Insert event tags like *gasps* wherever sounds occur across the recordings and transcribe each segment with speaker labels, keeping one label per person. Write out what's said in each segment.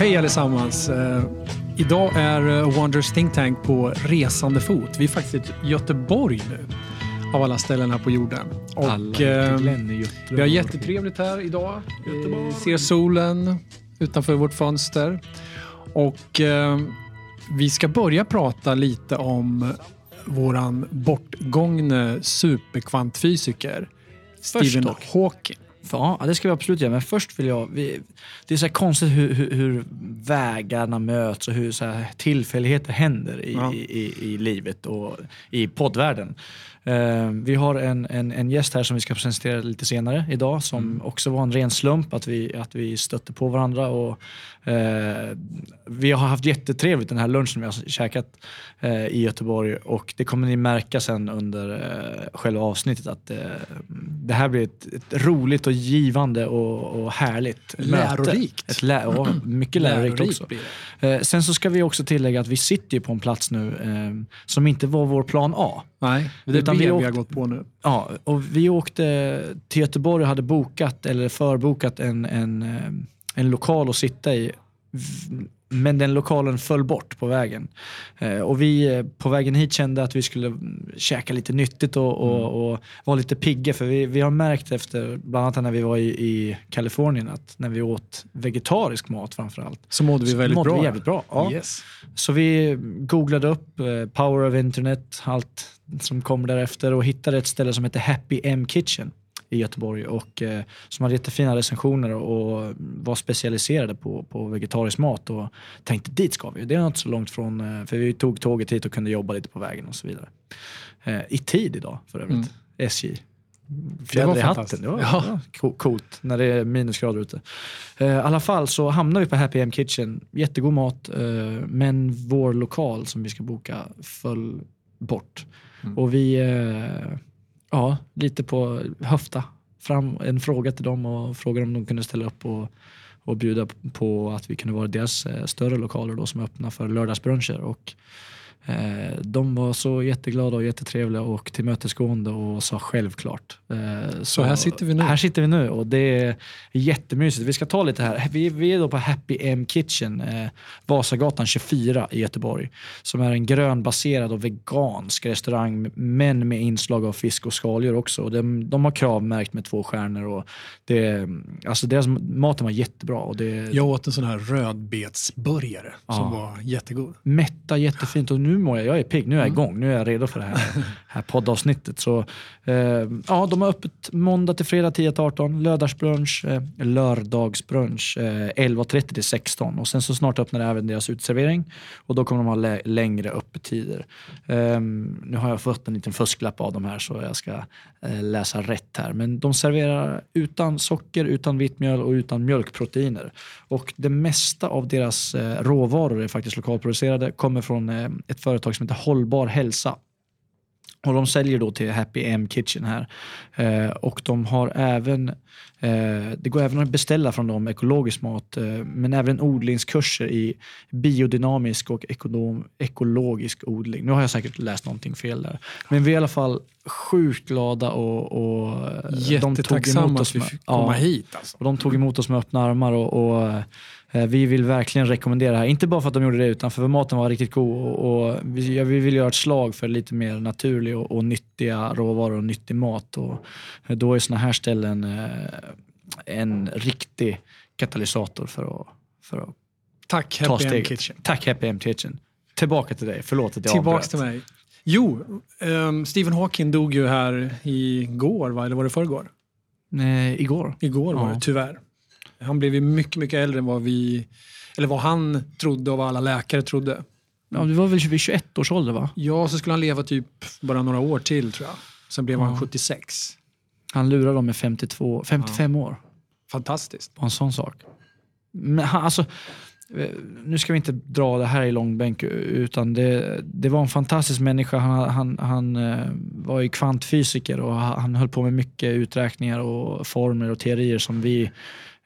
Speaker 1: Hej allesammans! Eh, idag är eh, Wonders Think Tank på resande fot. Vi är faktiskt i Göteborg nu, av alla ställen här på jorden. Och, eh,
Speaker 2: Göteborg.
Speaker 1: vi har jättetrevligt här idag. Vi ser solen utanför vårt fönster. Och eh, vi ska börja prata lite om våran bortgångne superkvantfysiker Stephen. Hawking.
Speaker 2: Ja, det ska vi absolut göra. Men först vill jag... Vi, det är så här konstigt hur, hur, hur vägarna möts och hur så tillfälligheter händer i,
Speaker 1: Ja.
Speaker 2: i, i, i livet och i poddvärlden. Eh, vi har en, en, en gäst här som vi ska presentera lite senare idag som också var en ren slump att vi, att vi stötte på varandra. Och, eh, vi har haft jättetrevligt den här lunchen vi har käkat eh, i Göteborg och det kommer ni märka sen under eh, själva avsnittet att eh, det här blir ett, ett roligt och givande och, och härligt möte.
Speaker 1: Lärorikt.
Speaker 2: Ett lä- ja, mycket lärorikt,
Speaker 1: Lärorikt
Speaker 2: också. Eh, sen så ska vi också tillägga att vi sitter ju på en plats nu eh, som inte var vår plan A.
Speaker 1: Nej, det är det
Speaker 2: vi åkte-
Speaker 1: har gått på nu.
Speaker 2: Ja, och vi åkte till Göteborg och hade bokat eller förbokat en, en, en lokal att sitta i. Men den lokalen föll bort på vägen. Eh, Och vi eh, på vägen hit kände att vi skulle mm, käka lite nyttigt och, och, och vara lite pigga. För vi, vi har märkt efter, bland annat när vi var i, i Kalifornien, att när vi åt vegetarisk mat framförallt.
Speaker 1: Så mådde vi
Speaker 2: så
Speaker 1: väldigt
Speaker 2: mådde
Speaker 1: bra.
Speaker 2: Vi jävligt bra. Ja.
Speaker 1: Yes.
Speaker 2: Så vi googlade upp eh, Power of Internet, allt som kom därefter och hittade ett ställe som heter Happy M Kitchen i Göteborg och eh, som hade jättefina recensioner och var specialiserade på, på vegetarisk mat och tänkte dit ska vi. Det är inte så långt från, eh, för vi tog tåget hit och kunde jobba lite på vägen och så vidare. Eh, I tid idag för övrigt,
Speaker 1: Mm.
Speaker 2: SJ. Fjäder i hatten, det var,
Speaker 1: Ja.
Speaker 2: coolt när det är minusgrader ute. Eh, I alla fall så hamnade vi på Happy M Kitchen. Jättegod mat, eh, men vår lokal som vi ska boka föll bort.
Speaker 1: Mm.
Speaker 2: Och vi, ja, lite på höfta fram en fråga till dem och frågade om de kunde ställa upp och, och bjuda på att vi kunde vara deras eh, större lokaler då som är öppna för lördagsbruncher. Och, de var så jätteglada och jättetrevliga och tillmötesgående och sa självklart. Eh,
Speaker 1: Så här sitter vi nu.
Speaker 2: Här sitter vi nu och det är jättemysigt. Vi ska ta lite här. Vi, vi är då på Happy M Kitchen, eh, Vasagatan 24 i Göteborg. Som är en grönbaserad och vegansk restaurang men med inslag av fisk och skaldjur också. Och De, de har kravmärkt med två stjärnor. Och det, alltså deras maten var jättebra. Och det,
Speaker 1: Jag åt en sån här rödbetsburgare
Speaker 2: Ja.
Speaker 1: som var jättegod.
Speaker 2: Mätta jättefint och nu mår jag, jag är pigg, nu är jag igång, nu är jag redo för det här, *laughs* här poddavsnittet. Så, eh, ja, de har öppet måndag till fredag 10 till 18, lördagsbrunch, eh, lördagsbrunch eh, 11.30 till 16 och sen så snart öppnar även deras uteservering och då kommer de ha lä- längre öppettider. Eh, nu har jag fått en liten fusklapp av de här så jag ska eh, läsa rätt här. Men de serverar utan socker, utan vitt mjöl och utan mjölkproteiner. Och det mesta av deras eh, råvaror är faktiskt lokalproducerade, kommer från eh, ett företag som heter Hållbar hälsa. Och de säljer då till Happy M Kitchen här. Eh, och de har även, eh, det går även att beställa från dem ekologisk mat, eh, men även odlingskurser i biodynamisk och ekonom, ekologisk odling. Nu har jag säkert läst någonting fel där. Men vi är i alla fall sjukt glada och, och eh, de tog emot
Speaker 1: att
Speaker 2: oss
Speaker 1: vi
Speaker 2: med,
Speaker 1: fick komma hit. Alltså.
Speaker 2: och de tog emot oss med öppna armar och, och eh, vi vill verkligen rekommendera det här. Inte bara för att de gjorde det utan för att maten var riktigt god och, och vi, vi vill göra ett slag för lite mer naturlig och, och nyttiga råvaror och nyttig mat. Och eh, då är såna här ställen eh, en riktig katalysator för att, för att
Speaker 1: Tack
Speaker 2: ta
Speaker 1: Happy
Speaker 2: steget.
Speaker 1: Kitchen.
Speaker 2: Tack Happy M Kitchen. Tillbaka till dig, förlåt att jag
Speaker 1: Tillbaks
Speaker 2: avbröt.
Speaker 1: till mig. Jo, um, Stephen Hawking dog ju här igår, va? eller var det förrgår?
Speaker 2: Eh, igår.
Speaker 1: Igår var
Speaker 2: Ja.
Speaker 1: det, tyvärr. Han blev ju mycket, mycket äldre än vad vi, eller vad han trodde och vad alla läkare trodde.
Speaker 2: Ja, det var väl vid 21 års ålder va?
Speaker 1: Ja, så skulle han leva typ bara några år till tror jag. Sen blev han
Speaker 2: Ja.
Speaker 1: 76.
Speaker 2: Han lurade dem med 52, 55 år.
Speaker 1: Fantastiskt.
Speaker 2: Bara en sån sak. Men han, alltså, nu ska vi inte dra det här i långbänk, utan det, det var en fantastisk människa. Han, han, han eh, var ju kvantfysiker och han höll på med mycket uträkningar och former och teorier som vi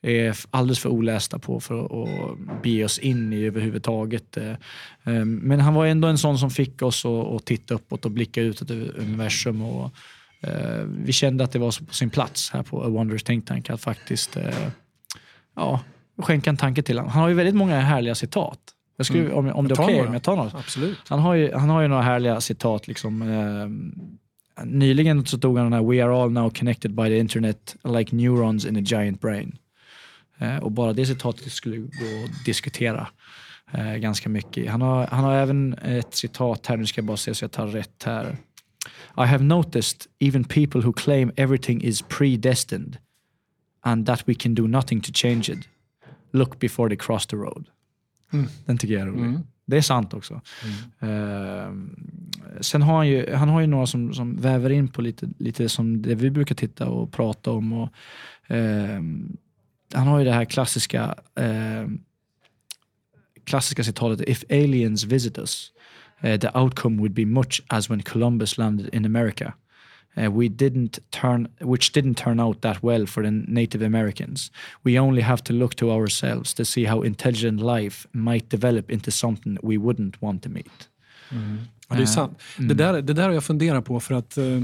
Speaker 2: är alldeles för olästa på för att be oss in i överhuvudtaget. Eh, eh, men han var ändå en sån som fick oss att titta uppåt och blicka ut över universum. Och, vi kände att det var på sin plats här på A Wonders Think Tank att faktiskt ja, skänka en tanke till honom. Han har ju väldigt många härliga citat. Jag skulle, mm. Om, om det är okej okay, om jag tar något.
Speaker 1: Absolut.
Speaker 2: Han har, ju, han har ju några härliga citat. Liksom, eh, nyligen så tog han den här “We are all now connected by the internet like neurons in a giant brain”. Eh, och bara det citatet skulle gå att diskutera eh, ganska mycket. Han har, han har även ett citat här, nu ska jag bara se så jag tar rätt här. I have noticed even people who claim everything is predestined and that we can do nothing to change it. Look before they cross the road. Mm. Den tycker jag är rolig. Mm. Det är sant också. Mm. Uh, sen har han ju, han har ju några som, som väver in på lite, lite som det vi brukar titta och prata om. Och, uh, han har ju det här klassiska, uh, klassiska citatet If aliens visit us, uh, the outcome would be much as when Columbus landed in America uh, we didn't turn, which didn't turn out that well for the Native Americans. We only have to look to ourselves to see how intelligent life might develop into something we wouldn't want to meet.
Speaker 1: Mm. Ja, det är sant. Mm. Det, där, det där har jag funderat på för att uh,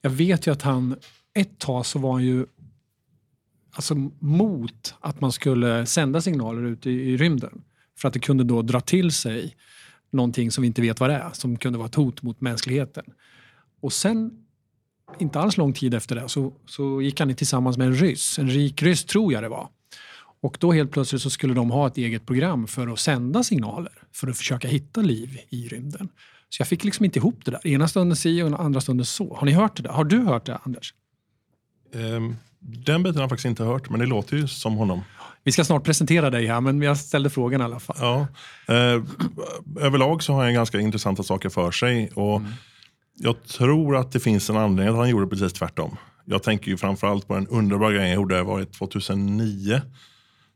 Speaker 1: jag vet ju att han, ett tag så var han ju alltså, mot att man skulle sända signaler ut i, i rymden. För att det kunde då dra till sig någonting som vi inte vet vad det är, som kunde vara ett hot mot mänskligheten. Och sen inte alls lång tid efter det så, så gick han tillsammans med en ryss, en rik ryss tror jag det var. Och då helt plötsligt så skulle de ha ett eget program för att sända signaler för att försöka hitta liv i rymden. Så jag fick liksom inte ihop det där. Ena stunden si och andra stunden så. Har ni hört det där? Har du hört det Anders?
Speaker 3: Um, den biten har jag faktiskt inte hört, men det låter ju som honom.
Speaker 1: Vi ska snart presentera dig här, men jag ställde frågan i alla fall.
Speaker 3: Ja, eh, överlag så har han ganska intressanta saker för sig. Och mm. Jag tror att det finns en anledning att han gjorde precis tvärtom. Jag tänker ju framförallt på en underbar grej han gjorde var 2009.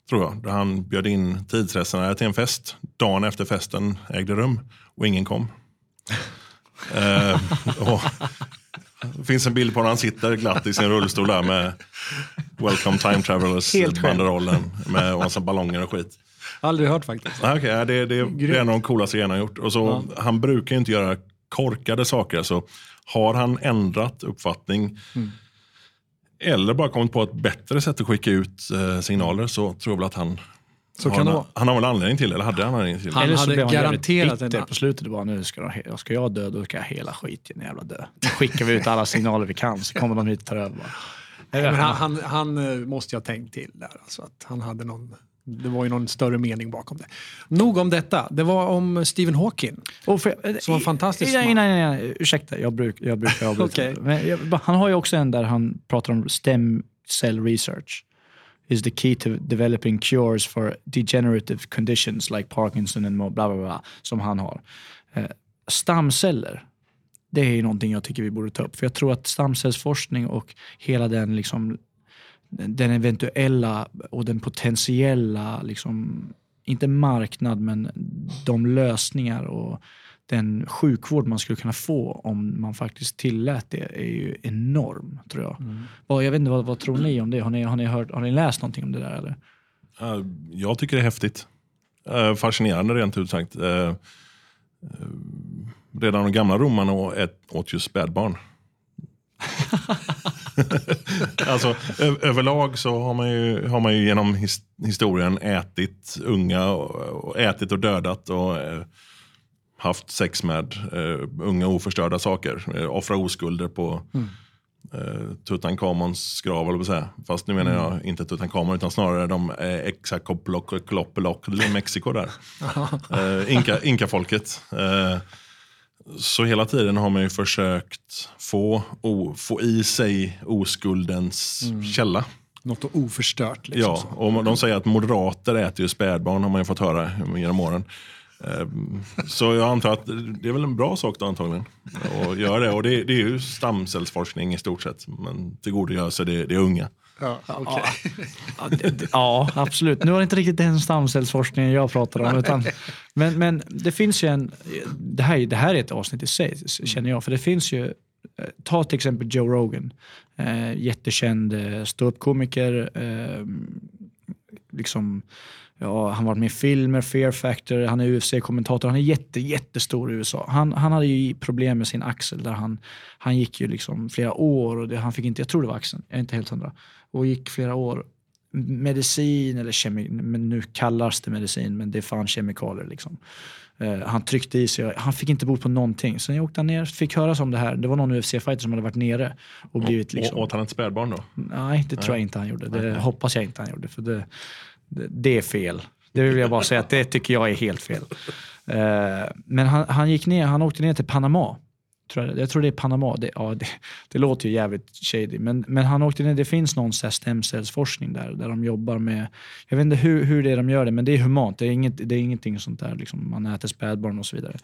Speaker 3: Tror jag, där han bjöd in tidsresenärer till en fest. Dagen efter festen ägde rum och ingen kom. *laughs* eh, och, det finns en bild på när han sitter glatt i sin rullstol där med Welcome Time Travelers banderollen med massa ballonger och skit.
Speaker 1: Aldrig hört faktiskt.
Speaker 3: Okay, det, det, det, är en av de coolaste grejerna han gjort. Och så, ja. Han brukar inte göra korkade saker. Alltså, har han ändrat uppfattning mm. eller bara kommit på ett bättre sätt att skicka ut eh, signaler så tror jag väl att han så har, en, han har väl anledning till eller hade han anledning till
Speaker 2: Han eller så hade garanterat en... på slutet. Bara, nu ska, de, ska jag dö, då ska jag hela skiten jävla dö. Då skickar vi ut alla signaler vi kan så kommer de hit och tar över.
Speaker 1: Men han, han, han, eh, måste ju ha tänkt till där. Alltså att han hade någon det var ju någon större mening bakom det. Nog om detta. Det var om Stephen Hawking. Oh, för, som var fantastisk
Speaker 2: nej, nej, nej, nej, ursäkta, jag, bruk, jag brukar avbryta. *laughs* okay. han har ju också en där han pratar om stem cell research is the key to developing cures for degenerative conditions like Parkinson and bla bla bla som han har. Eh, stamceller, det är någonting jag tycker vi borde ta upp. För jag tror att stamcellsforskning och hela den liksom den eventuella och den potentiella, liksom, inte marknad, men de lösningar och den sjukvård man skulle kunna få om man faktiskt tillät det är ju enorm, tror jag. Mm. jag vet inte, vad, vad, tror ni om det? Har ni, har, ni hört, har ni läst någonting om det där? Eller?
Speaker 3: Jag tycker det är häftigt. Fascinerande rent ut sagt. Redan de gamla romarna åt ju spädbarn. *laughs* alltså, överlag så har man ju, har man ju genom his, historien ätit unga och, och, ätit och dödat och haft sex med eh, unga oförstörda saker. Eh, offra oskulder på mm. eh, Tutankhamons grav, eller säga. Fast nu menar jag mm. inte Tutankhamon utan snarare de eh, Kloppelok i Mexiko där. *laughs* eh, Inka, Inka-folket. Eh, så hela tiden har man ju försökt få, o, få i sig oskuldens mm. källa.
Speaker 1: Något oförstört. Liksom
Speaker 3: ja, och de säger att moderater äter ju spädbarn har man ju fått höra genom åren. Ehm, så jag antar att det är väl en bra sak då antagligen. Att göra det. Och det, det är ju stamcellsforskning i stort sett. Man tillgodogör sig det, det unga.
Speaker 1: Ja, okay. *laughs*
Speaker 2: ja, absolut. Nu var det inte riktigt den stamcellsforskningen jag pratar om. Utan, men, men det finns ju en... Det här, det här är ett avsnitt i sig, känner jag. För det finns ju... eh, Ta till exempel Joe Rogan. Eh, jättekänd eh, ståuppkomiker. Eh, liksom, ja, han har varit med i filmer, Fear Factor, han är UFC-kommentator. Han är jätte, jättestor i USA. Han, han hade ju problem med sin axel där han, han gick ju liksom flera år och det, han fick inte, jag tror det var axeln, jag är inte helt hundra. Och gick flera år medicin, eller kemi, men nu kallas det medicin, men det är fan kemikalier. Liksom. Eh, han tryckte i sig, han fick inte bot på någonting. Sen jag åkte han ner, fick höras om det här. Det var någon UFC-fighter som hade varit nere och blivit liksom...
Speaker 3: Åt han ett spädbarn då?
Speaker 2: Nej, det tror jag inte han gjorde. Det hoppas jag inte han gjorde. För det, det, är fel. Det vill jag bara säga att det tycker jag är helt fel. Eh, men han, han gick ner, han åkte ner till Panama. Tror jag, jag tror det är Panama. Det, ja, det, det låter ju jävligt shady. Men, men han åkte ner, det finns någon stemcellsforskning där, där de jobbar med, jag vet inte hur, hur det är de gör det, men det är humant. Det är, inget, det är ingenting sånt där, liksom, man äter spädbarn och så vidare.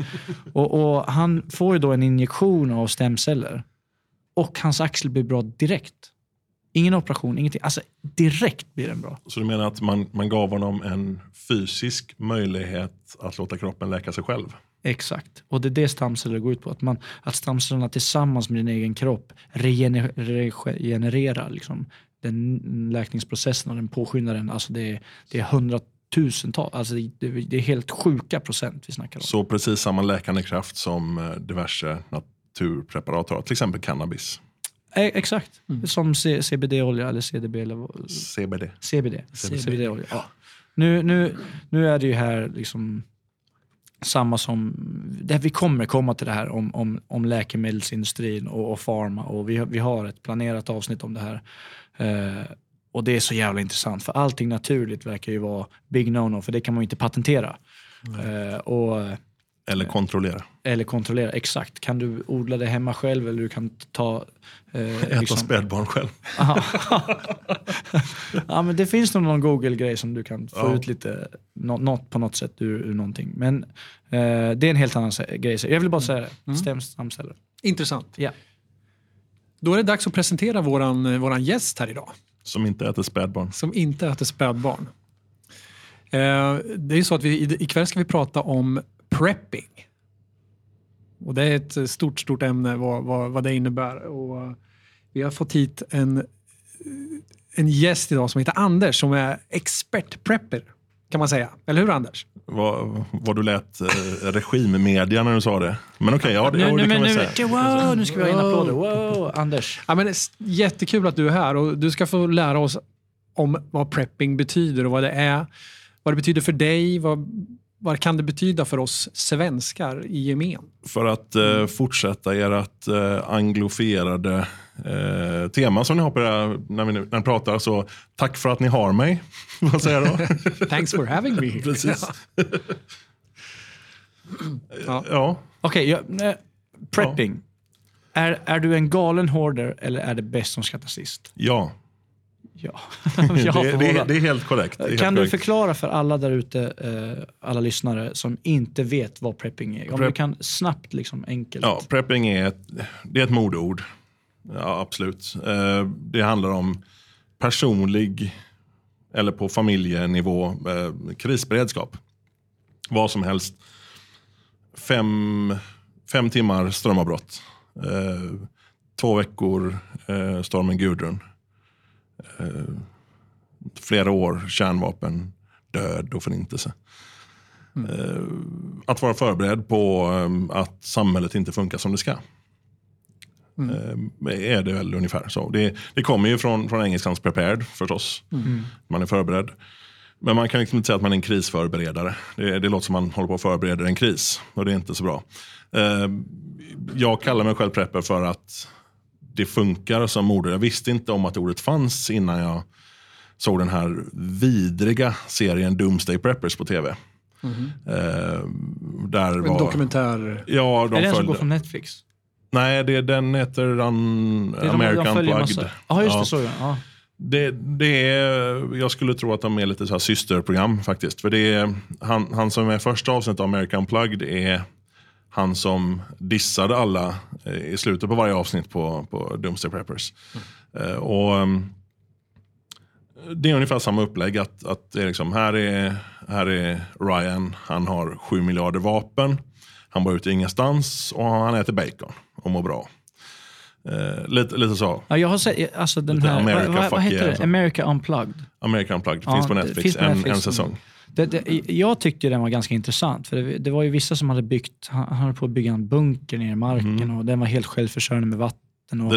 Speaker 2: och, och han får ju då en injektion av stemceller och hans axel blir bra direkt. Ingen operation, ingenting. Alltså direkt blir den bra.
Speaker 3: Så du menar att man, man gav honom en fysisk möjlighet att låta kroppen läka sig själv?
Speaker 2: Exakt. Och det är det stamceller går ut på. Att, man, att stamcellerna tillsammans med din egen kropp regener, regenererar liksom, den läkningsprocessen och den påskyndar den. Alltså det, är, det är hundratusentals, alltså det, det, är helt sjuka procent vi snackar om.
Speaker 3: Så precis samma läkande kraft som eh, diverse naturpreparat har, till exempel cannabis,
Speaker 2: E- exakt. Som C- CBD-olja eller CDB eller
Speaker 3: CBD.
Speaker 2: CBD. CBD-olja. Ja. Nu, nu, nu är det ju här liksom samma som, det, vi kommer komma till det här om, om, om läkemedelsindustrin och, och pharma och vi, har- vi har ett planerat avsnitt om det här. Eh, och det är så jävla intressant för allting naturligt verkar ju vara big no-no för det kan man ju inte patentera. Eh, och,
Speaker 3: Eller kontrollera.
Speaker 2: Eller kontrollera exakt. Kan du odla det hemma själv eller du kan ta... Eh,
Speaker 3: Äta
Speaker 2: liksom-
Speaker 3: spädbarn själv. *laughs*
Speaker 2: Ja, men det finns nog någon Google-grej som du kan få
Speaker 3: Ja.
Speaker 2: ut lite, nå- något på något sätt ur, ur någonting. Men eh, det är en helt annan grej. Så Jag vill bara säga det. Stäm stamceller.
Speaker 1: Intressant.
Speaker 2: Ja.
Speaker 1: Då är det dags att presentera våran, eh, våran gäst här idag.
Speaker 3: Som inte äter spädbarn.
Speaker 1: som inte äter spädbarn. Eh, det är ju så att vi, ikväll ska vi prata om prepping. Och det är ett stort, stort ämne vad, vad, vad det innebär. Och eh, vi har fått hit en, eh, en gäst idag som heter Anders som är expert-prepper kan man säga. Eller hur Anders?
Speaker 3: Vad, vad du lät eh, regimmedia när du sa det. Men okej, ja, det,
Speaker 2: Nu,
Speaker 3: det kan
Speaker 2: nu,
Speaker 3: säga.
Speaker 2: wow, nu ska vi ha in applåder. Wow, Anders.
Speaker 1: Ja, men jättekul att du är här och du ska få lära oss om vad prepping betyder och vad det är. Vad det betyder för dig, vad, vad kan det betyda för oss svenskar i gemen?
Speaker 3: För att eh, fortsätta ert eh, anglofierade eh, tema som ni har på här, när, vi, när ni pratar. Så tack för att ni har mig. *laughs* Vad säger jag då? *laughs*
Speaker 1: Thanks for having me here. *laughs*
Speaker 3: Precis.
Speaker 1: Ja.
Speaker 3: Ja,
Speaker 2: Okej, ja, eh, prepping. Är, är du en galen hoarder eller är det bäst som skrattar sist?
Speaker 3: ja.
Speaker 2: Ja. *laughs*
Speaker 3: Det, det, det är helt korrekt. Är helt
Speaker 2: Kan du
Speaker 3: korrekt.
Speaker 2: förklara för alla där ute, eh, alla lyssnare som inte vet vad prepping är? Om
Speaker 3: Prep-
Speaker 2: du kan snabbt, liksom enkelt.
Speaker 3: Ja, prepping är ett, det är ett modord. Ja, absolut. Eh, det handlar om personlig eller på familjenivå eh, krisberedskap. Vad som helst. Fem, fem timmar strömavbrott. Två veckor stormen Gudrun. Eh, flera år kärnvapen, död och förintelse. Eh, att vara förberedd på eh, att samhället inte funkar som det ska. Eh, är det väl ungefär så. Det, det kommer ju från, från engelskans prepared förstås. Man är förberedd. Men man kan liksom inte säga att man är en krisförberedare. Det, det låter som man håller på att förbereda en kris och det är inte så bra. Eh, jag kallar mig själv prepper för att det funkar som ord. Jag visste inte om att ordet fanns innan jag såg den här vidriga serien Doomsday Preppers på tv. Eh, där
Speaker 1: En
Speaker 3: var,
Speaker 1: dokumentär.
Speaker 3: Ja, de
Speaker 2: är det den som går från Netflix?
Speaker 3: Nej, det, den heter un,
Speaker 2: Det är de-
Speaker 3: American
Speaker 2: de följer
Speaker 3: Plugged.
Speaker 2: Ja, just
Speaker 3: Ja.
Speaker 2: det. Så ja. ja.
Speaker 3: Det, det är, jag skulle tro att de är lite så här systerprogram faktiskt. För det är, han, han som är första avsnittet av American Plugged är han som dissade alla eh, i slutet på varje avsnitt på, på Doomsday Preppers. Eh, och, ehm, det är ungefär samma upplägg. Att, att det är liksom, här, är, här är Ryan, han har sju miljarder vapen. Han bor ute ingenstans och han äter bacon och mår bra. Eh, lite, lite så.
Speaker 2: Ja, jag har sett, alltså den
Speaker 3: Lite
Speaker 2: här,
Speaker 3: America
Speaker 2: vad, vad, vad heter
Speaker 3: yeah,
Speaker 2: det?
Speaker 3: alltså.
Speaker 2: America Unplugged.
Speaker 3: American Unplugged,
Speaker 2: Ja,
Speaker 3: finns på
Speaker 2: det
Speaker 3: Netflix,
Speaker 2: finns på
Speaker 3: en,
Speaker 2: Netflix.
Speaker 3: en säsong.
Speaker 2: Det, det, jag tyckte den var ganska intressant. För det, det var ju vissa som hade byggt, han, han höll på att bygga en bunker nere i marken och den var helt självförsörjande med vatten. Och,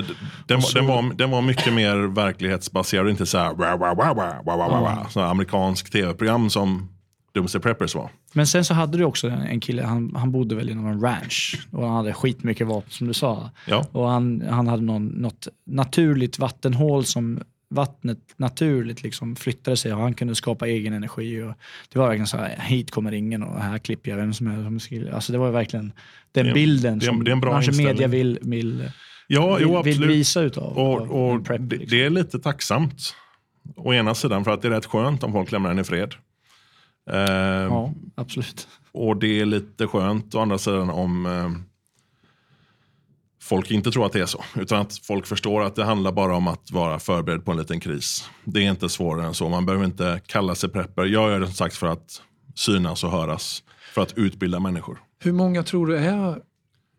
Speaker 3: den, var,
Speaker 2: så-
Speaker 3: den, var, den var mycket mer verklighetsbaserad, inte så här, wah, wah, wah, wah, wah, wah, wah, här amerikansk tv-program som Doomsday Preppers var.
Speaker 2: Men sen så hade du också en, en kille, han, han bodde väl i någon ranch och han hade skitmycket vapen som du sa.
Speaker 3: Ja.
Speaker 2: Och han, han hade någon, något naturligt vattenhål som vattnet naturligt liksom flyttade sig och han kunde skapa egen energi. Och det var verkligen så här, hit kommer ingen och här klipper jag vem som skulle. Alltså det var verkligen den
Speaker 3: Det
Speaker 2: bilden
Speaker 3: det
Speaker 2: som
Speaker 3: det
Speaker 2: kanske media vill, vill,
Speaker 3: Ja,
Speaker 2: vill,
Speaker 3: jo,
Speaker 2: vill visa utav.
Speaker 3: Och, och det,
Speaker 2: liksom.
Speaker 3: det är lite tacksamt. Å ena sidan för att det är rätt skönt om folk lämnar en i fred. Eh,
Speaker 2: Ja, absolut.
Speaker 3: Och det är lite skönt å andra sidan om eh, folk inte tror att det är så. Utan att folk förstår att det handlar bara om att vara förberedd på en liten kris. Det är inte svårare än så. Man behöver inte kalla sig prepper. Jag gör det som sagt för att synas och höras. För att utbilda människor.
Speaker 1: Hur många tror du är,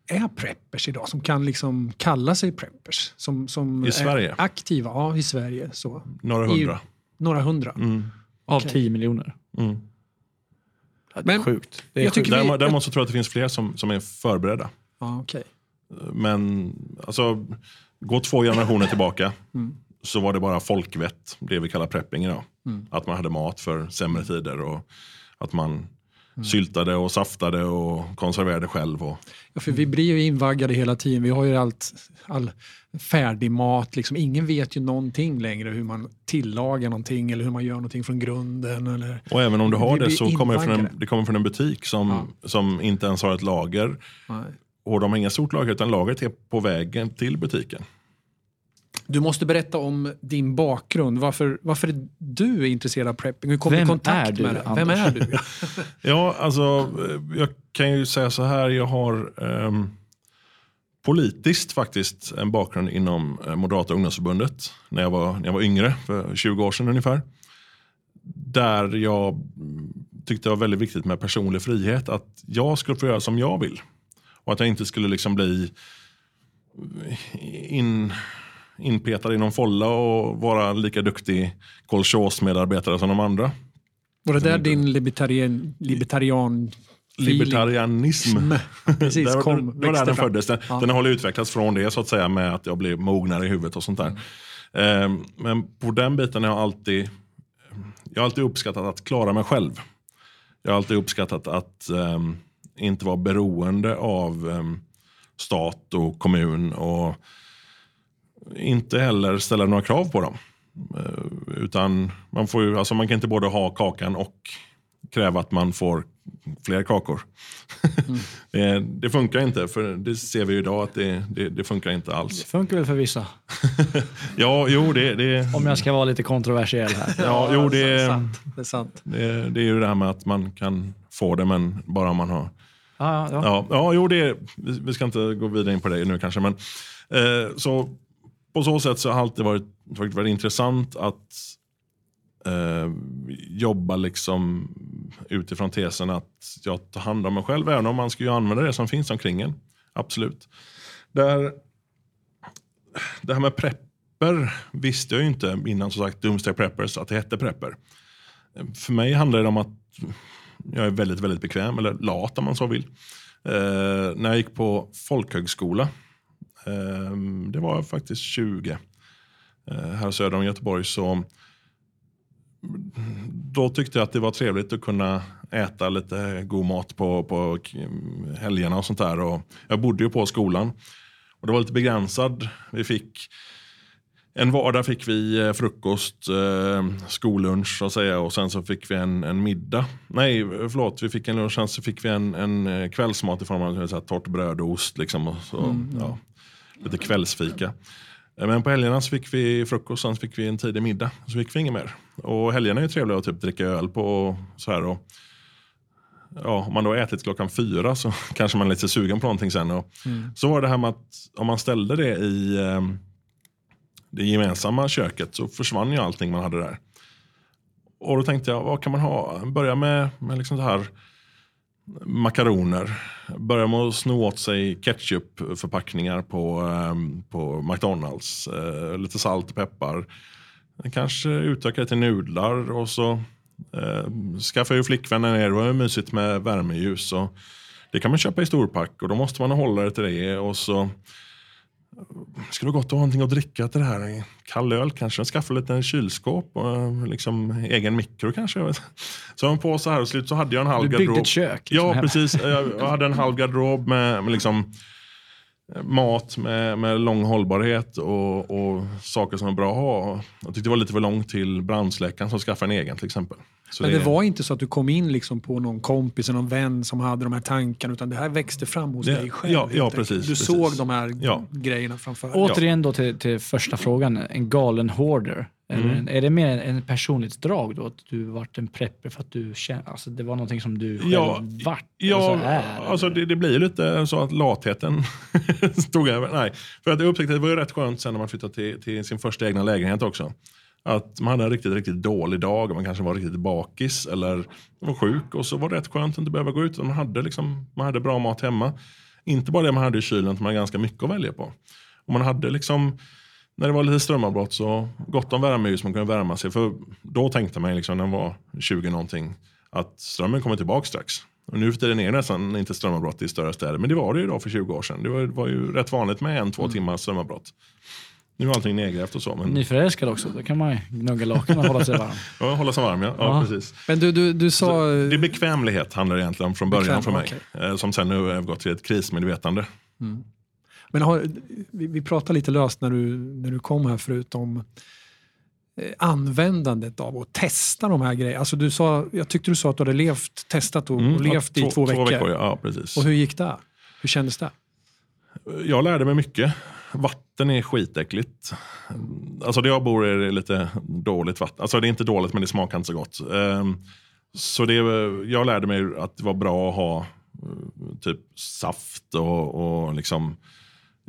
Speaker 1: är preppers idag som kan liksom kalla sig preppers? Som, som
Speaker 3: I
Speaker 1: är
Speaker 3: Sverige?
Speaker 1: Aktiva, ja i Sverige. Så.
Speaker 3: Några
Speaker 1: I-
Speaker 3: hundra.
Speaker 1: Några hundra.
Speaker 3: Mm.
Speaker 2: Av. 10 miljoner.
Speaker 3: Mm.
Speaker 2: Det är
Speaker 1: Men
Speaker 2: sjukt. Det är
Speaker 1: jag
Speaker 2: sjukt.
Speaker 1: tycker vi-
Speaker 3: Däremot, däremot så tror jag att det finns fler som, som är förberedda.
Speaker 1: Ja, okej.
Speaker 3: Men alltså, gå två generationer tillbaka
Speaker 1: Mm.
Speaker 3: så var det bara folkvett, det vi kallar prepping idag.
Speaker 1: Mm.
Speaker 3: Att man hade mat för sämre tider och att man syltade och saftade och konserverade själv. Och,
Speaker 1: Ja, för vi blir ju invaggade hela tiden. Vi har ju allt, all färdig mat. Liksom. Ingen vet ju någonting längre hur man tillagar någonting eller hur man gör någonting från grunden. Eller...
Speaker 3: och även om du har
Speaker 1: Vi
Speaker 3: det så kommer det från en, det kommer från en butik som, som inte ens har ett lager.
Speaker 1: Nej.
Speaker 3: Och de har inga stort lager utan lagret är på vägen till butiken.
Speaker 1: Du måste berätta om din bakgrund. Varför, varför är du intresserad av prepping? Hur kom du i
Speaker 2: Vem
Speaker 1: kontakt
Speaker 2: är du,
Speaker 1: med det? Vem är du? *laughs* *laughs*
Speaker 3: Ja, alltså eh, jag kan ju säga så här. Jag har ehm, politiskt faktiskt en bakgrund inom eh, Moderata ungdomsförbundet. När jag, var, när jag var yngre, för 20 år sedan ungefär. Där jag mm, tyckte det var väldigt viktigt med personlig frihet. Att jag skulle få göra som jag vill. Och att jag inte skulle liksom bli in, inpetad i någon folla och vara lika duktig kolchosmedarbetare som de andra.
Speaker 1: Var det där din libertarian, libertarian?
Speaker 3: Libertarianism. *laughs*
Speaker 1: Precis,
Speaker 3: var,
Speaker 1: kom,
Speaker 3: det var där den
Speaker 1: fram.
Speaker 3: föddes. Den,
Speaker 1: Ja.
Speaker 3: den har utvecklats från det så att säga med att jag blev mognare i huvudet och sånt där. Ehm, men på den biten har jag alltid, jag har alltid uppskattat att klara mig själv. Jag har alltid uppskattat att ehm, inte vara beroende av ehm, stat och kommun och inte heller ställa några krav på dem. Eh, utan man, får ju, alltså man kan inte både ha kakan och kräva att man får fler kakor. *laughs* det, det funkar inte, för det ser vi ju idag att det, det, det funkar inte
Speaker 2: Det
Speaker 3: alls.
Speaker 2: funkar väl för vissa. *laughs*
Speaker 3: Ja, jo, det, det,
Speaker 2: Om jag ska vara lite kontroversiell här. *laughs*
Speaker 3: ja, jo,
Speaker 1: det är
Speaker 3: det,
Speaker 1: sant. Det är sant.
Speaker 3: det, det är ju det här med att man kan få det, men bara om man har
Speaker 2: Ah, ja.
Speaker 3: Ja, ja jo, det, vi vi ska inte gå vidare in på det nu kanske. Men, eh, så på så sätt så har det alltid varit, varit varit intressant att eh, jobba liksom utifrån tesen att jag tar hand om mig själv. Även om man ska ju använda det som finns omkring en. Absolut. Där, det här med prepper visste jag ju inte innan som sagt Doomsday Preppers att det hette prepper. För mig handlar det om att jag är väldigt, väldigt bekväm, eller lat om man så vill. Eh, när jag gick på folkhögskola, eh, det var jag faktiskt 20, eh, här söder om Göteborg, så då tyckte jag att det var trevligt att kunna äta lite god mat på, på eh, helgerna och sånt där. Och jag bodde ju på skolan och det var lite begränsad. Vi fick en vardag fick vi eh, frukost, eh, skollunch så att säga och sen så fick vi en, en middag. Nej, förlåt, vi fick en lunch, sen så fick vi en, en eh, kvällsmat i form av så här, torrt bröd och ost. Liksom, och så, ja, lite kvällsfika. Men på helgerna så fick vi frukost, sen så fick vi en tidig middag. Så fick vi inget mer. Och helgerna är ju trevliga att typ dricka öl på och så här. Och, ja, om man då har ätit klockan fyra så *laughs* kanske man är lite sugen på någonting sen. Och, Så var det här med att om man ställde det i det gemensamma köket så försvann ju allting man hade där. och då tänkte jag, vad kan man ha? Börja med, med liksom så här makaroner. Börja med att sno åt sig ketchupförpackningar på, ehm, på McDonalds. Eh, lite salt och peppar. Kanske utöka det till nudlar och så eh, skaffade ju flickvännen ner. Det var mysigt med värmeljus. Och det kan man köpa i storpack och då måste man hålla det till det. Och så det skulle vara gott att ha någonting att dricka till det här. Kall öl kanske. Skaffa lite kylskåp och liksom egen mikro kanske. Så jag på så här och slut så hade jag en halv
Speaker 2: Du byggde ett kök.
Speaker 3: Ja,
Speaker 2: liksom,
Speaker 3: precis. Jag hade en halv garderob med, med liksom mat med, med lång hållbarhet och, och saker som är bra att ha. Jag tyckte det var lite för långt till brandsläckaren som skaffade en egen till exempel. Så
Speaker 1: Men det var inte så att du kom in liksom på någon kompis eller någon vän som hade de här tankarna utan det här växte fram hos
Speaker 3: Det-
Speaker 1: dig själv.
Speaker 3: ja, ja, precis,
Speaker 1: Du
Speaker 3: precis.
Speaker 1: såg de här
Speaker 3: Ja.
Speaker 1: grejerna framför dig.
Speaker 2: Återigen då till, till första frågan, en galen hoarder.
Speaker 3: Mm.
Speaker 2: en- Är det mer en, en personlighetsdrag då? Att du vart en prepper för att du kände, alltså det var någonting som du själv
Speaker 3: Ja,
Speaker 2: vart?
Speaker 3: Ja,
Speaker 2: alltså är,
Speaker 3: alltså det, det blir lite så att latheten *laughs* stod över. Nej, för att jag upptäckte att det var ju rätt skönt sen när man flyttade till, till sin första egna lägenhet också. Att man hade en riktigt, riktigt dålig dag, man kanske var riktigt bakis eller var sjuk och så var det rätt skönt att inte behöva gå ut. Man hade, liksom, man hade bra mat hemma. Inte bara det man hade i kylen, utan man hade ganska mycket att välja på. Och man hade liksom, när det var lite strömavbrott så gott om värmeljus man kunde värma sig. För då tänkte man liksom när man var 20 någonting att strömmen kommer tillbaka strax. Och nu för tiden är det nästan inte strömavbrott i större städer. Men det var det ju då för 20 år sedan. Det var, var ju rätt vanligt med en, två timmars strömavbrott. Nu är allting nedgrävt och så. Men
Speaker 2: Nyförälskad också, då kan man ju gnugga lakan och hålla sig varm. *laughs*
Speaker 3: ja, hålla sig varm ja. ja, precis.
Speaker 1: Men du, du, du sa...
Speaker 3: Så det är bekvämlighet handlar det egentligen om från början
Speaker 1: Bekväm,
Speaker 3: för mig. Eh, Som sen nu har övergått till ett krismedvetande.
Speaker 1: Men har, vi, vi pratade lite löst när du, när du kom här förut om eh, användandet av att testa de här grejerna. Alltså du sa, jag tyckte du sa att du hade levt, testat och, och
Speaker 3: Mm,
Speaker 1: levt
Speaker 3: ja,
Speaker 1: i två, veckor.
Speaker 3: ja. ja, precis.
Speaker 1: Och hur gick det? Hur kändes det?
Speaker 3: Jag lärde mig mycket. Vatten är skitäckligt. Alltså där jag bor är det lite dåligt vatten. Alltså det är inte dåligt men det smakar inte så gott. Ehm, Så det, jag lärde mig att det var bra att ha eh, typ saft och, och liksom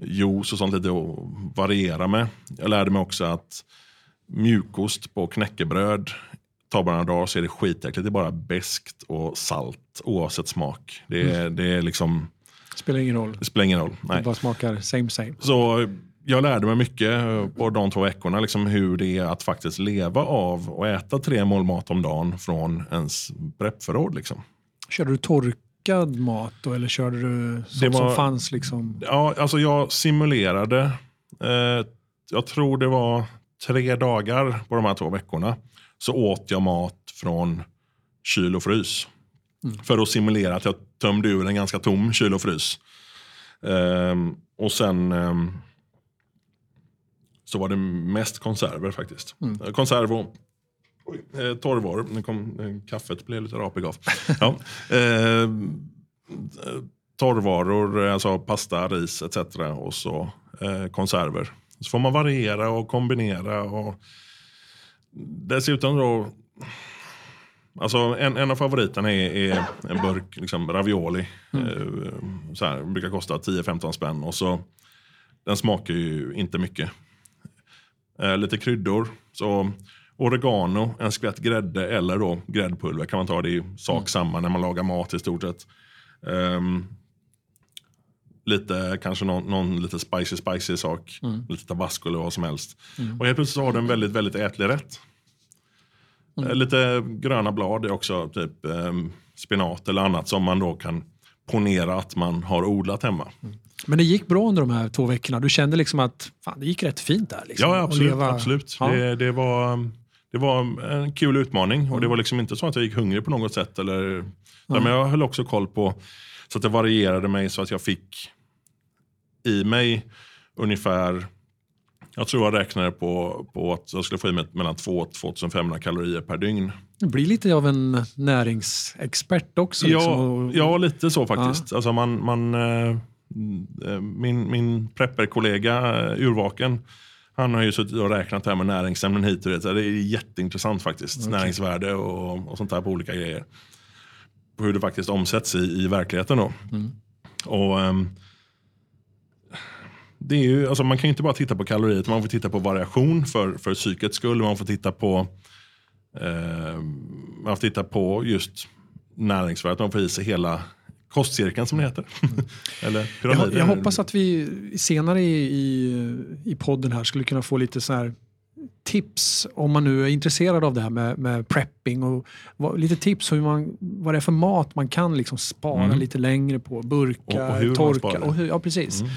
Speaker 3: juice och sånt lite att variera med. Jag lärde mig också att mjukost på knäckebröd tar bara några dagar så är det skitäckligt. Det är bara beskt och salt oavsett smak. Det, är- det, är liksom,
Speaker 1: Spelar ingen roll.
Speaker 3: det spelar ingen roll.
Speaker 1: Det
Speaker 3: Nej.
Speaker 1: bara smakar same same.
Speaker 3: Så jag lärde mig mycket på de två veckorna, liksom hur det är att faktiskt leva av och äta tre mål mat om dagen från ens preppförråd. Liksom.
Speaker 1: Körde du torkad mat då eller körde du sånt
Speaker 3: var-
Speaker 1: som fanns? Liksom?
Speaker 3: Ja, alltså jag simulerade, eh, jag tror det var tre dagar på de här två veckorna, så åt jag mat från kyl och frys. För att simulera att jag tömde ur en ganska tom kyl och frys. Ehm, och sen ehm, så var det mest konserver faktiskt. Eh, Konserv och eh, torrvaror. Nu kom, eh, kaffet blev lite rapig av. *laughs* ja. Ehm, eh, torrvaror, alltså pasta, ris etc. Och så eh, konserver. Så får man variera och kombinera. Och dessutom då, alltså en, en av favoriterna är, är en burk liksom, ravioli. Eh, så här, brukar kosta 10-15 spänn. Och så, den smakar ju inte mycket. Eh, lite kryddor. Så oregano, en skvätt grädde eller då gräddpulver kan man ta. Det är sak samma när man lagar mat i stort sett. Ehm, lite, kanske någon, någon lite spicy spicy sak. Lite tabasco eller vad som helst. Och helt plötsligt så har du en väldigt, väldigt ätlig rätt. Eh, Lite gröna blad är också typ ehm, spinat eller annat som man då kan ponera att man har odlat hemma.
Speaker 1: Men det gick bra under de här två veckorna. Du kände liksom att fan, det gick rätt fint där. Liksom,
Speaker 3: Ja, absolut.
Speaker 1: leva-
Speaker 3: absolut.
Speaker 1: Ja.
Speaker 3: Det, det, var, det var en kul utmaning och det var liksom inte så att jag gick hungrig på något sätt. Eller, Men jag höll också koll på så att det varierade mig så att jag fick i mig ungefär jag tror jag räknade på, på att jag skulle få i mig mellan 2 och 2500 kalorier per dygn.
Speaker 1: Du blir lite av en näringsexpert också.
Speaker 3: Ja,
Speaker 1: liksom,
Speaker 3: ja, lite så faktiskt. Alltså man, man, eh, eh, min min prepperkollega eh, Urvaken, han har ju suttit och räknat det här med näringsämnen hit och dit. Det är jätteintressant faktiskt. Näringsvärde och, och sånt där på olika grejer. På hur det faktiskt omsätts i, i verkligheten. Då. Och, ehm, det är ju, alltså man kan ju inte bara titta på kalorier, utan man får titta på variation för, för psykets skull. Man får titta på Eh, jag har tittat på just näringsvärdet. De får i sig hela kostcirkeln som det heter. *laughs* Eller
Speaker 1: Jag,
Speaker 3: pyramiden.
Speaker 1: jag hoppas att vi senare i, i, i podden här skulle kunna få lite så här tips om man nu är intresserad av det här med, med prepping och vad, lite tips hur man, vad det är för mat man kan liksom spara
Speaker 3: Mm.
Speaker 1: lite längre på. Burkar,
Speaker 3: Och- och hur man
Speaker 1: torka. Och hur, ja, precis.
Speaker 3: Mm.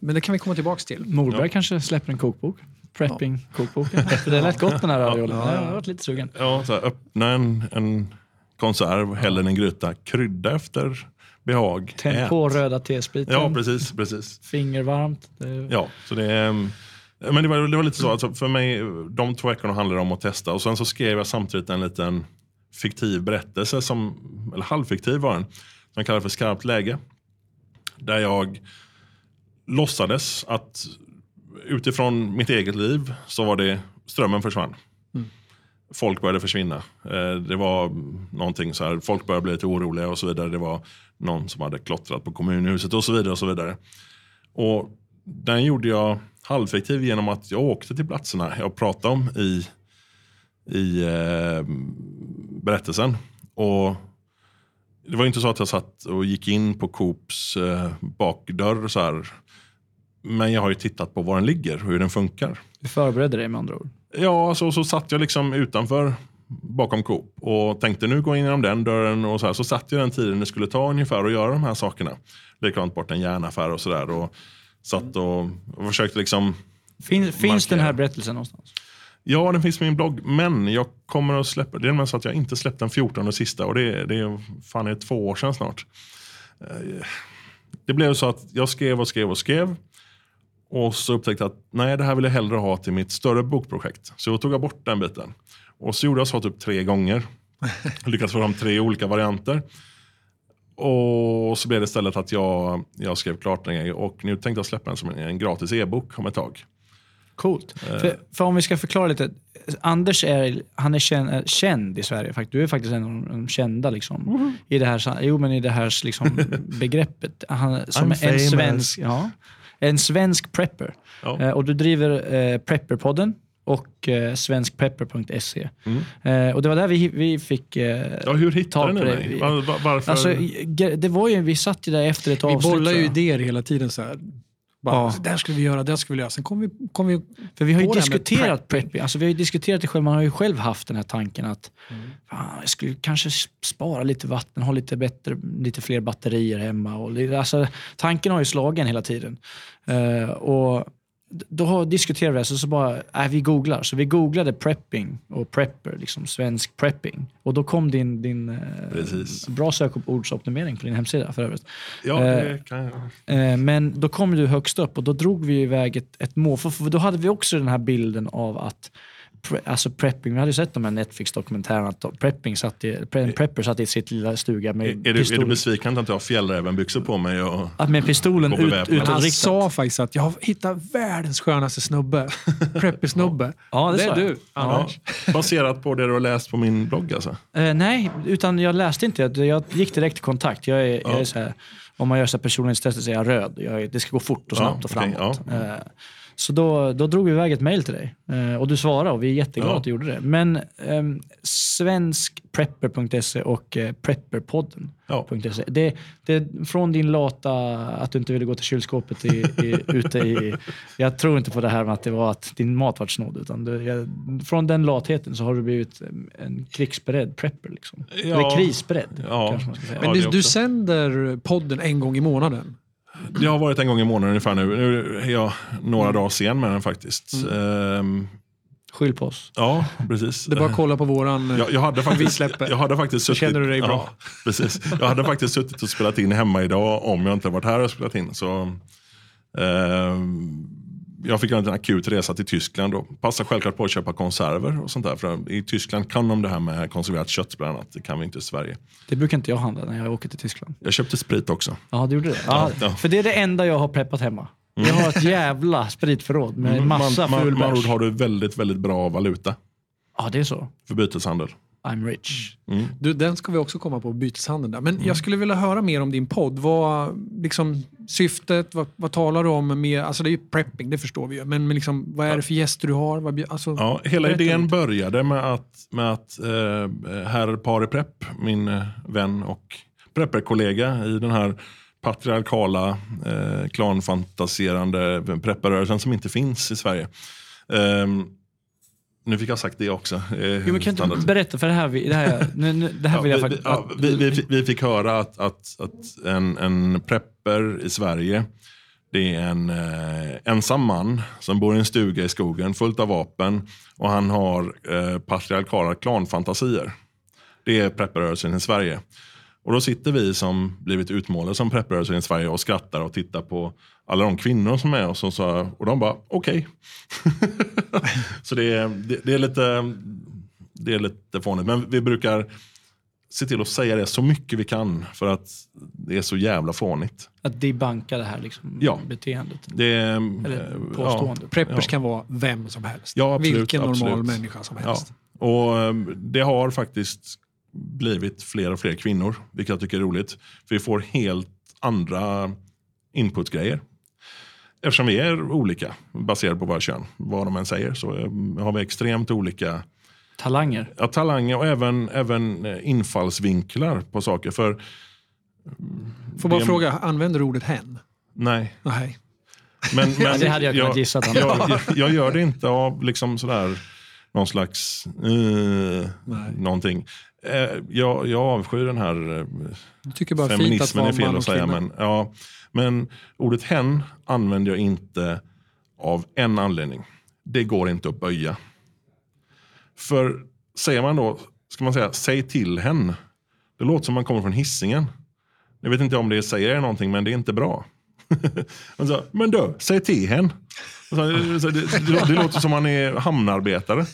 Speaker 1: Men det kan vi komma tillbaka till.
Speaker 2: Morberg
Speaker 3: Ja.
Speaker 2: kanske släpper en kokbok. Prepping-kokboken. Det lät gott den här raviolen.
Speaker 1: Ja, ja.
Speaker 2: Jag har varit lite sugen.
Speaker 3: Ja, så här, öppna en, en konserv, häll den i en gryta, krydda efter behag.
Speaker 2: Tänd
Speaker 3: ät.
Speaker 2: på röda tespriten.
Speaker 3: Ja, precis. precis.
Speaker 2: Fingervarmt. Det-
Speaker 3: Ja, så det, är, men det, var, det var lite så, alltså för mig, de två veckorna handlade om att testa och sen så skrev jag samtidigt en liten fiktiv berättelse, som, eller halvfiktiv var den, som jag kallar för Skarpt läge. Där jag låtsades att utifrån mitt eget liv så var det strömmen försvann. Folk började försvinna. Eh, Det var någonting så här, folk började bli lite oroliga och så vidare. Det var någon som hade klottrat på kommunhuset och så vidare. Och så vidare. Och den gjorde jag halvfiktiv genom att jag åkte till platserna jag pratade om i, i eh, berättelsen. Och det var inte så att jag satt och gick in på Coops eh, bakdörr så här. Men jag har ju tittat på var den ligger och hur den funkar.
Speaker 2: Du förberedde dig med andra ord.
Speaker 3: Ja, så, så satt jag liksom utanför bakom Coop och tänkte nu går jag in genom den dörren och så här. Så satt jag den tiden det skulle ta ungefär att göra de här sakerna. Likadant bort en järnaffär och sådär. Och satt och, och försökte liksom
Speaker 2: Fin, finns den här berättelsen någonstans?
Speaker 3: Ja, den finns på min blogg, men jag kommer att släppa, det är med så att jag inte släppt den 14 och sista och det, det är fan är två år sedan snart. Eh, Det blev så att jag skrev och skrev och skrev och så upptäckte jag att nej, det här vill jag hellre ha till mitt större bokprojekt. Så jag tog jag bort den biten. Och så gjorde jag så typ tre gånger. *laughs* Lyckades få fram tre olika varianter. Och så blev det istället att jag, jag skrev klart den och nu tänkte jag släppa den som en, en gratis e-bok om ett tag.
Speaker 2: Coolt.
Speaker 3: Eh.
Speaker 2: För, för om vi ska förklara lite. Anders är, han är känd, är känd i Sverige. Fakt- Du är faktiskt en av de kända liksom, i det här, jo, men i det här liksom, *laughs* begreppet. Han, som
Speaker 3: I'm
Speaker 2: en
Speaker 3: famous.
Speaker 2: svensk, ja, en svensk prepper.
Speaker 3: Ja.
Speaker 2: Eh, och du driver eh, Prepperpodden och eh, svenskprepper.se.
Speaker 3: Mm.
Speaker 2: Eh, och det var där vi, vi fick eh,
Speaker 3: Ja, hur hittade ni mig? Var, var, varför?
Speaker 2: Alltså, det var ju, vi satt ju där efter ett
Speaker 1: Vi
Speaker 2: avsnitt.
Speaker 1: bollar ju idéer hela tiden. så här. Bara,
Speaker 2: Ja.
Speaker 1: Det här skulle vi göra, det här skulle vi göra. Sen kom vi, kom vi
Speaker 2: För vi har ju diskuterat
Speaker 1: prepping.
Speaker 2: Alltså vi har diskuterat det själv. Man har ju själv haft den här tanken att
Speaker 1: Mm.
Speaker 2: fan, jag skulle kanske spara lite vatten, ha lite, bättre, lite fler batterier hemma. Och, alltså, tanken har ju slagen hela tiden. Eh, och då har, diskuterar vi det, så, så bara, äh, vi googlar. Så vi googlade prepping och prepper, liksom svensk prepping. Och då kom din, din eh,
Speaker 3: Precis.
Speaker 2: bra sökordsoptimering på din hemsida för övrigt.
Speaker 3: Ja, det kan jag.
Speaker 2: Eh, Men då kom du högst upp och då drog vi iväg ett, ett mål. För då hade vi också den här bilden av att pre, alltså prepping, vi hade ju sett de här Netflix-dokumentärerna att prepping satt i, pre, en prepper satt i sitt lilla stuga med
Speaker 3: Är, är, du, är du besviken att jag har fjällrävenbyxor på mig? Och,
Speaker 2: att med pistolen ut,
Speaker 1: han sa faktiskt att jag har hittat världens skönaste snubbe. *laughs* Preppy-snubbe.
Speaker 2: Ja, det
Speaker 1: det är
Speaker 2: jag.
Speaker 1: du,
Speaker 3: ja, *laughs* baserat på det du har läst på min blogg alltså?
Speaker 2: Eh, nej, utan jag läste inte. Jag, gick direkt till kontakt. Jag är, jag är så här, om man gör personlighetstester så är jag röd. Jag är, det ska gå fort och
Speaker 3: Ja,
Speaker 2: snabbt och
Speaker 3: okej,
Speaker 2: framåt.
Speaker 3: ja.
Speaker 2: Eh, så då, då drog vi iväg ett mejl till dig eh, och du svarade och vi är jätteglada
Speaker 3: Ja.
Speaker 2: att du gjorde det. Men ehm, svenskprepper.se och eh, prepperpodden.
Speaker 3: Ja.
Speaker 2: Det, det, från din lata att du inte ville gå till kylskåpet i, i, *laughs* ute i... Jag tror inte på det här med att det var att din mat var snodd. Utan du, jag, från den latheten så har du blivit en, en krigsberedd prepper. Liksom.
Speaker 3: Ja.
Speaker 2: Eller krisberedd
Speaker 3: Ja.
Speaker 2: kanske man ska säga.
Speaker 1: Men
Speaker 3: Ja,
Speaker 1: du, du sänder podden en gång i månaden.
Speaker 3: Det har varit en gång i månaden ungefär nu. Nu är jag några dagar sen med den faktiskt. Ehm,
Speaker 2: Skyll på oss.
Speaker 3: ja, precis.
Speaker 1: Det är bara att kolla på våran...
Speaker 3: Jag, jag, hade
Speaker 1: vi
Speaker 3: faktiskt,
Speaker 1: släpper.
Speaker 3: jag hade faktiskt suttit...
Speaker 1: känner du dig bra.
Speaker 3: Ja, precis. Jag hade faktiskt suttit och spelat in hemma idag om jag inte varit här och spelat in. Så, ehm, jag fick en akut resa till Tyskland. Och passar självklart på att köpa konserver och sånt där. För I Tyskland kan de det här med konserverat kött bland annat. Det kan vi inte i Sverige.
Speaker 2: Det brukar inte jag handla när jag åker till Tyskland.
Speaker 3: Jag köpte sprit också.
Speaker 2: Ja, du gjorde det? Ja,
Speaker 3: Ja.
Speaker 2: För det är det enda jag har preppat hemma. Jag har ett jävla spritförråd med massa
Speaker 3: Mm. man,
Speaker 2: ful
Speaker 3: man, man har du väldigt, väldigt bra valuta
Speaker 2: Ja, det är så.
Speaker 3: för byteshandel.
Speaker 2: I'm rich.
Speaker 1: Du, den ska vi också komma på, byteshandeln där. Men
Speaker 3: Mm.
Speaker 1: jag skulle vilja höra mer om din podd. Vad, liksom, syftet? Vad, vad talar du om? Med, alltså det är ju prepping, det förstår vi ju. Men, men liksom, vad är det för gäster du har? Vad, alltså,
Speaker 3: Ja, hela idén
Speaker 1: lite.
Speaker 3: började med att, med att eh, herr Pari Prepp, min eh, vän och prepperkollega i den här patriarkala, eh, klanfantaserande prepperrörelsen som inte finns i Sverige. Ehm, nu fick jag sagt det också. eh,
Speaker 2: Jo, men kan du berätta för det här, vi- det här, nu, nu, det här
Speaker 3: Ja,
Speaker 2: vill jag
Speaker 3: vi,
Speaker 2: faktiskt...
Speaker 3: ja, vi, vi, vi fick höra att, att, att en, en prepper i Sverige det är en eh, ensam man som bor i en stuga i skogen fullt av vapen och han har eh, patriarkala klanfantasier. Det är prepperrörelsen i Sverige. Och då sitter vi som blivit utmålade som prepperrörelsen i Sverige och skrattar och tittar på alla de kvinnor som är och, så, och de bara okej. *laughs* så det är, det, det är lite det är lite fånigt. Men vi brukar se till att säga det så mycket vi kan för att det är så jävla fånigt.
Speaker 2: Att debanka det här liksom,
Speaker 3: Ja.
Speaker 2: beteendet.
Speaker 3: Det
Speaker 2: Eller
Speaker 3: eh,
Speaker 2: påståendet.
Speaker 1: Preppers
Speaker 3: Ja.
Speaker 1: kan vara vem som helst.
Speaker 3: Ja, absolut,
Speaker 1: Vilken normal
Speaker 3: absolut.
Speaker 1: människa som
Speaker 3: Ja.
Speaker 1: helst.
Speaker 3: Och eh, det har faktiskt blivit fler och fler kvinnor, vilket jag tycker är roligt. För vi får helt andra inputgrejer. Eftersom vi är olika baserat på våra kön, vad de än säger, så eh, har vi extremt olika
Speaker 2: Talanger.
Speaker 3: ja, talanger och även, även eh, infallsvinklar på saker. För
Speaker 1: Får bara
Speaker 3: Det-
Speaker 1: fråga, använder du ordet hen?
Speaker 3: nej,
Speaker 1: Nej.
Speaker 3: Men, *laughs* men
Speaker 2: det hade jag kunnat gissa
Speaker 3: jag, jag, jag gör det inte av liksom sådär, någon slags eh,
Speaker 1: Nej.
Speaker 3: någonting. Eh, jag, jag avskyr den här eh, feminismen, är fel att
Speaker 1: och
Speaker 3: säga.
Speaker 1: kvinna.
Speaker 3: Men, ja, men ordet hen använder jag inte av en anledning. Det går inte att böja. För säger man då, ska man säga säg till hen. Det låter som man kommer från hissingen. Jag vet inte om det säger er någonting, men det är inte bra. Sa, *laughs* men du, säg till hen. Så, så det, det, det låter som man är hamnarbetare.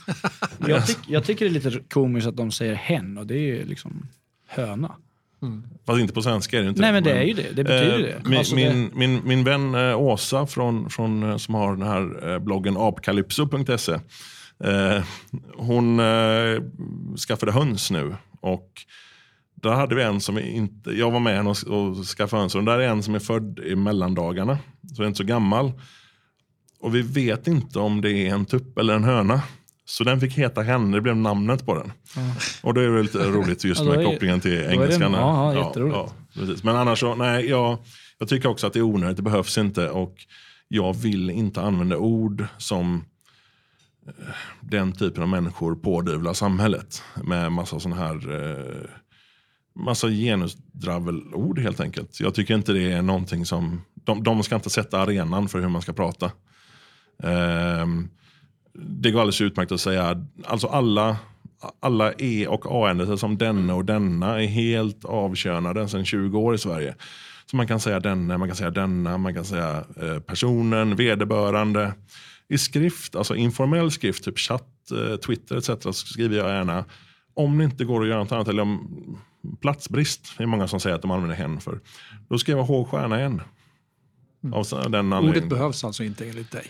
Speaker 2: Jag, tyck, jag tycker det är lite komiskt att de säger hen och det är ju liksom höna.
Speaker 3: Fast inte på svenska är det inte
Speaker 2: Nej men det är ju det, det betyder
Speaker 3: Eh,
Speaker 2: det.
Speaker 3: Min,
Speaker 2: Alltså,
Speaker 3: min, min, min vän eh, Åsa från, från, eh, som har den här eh, bloggen apkalypso.se. Eh, hon eh, skaffade höns nu. Och där hade vi en som inte, jag var med henne och, och skaffade höns. Och där är en som är född i mellandagarna. Så är inte så gammal. Och vi vet inte om det är en tupp eller en höna. Så den fick heta henne, det blev namnet på den. Och det är väl lite roligt just *laughs*
Speaker 2: Ja,
Speaker 3: med kopplingen till
Speaker 2: det-
Speaker 3: engelskan. här.
Speaker 2: ja, ja,
Speaker 3: precis. Men annars så, nej, jag, jag tycker också att det är onödigt, det behövs inte. Och jag vill inte använda ord som eh, den typen av människor pådyvlar samhället. Med massa sån här eh, massa genusdravelord helt enkelt. Jag tycker inte det är någonting som, de, de ska inte sätta arenan för hur man ska prata. Ehm, det går alldeles utmärkt att säga, alltså alla, alla E och A-ändelser som denna och denna är helt avkönade sedan 20 år i Sverige. Så man kan säga denna, man kan säga denna, man kan säga eh, personen, vederbörande. I skrift, alltså informell skrift, typ chatt, eh, Twitter etc. så skriver jag gärna om det inte går att göra något annat, eller om platsbrist, det är många som säger att de använder hen för. Då skriver jag H stjärna så- den
Speaker 1: Ordet behövs alltså inte enligt dig.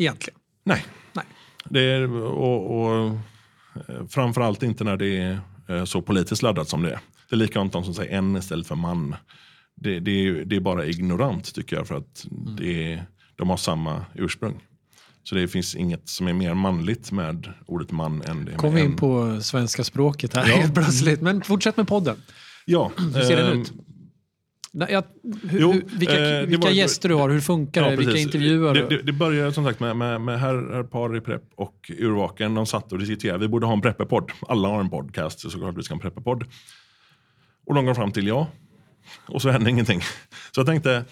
Speaker 1: Egentligen.
Speaker 3: Nej.
Speaker 1: Nej.
Speaker 3: Det är, och, och, eh, framförallt inte när det är eh, så politiskt laddat som det är. Det är likadant de som säger en istället för man. Det, det, är, det är bara ignorant tycker jag för att
Speaker 1: Mm.
Speaker 3: det de har samma ursprung. Så det finns inget som är mer manligt med ordet man än det
Speaker 1: Kom vi in
Speaker 3: en.
Speaker 1: på svenska språket här
Speaker 3: Ja.
Speaker 1: helt *laughs* plötsligt. Men fortsätt med podden.
Speaker 3: Ja,
Speaker 1: Hur ser den
Speaker 3: ehm,
Speaker 1: ut? Nej, jag, hur,
Speaker 3: Jo,
Speaker 1: hur, vilka
Speaker 3: eh,
Speaker 1: vilka
Speaker 3: var-
Speaker 1: gäster du har, hur funkar det? Vilka intervjuer
Speaker 3: det, det, det började som sagt med, med, med herr, herr Pari Prepp och Urvaken. De satt och diskuterade. Vi borde ha en prepperpodd. Alla har en podcast, så såklart vi ska ha en prepperpodd. Och de kom fram till ja. Och så hände ingenting. Så jag tänkte,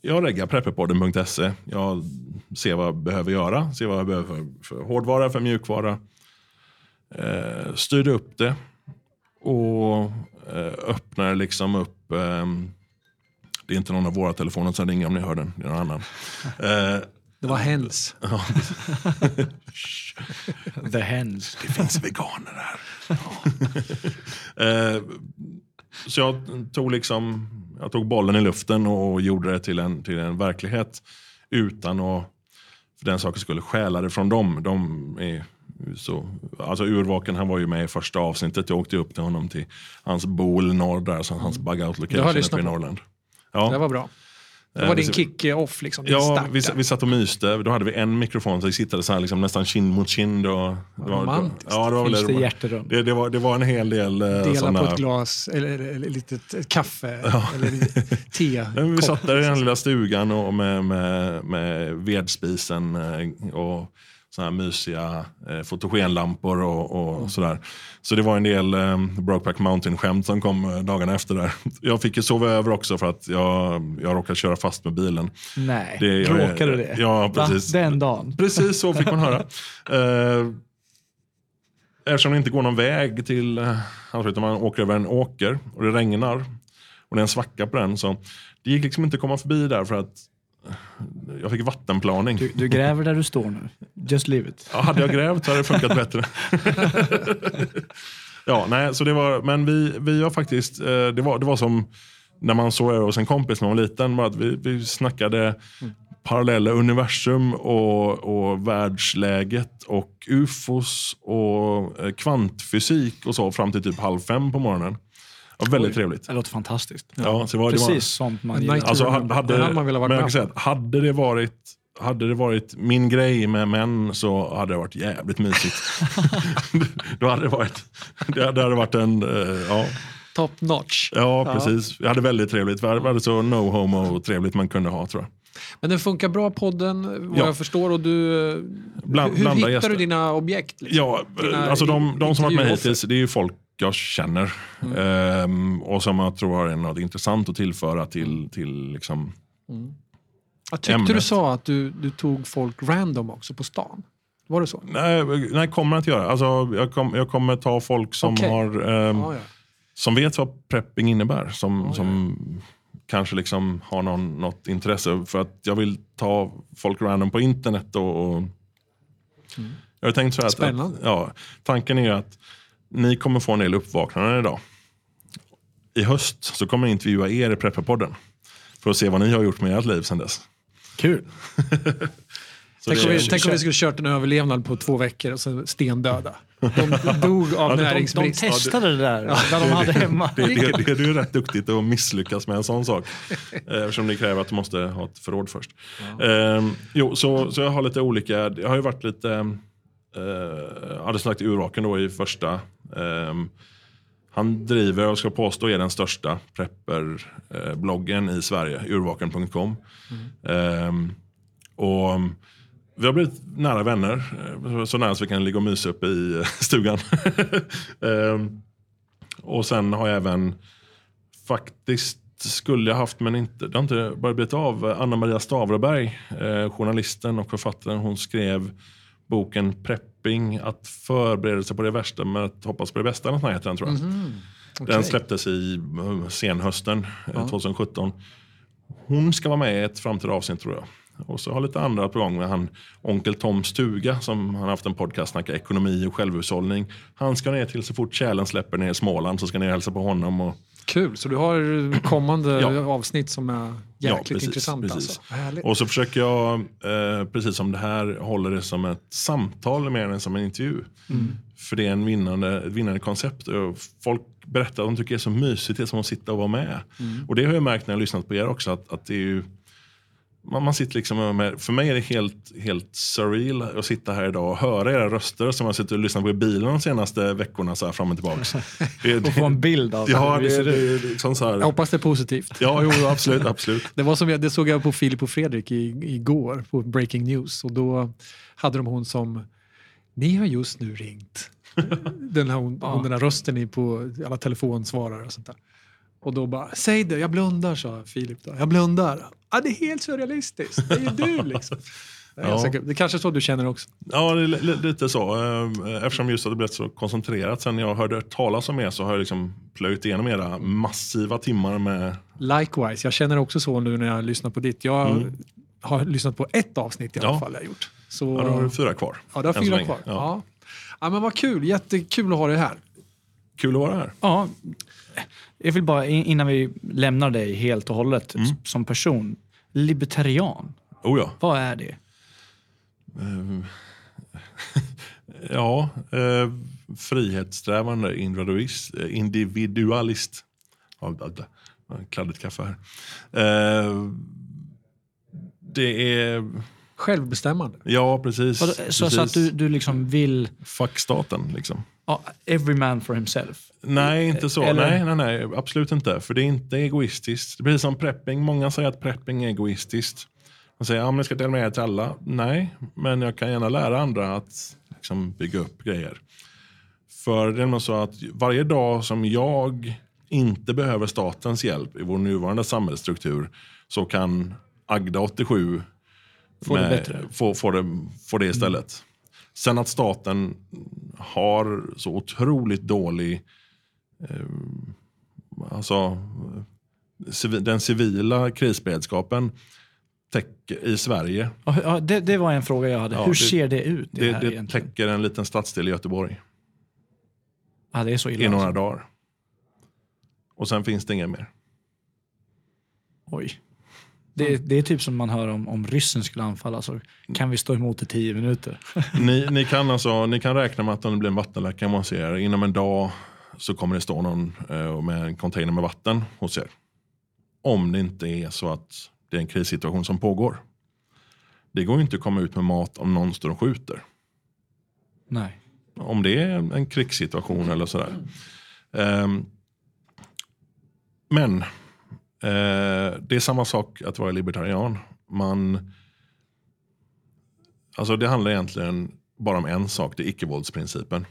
Speaker 3: jag reggar prepperpodden.se. Jag ser vad jag behöver göra. Ser vad jag behöver för, för hårdvara, för mjukvara. Eh, styrde upp det. Och eh, öppnade liksom upp ehm, det är inte någon av våra telefoner som ringer om ni hör den. Det är någon annan. *laughs* Eh,
Speaker 1: Det var hens. *laughs*
Speaker 2: The hens.
Speaker 3: det finns veganer här. *laughs* eh, så jag tog, liksom, jag tog bollen i luften och gjorde det till en, till en verklighet. Utan att för den saken skulle stjäla det från dem. De är så, alltså Urvaken han var ju med i första avsnittet. Jag åkte upp till honom till hans bo i norr där, så hans bug out
Speaker 1: Det
Speaker 3: location uppe i. Norrland. Ja.
Speaker 1: Det var bra. Det var
Speaker 3: vi-
Speaker 1: din kick-off, liksom, din
Speaker 3: Ja, vi, vi satt och myste. Då hade vi en mikrofon så vi sittade så här, liksom, nästan kind mot kind. Och, det var-
Speaker 1: romantiskt.
Speaker 3: Ja, det var,
Speaker 2: Finns det
Speaker 3: väldigt-
Speaker 2: hjärterum?
Speaker 3: det, det, var, det var en hel del eh,
Speaker 1: Dela
Speaker 3: såna...
Speaker 1: på ett glas, eller, eller, litet kaffe, *laughs* eller te. *laughs*
Speaker 3: Ja, vi satt där i den lilla stugan och med, med, med vedspisen eh, och såna här mysiga eh, fotogenlampor och, och
Speaker 1: Mm.
Speaker 3: sådär. Så det var en del eh, Brokeback Mountain-skämt som kom eh, dagarna efter där. Jag fick ju sova över också för att jag, jag råkade köra fast med bilen.
Speaker 2: Nej,
Speaker 3: Det- jag
Speaker 2: råkade du det?
Speaker 3: Ja,
Speaker 2: Va?
Speaker 3: precis.
Speaker 2: Den dagen?
Speaker 3: Precis så fick man höra. *laughs* Eh, eftersom det inte går någon väg till eh, Halmstad, utan man åker över en åker och det regnar och det är en svacka på den. Så det gick liksom inte att komma förbi där för att eh, jag fick vattenplaning.
Speaker 2: Du, du gräver där du står nu. Just leave it.
Speaker 3: Ja, hade jag grävt så hade det funkat bättre. *laughs* ja, nej, så det var, men vi, vi har faktiskt, eh, det var, det var som när man såg över hos en kompis när man var liten. Bara att vi, vi snackade parallella universum och, och världsläget och ufos och eh, kvantfysik och så fram till typ halv fem på morgonen. Det var väldigt trevligt.
Speaker 2: Det låter fantastiskt.
Speaker 3: Ja, så det var, det
Speaker 2: Precis
Speaker 3: var,
Speaker 2: sånt man gillar.
Speaker 3: Alltså, hade,
Speaker 1: Det hade man velat vara
Speaker 3: men jag säga hade det varit hade det varit min grej med män så hade det varit jävligt mysigt. *laughs* Då hade det varit, det hade det varit en, eh, ja,
Speaker 1: Top notch.
Speaker 3: ja precis. Vi hade väldigt trevligt. Vi hade, vi hade så no homo trevligt man kunde ha tror jag.
Speaker 1: Men den funkar bra podden, vad
Speaker 3: Ja.
Speaker 1: jag förstår. Och du,
Speaker 3: Bland-
Speaker 1: hur hittar
Speaker 3: gäster.
Speaker 1: du dina objekt? Liksom?
Speaker 3: Ja,
Speaker 1: Dina
Speaker 3: alltså de, de som varit med hittills, det är ju folk jag känner. Ehm, och som jag tror har något intressant att tillföra till, till liksom,
Speaker 1: Jag tyckte
Speaker 3: ämnet.
Speaker 1: du sa att du, du tog folk random också på stan. Var det så?
Speaker 3: nej, nej, kommer jag inte göra. Alltså, jag, kom, jag kommer ta folk som
Speaker 1: Okej.
Speaker 3: har ehm,
Speaker 1: Ja, ja.
Speaker 3: som vet vad prepping innebär. Som, som kanske liksom har någon, något intresse. För att jag vill ta folk random på internet. Och, och Jag har tänkt så här att, att
Speaker 1: Mm. Spännande.
Speaker 3: ja, tanken är ju att ni kommer få en del uppvaknanden idag. I höst så kommer jag intervjua er i Prepparpodden. För att se vad ni har gjort med ert liv sedan dess.
Speaker 2: Kul. *laughs*
Speaker 1: Tänk, om vi, tänk om vi skulle kört en överlevnad på två veckor och så stendöda. De *laughs* dog av
Speaker 3: de-
Speaker 2: De, de
Speaker 1: näringsbrist.
Speaker 2: testade det där när de hade hemma.
Speaker 3: Det, det, det, det är ju rätt duktigt att misslyckas med en sån sak. Eh, Eftersom det kräver att du måste ha ett förråd först. Ehm, jo, så, så jag har lite olika, jag har ju varit lite, eh, hade slagit urvaken då i första. Ehm, han driver och ska påstå är den största prepper-bloggen i Sverige, urvaken.com. Mm. Ehm, och vi har blivit nära vänner, eh, så nära så vi kan ligga och mysa uppe i eh, stugan. *laughs* Ehm, och sen har jag även faktiskt skulle jag haft men inte, det har inte bara blivit av. Anna Maria Stavreberg, eh, journalisten och författaren, hon skrev boken Prepping, att förbereda sig på det värsta men att hoppas på det bästa. Något heter den tror jag. Den släpptes i eh, senhösten eh, 2017. Hon ska vara med i ett framtida avsnitt tror jag. Och så har lite andra på gång med han Onkel Tom Stuga som han har haft en podcast snackar ekonomi och självhushållning. Han ska ner till så fort tjälen släpper ner i Småland så ska ni hälsa på honom. Och,
Speaker 1: Kul, så du har kommande
Speaker 3: Ja.
Speaker 1: avsnitt som är jäkligt
Speaker 3: precis,
Speaker 1: intressant.
Speaker 3: precis.
Speaker 1: Alltså. Härligt.
Speaker 3: och så försöker jag, eh, precis som det här, hålla det som ett samtal mer än som en intervju. För det är en vinnande, ett vinnande koncept. Och Folk berättar att de tycker det är så mysigt, det är som att sitta och vara med. Och det har jag märkt när jag har lyssnat på er också, att, att det är ju man, man sitter liksom med, för mig är det helt, helt surreal att sitta här idag och höra era röster som jag sitter och lyssnat på i bilen de senaste veckorna så här fram och tillbaks. *laughs* Det,
Speaker 2: Och få en bild av
Speaker 3: ja, det, det, liksom så här.
Speaker 1: Jag hoppas det är positivt.
Speaker 3: Ja, jo, absolut, absolut. *laughs*
Speaker 1: Det, var som jag, det såg jag på Filip och Fredrik i, igår på Breaking News och då hade de hon som Ni har just nu ringt. *laughs* Den, här, hon, hon, den här rösten i på alla telefonsvarare och sånt där. Och då bara, säg det, jag blundar sa Filip då. Jag blundar. Ja, det är helt surrealistiskt. Det är ju du liksom. Det är,
Speaker 3: Ja.
Speaker 1: det är kanske så du känner också.
Speaker 3: Ja, det är li- li- lite så. Eh, Eftersom just att det blivit så koncentrerat sen jag hörde talas om er så har jag liksom plöjt igenom era massiva timmar med...
Speaker 1: Likewise, jag känner också så nu när jag lyssnar på ditt. Jag har lyssnat på ett avsnitt i alla
Speaker 3: Mm. Ja.
Speaker 1: fall. Jag gjort. Så,
Speaker 3: Ja, då har du fyra kvar.
Speaker 1: Ja, du har fyra kvar. Ja.
Speaker 3: Ja.
Speaker 1: Ja. men vad kul, jättekul att ha dig här.
Speaker 3: Kul att vara här.
Speaker 2: Ja, jag vill bara in- innan vi lämnar dig helt och hållet
Speaker 3: Mm.
Speaker 2: som person. Libertarian,
Speaker 3: Oh ja.
Speaker 2: vad är det?
Speaker 3: Eh, *laughs* ja, eh, frihetssträvande individualist. eh. Kladdigt kaffe här. Eh, Det är...
Speaker 1: Självbestämmande.
Speaker 3: Ja, precis.
Speaker 2: Så, så att du, du liksom vill...
Speaker 3: Fuck staten, liksom.
Speaker 2: Every man for himself.
Speaker 3: Nej, inte så.
Speaker 2: Eller-
Speaker 3: Nej, nej, nej, absolut inte. För det är inte egoistiskt. Det blir som prepping. Många säger att prepping är egoistiskt. De säger att ja, jag ska dela med det till alla. Nej, men jag kan gärna lära andra att liksom, bygga upp grejer. För det är nog så att varje dag som jag inte behöver statens hjälp i vår nuvarande samhällsstruktur så kan Agda 87
Speaker 2: Få det
Speaker 3: med-
Speaker 2: bättre.
Speaker 3: Få, få, det, få det istället. Sen att staten har så otroligt dålig alltså, civi- den civila krisberedskapen täcker, i Sverige,
Speaker 2: Ja, det, det var en fråga jag hade.
Speaker 3: Ja,
Speaker 2: Hur
Speaker 3: det-
Speaker 2: ser det ut? Det,
Speaker 3: det, det täcker en liten stadsdel i Göteborg
Speaker 2: Ja, det är så illa.
Speaker 3: i några
Speaker 2: alltså.
Speaker 3: dagar. Och sen finns det inget mer.
Speaker 2: Oj. Det, det är typ som man hör om, om ryssen skulle anfalla. Så kan vi stå emot i tio minuter? *laughs*
Speaker 3: Ni, ni, kan alltså, ni kan räkna med att om det blir en vattenläcka hos er, inom en dag så kommer det stå någon eh, med en container med vatten hos er. Om det inte är så att det är en krissituation som pågår. Det går inte att komma ut med mat om någon står och skjuter.
Speaker 2: Nej.
Speaker 3: Om det är en krigssituation eller sådär. Ehm, men eh, det är samma sak att vara libertarian. Man, alltså det handlar egentligen bara om en sak, det är icke-våldsprincipen.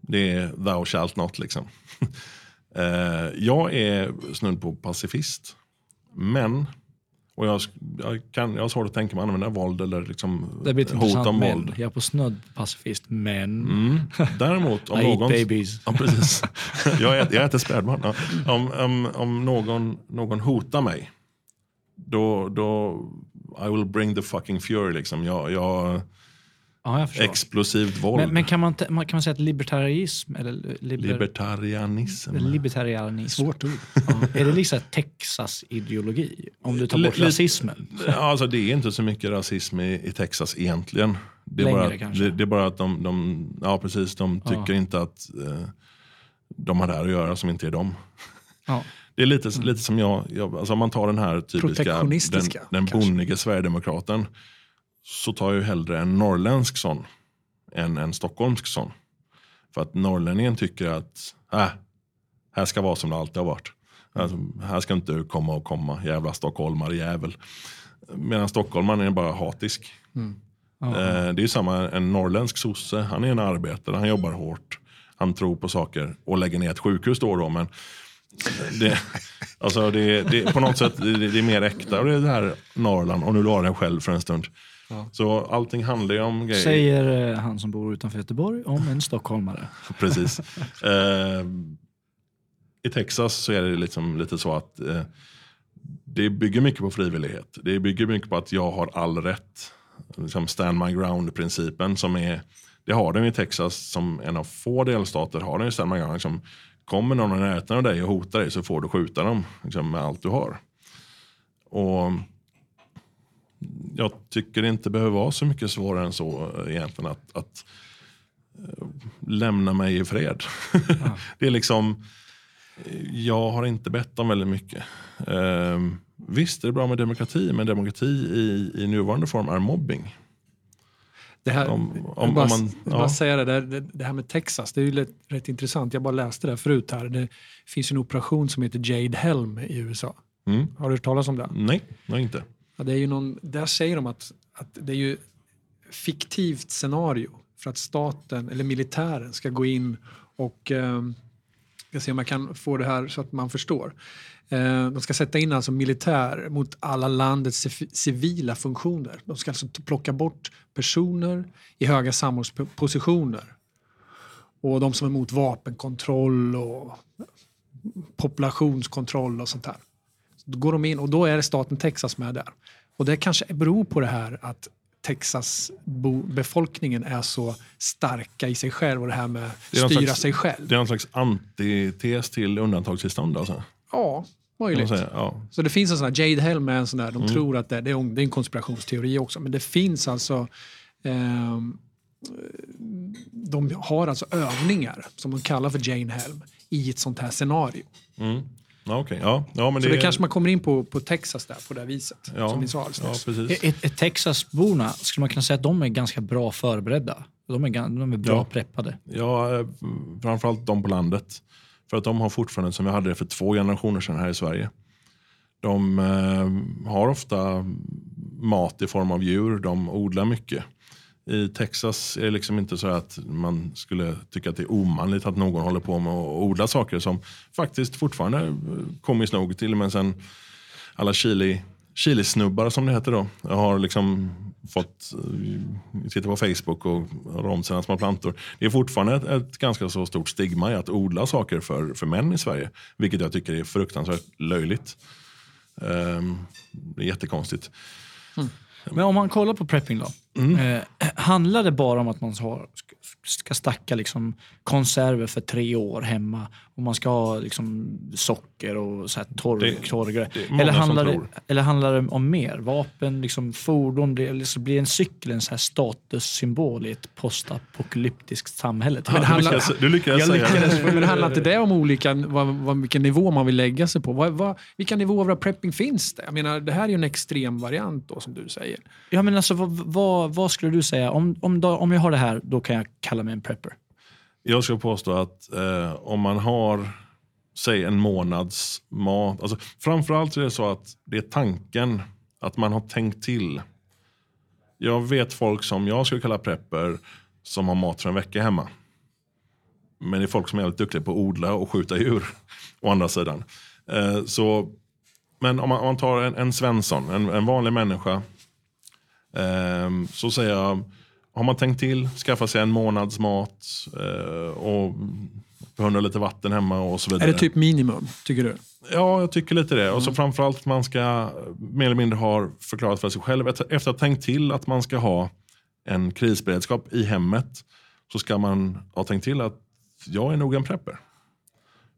Speaker 3: Det är thou shalt not liksom. *laughs* eh, jag är snudd på pacifist. Men, och jag, jag, kan, jag har svårt att tänka mig att använda våld eller liksom
Speaker 2: Det blir
Speaker 3: hot om våld.
Speaker 2: Jag är på snudd pacifist, men...
Speaker 3: Mm. Däremot om *laughs*
Speaker 2: I eat
Speaker 3: någon...
Speaker 2: babies.
Speaker 3: Ja, precis. *laughs* Jag äter, jag äter spädbarn. Ja. Om, om, om någon, någon hotar mig, då, då I will bring the fucking fury. Liksom. Jag, jag,
Speaker 2: Ja, jag förstår.
Speaker 3: explosivt våld.
Speaker 2: Men, men kan, man, kan man säga att libertarism, eller liber,
Speaker 3: Libertarianism.
Speaker 2: libertarianism,
Speaker 1: Svårt ord.
Speaker 2: ja, är det liksom Texas-ideologi? Om du tar bort rasismen?
Speaker 3: Ja, Alltså, det är inte så mycket rasism i, i Texas egentligen. Det är,
Speaker 2: Längre
Speaker 3: bara, att- det, det är bara att de, de, ja, precis, de tycker inte att eh, de har där att göra som inte är dem.
Speaker 2: Ja.
Speaker 3: Det är lite, lite som jag, jag alltså om man tar den här typiska, den, den bonnige sverigedemokraten. Så tar jag ju hellre en norrländsk sån än en stockholmsk sån. För att norrlänningen tycker att, äh, här ska vara som det alltid har varit. Alltså, här ska inte du komma och komma, jävla stockholmare jävel. Medan stockholmaren är bara hatisk.
Speaker 2: Ja.
Speaker 3: Eh, det är samma, en norrländsk sosse, han är en arbetare, han jobbar hårt. Han tror på saker och lägger ner ett sjukhus då och då. Men det, *laughs* alltså det, det, på något sätt det, det är mer äkta. Och det är det här Norrland, och nu la jag den själv för en stund. Så allting handlar ju om grejer.
Speaker 2: Säger eh, han som bor utanför Göteborg om en stockholmare. *laughs*
Speaker 3: Precis. Eh, I Texas så är det liksom lite så att eh, det bygger mycket på frivillighet. Det bygger mycket på att jag har all rätt. Liksom stand my ground-principen som är, det har den i Texas som en av få delstater har den i stand my ground. Liksom, kommer någon i närheten av dig och hotar dig så får du skjuta dem liksom, med allt du har. Och jag tycker det inte behöver vara så mycket svårare än så eh, egentligen att, att eh, lämna mig i fred. *laughs* det är liksom, eh, jag har inte bett om väldigt mycket. Eh, visst är det bra med demokrati, men demokrati i, i nuvarande form är mobbing.
Speaker 1: Det här,
Speaker 3: Om- om-
Speaker 1: bara,
Speaker 3: om man- ja.
Speaker 1: bara säga det, där, det, det här med Texas, det är ju rätt, rätt intressant. Jag bara läste det förut här. Det finns en operation som heter Jade Helm i USA.
Speaker 3: Mm.
Speaker 1: Har du hört talas om det?
Speaker 3: Nej, nej inte.
Speaker 1: Ja, det är ju någon, där säger de att, att det är ju fiktivt scenario för att staten eller militären ska gå in och eh, ska se om jag kan få det här så att man förstår. Eh, de ska sätta in alltså militär mot alla landets civila funktioner. De ska alltså plocka bort personer i höga samhällspositioner. Och de som är emot vapenkontroll och populationskontroll och sånt här. Då går de in och då är det staten Texas med där. Och det kanske beror på det här att Texas bo- befolkningen är så starka i sig själv och det här med
Speaker 3: Det
Speaker 1: styra
Speaker 3: slags-
Speaker 1: sig själv.
Speaker 3: Det är någon slags antites till undantagstillstånd alltså.
Speaker 1: Ja, möjligt.
Speaker 3: säga. Ja.
Speaker 1: Så det finns en sån här, Jade Helm är en sån där,
Speaker 3: Mm.
Speaker 1: de tror att det, det, är, en konspirationsteori också, men det finns alltså ehm, de har alltså övningar som de kallar för Jane Helm i ett sånt här scenario.
Speaker 3: Mm. Ja, okej. ja, ja, men
Speaker 1: Så
Speaker 3: det,
Speaker 1: det kanske man kommer in på, på Texas där, på det här viset.
Speaker 3: ja,
Speaker 1: som vi sa alldeles
Speaker 3: ja.
Speaker 2: Ett, Texasborna, skulle man kunna säga att de är ganska bra förberedda? De är, de är bra
Speaker 3: Ja.
Speaker 2: preppade.
Speaker 3: Ja, eh, framförallt de på landet. För att de har fortfarande, som vi hade det för två generationer sedan här i Sverige. De eh, har ofta mat i form av djur, de odlar mycket. I Texas är det liksom inte så att man skulle tycka att det är omanligt att någon håller på med att odla saker som faktiskt fortfarande, kommer komiskt nog, till och med sen alla chili, chilisnubbar som det heter då, har liksom fått eh, sitta på Facebook och röra om sina små plantor. Det är fortfarande ett, ett ganska så stort stigma i att odla saker för, för män i Sverige. Vilket jag tycker är fruktansvärt löjligt. Um, det är jättekonstigt. Mm.
Speaker 2: Men om man kollar på prepping då. Eh, handlar det bara om att man ska stacka liksom konserver för tre år hemma och man ska ha liksom socker och så här torr,
Speaker 3: Det-
Speaker 2: torrgrejer?
Speaker 3: det
Speaker 2: Eller handlar, det, eller handlar det om mer? Vapen, liksom fordon? Blir, liksom blir en cykel en så här statussymbol i ett postapokalyptiskt samhälle?
Speaker 1: Men
Speaker 3: du
Speaker 1: handlar-
Speaker 3: lyckades, du lyckades
Speaker 2: Jag
Speaker 3: säga
Speaker 2: lyckades.
Speaker 1: Men det handlar inte det om olika, vad, vad, vilken nivå man vill lägga sig på? Vad, vad, vilka nivåer av prepping finns det? Jag menar, det här är ju en extrem variant då, som du säger.
Speaker 2: Ja, men alltså, vad, vad, vad skulle du säga? Om, om, då, om jag har det här, då kan jag kalla mig en prepper.
Speaker 3: Jag ska påstå att eh, om man har, säg en månads mat. Alltså, framförallt är det så att det är tanken att man har tänkt till. Jag vet folk som jag skulle kalla prepper som har mat för en vecka hemma. Men det är folk som är väldigt duktiga på att odla och skjuta djur. *laughs* Å andra sidan. Eh, så, men om man, om man tar en, en Svensson, en, en vanlig människa. Eh, så säger jag, har man tänkt till, skaffa sig en månads mat eh, och behålla lite vatten hemma och så vidare.
Speaker 1: Är det typ minimum, tycker du?
Speaker 3: Ja, jag tycker lite det. Och så framförallt man ska mer eller mindre ha förklarat för sig själv, efter efter att ha tänkt till att man ska ha en krisberedskap i hemmet, så ska man ha tänkt till att jag är nog en prepper.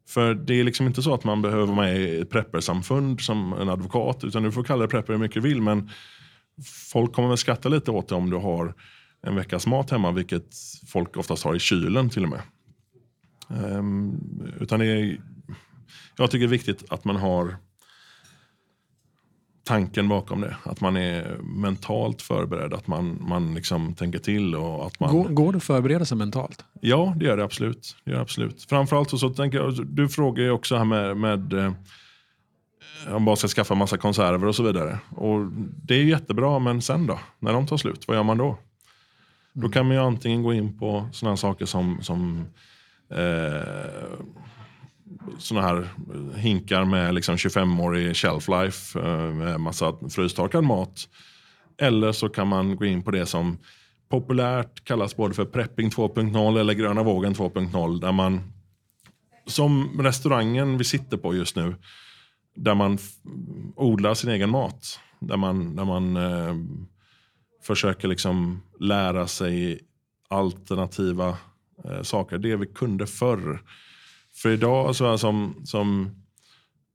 Speaker 3: För det är liksom inte så att man behöver vara med i ett preppersamfund som en advokat, utan du får kalla det prepper hur mycket du vill, men folk kommer väl skratta lite åt det om du har en veckas mat hemma, vilket folk oftast har i kylen till och med. Ehm, utan det är, jag tycker det är viktigt att man har tanken bakom det. Att man är mentalt förberedd, att man, man liksom tänker till. Och att man,
Speaker 1: Går, går det att förbereda sig mentalt?
Speaker 3: Ja, det gör det absolut. Det gör det absolut. Framförallt så, så tänker jag, du frågar ju också här med, med eh, om bara ska skaffa massa konserver och så vidare. Och det är jättebra, men sen då? När de tar slut, vad gör man då? Då kan man ju antingen gå in på sådana saker som, som eh, såna här hinkar med liksom 25-årig shelf life eh, med massa frystorkad mat. Eller så kan man gå in på det som populärt kallas både för prepping 2.0 eller gröna vågen 2.0 där man som restaurangen vi sitter på just nu där man odlar sin egen mat. Där man, där man eh, försöker liksom lära sig alternativa eh, saker. Det vi kunde förr. För idag så är som, som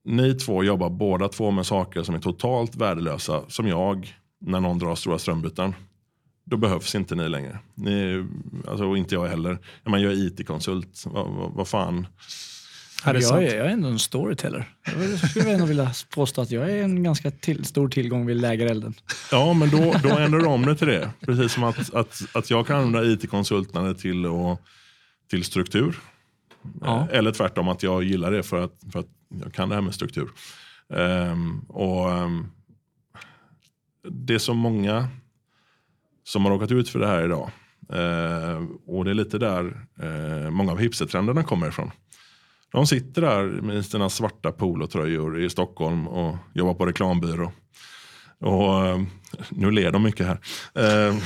Speaker 3: ni två jobbar båda två med saker som är totalt värdelösa. Som jag när någon drar stora strömbyten. Då behövs inte ni längre. Ni, alltså, och inte jag heller. Jag, menar, jag är IT-konsult, vad, va, vad fan.
Speaker 1: Det
Speaker 2: jag, är, jag är ändå en storyteller. Jag skulle ändå vilja påstå att jag är en ganska till, stor tillgång vid lägerelden.
Speaker 3: Ja, men då, då ändrar du om det till det. Precis som att, att, att jag kan använda IT-konsultande till, och, till struktur.
Speaker 2: Ja.
Speaker 3: Eh, Eller tvärtom att jag gillar det för att, för att jag kan det här med struktur. Ehm, och ehm, Det är så många som har råkat ut för det här idag. Eh, och det är lite där eh, många av hipstertrenderna kommer ifrån. De sitter där med sina svarta polotröjor i Stockholm och jobbar på reklambyrå. Och eh, nu ler de mycket här. Eh, *laughs*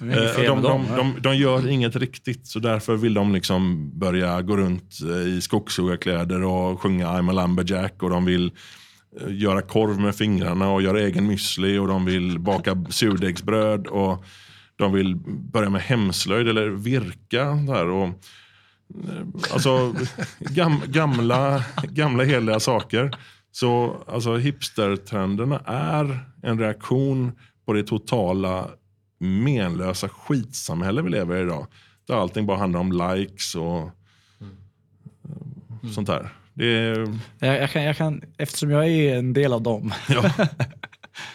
Speaker 3: Eh, de, de, de, de gör inget riktigt så därför vill de liksom börja gå runt i skogshuggarkläder och sjunga I'm a lumberjack och de vill göra korv med fingrarna och göra egen müsli och de vill baka surdegsbröd och de vill börja med hemslöjd eller virka. Där och, alltså gam, gamla, gamla heliga saker. Så alltså, hipstertrenderna är en reaktion på det totala menlösa skitsamhälle vi lever i idag. Där allting bara handlar om likes och eh, sånt där. Det är,
Speaker 2: Jag, jag, kan, jag kan, eftersom jag är en del av dem
Speaker 3: ja. *laughs*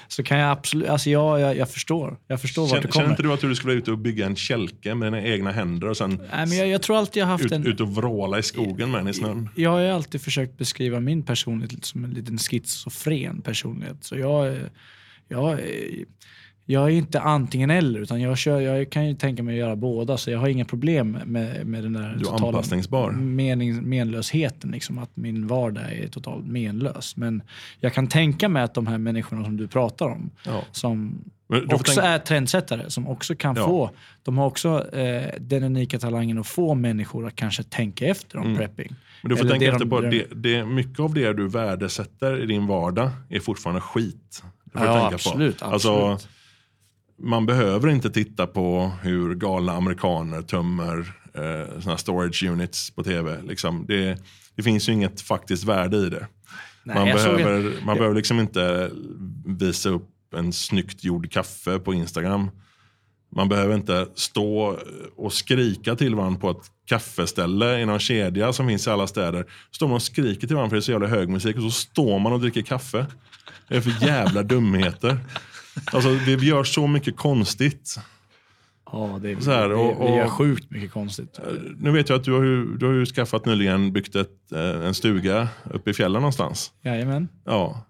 Speaker 2: så kan jag absolut, alltså jag, jag, jag förstår. Jag förstår vart du kommer.
Speaker 3: känner inte du att du skulle vara ute och bygga en kälke med dina egna händer och sen
Speaker 2: Nej, men jag, jag tror alltid jag har haft
Speaker 3: ut,
Speaker 2: en...
Speaker 3: ut och vråla i skogen med den i snön?
Speaker 2: Jag har alltid försökt beskriva min personlighet som en liten schizofren personlighet. Så jag, jag, är- jag är inte antingen eller, utan jag, kör, jag kan ju tänka mig att göra båda. Så jag har inga problem med, med den där
Speaker 3: Du är anpassningsbar.
Speaker 2: mening, menlösheten. Liksom, att min vardag är totalt menlös. Men jag kan tänka mig att de här människorna som du pratar om,
Speaker 3: Ja.
Speaker 2: som också
Speaker 3: tänka-
Speaker 2: är trendsättare, som också kan
Speaker 3: Ja.
Speaker 2: få, de har också eh, den unika talangen att få människor att kanske tänka efter om prepping.
Speaker 3: Men du får
Speaker 2: Eller
Speaker 3: tänka efter
Speaker 2: de
Speaker 3: på, det, det, mycket av det du värdesätter i din vardag är fortfarna skit. Det får
Speaker 2: Ja,
Speaker 3: tänka
Speaker 2: absolut,
Speaker 3: på. Alltså,
Speaker 2: absolut.
Speaker 3: Man behöver inte titta på hur galna amerikaner tömmer eh, såna storage units på tv. Liksom. Det, det finns ju inget faktiskt värde i det.
Speaker 2: Nej,
Speaker 3: man
Speaker 2: jag såg
Speaker 3: behöver, man behöver liksom inte visa upp en snyggt gjord kaffe på Instagram. Man behöver inte stå och skrika till varandra på ett kaffeställe i någon kedja som finns i alla städer. Står man och skriker till varandra för det är så jävla hög musik och så står man och dricker kaffe. Det är för jävla dumheter. Alltså, vi gör så mycket konstigt.
Speaker 2: Ja, det,
Speaker 3: Så här, och-
Speaker 2: det, det gör
Speaker 3: och-
Speaker 2: sjukt mycket konstigt.
Speaker 3: Nu vet jag att du har ju, du har ju skaffat nyligen byggt ett, eh, en stuga uppe i fjällen någonstans.
Speaker 2: Jajamän.
Speaker 3: Ja,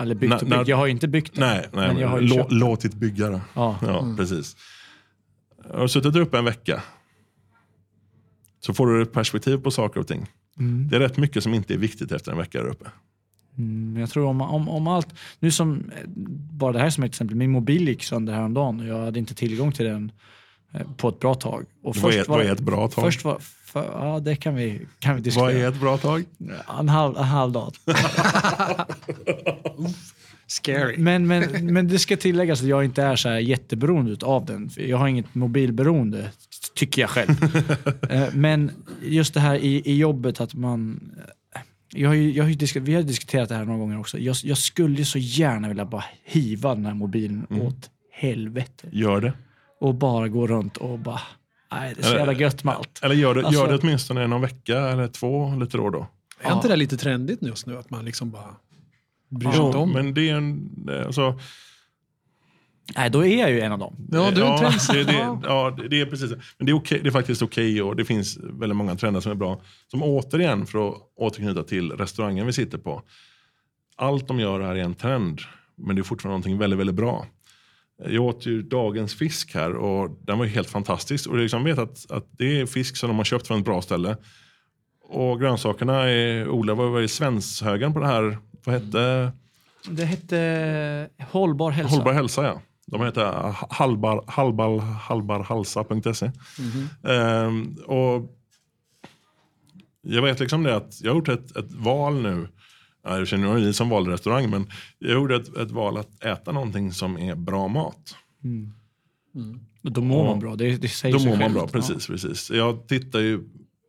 Speaker 2: Eller byggt och byggt.
Speaker 3: när-
Speaker 2: Jag har ju inte byggt den.
Speaker 3: nej, nej
Speaker 2: men jag har ju
Speaker 3: lå,
Speaker 2: den.
Speaker 3: låtit bygga det.
Speaker 2: Ja.
Speaker 3: Ja, precis. Jag har suttit där uppe en vecka. Så får du ett perspektiv på saker och ting.
Speaker 2: Mm.
Speaker 3: Det är rätt mycket som inte är viktigt efter en vecka där uppe.
Speaker 2: Mm, jag tror om, om, om allt, nu som, eh, bara det här som ett exempel, min mobil gick sönder häromdagen och jag hade inte tillgång till den eh, på ett bra tag. Och
Speaker 3: Vad är, vad är ett bra tag?
Speaker 2: Först var, för, ja det kan vi, kan vi diskutera.
Speaker 3: vad är ett bra tag?
Speaker 2: En halv, en halv dag. *laughs*
Speaker 1: Scary.
Speaker 2: Men, men, men det ska tilläggas att jag inte är så här jätteberoende av den. Jag har inget mobilberoende, tycker jag själv. *laughs* Eh, men just det här i, i jobbet att man... Jag har ju, jag har ju vi har diskuterat det här några gånger också. Jag, jag skulle ju så gärna vilja bara hiva den här mobilen åt helvete.
Speaker 3: Gör det.
Speaker 2: Och bara gå runt och bara... Nej, det är så
Speaker 3: Eller-
Speaker 2: jävla gött med allt.
Speaker 3: Eller gör det,
Speaker 2: Alltså-
Speaker 3: gör det åtminstone någon vecka eller två lite då och då.
Speaker 1: Är inte det lite trendigt just nu? Att man liksom bara bryr sig
Speaker 3: Jo,
Speaker 1: inte om det?
Speaker 3: men det är en... Alltså,
Speaker 2: Nej, då är jag ju en av dem.
Speaker 1: Ja, du är en
Speaker 3: ja, det, det, ja, det är precis. Men det är, okej, det är faktiskt okej och det finns väldigt många trender som är bra. Som återigen, för att återknyta till restaurangen vi sitter på. Allt de gör är en trend, men det är fortfarande någonting väldigt, väldigt bra. Jag åt ju dagens fisk här och den var ju helt fantastisk. Och jag liksom vet att, att det är fisk som de har köpt från ett bra ställe. Och grönsakerna är odlade, vad var det, Svenshögen på det här, vad hette
Speaker 2: Det hette Hållbar hälsa.
Speaker 3: Hållbar hälsa ja. De heter halbar, halbar, halbarhalsa.se. Ehm, och jag vet liksom det att jag har gjort ett, ett val nu. Ja, Jag känner ni som valde restaurang men jag gjorde ett, ett val att äta någonting som är bra mat.
Speaker 2: Då mår man bra. Det, det säger
Speaker 3: Då
Speaker 2: sig
Speaker 3: mår man bra, precis. precis. Jag tittar ju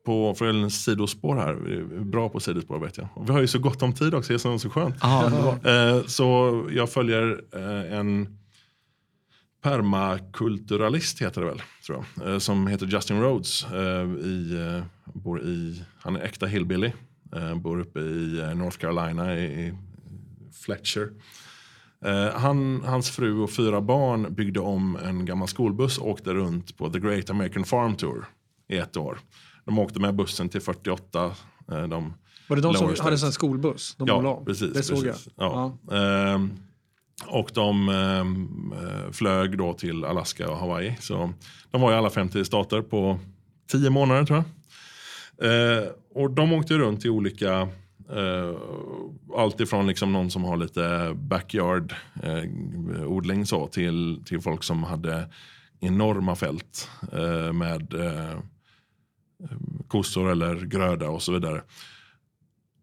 Speaker 3: på en sidospår här. Bra på sidospår vet jag. Och vi har ju så gott om tid också, det är så, skönt.
Speaker 2: Ja, underbart.
Speaker 3: Eh, så jag följer eh, en permakulturalist heter det väl, tror jag. Eh, som heter Justin Rhodes. Eh, i, eh, bor i, han är äkta hillbilly. Bor uppe i North Carolina i, Fletcher. Han, hans fru och fyra barn byggde om en gammal skolbuss och åkte runt på The Great American Farm Tour i ett år. De åkte med bussen till 48. Eh, de
Speaker 1: Var det de som hade en skolbuss? De
Speaker 3: Ja, precis.
Speaker 1: Det såg
Speaker 3: precis.
Speaker 1: jag.
Speaker 3: Ja. Ehm, och de ehm, eh, flög då till Alaska och Hawaii. Så de var i alla 50 stater på 10 månader tror jag. Eh, och de åkte runt i olika, Uh, allt ifrån liksom någon som har lite backyard uh, odling så till, till folk som hade enorma fält uh, med kossor eller gröda och så vidare.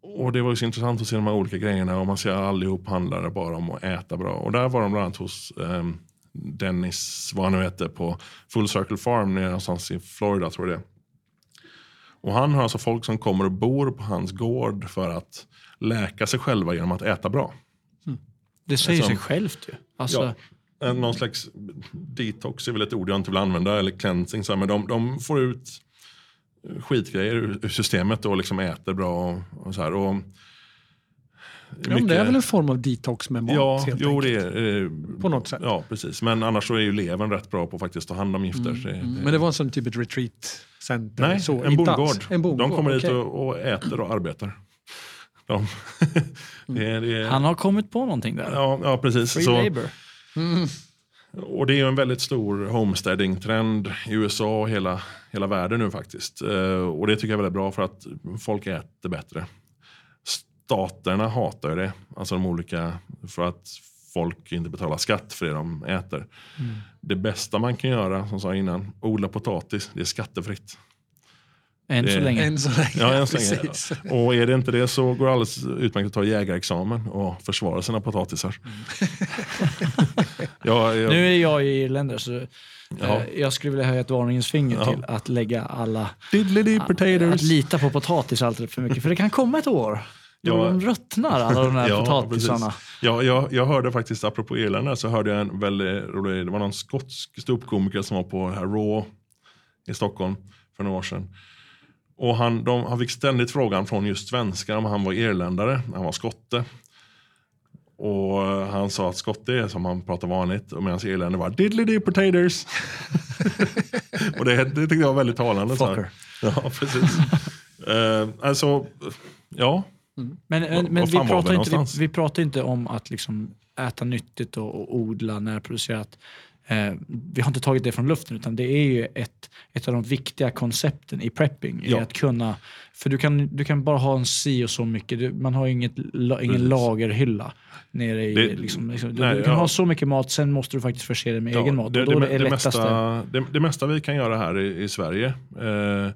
Speaker 3: Och det var ju så intressant att se de här olika grejerna och man ser allihop handlar det bara om att äta bra. Och där var de bland annat hos ehm, Dennis, vad han nu heter, på Full Circle Farm nere någonstans i Florida tror jag det. Och han har alltså folk som kommer och bor på hans gård för att läka sig själva genom att äta bra.
Speaker 2: Det säger
Speaker 3: Alltså-
Speaker 2: sig självt ju. Alltså,
Speaker 3: Ja, någon slags detox är väl ett ord jag inte vill använda, eller cleansing. Så men de, de får ut skitgrejer ur, systemet och liksom äter bra. Och, och så här. Och,
Speaker 1: Ja, men det är väl en form av detox med mat
Speaker 3: Ja,
Speaker 1: helt
Speaker 3: jo,
Speaker 1: enkelt.
Speaker 3: det är, eh,
Speaker 1: På något sätt.
Speaker 3: Ja, precis. Men annars så är ju levern rätt bra på att faktiskt ta hand om gifter. Så det-
Speaker 1: Mm. Men det var en sån typ ett retreat center?
Speaker 3: Nej,
Speaker 1: så,
Speaker 3: en bondgård.
Speaker 1: En bondgård.
Speaker 3: De kommer dit
Speaker 1: okej.
Speaker 3: och, och äter och arbetar. De, *laughs* det, är- det, är-
Speaker 2: Han har kommit på någonting där.
Speaker 3: ja, ja, precis.
Speaker 2: Free
Speaker 3: Så,
Speaker 2: labor.
Speaker 3: Och det är ju en väldigt stor homesteading-trend i USA och hela, hela världen nu faktiskt. Eh, och det tycker jag är väldigt bra för att folk äter bättre. Staterna hatar ju det, alltså de olika, för att folk inte betalar skatt för det de äter. Det bästa man kan göra, som jag sa innan, odla potatis, det är skattefritt.
Speaker 2: Än så länge.
Speaker 1: Än så länge.
Speaker 3: Ja, än så länge. Och är det inte det så går det alldeles utmärkt att ta jägarexamen och försvara sina potatisar. *laughs* ja, jag,
Speaker 2: Nu är jag ju irländare så
Speaker 3: Ja.
Speaker 2: eh, jag skulle vilja höja ett varningens finger
Speaker 3: Ja.
Speaker 2: till att lägga alla...
Speaker 3: Diddly
Speaker 2: Att
Speaker 3: potatoes.
Speaker 2: lita på potatis alltid för mycket. För det kan komma ett år
Speaker 3: Ja.
Speaker 2: de ruttnar, alla de här *laughs*
Speaker 3: Ja,
Speaker 2: potatisarna.
Speaker 3: precis. Ja, jag, jag hörde faktiskt, apropå Irland, så hörde jag en väldigt rolig, det var någon skotsk ståuppkomiker som var på här Raw i Stockholm för några år sedan. Och han, de, han fick ständigt frågan från just svenskar om han var irländare, han var skotte. Och eh, han sa att skotte är som han pratar vanligt, och medan irländare var diddly potatoes. *laughs* och det, det tyckte jag var väldigt talande. så här.
Speaker 2: Fucker.
Speaker 3: Ja, precis. Eh, alltså, ja.
Speaker 2: Men, men,
Speaker 3: Var-
Speaker 2: men
Speaker 3: var
Speaker 2: vi, pratar inte, vi, vi pratar inte om att liksom äta nyttigt och, och odla närproducerat. Eh, vi har inte tagit det från luften utan det är ju ett, ett av de viktiga koncepten i prepping.
Speaker 3: Ja.
Speaker 2: Är att kunna, för du kan, du kan bara ha en si och så mycket. Du, man har inget, ingen
Speaker 3: Precis.
Speaker 2: lagerhylla. Nere i,
Speaker 3: Det-
Speaker 2: liksom, liksom, du,
Speaker 3: nej,
Speaker 2: du kan
Speaker 3: ja.
Speaker 2: ha så mycket mat, sen måste du faktiskt förse dig med egen mat.
Speaker 3: Det, det,
Speaker 2: det,
Speaker 3: det, mesta, det, det mesta vi kan göra här i, i Sverige, eh,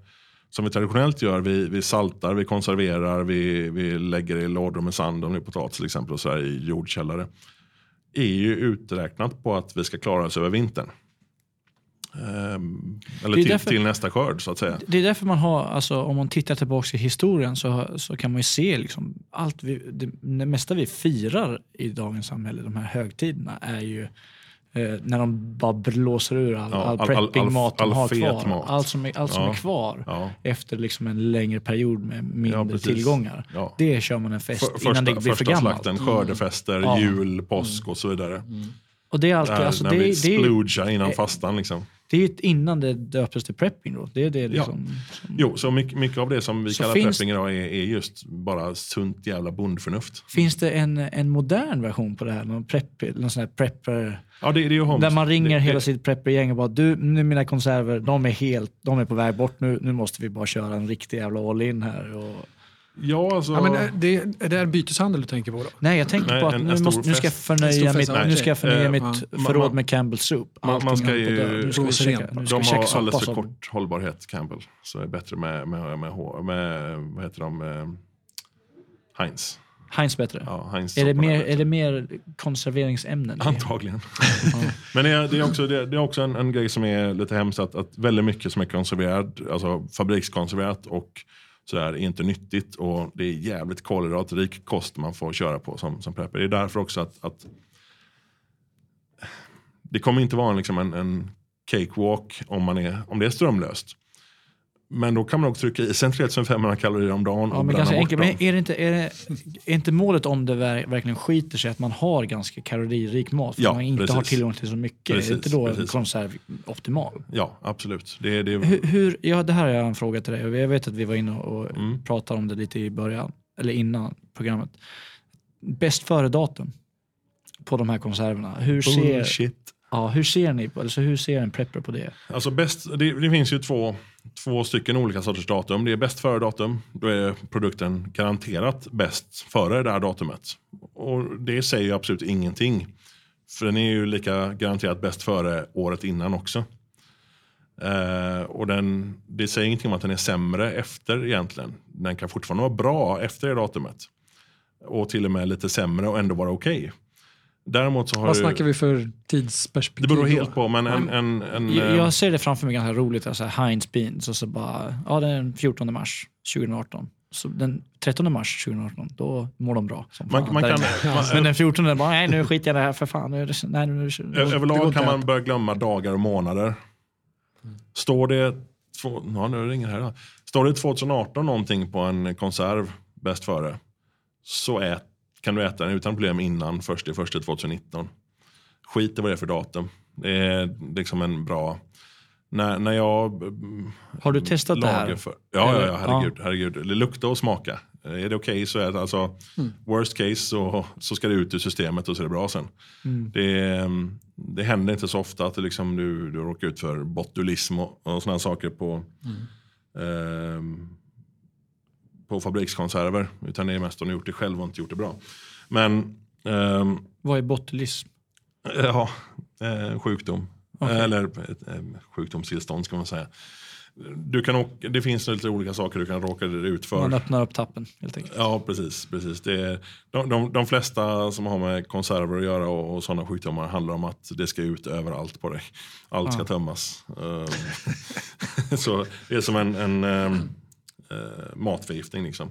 Speaker 3: som vi traditionellt gör, vi, vi saltar, vi konserverar, vi, vi lägger i lådor med sand om det är potatis till exempel och så här, i jordkällare. Är ju uträknat på att vi ska klara oss över vintern. Ehm, eller till,
Speaker 2: därför-
Speaker 3: till nästa skörd så att säga.
Speaker 2: Det är därför man har, alltså, om man tittar tillbaka i historien så, så kan man ju se liksom, allt vi, det, det mesta vi firar i dagens samhälle, de här högtiderna, är ju när de bara blåser ur all,
Speaker 3: Ja,
Speaker 2: all
Speaker 3: all-
Speaker 2: prepping-mat
Speaker 3: all
Speaker 2: de har kvar.
Speaker 3: mat.
Speaker 2: Allt som är, allt som
Speaker 3: Ja.
Speaker 2: är kvar
Speaker 3: Ja.
Speaker 2: efter liksom en längre period med mindre tillgångar. Det kör man en fest
Speaker 3: För,
Speaker 2: innan
Speaker 3: första,
Speaker 2: det blir för
Speaker 3: första
Speaker 2: gammalt.
Speaker 3: slakten, skördefester,
Speaker 2: Ja.
Speaker 3: jul, påsk och så vidare.
Speaker 2: Och det är
Speaker 3: Det
Speaker 2: alltid,
Speaker 3: här,
Speaker 2: alltså,
Speaker 3: när
Speaker 2: det,
Speaker 3: vi
Speaker 2: det, det,
Speaker 3: sploogar innan
Speaker 2: eh,
Speaker 3: fastan. Liksom.
Speaker 2: det är ju innan det döptes till prepping då. Det är det liksom.
Speaker 3: Jo, så mycket, mycket av det som vi kallar
Speaker 2: finns-
Speaker 3: prepping idag är, är just bara sunt jävla bondförnuft.
Speaker 2: Finns det en, en modern version på det här? Någon, prepp, någon sån här prepper?
Speaker 3: Ja, det, det är ju homes-
Speaker 2: Där man ringer
Speaker 3: det,
Speaker 2: hela
Speaker 3: det,
Speaker 2: sitt preppergäng och bara du, nu mina konserver, de är helt, de är på väg bort nu, nu måste vi bara köra en riktig jävla all in här. Och...
Speaker 3: Ja, alltså,
Speaker 1: Ja, men är det, är det byteshandel du tänker på då?
Speaker 2: Nej, jag tänker
Speaker 3: Nej,
Speaker 2: på att
Speaker 3: en-
Speaker 2: nu,
Speaker 3: en stor
Speaker 2: måste, nu ska jag förnöja mitt, nu ska jag förnöja
Speaker 3: Eh,
Speaker 2: mitt
Speaker 3: man-
Speaker 2: förråd
Speaker 3: man-
Speaker 2: med Campbell Soup.
Speaker 3: man, man ska ju...
Speaker 2: Nu ska vi
Speaker 1: rent.
Speaker 2: nu ska
Speaker 3: De har alldeles för kort hållbarhet, Campbell. Så det är bättre med, med, med, med, med vad heter de? Heinz.
Speaker 2: Heinz bättre.
Speaker 3: Ja, Heinz
Speaker 2: är, det mer,
Speaker 3: bättre.
Speaker 2: är det mer konserveringsämnen?
Speaker 3: Antagligen. *laughs* Men det är, det är också, det är, också en, en grej som är lite hemskt att, att väldigt mycket som är konserverat, alltså fabrikskonserverat och sådär är inte nyttigt och det är jävligt kolhydratrik kost man får köra på som, som prepper. Det är därför också att, att det kommer inte vara en, liksom en, en cakewalk om, man är, om det är strömlöst. Men då kan man också trycka i sig 3500 kalorier om dagen
Speaker 2: Ja,
Speaker 3: och
Speaker 2: men ganska
Speaker 3: bort
Speaker 2: enkelt. Men är, det inte, är, det, är inte målet om det ver- verkligen skiter sig att man har ganska kaloririk mat för
Speaker 3: Ja,
Speaker 2: man inte
Speaker 3: precis.
Speaker 2: har tillgång till så mycket? är
Speaker 3: Precis,
Speaker 2: inte då
Speaker 3: precis.
Speaker 2: konserv optimal?
Speaker 3: Ja, absolut. Det, det,
Speaker 2: Hur, hur, ja, det här jag en fråga till dig. Jag vet att vi var inne och
Speaker 3: Mm.
Speaker 2: pratade om det lite i början, eller innan programmet. Bäst före-datum på de här konserverna. Hur ser, ja, hur ser ni på, alltså hur ser en prepper på det?
Speaker 3: Alltså bäst, det, det finns ju två, två stycken olika sorters datum. Det är bäst före datum. Då är produkten garanterat bäst före det här datumet. Och det säger ju absolut ingenting. För den är ju lika garanterat bäst före året innan också. Eh, och den, det säger ingenting om att den är sämre efter egentligen. Den kan fortfarande vara bra efter det datumet. Och till och med lite sämre och ändå vara okej. Däremot så har
Speaker 1: Vad
Speaker 3: du-
Speaker 1: snackar vi för tidsperspektiv?
Speaker 3: Det beror helt på. Men en, en, en,
Speaker 2: Jag,
Speaker 3: eh,
Speaker 2: jag ser det framför mig ganska roligt, alltså Heinz Beans och så bara, ja det är den 14 mars 2018. Så den 13 mars 2018, då mår de bra.
Speaker 3: man, man kan, *laughs* man,
Speaker 2: Men den 14 bara, nej nu skiter jag i det här för fan. Nu nej, nu, går
Speaker 3: Överlag kan man börja glömma dagar och månader. Står det två, ja, nu ringer det här. då. Står det 2018 någonting på en konserv bäst före så ät, kan du äta den utan problem innan först i första 2019. Skit i vad det är för datum. Det är liksom en bra... När, när jag mm,
Speaker 2: Har du testat det här?
Speaker 3: För, ja, ja,
Speaker 2: Eller?
Speaker 3: ja, herregud. herregud. Det luktar och smaka. Är det okej så är det alltså worst case så, så ska det ut ur systemet och så är det bra sen. Det, mm, det händer inte så ofta att liksom, du, du råkar ut för botulism och, och sådana saker på, ehm, på fabrikskonserver. Utan det är mest om du gjort det själv och inte gjort det bra. Men ehm,
Speaker 2: Vad är botulism?
Speaker 3: Ja, eh, sjukdom.
Speaker 2: Okej.
Speaker 3: Eller ett, eh, sjukdomstillstånd ska man säga. Du kan åka, det finns lite olika saker du kan råka ut för.
Speaker 2: Man öppnar upp tappen helt enkelt.
Speaker 3: Ja, precis. precis. Det är, de, de, de flesta som har med konserver att göra och, och sådana sjukdomar handlar om att det ska ut överallt på dig. Allt ska
Speaker 2: Ja.
Speaker 3: tömmas. Ehm, *laughs* så det är som en, en ehm, eh, matförgiftning. Liksom.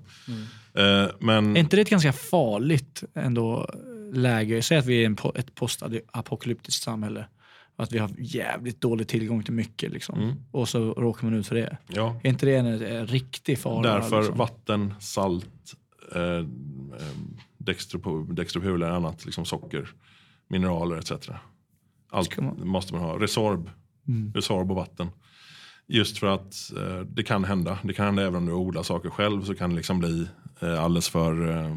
Speaker 3: Eh, men
Speaker 2: Är inte det ett ganska farligt ändå läge? Säg att vi är i po- ett postapokalyptiskt samhälle. Att vi har jävligt dålig tillgång till mycket. Liksom.
Speaker 3: Mm.
Speaker 2: Och så råkar man ut för det.
Speaker 3: ja,
Speaker 2: Är inte det en, en riktig fara?
Speaker 3: Därför
Speaker 2: liksom?
Speaker 3: vatten, salt, eh, eh, eller annat, liksom socker, mineraler etc. Allt
Speaker 2: man-
Speaker 3: måste man ha. Resorb,
Speaker 2: Mm.
Speaker 3: Resorb och vatten. Just för att eh, det kan hända. Det kan hända även om du odlar saker själv så kan det liksom bli eh, alldeles för eh,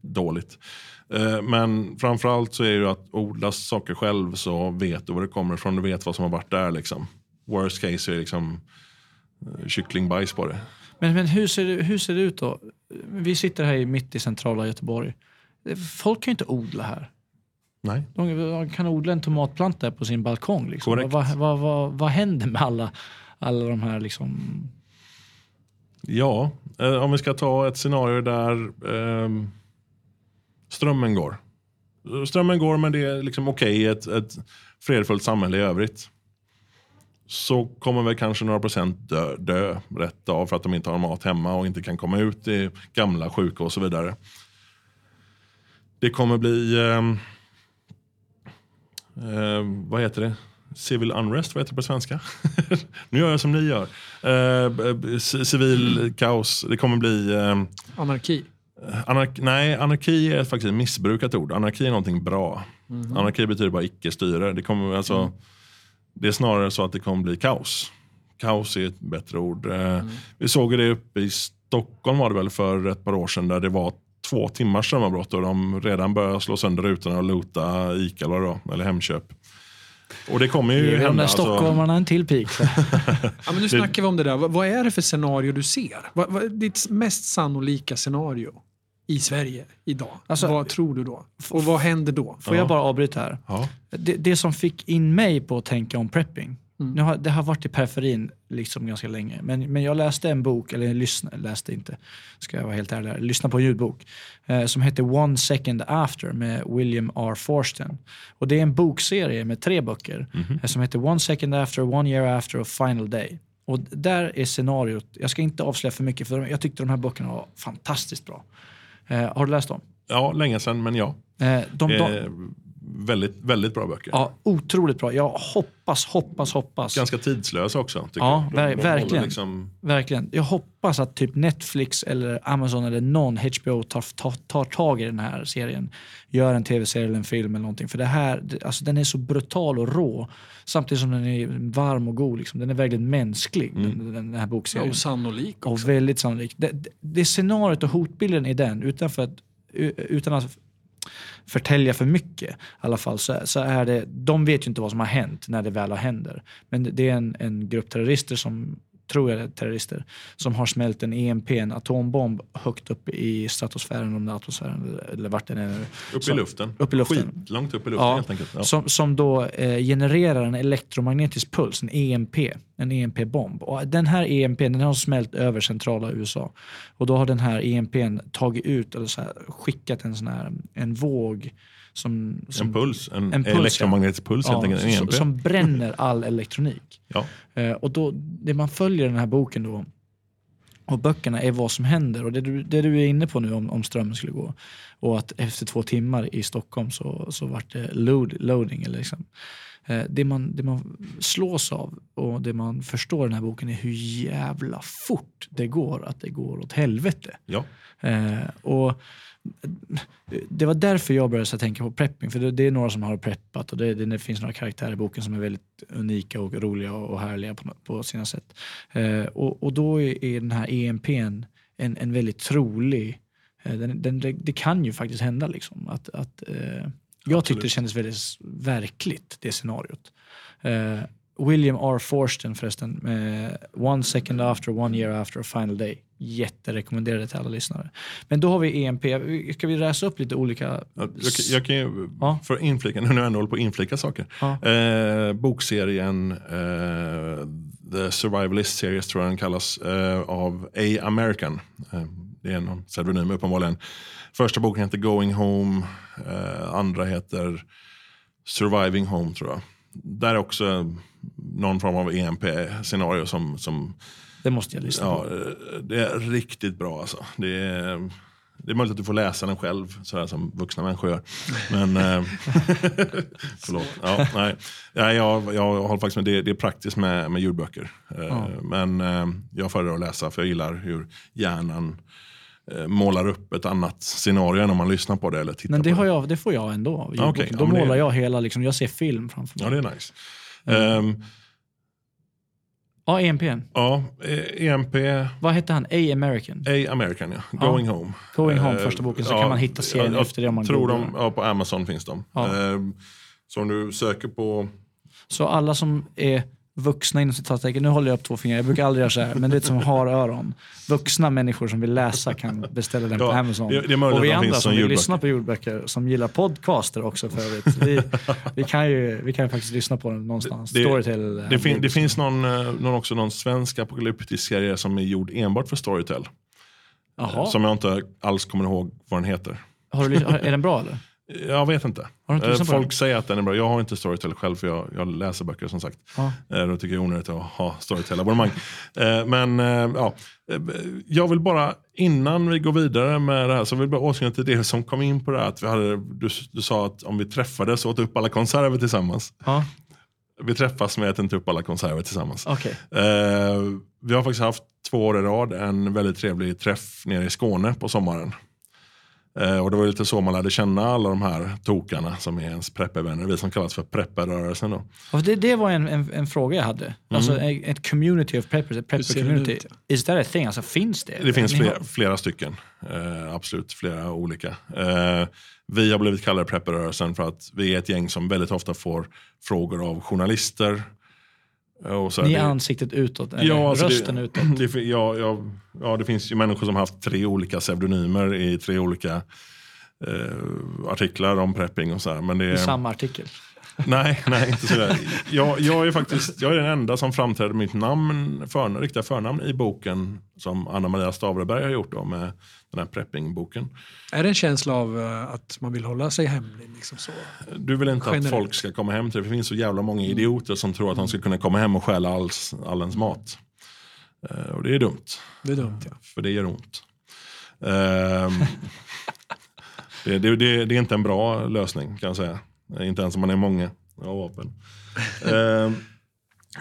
Speaker 3: dåligt. Eh, men framförallt så är det ju att odla saker själv så vet du var det kommer ifrån. Du vet vad som har varit där liksom. Worst case är liksom eh, kycklingbajs på det.
Speaker 2: Men, men hur, ser det, hur ser det ut då? Vi sitter här mitt i centrala Göteborg. Folk kan ju inte odla här.
Speaker 3: Nej.
Speaker 2: De kan odla en tomatplanta på sin balkong. Liksom.
Speaker 3: Korrekt.
Speaker 2: Vad, vad, vad, vad händer med alla, alla de här liksom...
Speaker 3: Ja, eh, om vi ska ta ett scenario där ehm, strömmen går. Strömmen går men det är liksom okej i ett, ett fredfullt samhälle i övrigt. Så kommer väl kanske några procent dö, dö rätt av för att de inte har mat hemma och inte kan komma ut. i gamla, sjuka och så vidare. Det kommer bli, ehm, ehm, vad heter det? Civil unrest, vad heter det på svenska? *laughs* nu gör jag som ni gör. Eh, civil kaos. Det kommer bli... ehm,
Speaker 1: Anarki.
Speaker 3: Anark nej, anarki är faktiskt ett missbrukat ord. Anarki är någonting bra. Anarki betyder bara icke-styre. Det, kommer, alltså, det är snarare så att det kommer bli kaos. Kaos är ett bättre ord. Eh, Vi såg det uppe i Stockholm var det väl för ett par år sedan där det var två timmars strömavbrott och de redan började slå sönder rutorna och lota Ica var, eller Hemköp. Och det kommer ju
Speaker 2: de
Speaker 3: hända.
Speaker 2: där
Speaker 3: alltså-
Speaker 2: stockholmarna en till pik. *laughs*
Speaker 1: Ja, men nu snackar vi om det där. Vad, är det för scenario du ser? Vad, vad ditt mest sannolika scenario i Sverige idag?
Speaker 2: Alltså-
Speaker 1: vad tror du då? Och vad händer då?
Speaker 2: Får jag bara avbryta här?
Speaker 3: Ja.
Speaker 2: Det, det som fick in mig på att tänka om prepping, nu har, det har varit i periferin liksom ganska länge, men, men jag läste en bok, eller lyssnade, läste inte, ska jag vara helt ärlig, här, lyssnade på en ljudbok eh, som heter One Second After med William R. Forsten. Och det är en bokserie med tre böcker eh, som heter One Second After, One Year After och Final Day. Och där är scenariot, jag ska inte avslöja för mycket för jag tyckte de här böckerna var fantastiskt bra. Eh, har du läst dem?
Speaker 3: ja, länge sedan men ja.
Speaker 2: Eh, de, de,
Speaker 3: Eh, väldigt, väldigt bra böcker.
Speaker 2: Ja, otroligt bra. Jag hoppas, hoppas, hoppas.
Speaker 3: Ganska tidslösa också. Tycker
Speaker 2: Ja,
Speaker 3: jag.
Speaker 2: ver-
Speaker 3: håller
Speaker 2: verkligen.
Speaker 3: Liksom,
Speaker 2: Verkligen. Jag hoppas att typ Netflix eller Amazon eller någon HBO tar, tar, tar tag i den här serien. Gör en tv-serie eller en film eller någonting. För det här, alltså den är så brutal och rå. Samtidigt som den är varm och god. Liksom. Den är verkligen mänsklig, den, den, den här
Speaker 1: Ja,
Speaker 2: bokserien.
Speaker 1: och sannolik också.
Speaker 2: Och väldigt sannolikt. Det, det, det scenariot och hotbilden i den, utan, för att, utan att förtälja för mycket i alla fall, så, så är det, de vet ju inte vad som har hänt när det väl har händer. Men det är en, en grupp terrorister som tror jag terrorister, som har smält en EMP, en atombomb, högt upp i stratosfären, om det är atmosfären eller, vart den är.
Speaker 3: upp i luften.
Speaker 2: upp i luften.
Speaker 3: Skitlångt upp i luften
Speaker 2: Ja,
Speaker 3: helt enkelt. Ja.
Speaker 2: Som, som då eh, genererar en elektromagnetisk puls, en EMP, en EMP-bomb. Och den här EMP den har smält över centrala USA. Och då har den här EMPn tagit ut, eller så här, skickat en sån här en våg som, som,
Speaker 3: En puls, en,
Speaker 2: en puls,
Speaker 3: elektromagnetisk puls helt
Speaker 2: ja,
Speaker 3: enkelt. En
Speaker 2: som,
Speaker 3: EMP.
Speaker 2: som bränner all elektronik. *laughs*
Speaker 3: Ja.
Speaker 2: Eh, och då, det man följer i den här boken då, och böckerna är vad som händer. Och det du, det du är inne på nu om, om strömmen skulle gå. Och att efter två timmar i Stockholm så, så vart det load, loading. Eller liksom. Eh, det, man, det man slås av och det man förstår i den här boken är hur jävla fort det går att det går åt helvete.
Speaker 3: Ja.
Speaker 2: Eh, och det var därför jag började tänka på prepping. För det, det är några som har preppat och det, det, finns några karaktärer i boken som är väldigt unika och roliga och härliga på, på sina sätt. Eh, och, och då är, den här EMP en, en, väldigt trolig... Eh, den, den, det kan ju faktiskt hända liksom. Att, att, eh, jag tyckte det kändes väldigt verkligt, det scenariot. Eh, William R. Forsten förresten, med One second after, one year after a final day. Jätterekommenderade till alla lyssnare. Men då har vi EMP. Ska vi läsa upp lite olika?
Speaker 3: Jag, jag kan ju, ja. för inflika, nu när jag ändå håller på att inflika saker. Ja. Eh, bokserien eh, The Survivalist Series tror jag den kallas, eh, av A. American. Eh, det är någon pseudonym uppenbarligen. Första boken heter Going Home, eh, andra heter Surviving Home tror jag. Där är också någon form av EMP-scenario som, som
Speaker 2: det måste jag lyssna
Speaker 3: ja,
Speaker 2: på.
Speaker 3: Det är riktigt bra alltså. Det är, det är möjligt att du får läsa den själv, sådär som vuxna människor gör. Men, eh, *laughs* förlåt. Ja, nej. Ja, jag, jag håller faktiskt med, det, det är praktiskt med, med ljudböcker. Eh, ja. Men eh, jag föredrar att läsa för jag gillar hur hjärnan målar upp ett annat scenario än om man lyssnar på det eller tittar
Speaker 2: Men det,
Speaker 3: på
Speaker 2: har jag, det får jag ändå av okay. Då ja, målar det... jag hela, liksom, jag ser film framför
Speaker 3: mig. Ja, det är nice. Mm. Um,
Speaker 2: Ja, EMP.
Speaker 3: Ja, EMP. E
Speaker 2: Vad hette han? A American?
Speaker 3: A American, ja. Going ja. Home.
Speaker 2: Going Home, uh, första boken. Så ja, kan man hitta serien jag, efter det om man
Speaker 3: tror de, Ja, på Amazon finns de. Ja. Uh, så om du söker på...
Speaker 2: Så alla som är vuxna inom citattecken, nu håller jag upp två fingrar, jag brukar aldrig göra så här, men det är som har öron. Vuxna människor som vill läsa kan beställa den ja, på Amazon.
Speaker 3: Det, det
Speaker 2: och
Speaker 3: vi
Speaker 2: andra som vill lyssna på ljudböcker, som gillar podcaster också för övrigt, vi, *laughs* vi, kan ju, vi kan ju faktiskt lyssna på den någonstans.
Speaker 3: Det, Storytel. Det, fin, det finns någon, eh, någon, också någon svensk apokalyptisk serie som är gjord enbart för Storytel. Aha. Som jag inte alls kommer ihåg vad den heter.
Speaker 2: Har du, är den bra eller?
Speaker 3: Jag vet inte. inte Folk säger att den är bra. Jag har inte Storytel själv för jag, jag läser böcker som sagt. Ja. Eh, då tycker jag onödigt att ha Storytel-abonnemang. Eh, men eh, ja, jag vill bara innan vi går vidare med det här så vill jag bara återknyta till det som kom in på det här. Att vi hade, du, du sa att om vi träffades och åt upp alla konserver tillsammans. Ja. Vi träffas men äter inte upp alla konserver tillsammans.
Speaker 2: Okay.
Speaker 3: vi har faktiskt haft två år i rad en väldigt trevlig träff nere i Skåne på sommaren. Eh, och det var lite så man lärde känna alla de här tokarna som är ens preppervänner. Vi som kallas för prepperrörelsen. Då.
Speaker 2: det, det var en, en, en, fråga jag hade. Mm. Alltså ett community of preppers, ett prepper community. Is that a thing? Alltså finns det?
Speaker 3: Det finns flera, flera stycken. Eh, absolut, flera olika. Eh, vi har blivit kallade prepperrörelsen för att vi är ett gäng som väldigt ofta får frågor av journalister
Speaker 2: så Ni är ansiktet utåt, eller ja, alltså rösten *clears throat* det, utåt?
Speaker 3: Det, ja, ja, ja, det finns ju människor som har haft tre olika pseudonymer i tre olika eh, artiklar om prepping och så här, men det är,
Speaker 2: samma artikel?
Speaker 3: Nej, nej inte sådär. Jag, jag, är faktiskt jag är den enda som framträder mitt namn, för, riktiga förnamn i boken som Anna Maria Stavreberg har gjort då, med den här preppingboken.
Speaker 1: Är det en känsla av eh, att man vill hålla sig hemlig? Liksom så?
Speaker 3: Du vill inte Generellt. att folk ska komma hem till dig. Det finns så jävla många idioter som tror att de ska kunna komma hem och stjäla all, all ens mat. Uh, och det är dumt.
Speaker 1: Det är dumt ja.
Speaker 3: För det gör ont. Uh, *laughs* det, det, det, det, är inte en bra lösning kan jag säga. Inte ens om man är många har vapen. uh,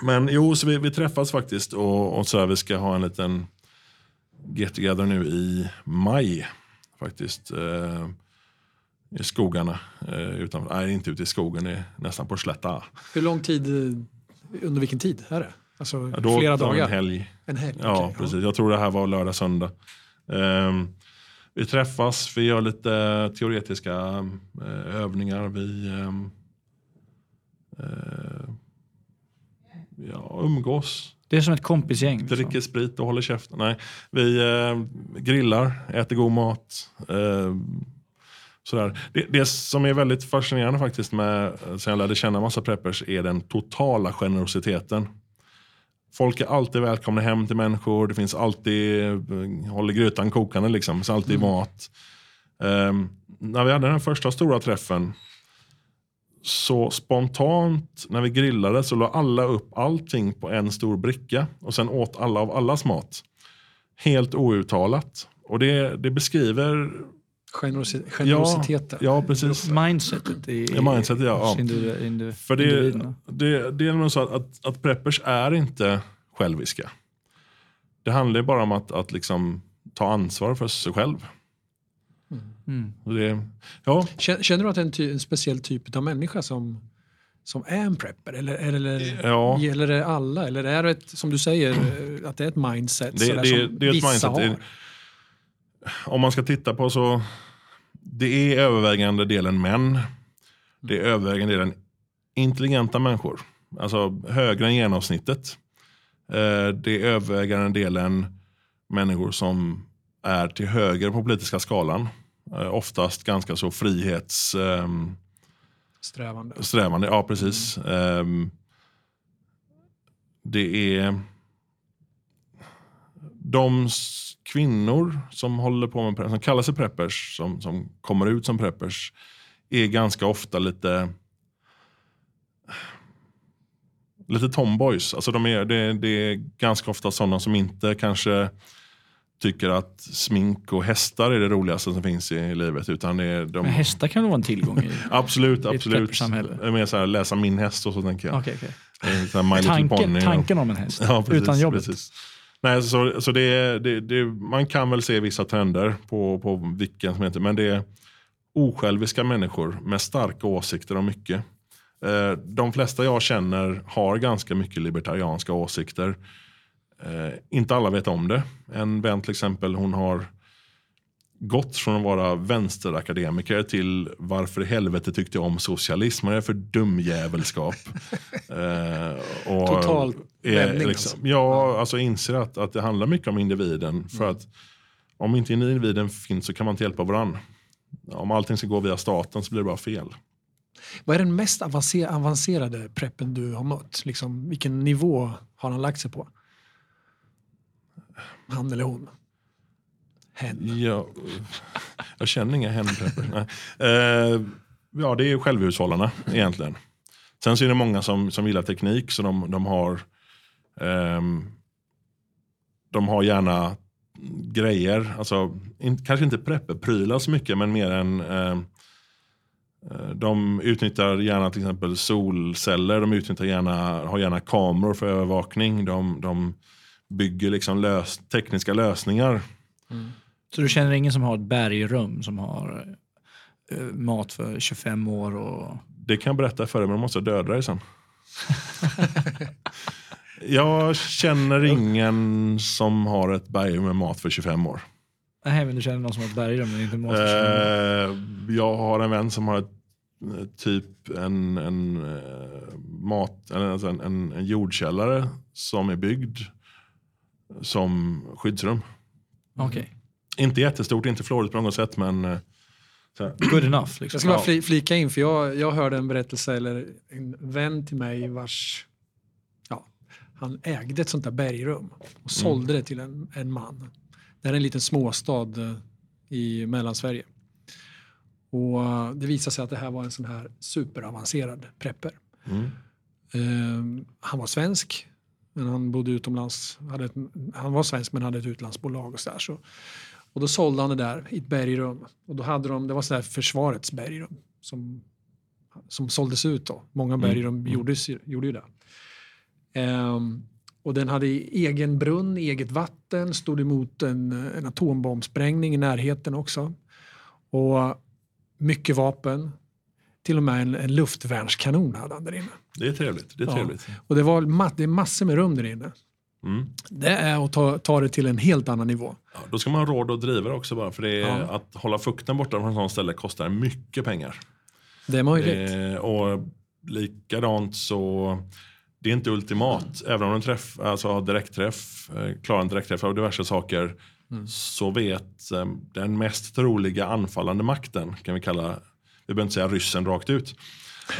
Speaker 3: men jo, så vi, vi träffas faktiskt och, och så här, vi ska ha en liten get together nu i maj. Faktiskt. Eh, I skogarna. Eh, utan, nej, inte ute i skogen, det är nästan på slätta.
Speaker 1: Hur lång tid, under vilken tid är det? Alltså, ja, då, flera dagar?
Speaker 3: En helg.
Speaker 1: En helg
Speaker 3: ja,
Speaker 1: okay,
Speaker 3: precis. Ja. Jag tror det här var lördag, söndag. Eh, vi träffas, vi gör lite teoretiska eh, övningar. Vi ehm, eh, ja, umgås.
Speaker 2: Det är som ett kompisgäng.
Speaker 3: Liksom. Dricker sprit och håller käften. Nej, vi eh, grillar, äter god mat. Eh, sådär. Det, det, som är väldigt fascinerande faktiskt med, sen jag lärde känna massa preppers, är den totala generositeten. Folk är alltid välkomna hem till människor. Det finns alltid, eh, håller grytan kokande liksom. Det finns alltid mm. mat. Um, när vi hade den första stora träffen så spontant när vi grillade så la alla upp allting på en stor bricka och sen åt alla av allas mat. Helt outtalat. Och det, det beskriver
Speaker 1: Generosi- generositeten.
Speaker 3: Ja, precis.
Speaker 2: Mindsetet i,
Speaker 3: Ja, mindset, ja, ja. För det, det, det är nog så att, att, att preppers är inte själviska. Det handlar ju bara om att, att liksom ta ansvar för sig själv.
Speaker 2: Mm.
Speaker 3: Och Det, ja,
Speaker 1: Känner du att det är en, ty- en speciell typ av människa som, som är en prepper? Eller, eller
Speaker 3: Ja.
Speaker 1: gäller det alla? Eller är det ett, som du säger, eh, att det är ett mindset
Speaker 3: det, det,
Speaker 1: som
Speaker 3: det är ett
Speaker 1: vissa
Speaker 3: mindset.
Speaker 1: har?
Speaker 3: Om man ska titta på så, det är övervägande delen män. Det är övervägande delen intelligenta människor. Alltså högre än genomsnittet. Eh, Det är övervägande delen människor som är till höger på politiska skalan. Eh, Oftast ganska så frihets... ehm,
Speaker 1: Strävande.
Speaker 3: Strävande, ja precis. Ehm, det är de kvinnor som håller på med som kallar sig preppers, som, som kommer ut som preppers, är ganska ofta lite lite tomboys. Alltså de är, det, det är ganska ofta sådana som inte kanske tycker att smink och hästar är det roligaste som finns i livet. Utan det är de,
Speaker 2: Men hästar kan vara en tillgång i... *laughs*
Speaker 3: Absolut,
Speaker 2: ett
Speaker 3: absolut.
Speaker 2: preppersamhälle.
Speaker 3: Jag menar så här, läsa min häst och så tänker jag. My Little
Speaker 2: Tanken, tanken om en häst, *laughs*
Speaker 3: Ja, precis,
Speaker 2: utan jobbet.
Speaker 3: Precis. Nej, så, så det, det, det, man kan väl se vissa trender på, på vilken som heter, men det är osjälviska människor med starka åsikter om mycket. Eh, de flesta jag känner har ganska mycket libertarianska åsikter. Eh, inte alla vet om det. En vän till exempel, hon har gått från att vara vänsterakademiker till varför i helvete tyckte jag om socialism? Vad är det för dumjävelskap? *laughs* eh, och
Speaker 1: Total vändning,
Speaker 3: liksom, Ja, alltså inser att, att det handlar mycket om individen. För att om inte individen finns så kan man inte hjälpa varandra. Om allting ska gå via staten så blir det bara fel.
Speaker 1: Vad är den mest avancer- avancerade preppen du har mött? Liksom, vilken nivå har han lagt sig på? Han eller hon? Hen.
Speaker 3: Ja, jag känner inga hemprepper. Nej. Eh, ja, det är självhushållarna egentligen. Sen så är det många som, som gillar teknik så de, de har ehm, de har gärna grejer, alltså in, kanske inte prepper-prylar så mycket men mer än eh, de utnyttjar gärna till exempel solceller, de utnyttjar gärna, har gärna kameror för övervakning, de, de bygger liksom lös, tekniska lösningar
Speaker 2: Så du känner ingen som har ett bergrum som har eh, mat för 25 år och...
Speaker 3: Det kan jag berätta för dig, men då måste jag döda dig sen. *laughs* jag känner ingen som har ett berg med mat för 25 år.
Speaker 2: Nej, men du känner någon som har ett bergrum men inte mat för 25 år.
Speaker 3: Eh, jag har en vän som har ett, eh, typ en, en, eh, mat, alltså en, en, en jordkällare som är byggd som skyddsrum.
Speaker 2: Okej.
Speaker 3: Inte jättestort, inte flådigt på något sätt, men eh, så här.
Speaker 2: Good enough.
Speaker 1: Jag
Speaker 2: Liksom.
Speaker 1: ska bara flika in, för jag, jag hörde en berättelse, eller en vän till mig vars... Ja, han ägde ett sånt där bergrum och sålde det till en, en man. Det är en liten småstad eh, i Mellansverige. Och eh, det visade sig att det här var en sån här superavancerad prepper.
Speaker 3: Mm.
Speaker 1: Eh, han var svensk, men han bodde utomlands. Hade ett, han var svensk men hade ett utlandsbolag och så, där, så Och då sålde han det där i ett bergrum. Och då hade de, det var så där försvarets bergrum som, som såldes ut då. Många bergrum gjordes, ju- gjorde ju det. Ehm, och den hade egen brunn, eget vatten, stod emot en, en atombombsprängning i närheten också. Och mycket vapen. Till och med en, en luftvärnskanon hade han där inne.
Speaker 3: Det är trevligt. Det är
Speaker 1: Ja.
Speaker 3: trevligt.
Speaker 1: Och det, var ma- det är massor med rum där inne.
Speaker 3: Mm.
Speaker 1: Det är att ta, ta det till en helt annan nivå.
Speaker 3: Ja, då ska man ha råd att driva det också bara. För det
Speaker 1: Ja.
Speaker 3: att hålla fukten borta från sådant ställe kostar mycket pengar.
Speaker 1: Det är möjligt.
Speaker 3: Eh, och likadant så, det är inte ultimat. Även om du träff, alltså har direktträff, eh, klarar en direktträff av diverse saker. Så vet eh, den mest troliga anfallande makten, kan vi kalla, vi behöver inte säga ryssen rakt ut.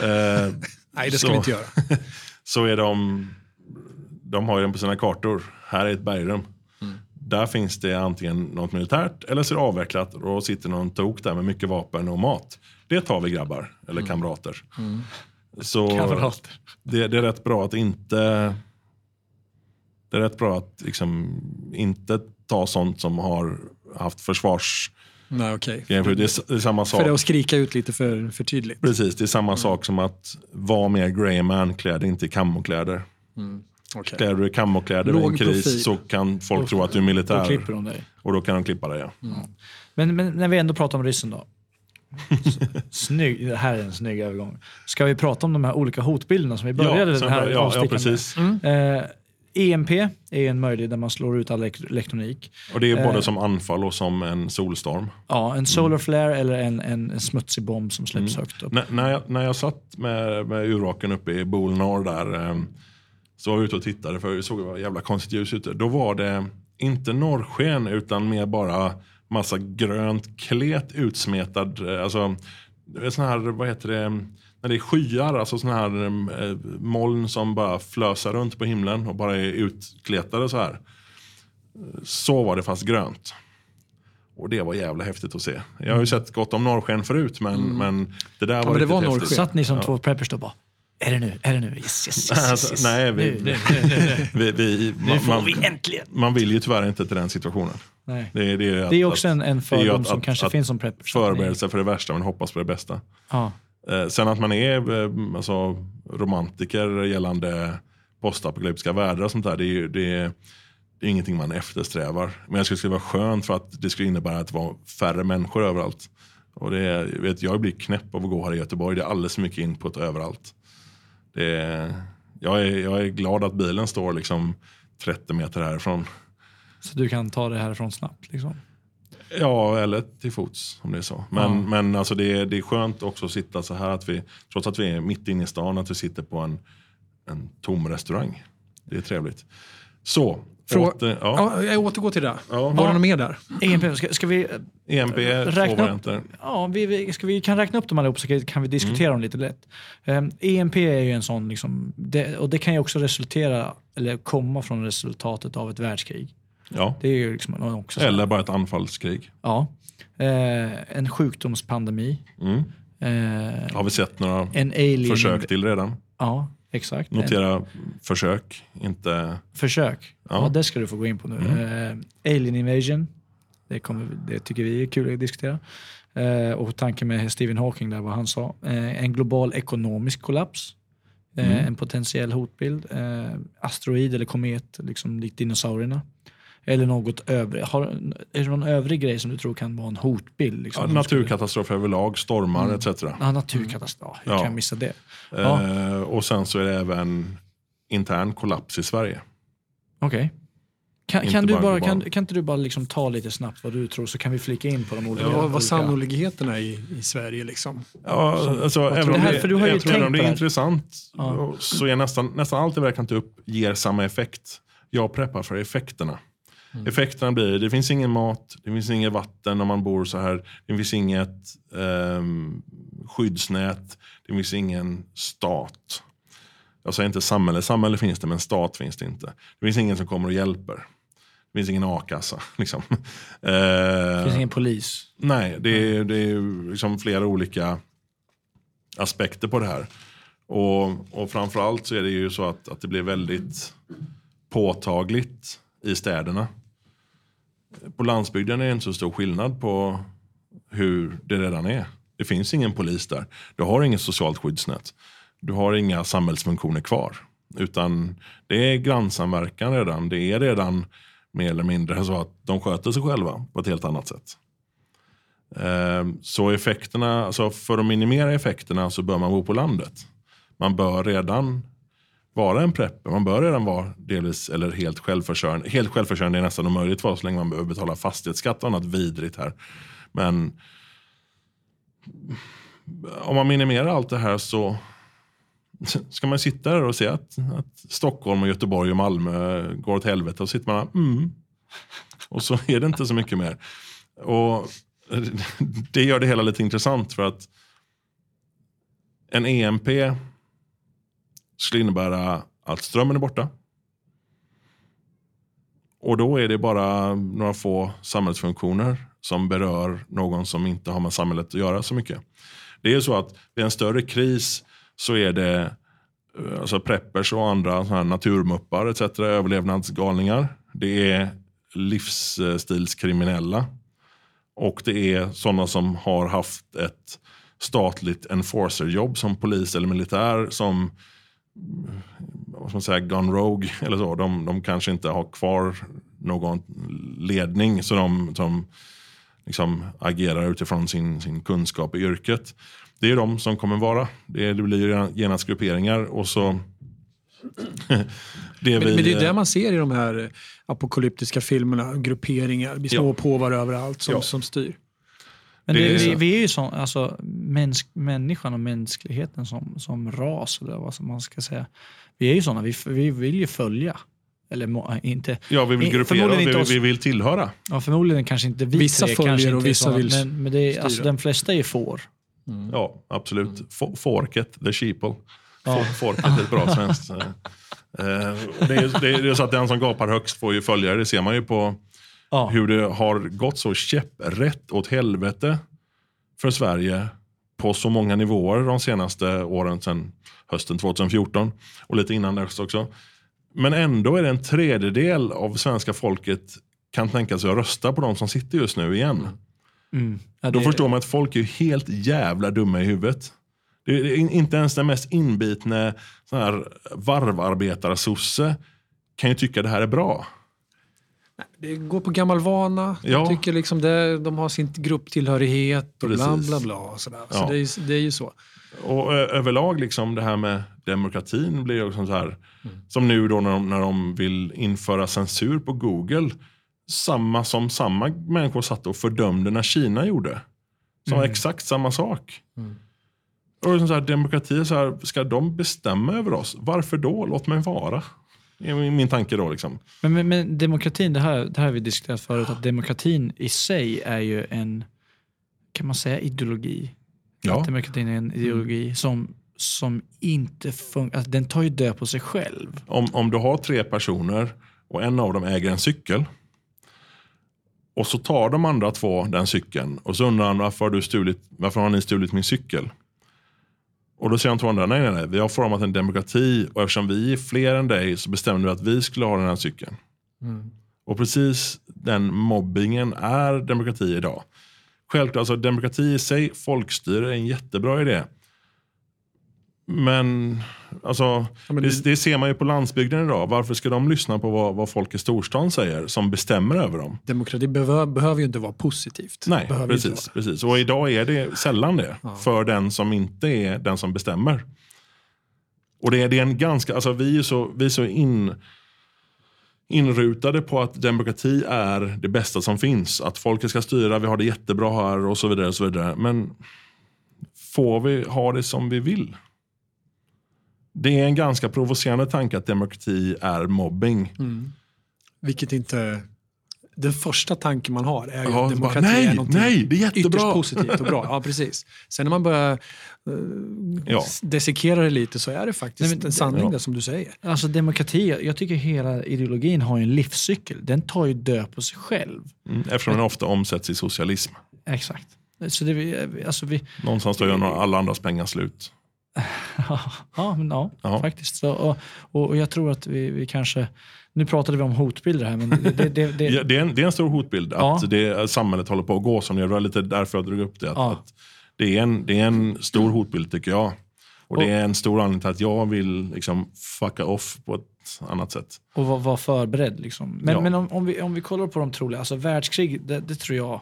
Speaker 3: Eh, *laughs*
Speaker 1: Nej, det ska
Speaker 3: så-
Speaker 1: vi inte göra. *laughs*
Speaker 3: så är de, de har ju den på sina kartor. Här är ett bergrum.
Speaker 1: Mm.
Speaker 3: Där finns det antingen något militärt eller så är det avvecklat och då sitter någon tok där med mycket vapen och mat. Det tar vi grabbar,
Speaker 1: Mm.
Speaker 3: eller kamrater. Så
Speaker 2: Kamrater.
Speaker 3: det, det är rätt bra att inte det är rätt bra att liksom inte ta sånt som har haft försvars
Speaker 1: Nej, okej.
Speaker 3: Det är, det är samma sak.
Speaker 1: För det att skrika ut lite för, för tydligt.
Speaker 3: Precis, det är samma
Speaker 1: Mm.
Speaker 3: sak som att vara mer grey man kläder, inte
Speaker 1: Okej.
Speaker 3: Klär du dig i en kris så kan folk tro att du är
Speaker 2: Då
Speaker 3: militär.
Speaker 2: klipper de dig.
Speaker 3: Och då kan de klippa dig. Ja.
Speaker 2: Men, men när vi ändå pratar om ryssen då. *laughs* Snygg, det här är en snygg övergång. Ska vi prata om de här olika hotbilderna som vi började
Speaker 3: sen
Speaker 2: den här
Speaker 3: ja, ja, precis.
Speaker 2: med? Eh, EMP är en möjlighet där man slår ut all elek- elektronik.
Speaker 3: Och det är både
Speaker 2: Eh.
Speaker 3: som anfall och som en solstorm.
Speaker 2: Ja, en solar flare eller en, en, en smutsig bomb som släpps högt upp.
Speaker 3: N- när, jag, när jag satt med, med urraken uppe i Bol Norr där, eh, så var jag ute och tittade för jag såg att det var jävla konstigt ljus ute. Då var det inte norrsken utan mer bara massa grönt klet utsmetad. eh, Alltså, sån här, vad heter det, när det är skyar, alltså sån här eh, moln som bara flösar runt på himlen och bara är utkletade så här. Så var det fast grönt. Och det var jävla häftigt att se. Jag har ju sett gott om norrsken förut men, men det där var
Speaker 1: men det
Speaker 3: riktigt
Speaker 1: var
Speaker 3: häftigt.
Speaker 1: norrsken.
Speaker 2: Satt ni som två preppers då bara, är det nu, är det nu, yes, yes, yes, yes,
Speaker 3: Alltså,
Speaker 2: yes.
Speaker 3: nej, vi-
Speaker 2: nu, nu, nu, nu, nu. *laughs*
Speaker 3: Vi, vi,
Speaker 2: nu
Speaker 3: man,
Speaker 2: får
Speaker 3: man,
Speaker 2: vi äntligen.
Speaker 3: man vill ju tyvärr inte till den situationen.
Speaker 2: Nej.
Speaker 3: Det, är- det, är, att,
Speaker 2: Det är också en, en fördom
Speaker 3: att-
Speaker 2: som
Speaker 3: att-
Speaker 2: kanske
Speaker 3: att
Speaker 2: finns som preppers.
Speaker 3: förbereda sig för det värsta men hoppas på det bästa.
Speaker 2: Ja.
Speaker 3: Eh, sen att man är eh, alltså, romantiker gällande postapokalyptiska världar och sånt där, det är, det, är, det är ingenting man eftersträvar. Men jag skulle skulle vara skönt för att det skulle innebära att det var färre människor överallt. Och det är, vet, jag blir knäpp av att gå här i Göteborg, det är alldeles för mycket input överallt. Är, jag, är, jag är glad att bilen står liksom 30 meter härifrån.
Speaker 2: Så du kan ta det härifrån snabbt. Liksom.
Speaker 3: Ja, eller till fots om det är så. Men,
Speaker 2: Ja.
Speaker 3: men alltså det, är, det är skönt också att sitta så här, att vi, trots att vi är mitt inne i stan, att vi sitter på en, en tom restaurang. Det är trevligt. Så,
Speaker 1: Frå-
Speaker 3: åter, ja,
Speaker 1: Ja, jag återgår till det.
Speaker 3: Ja.
Speaker 1: Var det något mer där?
Speaker 2: EMP, ska, ska vi,
Speaker 3: EMP två
Speaker 2: Räkna upp.
Speaker 3: varianter.
Speaker 2: ja, vi, vi, ska vi kan räkna upp dem allihop så kan- vi diskutera
Speaker 3: Mm.
Speaker 2: dem lite lätt. Um, EMP är ju en sån, liksom, det, och det kan ju också resultera, eller komma från resultatet av ett världskrig.
Speaker 3: Ja.
Speaker 2: Det är ju liksom också så.
Speaker 3: Eller bara ett anfallskrig.
Speaker 2: Ja. Eh, en sjukdomspandemi.
Speaker 3: Mm.
Speaker 2: Eh,
Speaker 3: Har vi sett några
Speaker 2: en alien...
Speaker 3: försök till redan.
Speaker 2: Ja, exakt.
Speaker 3: Notera försök, inte...
Speaker 2: försök. Ja.
Speaker 3: Ja.
Speaker 2: det ska du få gå in på nu.
Speaker 3: Mm.
Speaker 2: Eh, alien invasion. Det, kommer, det tycker vi är kul att diskutera. Eh, och tanken med Stephen Hawking där, vad han sa. Eh, en global ekonomisk kollaps. Eh,
Speaker 3: Mm.
Speaker 2: En potentiell hotbild. Eh, asteroid eller komet, liksom likt dinosaurierna. Eller något övrigt. Har, är det någon övrig grej som du tror kan vara en hotbild? Liksom,
Speaker 3: Ja,
Speaker 2: som skulle-
Speaker 3: naturkatastrofer överlag, stormar
Speaker 2: Mm.
Speaker 3: etc.
Speaker 2: Ja, naturkatastrof. Hur
Speaker 3: Ja.
Speaker 2: kan jag missa det? Ja.
Speaker 3: Eh, och sen så är det även intern kollaps i Sverige.
Speaker 2: Okej. Kan,
Speaker 3: Inte
Speaker 2: kan, du
Speaker 3: bara global.
Speaker 2: kan, kan inte du bara liksom ta lite snabbt vad du tror så kan vi flika in på de olika.
Speaker 1: Ja, vad sannolikheten är i, i Sverige liksom.
Speaker 3: Ja, alltså, även om
Speaker 2: du? Det här-
Speaker 3: det,
Speaker 2: för du har ju
Speaker 3: jag tror även om det är
Speaker 2: det
Speaker 3: intressant
Speaker 2: Ja.
Speaker 3: så är nästan, nästan allt det vi har räknat upp ger samma effekt. Jag preppar för effekterna.
Speaker 2: Mm.
Speaker 3: Effekterna blir, det finns ingen mat, det finns inget vatten om man bor så här. Det finns inget ehm, skyddsnät, det finns ingen stat. Jag säger inte samhälle, samhälle finns det men stat finns det inte. Det finns ingen som kommer och hjälper. Det finns ingen a-kassa. *laughs* Liksom.
Speaker 2: Det
Speaker 3: Eh,
Speaker 2: finns ingen polis.
Speaker 3: Nej, det är, det är liksom flera olika aspekter på det här. Och, och framförallt så är det ju så att, att det blir väldigt påtagligt i städerna. På landsbygden är det inte så stor skillnad på hur det redan är. Det finns ingen polis där. Du har inget socialt skyddsnät. Du har inga samhällsfunktioner kvar. Utan det är grannsamverkan redan. Det är redan mer eller mindre så att de sköter sig själva på ett helt annat sätt. Ehm, så effekterna, alltså för att minimera effekterna så bör man bo på landet. Man bör redan vara en prepper. Man bör redan vara delvis eller helt självförsörjande. Helt självförsörjande är nästan omöjligt för oss så länge man behöver betala fastighetsskatt och annat vidrigt här. Men om man minimerar allt det här så *laughs* ska man sitta där och se att, att Stockholm, och Göteborg och Malmö går åt helvete och så sitter man där, mm. och så är det inte så mycket mer. Och *laughs* det gör det hela lite intressant för att en EMP skulle innebära att strömmen är borta. Och då är det bara några få samhällsfunktioner som berör någon som inte har med samhället att göra så mycket. Det är så att vid en större kris så är det eh, alltså preppers och andra så här naturmuppar etc. överlevnadsgalningar. Det är livsstilskriminella. Och det är sådana som har haft ett statligt enforcerjobb som polis eller militär som vad ska man säga, gone rogue eller så. De, de kanske inte har kvar någon ledning så de, de liksom agerar utifrån sin, sin kunskap i yrket. Det är de som kommer vara. Det, det blir genast grupperingar och så *clears throat*
Speaker 1: det men, men, det är det man ser i de här apokalyptiska filmerna. Grupperingar, blir små ja. överallt som, ja. som styr.
Speaker 2: Men det, vi, vi, är ju så, alltså, mäns, människan och mänskligheten som, som ras, eller vad man ska säga. Vi är ju sådana, vi, vi vill ju följa. Eller inte.
Speaker 3: Ja, vi vill gruppera och vi, vi, vill tillhöra.
Speaker 2: Ja, förmodligen kanske inte vi
Speaker 1: Vissa tre, följer och vissa vill
Speaker 2: Men, men det är, alltså, den flesta är får.
Speaker 3: Mm. Ja, absolut. Mm. Forket, the sheeple. Ja. Forket är ett bra *laughs* svenskt. Eh, det, är, det är så att den som gapar högst får ju följare. Det ser man ju på ja. hur det har gått så käpprätt åt helvete för Sverige på så många nivåer de senaste åren sedan hösten 2014 och lite innan dess också. Men ändå är det en tredjedel av svenska folket kan tänka sig att rösta på de som sitter just nu igen. Mm. Ja, Då förstår man att folk är helt jävla dumma i huvudet. Det är inte ens den mest inbitne varvarbetaresosse kan ju tycka det här är bra.
Speaker 1: Det går på gammal vana. Ja. Jag tycker liksom det, de har sin grupptillhörighet och bla bla bla. Och sådär. Ja. Så det är, det är ju så.
Speaker 3: Och överlag liksom det här med demokratin blir också så här. Mm. Som nu då när de, när de vill införa censur på Google. Samma som samma människor satt och fördömde när Kina gjorde. Som mm. exakt samma sak. Mm. Och så här, demokrati, så här, ska de bestämma över oss? Varför då? Låt mig vara. Min tanke då. Liksom.
Speaker 2: Men, men, men, demokratin, det här, det här har vi diskuterat förut, att demokratin i sig är ju en, kan man säga ideologi? Ja. Att demokratin är en ideologi mm. som, som inte funkar, alltså, den tar ju död på sig själv.
Speaker 3: Om, om du har tre personer och en av dem äger en cykel och så tar de andra två den cykeln och så undrar han varför har, du stulit, varför har ni stulit min cykel? Och då säger de två andra, nej nej nej, vi har format en demokrati och eftersom vi är fler än dig så bestämde vi att vi skulle ha den här cykeln. Mm. Och precis den mobbingen är demokrati idag. Självklart, alltså demokrati i sig, folkstyre är en jättebra idé. Men, alltså, ja, men det, det, ser man ju på landsbygden idag. Varför ska de lyssna på vad, vad folk i storstan säger som bestämmer över dem?
Speaker 1: Demokrati behöver, behöver ju inte vara positivt.
Speaker 3: Nej, precis, precis. Och idag är det sällan det ja. för den som inte är den som bestämmer. Och det är, det är en ganska, alltså vi är så, vi är så in, inrutade på att demokrati är det bästa som finns. Att folket ska styra, vi har det jättebra här och så vidare. Och så vidare. Men får vi ha det som vi vill? Det är en ganska provocerande tanke att demokrati är mobbing. Mm.
Speaker 1: Vilket inte... Den första tanken man har är ju ja, att demokrati
Speaker 3: bara, nej,
Speaker 1: är någonting
Speaker 3: nej, det är jättebra.
Speaker 1: ytterst positivt och bra. Ja, precis. Sen när man börjar uh, ja. desikera det lite så är det faktiskt nej, men, en sanning ja. det som du säger.
Speaker 2: Alltså demokrati, jag tycker hela ideologin har en livscykel. Den tar ju död på sig själv.
Speaker 3: Mm, eftersom den ofta omsätts i socialism.
Speaker 2: Exakt. Så det, alltså vi,
Speaker 3: Någonstans då gör alla andras pengar slut. *laughs*
Speaker 2: ja, men, ja, ja. faktiskt. Så, och, och jag tror att vi, vi kanske... Nu pratade vi om hotbilder här. Men det, det, det, *laughs*
Speaker 3: ja, det, är, en, det är en stor hotbild ja. att det, samhället håller på att gå som det var lite därför jag drog upp det. Att, att det, är en, det är en stor hotbild tycker jag. Och, och det är en stor anledning till att jag vill liksom fucka off på ett annat sätt.
Speaker 2: Och vara var förberedd. Liksom. Men, men om, om, vi, om vi kollar på de troliga, alltså världskrig, det, det tror jag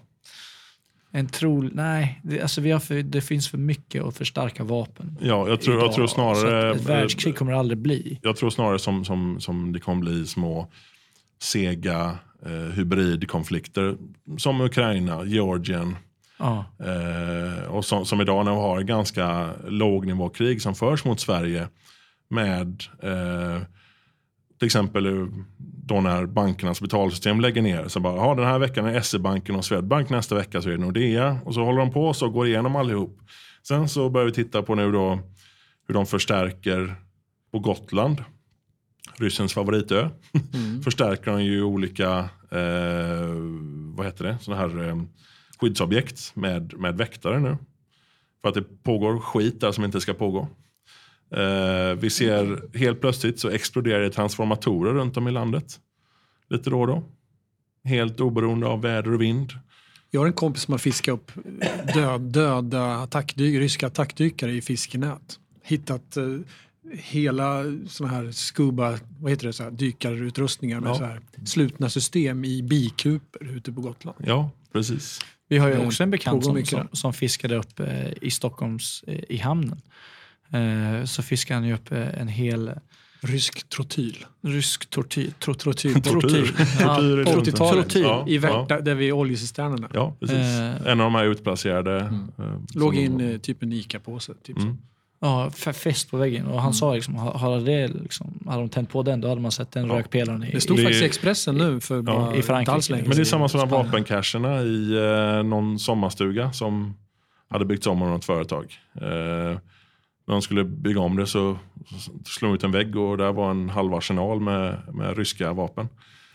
Speaker 2: en tro, nej, det, alltså vi har för, det finns för mycket och för starka vapen.
Speaker 3: Ja, jag tror, jag tror snarare...
Speaker 2: ett världskrig kommer det aldrig bli.
Speaker 3: Jag tror snarare som, som, som det kommer bli små sega eh, hybridkonflikter. Som Ukraina, Georgien. Ah. Eh, och som, som idag när vi har ganska lågnivåkrig som förs mot Sverige. Med eh, till exempel då när bankernas betalsystem lägger ner. Så bara, den här veckan är SE-banken och Swedbank, nästa vecka så är det Nordea. Och så håller de på och går igenom allihop. Sen så börjar vi titta på nu då hur de förstärker på Gotland. Ryssens favoritö. Mm. *laughs* förstärker de ju olika, eh, vad heter det, sådana här eh, skyddsobjekt med, med väktare nu. För att det pågår skit där som inte ska pågå. Eh, vi ser helt plötsligt så exploderar det transformatorer runt om i landet. Lite då och då. Helt oberoende av väder och vind.
Speaker 1: Jag har en kompis som har fiskat upp död, döda attackdy, ryska attackdykare i fiskenät. Hittat eh, hela såna här scuba, vad heter det, så här, dykarutrustningar med
Speaker 3: Ja.
Speaker 1: så här, slutna system i bikuper ute på Gotland.
Speaker 3: Ja, precis.
Speaker 2: Vi har ju också en bekant som, som, som fiskade upp eh, i Stockholms, eh, i hamnen. Eh, så fiskade han ju upp eh, en hel
Speaker 1: Rysk trotyl.
Speaker 2: rysk tortyr. Tro,
Speaker 1: Trotyl.
Speaker 3: Tortyr. *laughs*
Speaker 2: Ja,
Speaker 3: Tortyr är
Speaker 1: På
Speaker 3: det.
Speaker 1: 80-talet
Speaker 3: Ja,
Speaker 1: i Värta,
Speaker 3: ja.
Speaker 1: där vid oljecisternerna.
Speaker 3: Ja, precis.
Speaker 2: Eh.
Speaker 3: en av de här utplacerade. eh,
Speaker 1: Låg in eh, typ en ICA-påse. Typ.
Speaker 3: Mm.
Speaker 2: Ja, f- fest på väggen. Och han sa liksom, ha- hade, det liksom, hade de tänt på den då hade man sett den
Speaker 3: Ja.
Speaker 2: rökpelaren i,
Speaker 1: Det stod
Speaker 3: Det-
Speaker 1: faktiskt i Expressen nu för bara
Speaker 2: i Frankrike.
Speaker 1: inte alls länge
Speaker 3: Men det är samma som vapencacherna i eh, någon sommarstuga som hade byggts om av något företag. Eh, när de skulle bygga om det så slog de ut en vägg och där var en halv arsenal med, med ryska vapen.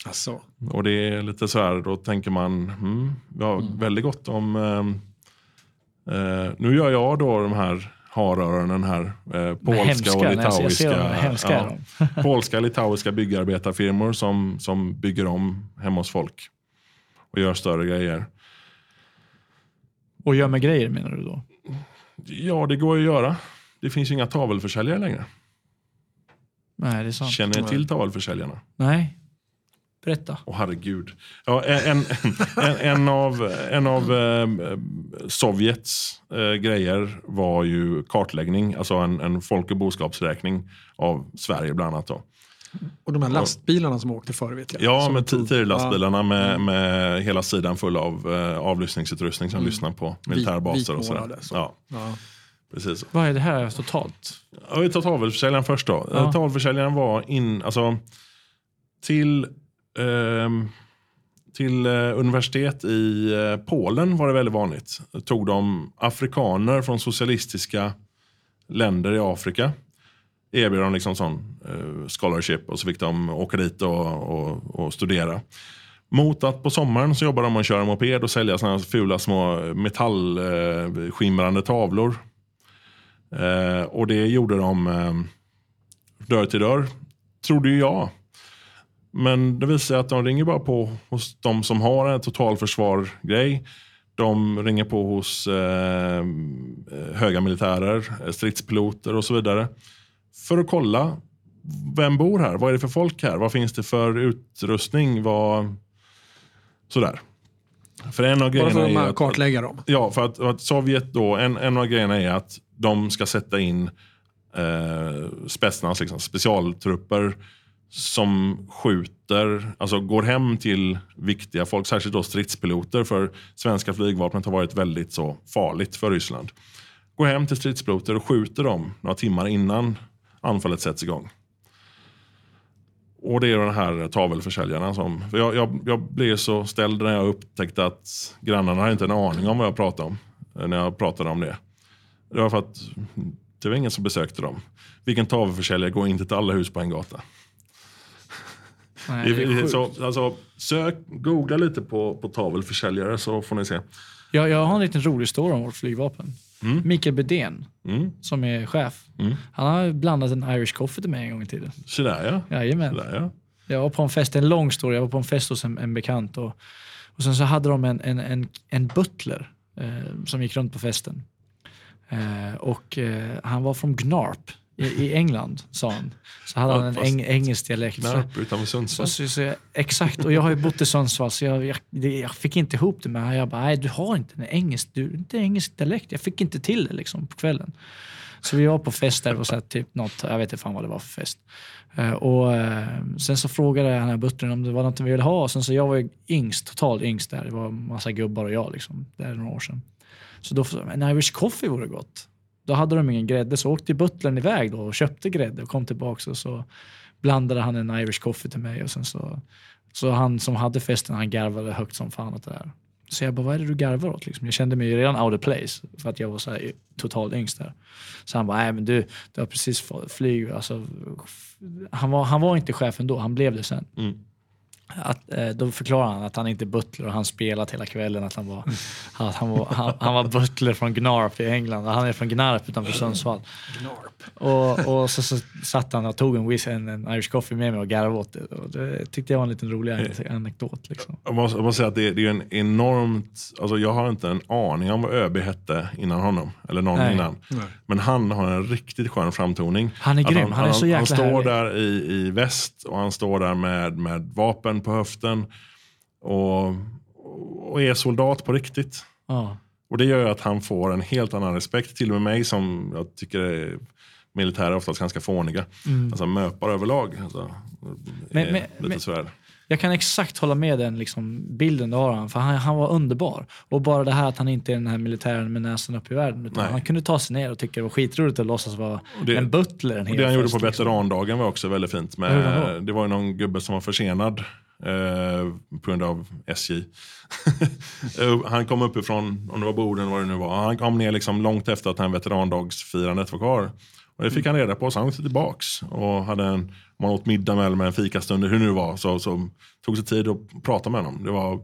Speaker 1: Alltså,
Speaker 3: Och det är lite så här, då tänker man, mm, vi har väldigt gott om... ehm, eh, nu gör jag då de här haröronen här, eh, polska
Speaker 2: hemska,
Speaker 3: och litauiska.
Speaker 2: hemska de. *laughs*
Speaker 3: polska litauiska byggarbetarfirmor som, som bygger om hemma hos folk. Och gör större grejer.
Speaker 2: Och gör med grejer menar du då?
Speaker 3: Ja, det går ju att göra. Det finns ju inga tavelförsäljare längre.
Speaker 2: Nej, det är sant.
Speaker 3: Känner ni till tavelförsäljarna?
Speaker 2: Nej. Berätta.
Speaker 3: Åh herregud. Ja, en, en, *laughs* en, en av, en av eh, Sovjets eh, grejer var ju kartläggning, alltså en, en folk och boskapsräkning av Sverige bland annat. Då.
Speaker 1: och de här lastbilarna som åkte före vet jag.
Speaker 3: Ja,
Speaker 1: Som
Speaker 3: med TIR-lastbilarna med, med hela sidan full av eh, avlyssningsutrustning som lyssnar på militärbaser och sådär.
Speaker 1: så.
Speaker 3: Ja,
Speaker 1: Ja.
Speaker 3: Precis.
Speaker 2: Vad är det här totalt?
Speaker 3: Ja, vi tar tavelförsäljaren först då.
Speaker 2: Ja.
Speaker 3: Ja. Tavelförsäljaren var in, alltså, till, ehm, till eh, universitet i eh, Polen var det väldigt vanligt. Tog de afrikaner från socialistiska länder i Afrika. Erbjöd dem liksom sån eh, scholarship och så fick de åka dit och, och, och studera. Mot att på sommaren så jobbar de att köra moped och sälja såna här fula små metallskimrande eh, tavlor. Eh, och det gjorde de eh, dörr till dörr, trodde ju jag. Men det visar sig att de ringer bara på hos de som har en totalförsvar-grej. De ringer på hos eh, höga militärer, eh, stridspiloter och så vidare. För att kolla, vem bor här? Vad är det för folk här? Vad finns det för utrustning? Vad... Sådär. För en av
Speaker 1: Bara
Speaker 3: grejerna
Speaker 1: för
Speaker 3: är
Speaker 1: att kartlägga dem.
Speaker 3: Ja, för att, för att Sovjet då, en, en av grejerna är att de ska sätta in eh, Spetsnaz, liksom, specialtrupper som skjuter, alltså går hem till viktiga folk, särskilt då stridspiloter, för svenska flygvapnet har varit väldigt så farligt för Ryssland. Går hem till stridspiloter och skjuter dem några timmar innan anfallet sätts igång. Och det är de här tavelförsäljarna som... för Jag, jag, jag blev så ställd när jag upptäckte att grannarna hade inte en aning om vad jag pratade om. Eh, när jag pratade om det. Det var för att det var ingen som besökte dem. Vilken tavelförsäljare går inte till alla hus på en gata?
Speaker 2: Nej, det är
Speaker 3: så, alltså, sök, googla lite på, på tavelförsäljare så får ni se.
Speaker 2: Jag, jag har en liten rolig story om vårt flygvapen. Mikael Bedén,
Speaker 3: Mm.
Speaker 2: som är chef,
Speaker 3: Mm.
Speaker 2: han har blandat en Irish coffee till mig en gång i tiden.
Speaker 3: Så där ja.
Speaker 2: Jajamän.
Speaker 3: Så där, ja.
Speaker 2: Jag var på en fest, en lång story, jag var på en fest hos en, en bekant och, och sen så hade de en, en, en, en butler eh, som gick runt på festen. Eh, och eh, han var från Gnarp i, i England, sa han. Så hade
Speaker 3: Ja,
Speaker 2: han en eng, engelsk dialekt. Så,
Speaker 3: Knarp utanför Sundsvall.
Speaker 2: så, så, så, exakt, och jag har ju bott i Sundsvall så jag, jag, jag fick inte ihop det med honom. Jag bara, nej du har inte en engelsk, du, inte engelsk dialekt. Jag fick inte till det liksom på kvällen. Så vi var på fest där, och så här, typ något, jag vet inte fan vad det var för fest. Eh, och eh, sen så frågade den här butlern om det var något vi ville ha. Sen så jag var ju yngst, totalt yngst där. Det var en massa gubbar och jag liksom. Det är några år sedan. Så då sa jag, en Irish coffee vore gott. Då hade de ingen grädde så åkte butlern iväg då och köpte grädde och kom tillbaka och så blandade han en Irish coffee till mig och sen så, så han som hade festen han garvade högt som fan åt det där. Så jag bara, vad är det du garvar åt? Liksom? Jag kände mig ju redan out of place för att jag var så här totalt yngst där. Så han bara, nej men du, du har precis flyg. Alltså, han, var, han var inte chef ändå, han blev det sen.
Speaker 3: Mm
Speaker 2: att, eh, då förklarar han att han inte är butler och han spelat hela kvällen. Att han, var, att han, var, han, han var butler från Gnarp i England. Han är från Gnarp utanför Sundsvall. Och, och så, så satt han och tog en, whis, en, en Irish coffee med mig och garvade åt det. Och det tyckte jag var en liten rolig anekdot. Liksom.
Speaker 3: Jag måste, jag måste säga att det, det är en enormt... Alltså jag har inte en aning om vad ÖB hette innan honom. Eller någon
Speaker 2: Nej.
Speaker 3: innan. Men han har en riktigt skön framtoning.
Speaker 2: Han är grym. Han är så jäkla
Speaker 3: Han står
Speaker 2: härlig.
Speaker 3: där i, i väst och han står där med, med vapen på höften. Och, och är soldat på riktigt.
Speaker 2: Ja.
Speaker 3: Och det gör att han får en helt annan respekt. Till och med mig som jag tycker är militärer oftast ganska fåniga. Alltså möpar överlag. Alltså,
Speaker 2: Mm. Men- men-
Speaker 3: lite
Speaker 2: men-
Speaker 3: sådär.
Speaker 2: Jag kan exakt hålla med den liksom, bilden du har av honom, för han, han var underbar. Och bara det här att han inte är den här militären med näsan upp i världen. Utan
Speaker 3: Nej.
Speaker 2: han kunde ta sig ner och tycka det var skitroligt att låtsas vara
Speaker 3: det-
Speaker 2: en butler en
Speaker 3: det han gjorde
Speaker 2: fest,
Speaker 3: på
Speaker 2: liksom.
Speaker 3: veterandagen var också väldigt fint. Med, det var ju någon gubbe som var försenad eh, på grund av SJ. *laughs* Eh, han kom uppifrån, om det var Boden vad det nu var. Han kom ner liksom långt efter att den veterandagsfirandet var kvar. Och det fick han reda på, så han åkte tillbaks. Och hade en, man åt middag med, med en fikastund, hur det nu var, så, så tog sig tid att prata med honom. Det var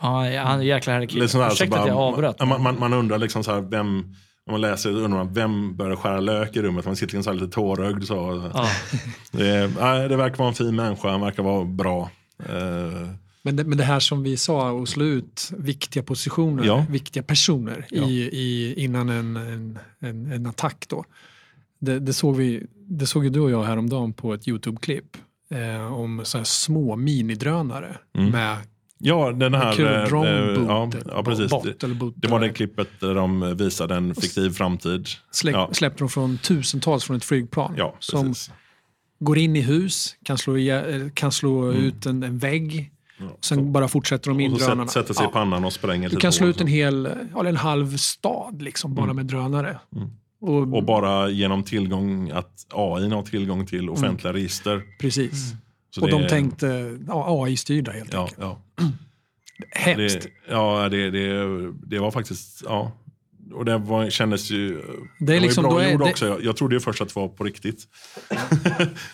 Speaker 2: Ja, han jäkla härlig kille. Ursäkta att jag avbröt.
Speaker 3: Man, man, man undrar liksom så här, vem, om man läser undrar man vem börjar skära lök i rummet. Man sitter liksom så här lite tårögd. Så.
Speaker 2: Ja.
Speaker 3: Det, nej, det verkar vara en fin människa, han verkar vara bra. Eh,
Speaker 1: Men det, men det här som vi sa, att slå ut viktiga positioner,
Speaker 3: Ja.
Speaker 1: viktiga personer
Speaker 3: Ja.
Speaker 1: i, i, innan en, en, en, en attack. Då. Det, det, såg vi, det såg ju du och jag häromdagen på ett YouTube-klipp eh, om så här små minidrönare
Speaker 3: Mm.
Speaker 1: med
Speaker 3: ja, den här... eh, eh, ja, ja, precis.
Speaker 1: bot,
Speaker 3: Det, var det
Speaker 1: eller-
Speaker 3: klippet där de visade en fiktiv framtid.
Speaker 1: Släpp,
Speaker 3: Ja.
Speaker 1: Släppte de från tusentals från ett flygplan.
Speaker 3: Ja,
Speaker 1: som går in i hus, kan slå, eh, kan slå ut en, en vägg. Sen bara fortsätter de in
Speaker 3: Och så
Speaker 1: drönarna.
Speaker 3: sätter, sig
Speaker 1: Ja.
Speaker 3: i pannan och spränger
Speaker 1: Du kan slå ut en
Speaker 3: så.
Speaker 1: hel, eller en halv stad liksom, bara med drönare. Och,
Speaker 3: Och bara genom tillgång, att AI har tillgång till offentliga register.
Speaker 1: precis.
Speaker 3: Så
Speaker 1: och
Speaker 3: det
Speaker 1: de
Speaker 3: är-
Speaker 1: tänkte ja, AI-styrda helt
Speaker 3: Ja,
Speaker 1: enkelt.
Speaker 3: ja. *clears throat*
Speaker 1: Hemskt.
Speaker 3: Det, ja, det, det, det var faktiskt... Ja. Och det var, kändes ju...
Speaker 1: Det är liksom-
Speaker 3: var
Speaker 1: då
Speaker 3: ju bra
Speaker 1: är
Speaker 3: gjord
Speaker 1: det-
Speaker 3: också. Jag, jag trodde ju först att det var på riktigt. *laughs*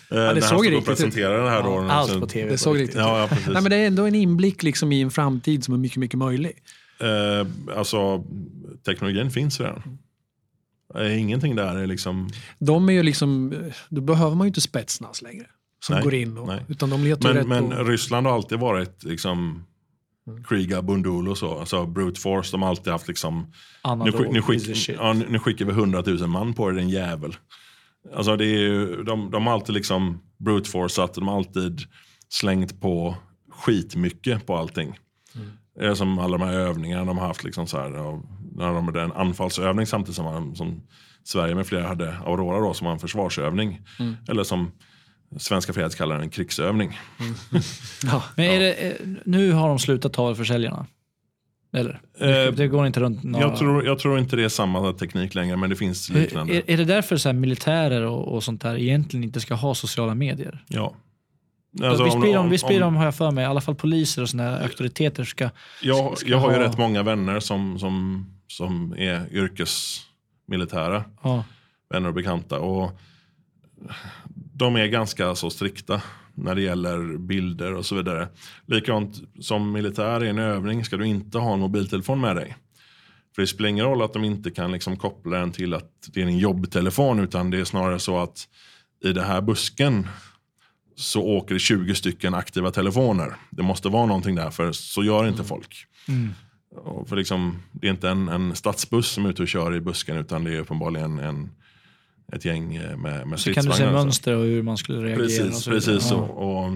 Speaker 1: det
Speaker 3: det
Speaker 1: såg
Speaker 3: han
Speaker 1: riktigt ut.
Speaker 3: presenterade det här då.
Speaker 2: Allt
Speaker 3: sen-
Speaker 2: på tv.
Speaker 1: Det
Speaker 2: på
Speaker 1: såg
Speaker 2: riktigt.
Speaker 1: riktigt
Speaker 3: Ja, ja, precis.
Speaker 1: Nej, men det är ändå en inblick liksom i en framtid som är mycket, mycket möjlig.
Speaker 3: Eh, alltså, teknologin finns redan. Eh, ingenting där är liksom...
Speaker 1: De är ju liksom, då behöver man ju inte spetsnas längre. Som
Speaker 3: Nej,
Speaker 1: går in och, utan de letar
Speaker 3: Men,
Speaker 1: rätt
Speaker 3: men
Speaker 1: på...
Speaker 3: Ryssland har alltid varit liksom... Kriga, Bundul och så. Alltså brute force. De har alltid haft liksom...
Speaker 2: Annan
Speaker 3: Nu, nu, skick, ja, nu skickar vi 100 000 man på er, din jävel. Alltså det är ju, de, de har alltid liksom brute forceat, de har alltid slängt på skitmycket på allting. Det är som alla de här övningarna de har haft, liksom så här, när de hade en anfallsövning samtidigt som, som Sverige med flera hade Aurora då, som var en försvarsövning. Eller som Svenska Freds kallar den en krigsövning. *laughs*
Speaker 1: Ja.
Speaker 2: Men är det, eh, nu har de slutat ta försäljarna? Eller?
Speaker 3: Eh,
Speaker 2: det går inte runt några...
Speaker 3: Jag tror, jag tror inte det är samma teknik längre, men det finns liknande.
Speaker 2: är, är det därför så militärer och, och sånt där egentligen inte ska ha sociala medier?
Speaker 3: Ja.
Speaker 2: Alltså, visst
Speaker 3: om-
Speaker 2: blir de,
Speaker 3: om-
Speaker 2: de, har jag för mig, i alla fall poliser och såna här auktoriteter ska...
Speaker 3: Jag,
Speaker 2: ska
Speaker 3: jag har ju rätt många vänner som, som, som är yrkesmilitära.
Speaker 2: Ja,
Speaker 3: Vänner och bekanta. Och de är ganska så strikta när det gäller bilder och så vidare. Likadant som militär i en övning ska du inte ha en mobiltelefon med dig. För det spelar ingen roll att de inte kan liksom koppla den till att det är en jobbtelefon utan det är snarare så att i den här busken så åker det 20 stycken aktiva telefoner. Det måste vara någonting där för så gör inte folk. Och för liksom, det är inte en, en stadsbuss som är ute och kör i busken utan det är uppenbarligen en, ett gäng eh, med, med
Speaker 2: så kan du se mönster och hur man skulle reagera. och
Speaker 3: Precis,
Speaker 2: så vidare.
Speaker 3: precis så.
Speaker 2: Ja.
Speaker 3: Och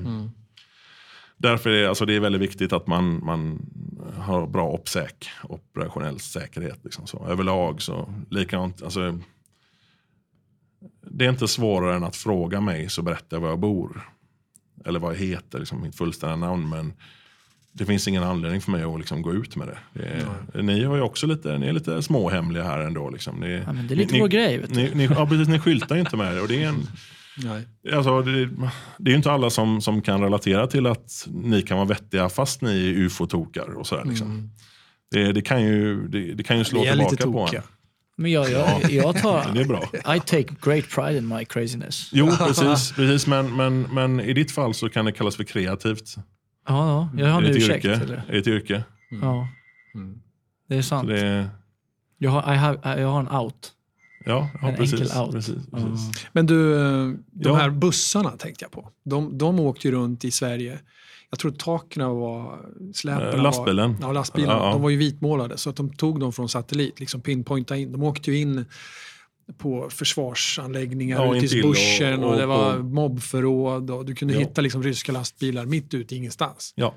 Speaker 3: Därför är alltså, det är väldigt viktigt att man, man har bra opsäk, operationell säkerhet. Liksom så. Överlag så likadant. Alltså, det är inte svårare än att fråga mig så berättar jag var jag bor. Eller vad jag heter, liksom, mitt fullständiga namn. Men det finns ingen anledning för mig att liksom, gå ut med det. det är, ni, har ju också lite, ni är lite småhemliga här ändå. Liksom. Ni,
Speaker 2: Ja, men det är lite
Speaker 3: ni,
Speaker 2: vår grej. Vet du.
Speaker 3: Ni, ni, ja, precis, ni skyltar ju inte med det. Och det är en,
Speaker 1: Nej.
Speaker 3: Alltså, det, det är ju inte alla som, som kan relatera till att ni kan vara vettiga fast ni är ufo-tokar. Och sådär, liksom. det, det, kan ju, det, det kan ju slå tillbaka på en.
Speaker 2: Men jag, jag, jag tar... *laughs*
Speaker 3: Det är bra.
Speaker 2: I take great pride in my craziness.
Speaker 3: Jo, precis. precis men, men, men i ditt fall så kan det kallas för kreativt.
Speaker 2: Ja, ja. Jag har en ursäkt.
Speaker 3: yrke?
Speaker 2: Eller?
Speaker 3: Ett yrke?
Speaker 2: Ja. Det är sant.
Speaker 3: det
Speaker 2: Jag, har, I have, jag har en out.
Speaker 3: ja, ja,
Speaker 2: En
Speaker 3: precis.
Speaker 2: enkel out.
Speaker 3: precis, precis.
Speaker 1: Men du, eh, de
Speaker 3: Ja.
Speaker 1: här bussarna tänkte jag på. De, de åkte ju runt i Sverige. Jag tror taken var... Släpen
Speaker 3: Eh, lastbilen.
Speaker 1: Var, ja, lastbilarna.
Speaker 3: Ja, ja.
Speaker 1: De var ju vitmålade så att de tog dem från satellit, liksom pinpointa in. De åkte ju in på försvarsanläggningar
Speaker 3: Ja,
Speaker 1: ute i
Speaker 3: intill och-
Speaker 1: bushen och,
Speaker 3: och
Speaker 1: det var
Speaker 3: på-
Speaker 1: mobbförråd och du kunde
Speaker 3: Ja.
Speaker 1: hitta liksom ryska lastbilar mitt ute i ingenstans.
Speaker 3: Ja,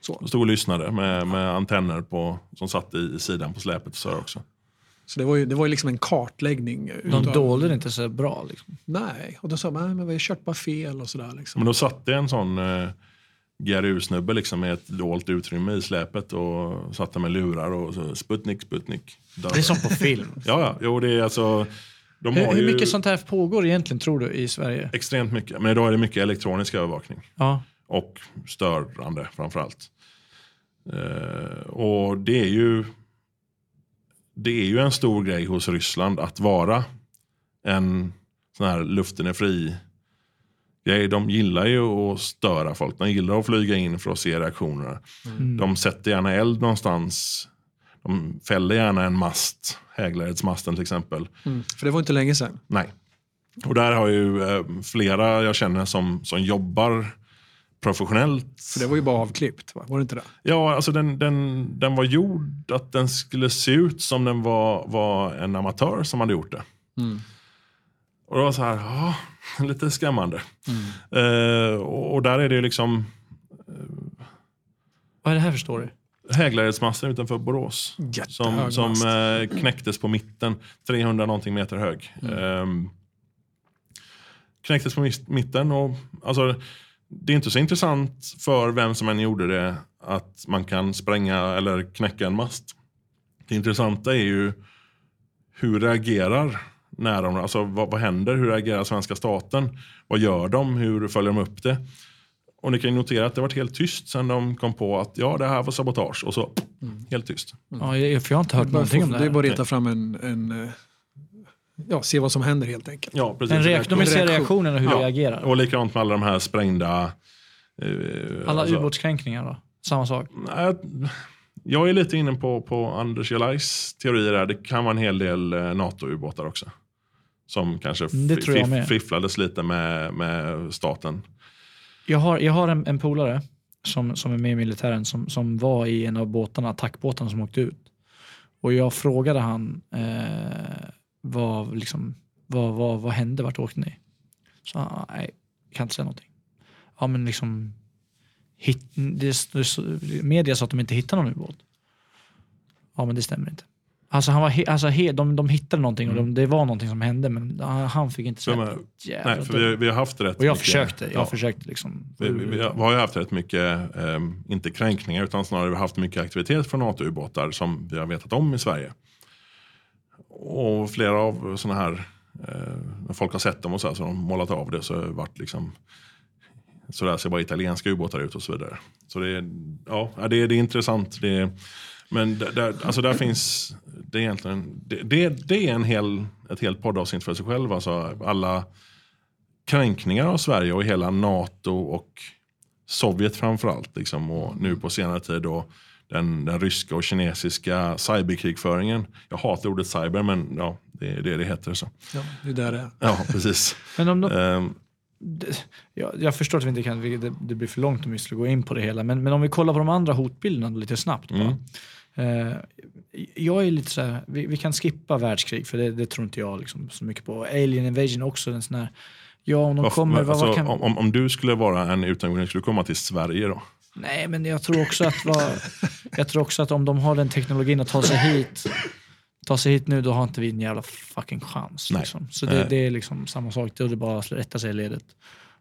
Speaker 1: Så,
Speaker 3: jag stod och lyssnade med, med antenner på, som satt i sidan på släpet. Så här också.
Speaker 1: så det var ju, det var ju liksom en kartläggning.
Speaker 2: De
Speaker 1: utav-
Speaker 2: dolde det inte så bra. Liksom.
Speaker 1: Nej, och då sa man, "Nej, men vi har kört bara fel och sådär. Liksom.
Speaker 3: Men då satt det en sån eh, GRU-snubbe liksom med ett dolt utrymme i släpet och satt där med lurar och så Sputnik, Sputnik. Där.
Speaker 2: Det är som på film. *laughs*
Speaker 3: Ja, ja. Jo, det är alltså... De
Speaker 2: hur, hur mycket sånt här pågår egentligen tror du i Sverige?
Speaker 3: extremt mycket. Men idag är det mycket elektronisk övervakning.
Speaker 2: Ja.
Speaker 3: Och störande framförallt. Eh, och det är ju det är ju en stor grej hos Ryssland att vara en sån här luften är fri De gillar ju att störa folk. De gillar att flyga in för att se reaktionerna.
Speaker 2: Mm.
Speaker 3: De sätter gärna eld någonstans. De fäller gärna en mast. Häglarhetsmasten till exempel.
Speaker 1: Mm. För det var inte länge sedan.
Speaker 3: Nej. Och där har ju eh, flera jag känner som, som jobbar professionellt.
Speaker 1: För det var ju bara avklippt, va? var det inte det?
Speaker 3: Ja, alltså den, den, den var gjord att den skulle se ut som den var, var en amatör som hade gjort det. Och det var så här, ja, *laughs* lite skrämmande. Eh, och, och där är det ju liksom
Speaker 2: Vad är det här för story?
Speaker 3: häglarhetsmassen utanför Borås.
Speaker 1: Jättehög
Speaker 3: Som, som eh, knäcktes på mitten, 300 någonting meter hög. Ehm, knäcktes på mitten och alltså, det är inte så intressant för vem som än gjorde det att man kan spränga eller knäcka en mast. Det intressanta är ju hur reagerar när de, alltså vad, vad händer? Hur reagerar svenska staten? Vad gör de? Hur följer de upp det? Och ni kan ju notera att det varit helt tyst sen de kom på att ja, det här var sabotage och så helt tyst.
Speaker 2: Ja, jag, för jag har inte hört någonting om det
Speaker 1: det är bara att reta fram en, en eh, ja, se vad som händer helt enkelt.
Speaker 3: Ja, precis.
Speaker 2: En reak- de vill se
Speaker 1: reaktion.
Speaker 2: reaktionen och hur
Speaker 3: Ja,
Speaker 2: det reagerar.
Speaker 3: Och likadant med alla de här sprängda... eh,
Speaker 2: Alla
Speaker 3: alltså-
Speaker 2: ubåtskränkningar då? Samma sak?
Speaker 3: Nej, jag- är lite inne på, på Anders Jelajs teorier där. Det kan vara en hel del eh, NATO-ubåtar också. Som kanske
Speaker 2: Mm,
Speaker 3: fifflades lite med, med staten.
Speaker 2: Jag har, jag har en, en polare som, som är med i militären som, som var i en av båtarna, attackbåtarna som åkte ut. Och jag frågade han eh, vad, liksom, vad, vad, vad hände, vart åkte ni? Så han, nej, jag kan inte säga någonting. Ja men liksom, hit, det, det, media sa att de inte hittade någon ubåt. Ja men det stämmer inte. Alltså, han var he, alltså he, de, de hittade någonting och de, det var någonting som hände men han fick inte
Speaker 3: Men,
Speaker 2: jävla
Speaker 3: Nej, för vi,
Speaker 2: dugg.
Speaker 3: vi har haft rätt
Speaker 2: Och jag
Speaker 3: mycket-
Speaker 2: försökte, jag
Speaker 3: ja,
Speaker 2: försökte liksom.
Speaker 3: vi, vi, vi har ju haft rätt mycket, eh, inte kränkningar, utan snarare vi har haft mycket aktivitet från NATO-ubåtar som vi har vetat om i Sverige. Och flera av sådana här, eh, när folk har sett dem och så, här, så har de målat av det så har det varit liksom så där ser bara italienska ubåtar ut och så vidare. Så det är, ja, ja, det är, det är intressant. Det är, men där, alltså där finns, det är egentligen, det, det, det är en hel, ett helt poddavsnitt för sig själv. Alltså alla kränkningar av Sverige och hela NATO och Sovjet framförallt. Liksom, och nu på senare tid då den, den ryska och kinesiska cyberkrigföringen. Jag hatar ordet cyber men ja, det är det det heter. Så.
Speaker 1: Ja, det är där det är.
Speaker 3: Ja, precis.
Speaker 2: Men om de, det- jag, jag förstår att vi inte kan, det, det blir för långt om vi skulle gå in på det hela, men, men om vi kollar på de andra hotbilderna lite snabbt. Bara.
Speaker 3: Mm.
Speaker 2: Eh, jag är lite så här, vi, vi kan skippa världskrig för det, det tror inte jag liksom så mycket på. Alien invasion också en sån här, ja om de
Speaker 3: varför-
Speaker 2: kommer,
Speaker 3: men
Speaker 2: vad,
Speaker 3: alltså,
Speaker 2: vad kan,
Speaker 3: om, om- du skulle vara en utomjording, skulle du komma till Sverige då?
Speaker 2: nej men jag tror också att vad, *laughs* jag tror också att om de har den teknologin att ta sig hit ta sig hit nu då har inte vi en jävla fucking chans. Liksom. Så det, det är liksom samma sak, då är det bara att rätta sig i ledet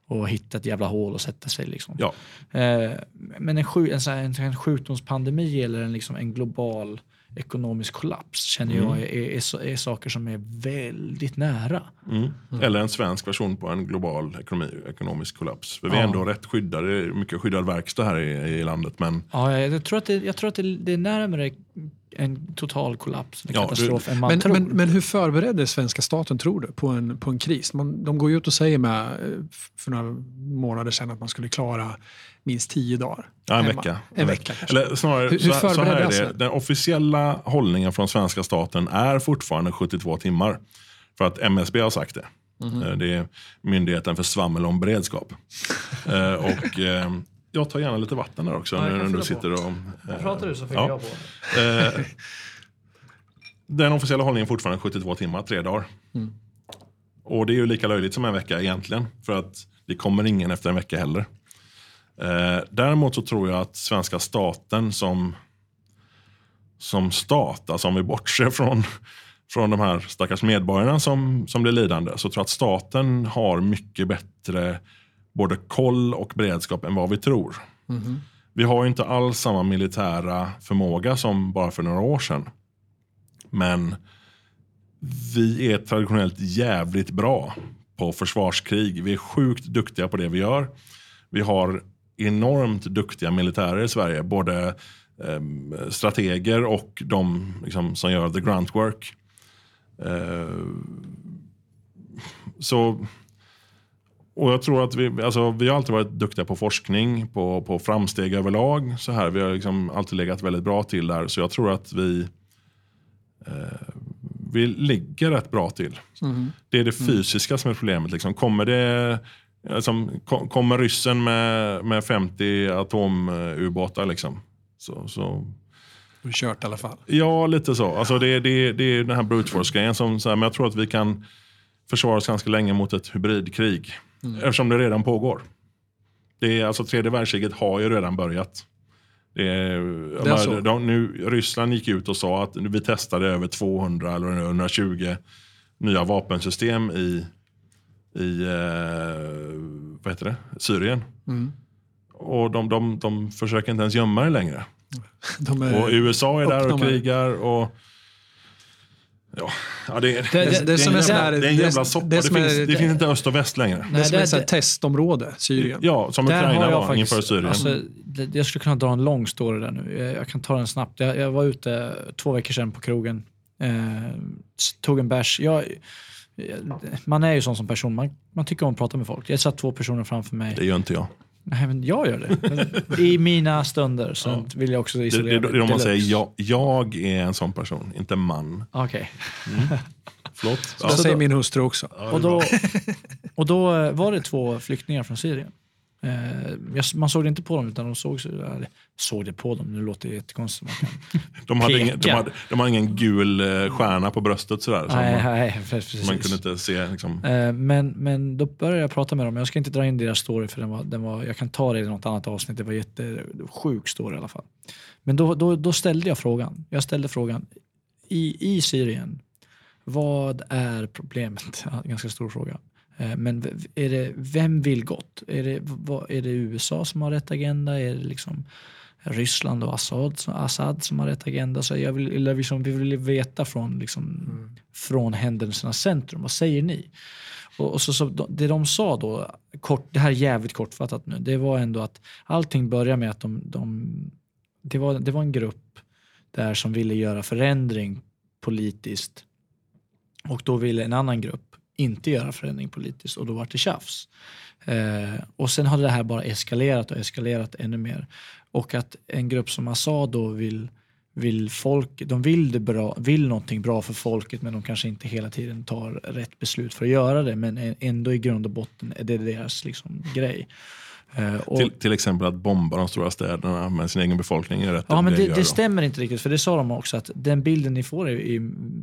Speaker 2: och hitta ett jävla hål och sätta sig. Liksom.
Speaker 3: Ja.
Speaker 2: Eh, men en, sju, en, en, en sjukdomspandemi eller en, liksom en global ekonomisk kollaps känner jag är, är, är, saker som är väldigt nära.
Speaker 3: Mm. Eller en svensk version på en global ekonomi, ekonomisk kollaps. För vi är
Speaker 2: Ja.
Speaker 3: ändå rätt skyddade, mycket skyddad verkstad här i, i landet. Men
Speaker 2: Ja, jag, jag tror att, det, jag tror att det, det är närmare en total kollaps, en
Speaker 3: Ja,
Speaker 2: katastrof än man
Speaker 1: Men,
Speaker 2: tror.
Speaker 1: men, men hur förberedde svenska staten, tror du, på en, på en kris? Man, de går ju ut och säger med, eh, för några månader sedan att man skulle klara minst tio dagar.
Speaker 3: Ja, en
Speaker 1: hemma.
Speaker 3: vecka.
Speaker 1: En vecka.
Speaker 3: Eller snarare,
Speaker 1: Hur- hur
Speaker 3: så, så här är det. Den officiella hållningen från svenska staten är fortfarande 72 timmar. För att MSB har sagt det.
Speaker 1: Mhm.
Speaker 3: Eh, Det är Myndigheten för svammel om beredskap. *laughs* Eh, och jag tar gärna lite vatten där också.
Speaker 2: Ja,
Speaker 3: när du
Speaker 2: på.
Speaker 3: sitter och... eh,
Speaker 2: Pratar du så fyller
Speaker 3: ja.
Speaker 2: jag på. *laughs*
Speaker 3: Eh, den officiella hållningen är fortfarande 72 timmar, tre dagar.
Speaker 1: Mm.
Speaker 3: Och det är ju lika löjligt som en vecka egentligen. För att det kommer ingen efter en vecka heller. Eh, däremot så tror jag att svenska staten som, som stat, alltså om vi bortser från, från de här stackars medborgarna som, som blir lidande, så tror jag att staten har mycket bättre både koll och beredskap än vad vi tror.
Speaker 1: Mhm.
Speaker 3: Vi har inte alls samma militära förmåga som bara för några år sedan. Men vi är traditionellt jävligt bra på försvarskrig. Vi är sjukt duktiga på det vi gör. Vi har enormt duktiga militärer i Sverige. Både em, strateger och de liksom, som gör the grunt work. Eh, så och jag tror att vi, alltså, vi har alltid varit duktiga på forskning, på, på framsteg överlag. Så här. Vi har liksom alltid legat väldigt bra till där. Så jag tror att vi, eh, vi ligger rätt bra till.
Speaker 1: Mhm.
Speaker 3: Det är det fysiska som är problemet. Liksom. Kommer, det, liksom, ko- kommer ryssen med, med 50 atomubåtar liksom, så, så
Speaker 1: Du har kört i alla fall.
Speaker 3: Ja, lite så. Alltså det, det, det är den här brute force-grejen. Som, så här, men jag tror att vi kan försvara oss ganska länge mot ett hybridkrig. Eftersom det redan pågår. Det är, alltså, tredje världskriget har ju redan börjat. Det är,
Speaker 1: är
Speaker 3: de, de, nu, Ryssland gick ut och sa att vi testade över 200 eller 120 nya vapensystem i, i eh, vad heter det? Syrien.
Speaker 1: Mm.
Speaker 3: Och de, de, de försöker inte ens gömma det längre.
Speaker 1: Är,
Speaker 3: Och USA är där och krigar. Och, ja, det, är,
Speaker 2: Det-
Speaker 1: det, det,
Speaker 2: det-
Speaker 1: som är
Speaker 2: det-
Speaker 1: så här,
Speaker 3: det är en jävla
Speaker 1: det,
Speaker 3: soppa.
Speaker 1: det,
Speaker 3: Det,
Speaker 1: som
Speaker 3: finns,
Speaker 1: är,
Speaker 3: det finns inte öst och väst längre.
Speaker 1: det
Speaker 2: Nej,
Speaker 1: som är
Speaker 2: det-
Speaker 1: så här
Speaker 2: det-
Speaker 1: testområde, Syrien.
Speaker 3: Ja, som
Speaker 2: Där
Speaker 3: Ukraina
Speaker 2: har jag
Speaker 3: var
Speaker 2: faktiskt-
Speaker 3: inför Syrien.
Speaker 2: Alltså, det- jag skulle kunna dra en lång story där nu. Jag, jag kan ta den snabbt. Jag, jag var ute två veckor sedan på krogen. Eh, tog en bärs. Jag- man är ju sån som person. Man, man tycker om att prata med folk. Jag satt två personer framför mig.
Speaker 3: det gör inte jag.
Speaker 2: Nej, men jag gör det. Men *laughs* I mina stunder så
Speaker 3: Ja.
Speaker 2: vill jag också
Speaker 3: Det,
Speaker 2: isolera
Speaker 3: det, det är
Speaker 2: mig
Speaker 3: om man säger jag, jag är en sån person, inte man.
Speaker 2: Okej.
Speaker 3: Förlåt?
Speaker 1: Det
Speaker 3: Ja.
Speaker 1: säger min hustru också.
Speaker 3: Ja, det
Speaker 2: Och då, och då eh, var det två flyktingar från Syrien. Eh, man såg det inte på dem, utan de såg, såg det på dem. Nu låter det jättekonstigt. Man kan, *laughs*
Speaker 3: de, hade ingen, de, hade, de hade ingen gul eh, stjärna på bröstet sådär. Så
Speaker 2: nej,
Speaker 3: man,
Speaker 2: nej, precis.
Speaker 3: man kunde inte se. Liksom.
Speaker 2: Eh, Men, men då började jag prata med dem. Jag ska inte dra in deras story för den var, den var, jag kan ta det i något annat avsnitt. Det var jättesjuk story i alla fall. Men då, då, då ställde jag frågan. Jag ställde frågan. I, I Syrien, vad är problemet? *laughs* Ganska stor fråga. Eh, Men är det, vem vill gott? Är det, är det USA som har rätt agenda? Är det liksom Ryssland och Assad, som- Assad som har rätt agenda? Så jag vill, eller liksom, vi vill veta från, liksom, från händelsernas centrum. Vad säger ni? Och, och så, så, de- det de sa då, kort, det här är jävligt kortfattat nu, det var ändå att allting börjar med att de, de det, var, det var en grupp där som ville göra förändring politiskt och då ville en annan grupp inte göra förändring politiskt och då var det tjafs. Eh, och sen har det här bara eskalerat och eskalerat ännu mer. Och att en grupp som Assad då vill, vill folk, de vill, det bra, vill någonting bra för folket men de kanske inte hela tiden tar rätt beslut för att göra det men ändå i grund och botten är det deras liksom, grej. Eh, och,
Speaker 3: Till, till exempel att bomba de stora städerna med sin egen befolkning är rätt
Speaker 2: Ja, men det, det
Speaker 3: då.
Speaker 2: stämmer inte riktigt. För det sa de också att den bilden ni får i,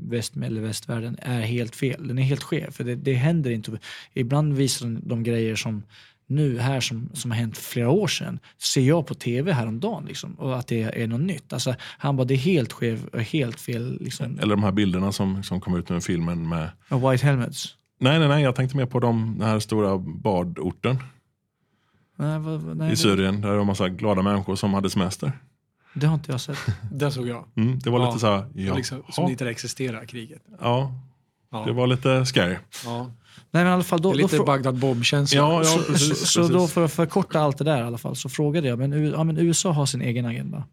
Speaker 2: väst, eller västvärlden är helt fel. Den är helt skev. För det, det händer inte. Ibland visar de, de grejer som nu här som, som har hänt för flera år sedan ser jag på tv häromdagen liksom, och att det är något nytt. Alltså, han bara, det är helt skev och helt fel. Liksom.
Speaker 3: Eller de här bilderna som, som kom ut nu i filmen med...
Speaker 2: White Helmets.
Speaker 3: Nej, nej, nej, jag tänkte mer på de, den här stora badorten
Speaker 2: Nej, vad, vad- nej,
Speaker 3: i
Speaker 2: det,
Speaker 3: Syrien. Där det var massa glada människor som hade semester.
Speaker 2: det har inte jag sett. *laughs*
Speaker 1: Det såg jag.
Speaker 3: Mm, det var
Speaker 1: Ja,
Speaker 3: lite så här,
Speaker 1: Ja, liksom, som inte existerar, kriget.
Speaker 3: ja,
Speaker 1: Ja.
Speaker 3: det var lite scary.
Speaker 1: ja.
Speaker 2: Nej, men i alla fall,
Speaker 1: Det
Speaker 2: då,
Speaker 1: är
Speaker 2: då,
Speaker 1: lite
Speaker 2: frå-
Speaker 1: Bagdad Bob-känsla.
Speaker 3: Ja, ja,
Speaker 2: så,
Speaker 3: precis.
Speaker 2: så, så
Speaker 3: precis.
Speaker 2: då för att förkorta allt det där i alla fall så frågade jag, men, ja, men USA har sin egen agenda.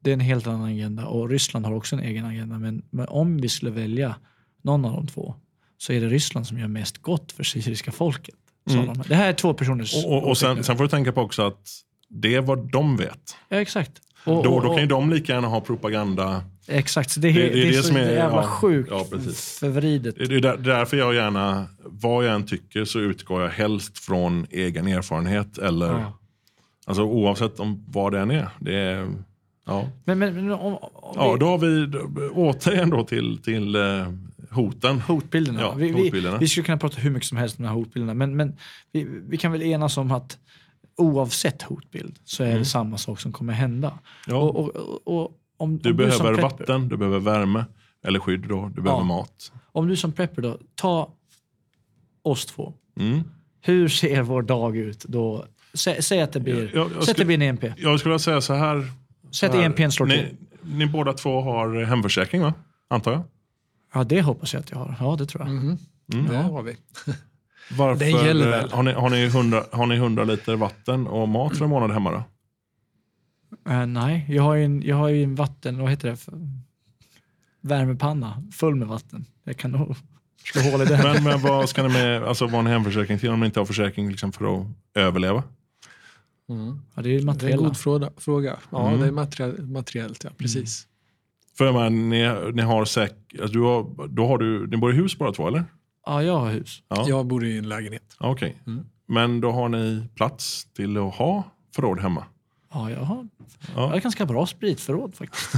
Speaker 2: det är en helt annan agenda och Ryssland har också en egen agenda. Men, men om vi skulle välja någon av de två så är det Ryssland som gör mest gott för syriska folket.
Speaker 3: Mm.
Speaker 2: de. Det här är två personers
Speaker 3: Och, och, och sen, sen får du tänka på också att det är vad de vet.
Speaker 2: Ja, exakt. Och,
Speaker 3: Då,
Speaker 2: och,
Speaker 3: då kan ju de lika gärna ha propaganda.
Speaker 2: Exakt, så det, är,
Speaker 3: Det-
Speaker 2: det,
Speaker 3: det är det
Speaker 2: så
Speaker 3: som är-
Speaker 2: jävla
Speaker 3: ja,
Speaker 2: sjukt
Speaker 3: ja,
Speaker 2: förvridet.
Speaker 3: Det är där, därför jag gärna, vad jag än tycker så utgår jag helst från egen erfarenhet. Eller,
Speaker 2: Ja.
Speaker 3: alltså, oavsett om vad det än är. Det är ja.
Speaker 2: Men, men, men om, om
Speaker 3: Ja, då har vi då- återigen då till, till eh, hoten.
Speaker 2: hotbilderna.
Speaker 3: Ja,
Speaker 2: vi, vi,
Speaker 3: hotbilderna.
Speaker 2: vi skulle kunna prata hur mycket som helst om de här hotbilderna. Men, men vi, vi kan väl enas om att oavsett hotbild så är det samma sak som kommer hända.
Speaker 3: Mm. Ja.
Speaker 2: Och, och, och, om,
Speaker 3: Du
Speaker 2: om
Speaker 3: behöver
Speaker 2: prepper,
Speaker 3: vatten, du behöver värme. Eller skydd då, du behöver
Speaker 2: Ja.
Speaker 3: mat.
Speaker 2: Om du som prepper då, ta oss två.
Speaker 3: Mm.
Speaker 2: Hur ser vår dag ut då? Sä, säg att det blir,
Speaker 3: Jag- jag
Speaker 2: säg att det
Speaker 3: skulle-
Speaker 2: blir en EMP.
Speaker 3: Jag skulle säga så här.
Speaker 2: Säg att. EMPn slår till.
Speaker 3: ni, ni båda två har hemförsäkring va? Antar jag?
Speaker 2: Ja, det hoppas jag att jag har. Ja, det tror jag.
Speaker 1: Mhm.
Speaker 3: Mm.
Speaker 1: Det har vi. *laughs*
Speaker 3: Varför,
Speaker 1: Det gäller
Speaker 3: eh,
Speaker 1: väl.
Speaker 3: Har ni, har, ni 100, har ni 100 liter vatten och mat för en månad hemma då?
Speaker 2: Eh, nej, jag har ju en, jag har ju en vatten, vad heter det? För, värmepanna full med vatten. Jag kan nog *laughs* slå hål i den.
Speaker 3: Men, men vad ska ni med, alltså vad har ni hemförsäkring till om ni inte har försäkring liksom för att överleva?
Speaker 1: Mm.
Speaker 2: ja, det är ju
Speaker 1: Det är en
Speaker 2: materiella.
Speaker 1: god fråga. Ja,
Speaker 3: Mm.
Speaker 1: det är materiell, materiellt. Ja, precis.
Speaker 3: För jag menar, ni, ni har säk, alltså, du har, då har du, ni bor i hus bara två eller?
Speaker 2: Ja, jag har hus.
Speaker 3: Ja.
Speaker 1: Jag bor i en lägenhet.
Speaker 3: Okej.
Speaker 1: Mm.
Speaker 3: Men då har ni plats till att ha förråd hemma?
Speaker 2: Ja, jag har,
Speaker 3: Ja.
Speaker 2: jag har ett ganska bra spritförråd faktiskt.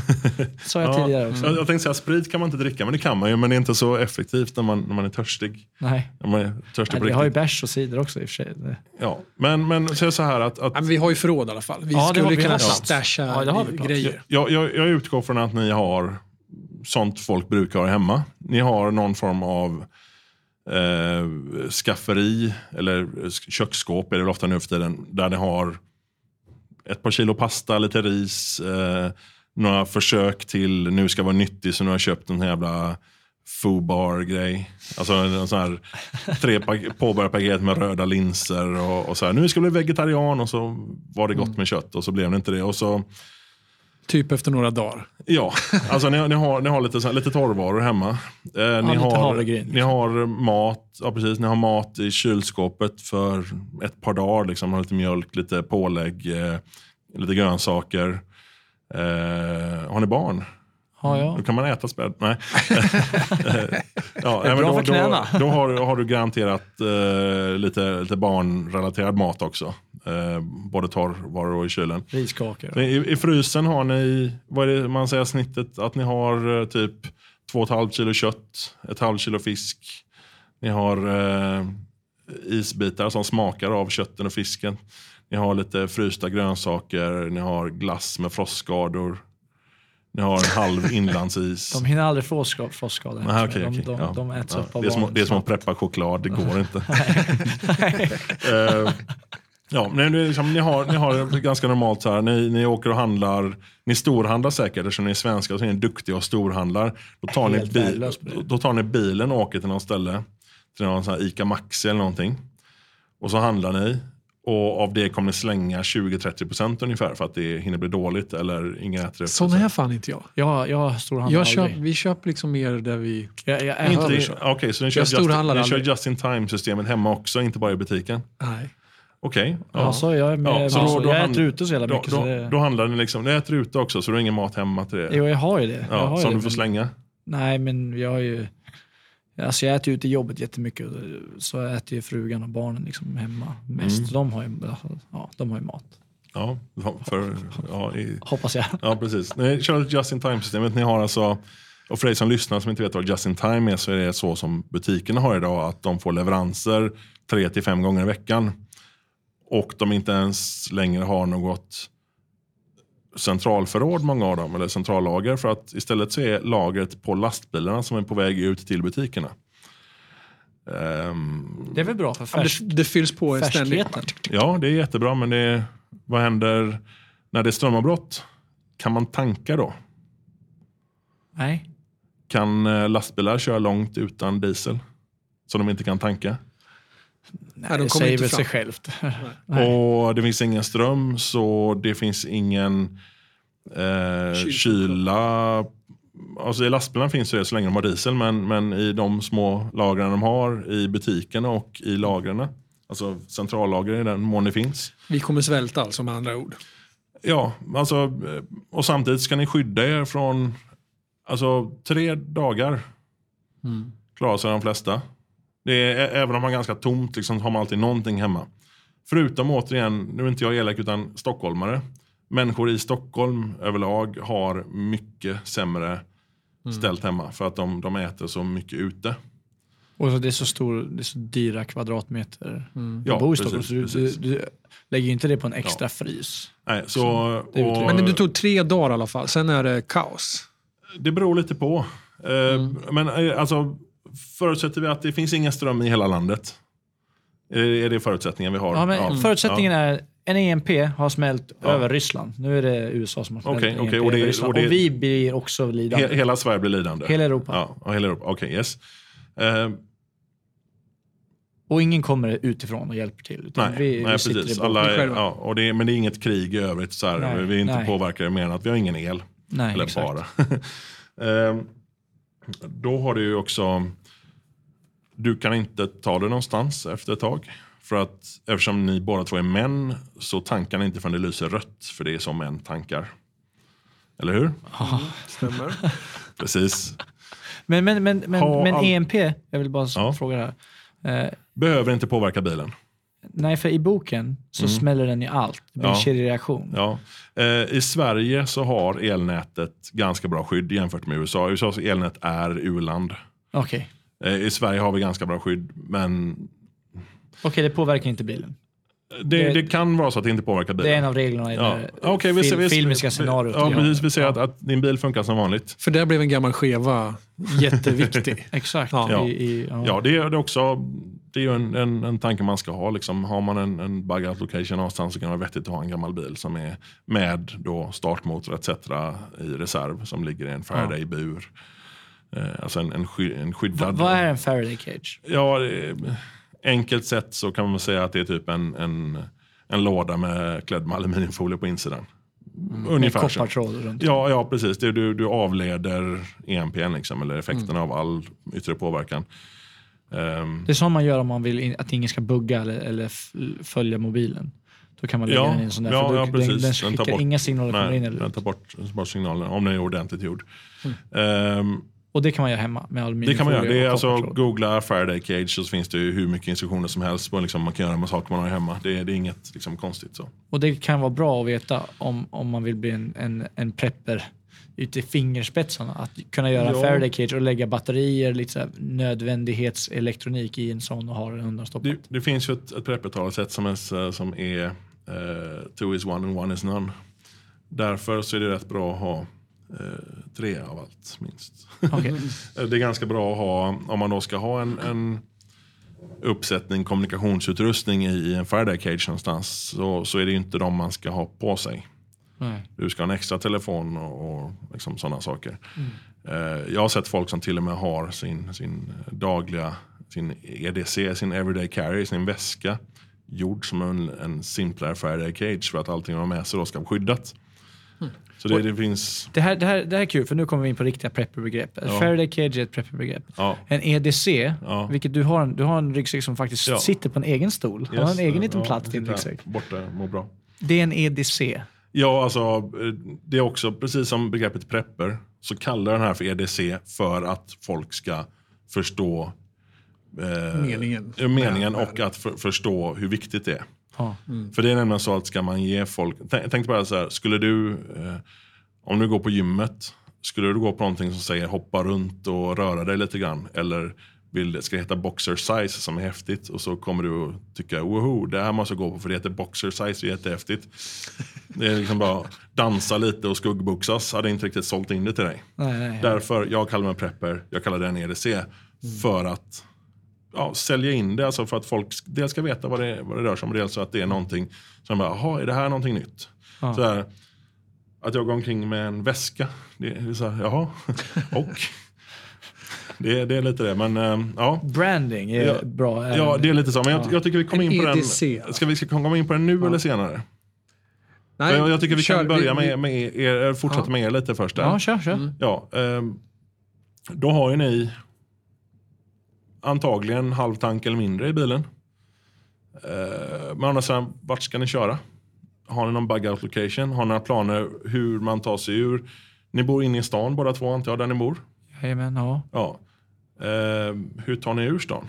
Speaker 2: *laughs* Sa jag
Speaker 3: Ja,
Speaker 2: tidigare också.
Speaker 3: Jag, jag tänkte säga sprit kan man inte dricka, men det kan man ju. Men det är inte så effektivt när man, när man är törstig.
Speaker 2: Nej,
Speaker 3: När man är törstig
Speaker 2: Nej
Speaker 3: på
Speaker 2: vi har ju bärs och cider också i och för sig.
Speaker 3: Ja. Men, men säg så här att, att
Speaker 1: Ja, men vi har ju förråd i alla fall. Vi
Speaker 2: Ja,
Speaker 1: skulle
Speaker 2: vi
Speaker 1: kunna stasha
Speaker 2: Ja, det har vi plats.
Speaker 1: grejer.
Speaker 3: jag, jag, jag utgår från att ni har sånt folk brukar ha hemma. Ni har någon form av eh, skafferi eller köksskåp är det väl ofta nu för tiden. Där ni har ett par kilo pasta, lite ris, eh, några försök till nu ska vara nyttig så nu har jag köpt en jävla Foobar-grej. Alltså en sån här tre pa- påbörjarpaket med röda linser och, och så här. Nu ska jag bli vegetarian och så var det gott med kött och så blev det inte det. Och så
Speaker 1: Typ efter några dagar.
Speaker 3: Ja, alltså ni, ni, har, ni har lite, så här- lite torrvaror hemma. Eh, ni,
Speaker 2: lite
Speaker 3: har,
Speaker 2: havregryn,
Speaker 3: ni har mat ja, precis, ni har mat i kylskåpet för ett par dagar. Liksom, har lite mjölk, lite pålägg, eh, lite grönsaker. Eh, har ni barn?
Speaker 2: Har jag.
Speaker 3: Då kan man äta späd. Nej. *laughs* ja,
Speaker 2: Det är bra
Speaker 3: då,
Speaker 2: för knäna.
Speaker 3: Då, då har, har du garanterat eh, lite, lite barnrelaterad mat också. Eh, både torrvaror och i kylen.
Speaker 2: Riskakor.
Speaker 3: I, I frysen har ni, vad är det man säger snittet, att ni har eh, typ 2,5 kilo kött, ett halvt kilo fisk. Ni har eh, isbitar som smakar av kötten och fisken. Ni har lite frysta grönsaker, ni har glass med frostskador. Ni har en halv *laughs* inlandsis.
Speaker 2: De hinner aldrig få ska- frostskador.
Speaker 3: Nej, okej,
Speaker 2: de, de,
Speaker 3: Ja.
Speaker 2: de äts
Speaker 3: Ja,
Speaker 2: upp av
Speaker 3: det, är som,
Speaker 2: barnen
Speaker 3: det är som att preppa choklad, det går *laughs* inte. *laughs* Ja, men det liksom, ni, har, ni har ganska normalt så här, ni, ni åker och handlar, ni storhandlar säkert eftersom ni är svenska och så är ni duktiga och storhandlar. Då tar, ni bil,
Speaker 2: det.
Speaker 3: då, tar ni bilen och åker till något ställe, till någon sån här Ica Maxi eller någonting. Och så handlar ni och av det kommer ni slänga 20-30% ungefär för att det hinner bli dåligt eller ingen äter det.
Speaker 1: Sån är fan inte jag.
Speaker 2: Jag, jag storhandlar
Speaker 1: jag köp,
Speaker 2: aldrig.
Speaker 1: vi köper liksom mer där vi...
Speaker 2: Jag, jag
Speaker 3: Inte,
Speaker 2: aldrig.
Speaker 3: Okej, så ni kör,
Speaker 1: Jag
Speaker 3: just, ni kör
Speaker 1: aldrig.
Speaker 3: just in time-systemet hemma också, inte bara i butiken?
Speaker 1: Nej.
Speaker 3: Okej.
Speaker 2: Ja. så jag, är med,
Speaker 3: Ja, så
Speaker 2: alltså,
Speaker 3: då- då
Speaker 2: jag
Speaker 3: hand-
Speaker 2: äter ute så jävla
Speaker 3: Då,
Speaker 2: mycket. så
Speaker 3: då,
Speaker 2: det,
Speaker 3: då handlar ni liksom, ni äter ute också så du har ingen mat hemma till det?
Speaker 2: jo, jag har ju det. jag
Speaker 3: ja,
Speaker 2: har ju
Speaker 3: som
Speaker 2: det,
Speaker 3: du får
Speaker 2: men-
Speaker 3: slänga?
Speaker 2: Nej, men jag har ju... Alltså jag äter ju ute i jobbet jättemycket. Så jag äter ju frugan och barnen liksom hemma mest.
Speaker 3: Mm.
Speaker 2: De, har ju, ja, de har ju mat.
Speaker 3: Ja, för, ja, i,
Speaker 2: Hoppas jag.
Speaker 3: ja precis. Ni kör ett just in time-systemet. Ni har alltså, och för dig som lyssnar som inte vet vad just in time är så är det så som butikerna har idag att de får leveranser tre till fem gånger i veckan. Och de inte ens längre har något centralförråd, många av dem, eller centrallager. För att istället så är lagret på lastbilarna som är på väg ut till butikerna. Ehm,
Speaker 2: Det är väl bra för
Speaker 1: Ja,
Speaker 2: färs,
Speaker 1: det, det fylls på ständigt.
Speaker 2: färskheten.
Speaker 3: Ja, det är jättebra, men det, vad händer när det är strömavbrott? Kan man tanka då?
Speaker 2: Nej.
Speaker 3: Kan eh, lastbilar köra långt utan diesel? Så de inte kan tanka?
Speaker 2: Nej,
Speaker 1: de
Speaker 2: det
Speaker 1: kommer
Speaker 2: säger
Speaker 1: inte
Speaker 2: väl
Speaker 1: fram.
Speaker 2: sig självt. *laughs* Nej.
Speaker 3: Och det finns ingen ström, så det finns ingen Eh,
Speaker 1: Kyl-
Speaker 3: kyla, alltså i lastbilarna finns det så länge de har diesel, men, men i de små lagren de har i butikerna och i lagren, alltså centrallager i den mån det finns.
Speaker 1: Vi kommer svälta alltså med andra ord.
Speaker 3: Ja, alltså, eh, och samtidigt ska ni skydda er från, alltså tre dagar klarar sig de flesta. Det är, även om man har ganska tomt liksom, har man alltid någonting hemma. Förutom återigen, nu är inte jag elak utan stockholmare. Människor i Stockholm överlag har mycket sämre ställt hemma för att de, de äter så mycket ute.
Speaker 2: Och så det är så stor, det är så dyra kvadratmeter.
Speaker 3: Ja,
Speaker 2: Jag bor i
Speaker 3: precis,
Speaker 2: Stockholm så du, du,
Speaker 3: precis.
Speaker 2: du lägger ju inte det på en extra frys.
Speaker 3: Nej, så,
Speaker 2: det är
Speaker 3: och,
Speaker 1: Men du tog tre dagar i alla fall, sen är det kaos.
Speaker 3: Det beror lite på. Eh, Men eh, alltså, förutsätter vi att det finns ingen ström i hela landet? Är det, är det förutsättningen vi har?
Speaker 2: Ja, men Förutsättningen är en EMP har smält
Speaker 3: Ja.
Speaker 2: över Ryssland. Nu är det USA som har smält en
Speaker 3: okej,
Speaker 2: EMP
Speaker 3: och det-
Speaker 2: över Ryssland.
Speaker 3: och det-
Speaker 2: och vi blir också lidande.
Speaker 3: He, hela Sverige blir lidande?
Speaker 2: Hela Europa.
Speaker 3: Ja, ja, hela Europa. Okej, yes. Eh,
Speaker 2: Och ingen kommer utifrån och hjälper till.
Speaker 3: Nej,
Speaker 2: vi,
Speaker 3: nej
Speaker 2: vi
Speaker 3: precis. Alla är, ja, och det, är- men det är inget krig i övrigt. Så här.
Speaker 2: Nej,
Speaker 3: vi är inte
Speaker 2: nej.
Speaker 3: påverkade mer än att vi har ingen el.
Speaker 2: Nej,
Speaker 3: Eller
Speaker 2: exakt.
Speaker 3: bara. *laughs* eh, då har du ju också... Du kan inte ta det någonstans efter ett tag. För att eftersom ni båda två är män så tankar ni inte förrän det lyser rött. För det är som män tankar. Eller hur?
Speaker 1: Stämmer. *laughs*
Speaker 3: Precis.
Speaker 2: Men, men, men, men,
Speaker 3: Ha
Speaker 2: men EMP, jag vill bara
Speaker 3: Ja.
Speaker 2: fråga här. Eh,
Speaker 3: Behöver inte påverka bilen.
Speaker 2: nej, för i boken så smäller den i allt. Det blir en
Speaker 3: Mm. Ja.
Speaker 2: kedjereaktion.
Speaker 3: Ja. Eh, I Sverige så har elnätet ganska bra skydd jämfört med USA. USAs elnät är u-land.
Speaker 2: Okej,
Speaker 3: Eh, I Sverige har vi ganska bra skydd, men
Speaker 2: Okej, det påverkar inte bilen.
Speaker 3: det,
Speaker 2: Det-
Speaker 3: det kan vara så att det inte påverkar bilen.
Speaker 2: Det är en av reglerna i
Speaker 3: Ja.
Speaker 2: det
Speaker 3: Okej, vi ser-
Speaker 2: fil-
Speaker 3: vi
Speaker 2: filmiska scenariot.
Speaker 3: Ja, precis. Vi ser att, att din bil funkar som vanligt.
Speaker 1: För där blev en gammal skeva jätteviktig. *laughs*
Speaker 2: Exakt.
Speaker 1: Ja.
Speaker 2: I, i, ja.
Speaker 3: Ja, det är, det också det är ju en, en, en tanke man ska ha. Liksom. Har man en, en bug out location någonstans så kan det vara vettigt att ha en gammal bil som är med då startmotor etc. i reserv som ligger i en Faraday-bur. Eh, alltså en, en, sky, en skyddad...
Speaker 2: vad är en Faraday cage?
Speaker 3: Ja, enkelt sett så kan man säga att det är typ en, en, en låda med klädd med aluminiumfolie på insidan.
Speaker 2: Med
Speaker 3: Ungefär så.
Speaker 2: koppartråd runt.
Speaker 3: Ja, ja precis. Det, du, du avleder EMPn, liksom, eller effekterna av all yttre påverkan. Ehm,
Speaker 2: Det är så man gör om man vill in, att ingen ska bugga eller, eller följa mobilen. Då kan man lägga
Speaker 3: ja,
Speaker 2: den i en sån där.
Speaker 3: ja,
Speaker 2: då,
Speaker 3: ja, precis.
Speaker 2: Den, den
Speaker 3: tar
Speaker 2: skickar
Speaker 3: bort-
Speaker 2: inga signaler kommer
Speaker 3: nej,
Speaker 2: in eller
Speaker 3: Den tar bort, bort signalerna om den är ordentligt gjord. Ehm,
Speaker 2: Och det kan man göra hemma med
Speaker 3: det
Speaker 2: aluminiumfolie
Speaker 3: kan man göra. Det är alltså, googla Faraday Cage så finns det ju hur mycket instruktioner som helst. På, liksom, man kan göra med saker man har hemma. Det, är- det är inget liksom, konstigt. så.
Speaker 2: Och det kan vara bra att veta om, om man vill bli en, en, en prepper ute i fingerspetsarna. Att kunna göra
Speaker 3: Ja.
Speaker 2: Faraday cage och lägga batterier, lite så här nödvändighetselektronik i en sån och ha den undanstoppad.
Speaker 3: Det, det finns ju ett, ett preppertalesätt som är, som är eh, two is one and one is none. Därför så är det rätt bra att ha eh, tre av allt minst.
Speaker 2: Okej. *laughs*
Speaker 3: det är ganska bra att ha, om man då ska ha en, en uppsättning kommunikationsutrustning i, en Faraday cage någonstans så, så är det ju inte de man ska ha på sig.
Speaker 2: Nej.
Speaker 3: Du ska ha en extra telefon och, och liksom sådana saker. Eh, jag har sett folk som till och med har sin, sin dagliga, sin EDC, sin everyday carry, sin väska gjord som en, en simplare Faraday cage för att allting de har med sig då ska vara skyddat. Så det, det finns,
Speaker 2: Det, här, det, här, det här är kul, för nu kommer vi in på riktiga prepperbegrepp.
Speaker 3: Ja.
Speaker 2: Faraday cage är ett prepperbegrepp.
Speaker 3: ja.
Speaker 2: En EDC,
Speaker 3: Ja.
Speaker 2: vilket du har, en, du har en ryggsäck som faktiskt
Speaker 3: Ja.
Speaker 2: sitter på en egen stol. Har en egen liten
Speaker 3: ja,
Speaker 2: platt din ryggsäck.
Speaker 3: Borta, mår bra.
Speaker 2: Det är en EDC.
Speaker 3: Ja, alltså eh, det är också precis som begreppet prepper så kallar den här för EDC för att folk ska förstå eh,
Speaker 1: Meningen.
Speaker 3: meningen och att för, förstå hur viktigt det är.
Speaker 2: Ja.
Speaker 3: För det är nämligen så att ska man ge folk, tänk, tänk bara så här, skulle du, eh, om du går på gymmet, skulle du gå på någonting som säger hoppa runt och röra dig lite grann? Eller vill, det ska heta boxer size som är häftigt? Och så kommer du att tycka woho, det här måste jag gå på för det heter boxer size, det är jättehäftigt. Det är liksom bara dansa lite och skuggboxas, hade inte riktigt sålt in det till dig.
Speaker 2: Nej, nej,
Speaker 3: Därför, jag kallar mig prepper, jag kallar den EDC för att ja, sälja in det, alltså för att folk dels ska veta vad det, vad det rör sig om, dels så att det är någonting som bara, jaha, är det här någonting nytt?
Speaker 2: Ja.
Speaker 3: Så här, att jag går omkring med en väska, det är så här, jaha, *laughs* och? Det, är- det är lite det, men eh, ja.
Speaker 2: Branding är
Speaker 3: Ja.
Speaker 2: bra.
Speaker 3: Ja, det är lite så, men jag,
Speaker 2: Ja.
Speaker 3: jag tycker vi kommer in på
Speaker 1: EDC,
Speaker 3: den. Ska vi ska komma in på den nu eller senare?
Speaker 1: Nej,
Speaker 3: jag, jag tycker vi
Speaker 1: kör,
Speaker 3: kan börja
Speaker 1: vi-
Speaker 3: med, med er, fortsätta
Speaker 1: Ja.
Speaker 3: med er lite först. Där.
Speaker 2: Ja, kör, kör.
Speaker 3: Ja, ehm, då har ju ni antagligen halv tank eller mindre i bilen. Uh, men annars, vart ska ni köra? Har ni någon bug out location? Har ni några planer hur man tar sig ur? Ni bor inne i stan båda två antar jag, där ni bor?
Speaker 2: Jajamän, ja.
Speaker 3: Ja. Ehm, hur tar ni ur stan?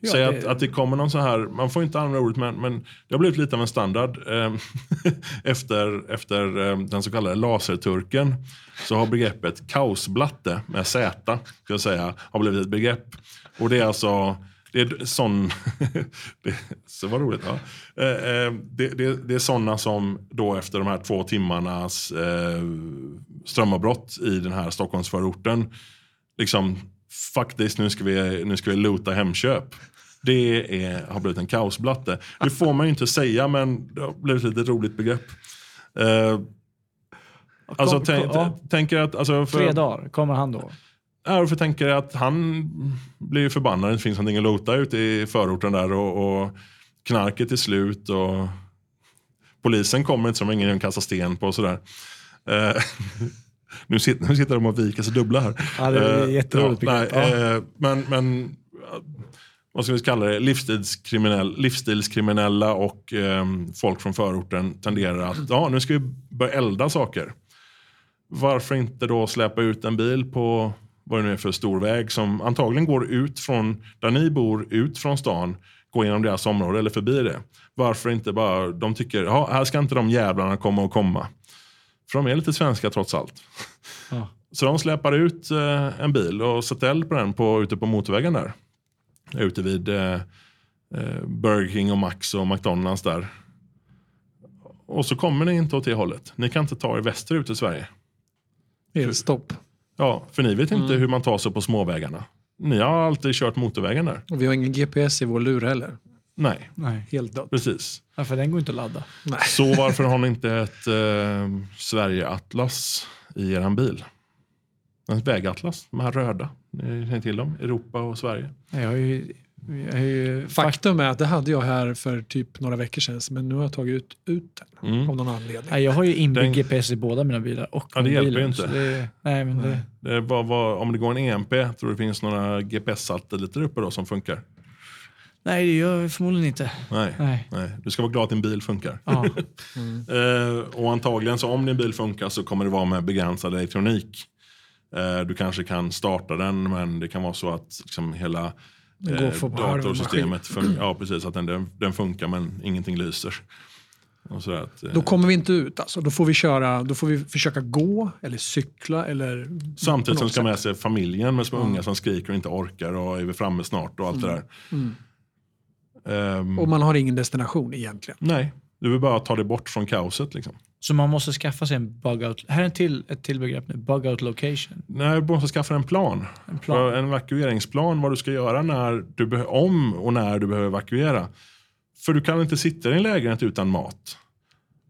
Speaker 2: Ja,
Speaker 3: Säg
Speaker 2: det-
Speaker 3: att, att det kommer någon så här, man får inte använda ordet men, men det har blivit lite av en standard. ehm, *laughs* efter efter ehm, den så kallade laserturken så har begreppet kaosblatte med Z, ska jag säga, har blivit ett begrepp. Och det är alltså, det är sån, *laughs* det, så vad roligt. Ja. Eh, eh, det, det, det är sådana som då efter de här två timmarnas eh, strömavbrott i den här Stockholmsförorten liksom, fuck this, nu ska vi, nu ska vi loota Hemköp. Det är, har blivit en kaosblatte. Det får man ju inte säga, men det har blivit ett litet roligt begrepp. Eh, alltså, tänk, att... Alltså, för,
Speaker 2: Tre dagar kommer han då.
Speaker 3: Ja, för tänker att han blir förbannad. Det finns någonting att lota ute i förorten där och, och knarket är slut och polisen kommer inte har ingen att kasta sten på och sådär. Eh, *laughs* nu, sitter, nu sitter de och viker sig dubbla här.
Speaker 2: Ja, det är
Speaker 3: Eh,
Speaker 2: jätteroligt
Speaker 3: ja, nej.
Speaker 2: Ja.
Speaker 3: eh, Men, men vad ska vi kalla det? Livsstilskriminell, livsstilskriminella och eh, folk från förorten tenderar att ja, nu ska vi börja elda saker. Varför inte då släppa ut en bil på vad det nu är för stor väg som antagligen går ut från där ni bor, ut från stan, gå genom deras område eller förbi det. Varför inte bara, de tycker, ja, här ska inte de jävlarna komma och komma. För de är lite svenska trots allt.
Speaker 2: Ja.
Speaker 3: Så de släpar ut eh, en bil och sätter eld på den på, ute på motorvägen där. Ute vid eh, eh, Burger King och Max och McDonalds där. Och så kommer ni inte åt det hållet. Ni kan inte ta er västerut i Sverige.
Speaker 1: Elstopp.
Speaker 3: Ja, för ni vet inte hur man tar sig på småvägarna. Ni har alltid kört motorvägen där.
Speaker 1: Och vi har ingen GPS i vår lur heller.
Speaker 3: Nej,
Speaker 2: Nej.
Speaker 1: Helt dött.
Speaker 3: precis.
Speaker 2: Ja, för den går inte att ladda.
Speaker 1: Nej.
Speaker 3: Så varför har ni inte ett eh, Sverige-atlas i er bil? En vägatlas, de här röda. Ni känner till dem? Europa och Sverige.
Speaker 2: Jag ju, jag ju
Speaker 1: Faktum är att det hade jag här för typ några veckor sedan, men nu har jag tagit ut, ut den
Speaker 3: Mm.
Speaker 1: av någon anledning.
Speaker 2: Nej, jag har ju inbyggd
Speaker 3: Den-
Speaker 2: GPS i båda mina bilar. Och
Speaker 3: Ja, det hjälper ju
Speaker 2: mobilen,
Speaker 3: inte.
Speaker 2: Det, nej, men det,
Speaker 3: Det var, var, om det går en EMP, tror du det finns några GPS-satelliter uppe då som funkar?
Speaker 2: nej, det gör jag förmodligen inte.
Speaker 3: Nej.
Speaker 2: Nej.
Speaker 3: Nej. Du ska vara glad att din bil funkar.
Speaker 2: Ja. *laughs*
Speaker 3: Eh, och antagligen så om din bil funkar så kommer det vara med begränsad elektronik. Eh, du kanske kan starta den men det kan vara så att liksom hela eh,
Speaker 1: för
Speaker 3: datorsystemet fun- ja, precis, att den, den, funkar men ingenting lyser. Att, eh,
Speaker 1: Då kommer vi inte ut. Alltså. Då, får vi köra, då får vi försöka gå eller cykla. Eller
Speaker 3: Samtidigt som
Speaker 1: något
Speaker 3: ska med sig familjen med små unga som skriker och inte orkar och är vi framme snart och allt det där. Ehm,
Speaker 1: Och man har ingen destination egentligen.
Speaker 3: nej, du vill bara ta dig bort från kaoset. Liksom.
Speaker 2: Så man måste skaffa sig en bug out. Här är en till, ett till begrepp nu. Bug out location.
Speaker 3: Nej, du måste skaffa en plan.
Speaker 2: En plan.
Speaker 3: En evakueringsplan, vad du ska göra när du om och när du behöver evakuera. För du kan inte sitta i din lägenhet utan mat.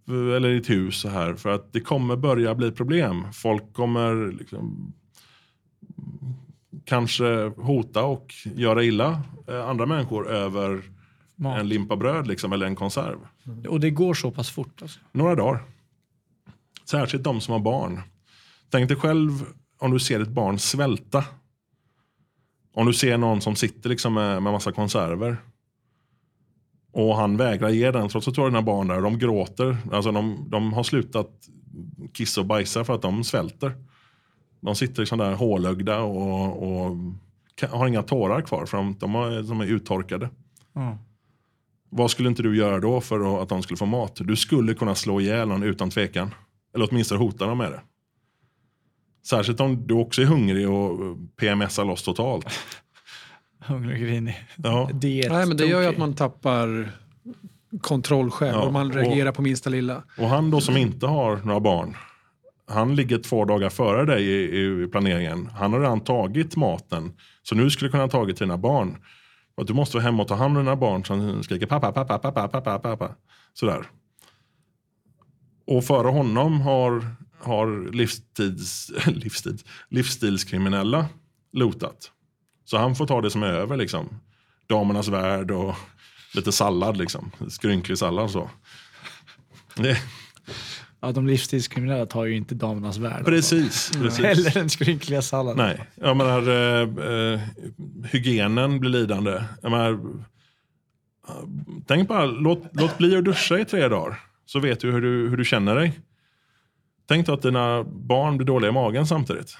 Speaker 3: Eller i ditt hus så här. För att det kommer börja bli problem. Folk kommer liksom, kanske hota och göra illa eh, andra människor över
Speaker 2: Mat.
Speaker 3: en limpa bröd liksom, eller en konserv.
Speaker 2: Och det går så pass fort. Alltså.
Speaker 3: Några dagar. Särskilt de som har barn. Tänk dig själv om du ser ett barn svälta. Om du ser någon som sitter liksom med, med massa konserver. Och han vägrar ge den trots att du har dina barn där. De gråter. Alltså de, de har slutat kissa och bajsa för att de svälter. De sitter liksom där hålögda och, och har inga tårar kvar för de, de, har, de är uttorkade.
Speaker 2: Ja.
Speaker 3: Vad skulle inte du göra då för att de skulle få mat? Du skulle kunna slå ihjäl någon utan tvekan. Eller åtminstone hota dem med det. Särskilt om du också är hungrig och PMSar loss totalt. *laughs*
Speaker 2: Hungrig och grinig.
Speaker 3: Ja.
Speaker 2: Diet.
Speaker 1: Nej, men det gör ju att man tappar kontroll själv
Speaker 3: Ja,
Speaker 1: och man
Speaker 3: och-
Speaker 1: reagerar på minsta lilla.
Speaker 3: Och han då som inte har några barn. Han ligger två dagar före dig i, i planeringen. Han har redan tagit maten. Så nu skulle du kunna ha tagit till dina barn. Och du måste vara hemma och ta hand om dina barn som skriker pappa, pappa, pappa, pappa, pappa. Sådär. Och före honom har, har livstids, *laughs* livstids, livsstilskriminella lotat. Så han får ta det som är över liksom. Damernas värld och lite sallad liksom. Skrynklig sallad så. Det,
Speaker 2: Ja, de livstidskriminella tar ju inte damernas värld.
Speaker 3: precis. precis.
Speaker 2: Eller den skrynkliga salladen.
Speaker 3: Nej, jag menar, eh, eh, hygienen blir lidande. Jag menar, tänk bara, låt, låt bli att duscha i tre dagar. Så vet du hur, du hur du känner dig. Tänk då att dina barn blir dåliga i magen samtidigt.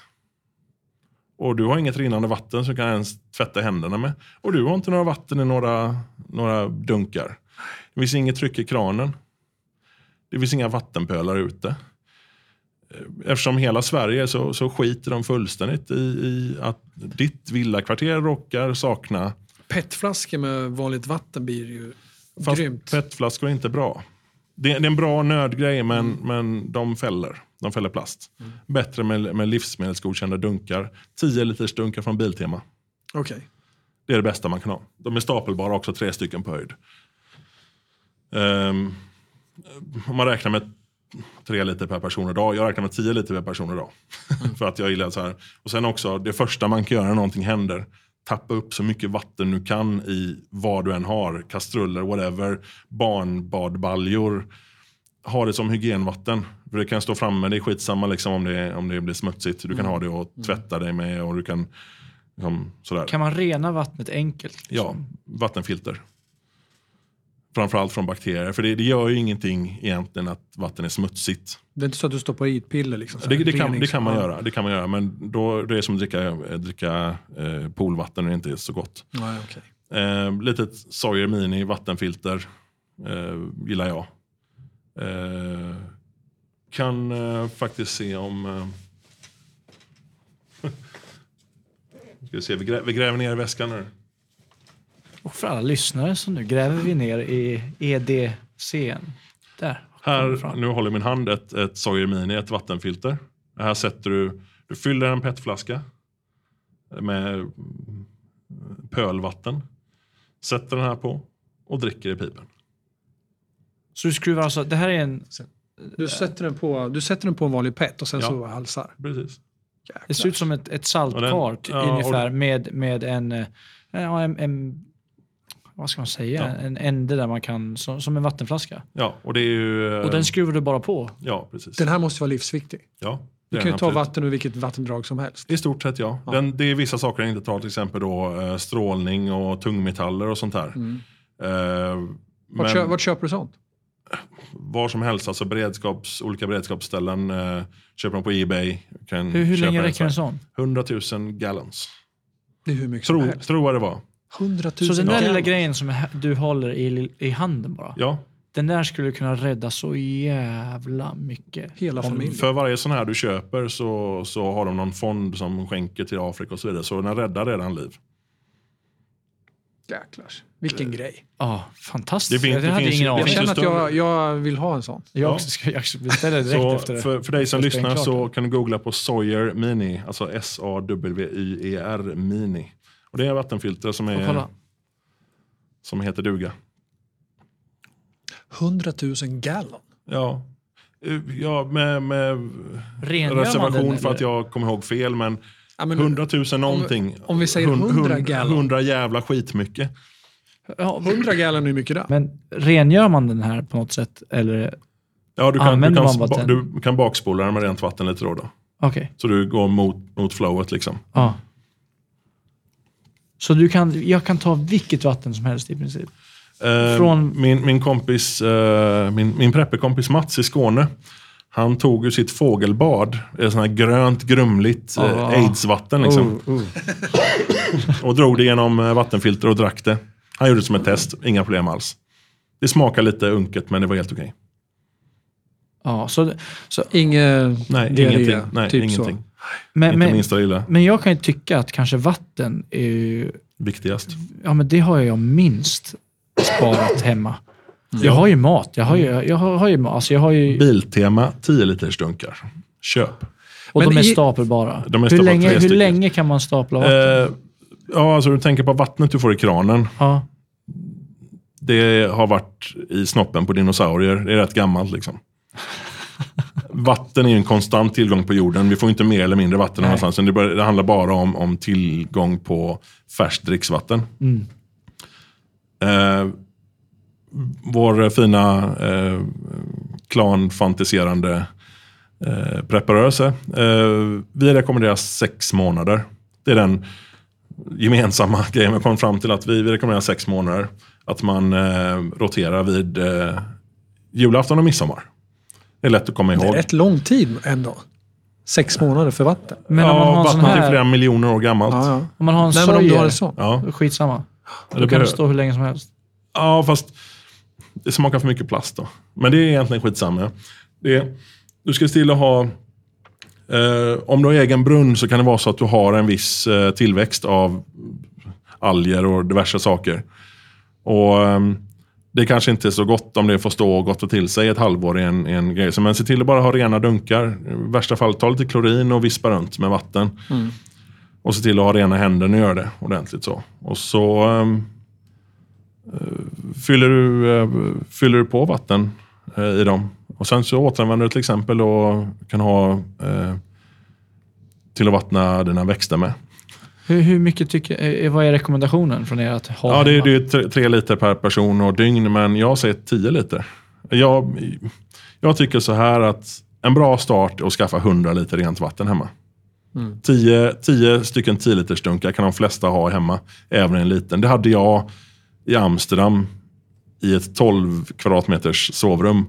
Speaker 3: Och du har inget rinnande vatten som du kan ens tvätta händerna med. Och du har inte några vatten i några, några dunkar. Det finns inget tryck i kranen. Det finns inga vattenpölar ute. Eftersom hela Sverige så, så skiter de fullständigt i, i att ditt villakvarter råkar sakna
Speaker 1: Petflaskor med vanligt vatten blir ju
Speaker 3: Fast
Speaker 1: grymt.
Speaker 3: petflaskor är inte bra. Det, är en bra nödgrej men, men de fäller. De fäller plast. Bättre med, med livsmedelsgodkända dunkar. 10 liters dunkar från Biltema.
Speaker 1: Okej.
Speaker 3: Det är det bästa man kan ha. De är stapelbara också, tre stycken på höjd. Ehm, om man räknar med tre liter per person och dag. Jag räknar med 10 liter per person och dag. *laughs* För att jag gillar så här. Och sen också, det första man kan göra när någonting händer. Tappa upp så mycket vatten du kan i vad du än har. Kastruller, whatever. Barnbadbaljor. Ha det som hygienvatten. För det kan stå framme, det är skitsamma liksom om, det, om det blir smutsigt. Du kan ha det och tvätta dig med och du kan liksom, sådär.
Speaker 2: Kan man rena vattnet enkelt?
Speaker 3: Ja, vattenfilter. Framförallt från bakterier. För det, det gör ju ingenting egentligen att vatten är smutsigt.
Speaker 1: Det är inte så att du stoppar i ett piller? Liksom,
Speaker 3: Det, det, kan, det, kan man göra, det kan man göra. Men då, det är som att dricka, dricka eh, poolvatten och det inte är så gott.
Speaker 1: Nej, okej.
Speaker 3: Eh, litet Sawyer Mini vattenfilter eh, gillar jag. Eh, kan eh, faktiskt se om... Eh, *laughs* ska vi, se, vi, grä, vi gräver ner i väskan nu.
Speaker 2: Och för alla lyssnare så nu gräver vi ner i EDCn. Där.
Speaker 3: Här, nu håller min hand ett, ett Sawyer Mini, ett vattenfilter. Här sätter du, du fyller en petflaska med pölvatten. Sätter den här på och dricker i pipen.
Speaker 2: Så du skruvar alltså, det här är en,
Speaker 1: Du, sätter den på, du sätter den på en vanlig pet och sen
Speaker 3: Ja.
Speaker 1: så halsar.
Speaker 3: Precis.
Speaker 2: det ser ut som ett, ett saltkar
Speaker 3: ja,
Speaker 2: ungefär med, med en, eh, ja, en, en, vad ska man säga,
Speaker 3: Ja.
Speaker 2: en ände där man kan, som, som en vattenflaska.
Speaker 3: Ja, och det är ju...
Speaker 2: Och den skruvar du bara på.
Speaker 3: Ja, precis.
Speaker 1: Den här måste vara livsviktig.
Speaker 3: ja,
Speaker 1: Du kan ju
Speaker 3: den
Speaker 1: ta
Speaker 3: absolut.
Speaker 1: vatten ur vilket vattendrag som helst.
Speaker 3: I stort sett ja. Den, det är vissa saker jag inte tar, till exempel då, eh, strålning och tungmetaller och sånt här.
Speaker 1: Mm.
Speaker 3: Eh,
Speaker 1: Vart,
Speaker 3: men
Speaker 1: kö, vart köper du sånt?
Speaker 3: var som helst, alltså beredskaps, olika beredskapsställen. Eh, köper dem på Ebay. Kan
Speaker 2: Hur, hur
Speaker 3: köpa
Speaker 2: länge
Speaker 3: det
Speaker 2: räcker en sån?
Speaker 3: 100 000 gallons.
Speaker 1: Det är hur mycket som
Speaker 3: Tro,
Speaker 1: helst.
Speaker 3: tror jag det var.
Speaker 1: 100 000
Speaker 2: Så den där lilla grejen som du håller i, i handen bara.
Speaker 3: Ja,
Speaker 2: Den där skulle kunna rädda så jävla mycket.
Speaker 1: Hela familjen.
Speaker 3: för varje sån här du köper så, så har de någon fond som skänker till Afrika och så vidare. Så den räddar redan liv.
Speaker 1: Jäklar. Vilken grej.
Speaker 2: Ja, fantastiskt.
Speaker 3: Det finns-
Speaker 2: jag
Speaker 3: det
Speaker 2: hade
Speaker 3: finns-
Speaker 2: ingen
Speaker 3: det
Speaker 2: aning.
Speaker 1: Jag känner att jag, jag vill ha en sån.
Speaker 2: Jag
Speaker 3: Ja.
Speaker 2: ska jag beställer direkt
Speaker 3: Så
Speaker 2: efter det.
Speaker 3: för, för dig som lyssnar så kan du googla på Sawyer Mini, alltså S-A-W-Y-E-R Mini. Och det är vattenfilter som, är, som heter duga.
Speaker 1: 100 000 gallon.
Speaker 3: Ja, ja med, med reservation för att jag kommer ihåg fel, men
Speaker 1: Ja, men
Speaker 3: 100 000 någonting.
Speaker 1: om vi säger
Speaker 3: Hun-
Speaker 1: 100
Speaker 3: hun-
Speaker 1: gallon.
Speaker 3: 100 jävla skitmycket.
Speaker 2: Ja,
Speaker 1: 100 gallon är mycket där.
Speaker 2: men rengör man den här på något sätt? Eller?
Speaker 3: Ja, du kan, du
Speaker 2: Använder
Speaker 3: kan,
Speaker 2: man vatten?
Speaker 3: du kan bakspola den med rent vatten lite då. då.
Speaker 2: Okej.
Speaker 3: Så du går mot, mot flowet liksom.
Speaker 2: Ja. Så du kan, jag kan ta vilket vatten som helst i princip?
Speaker 3: Eh,
Speaker 2: Från-
Speaker 3: Min, min kompis, eh, min, min prepperkompis Mats i Skåne. Han tog ju sitt fågelbad, ett sånt här grönt, grumligt eh,
Speaker 2: Ah.
Speaker 3: aidsvatten. Liksom,
Speaker 2: Oh, oh.
Speaker 3: Och drog det genom eh, vattenfilter och drack det. Han gjorde det som ett test, inga problem alls. Det smakar lite unket men det var helt okej.
Speaker 2: Ja, så, så,
Speaker 1: Inget
Speaker 3: Nej,
Speaker 1: diarré,
Speaker 3: ingenting. Nej,
Speaker 1: typ
Speaker 3: ingenting.
Speaker 1: Så.
Speaker 2: Men,
Speaker 3: Inte
Speaker 2: men,
Speaker 3: minsta lilla.
Speaker 2: men jag kan ju tycka att kanske vatten är ju,
Speaker 3: Viktigast.
Speaker 2: ja men det har jag minst sparat hemma. Jag har ju mat, jag har ju, jag har, har ju alltså jag har ju,
Speaker 3: Biltema 10 liters dunkar. Köp.
Speaker 2: och
Speaker 1: Men
Speaker 2: de är
Speaker 1: i-
Speaker 2: stapelbara.
Speaker 3: De är
Speaker 2: hur, länge, hur länge kan man stapla vatten?
Speaker 3: Eh, ja, alltså du tänker på vattnet du får i kranen.
Speaker 2: ja.
Speaker 3: Det har varit i snoppen på dinosaurier. Det är rätt gammalt liksom. Vatten är en konstant tillgång på jorden. Vi får inte mer eller mindre vatten
Speaker 2: Nej.
Speaker 3: någonstans. Det, det handlar bara om, om tillgång på färskt dricksvatten.
Speaker 2: Mm.
Speaker 3: Eh, vår fina eh, klanfantiserande eh, prepparrörelse. Eh, vi rekommenderar sex månader. Det är den gemensamma *laughs* grejen vi kom fram till att vi, vi rekommenderar sex månader. Att man eh, roterar vid eh, julafton och midsommar. Det är lätt att komma
Speaker 1: Det är
Speaker 3: ihåg.
Speaker 1: rätt lång tid ändå. Sex månader för vatten.
Speaker 2: Men om man
Speaker 3: ja,
Speaker 2: har
Speaker 3: vattnet är
Speaker 2: här...
Speaker 3: flera miljoner år gammalt.
Speaker 1: Ja, ja.
Speaker 2: Om man har en
Speaker 1: Nej, men om du har
Speaker 2: sojer,
Speaker 1: det så.
Speaker 3: Ja,
Speaker 2: skitsamma. Då
Speaker 3: det
Speaker 2: kan det stå hur länge som helst.
Speaker 3: ja, fast det smakar för mycket plast då. Men det är egentligen skitsamma. Det är, du ska stilla ha... Eh, om du har egen brunn så kan det vara så att du har en viss eh, tillväxt av alger och diverse saker. Och ehm, Det kanske inte är så gott om det får stå och gotta till sig ett halvår i en, en grej. Så men se till att bara ha rena dunkar. I värsta fall ta lite klorin och vispa runt med vatten. Och se till att ha rena händer när du gör det ordentligt. så. Och så eh, fyller, du, eh, fyller du på vatten eh, i dem. Och sen så återanvänder du till exempel och kan ha eh, till att vattna dina växter med.
Speaker 2: Hur, hur mycket tycker, eh, vad är rekommendationen från er att ha
Speaker 3: Ja, det, är- det är tre, tre liter per person och dygn, men jag säger 10 liter. Jag, jag tycker så här att en bra start är att skaffa 100 liter rent vatten hemma. 10, 10 stycken 10 liters dunkar kan de flesta ha hemma, även en liten. Det hade jag i Amsterdam i ett 12 kvadratmeters sovrum.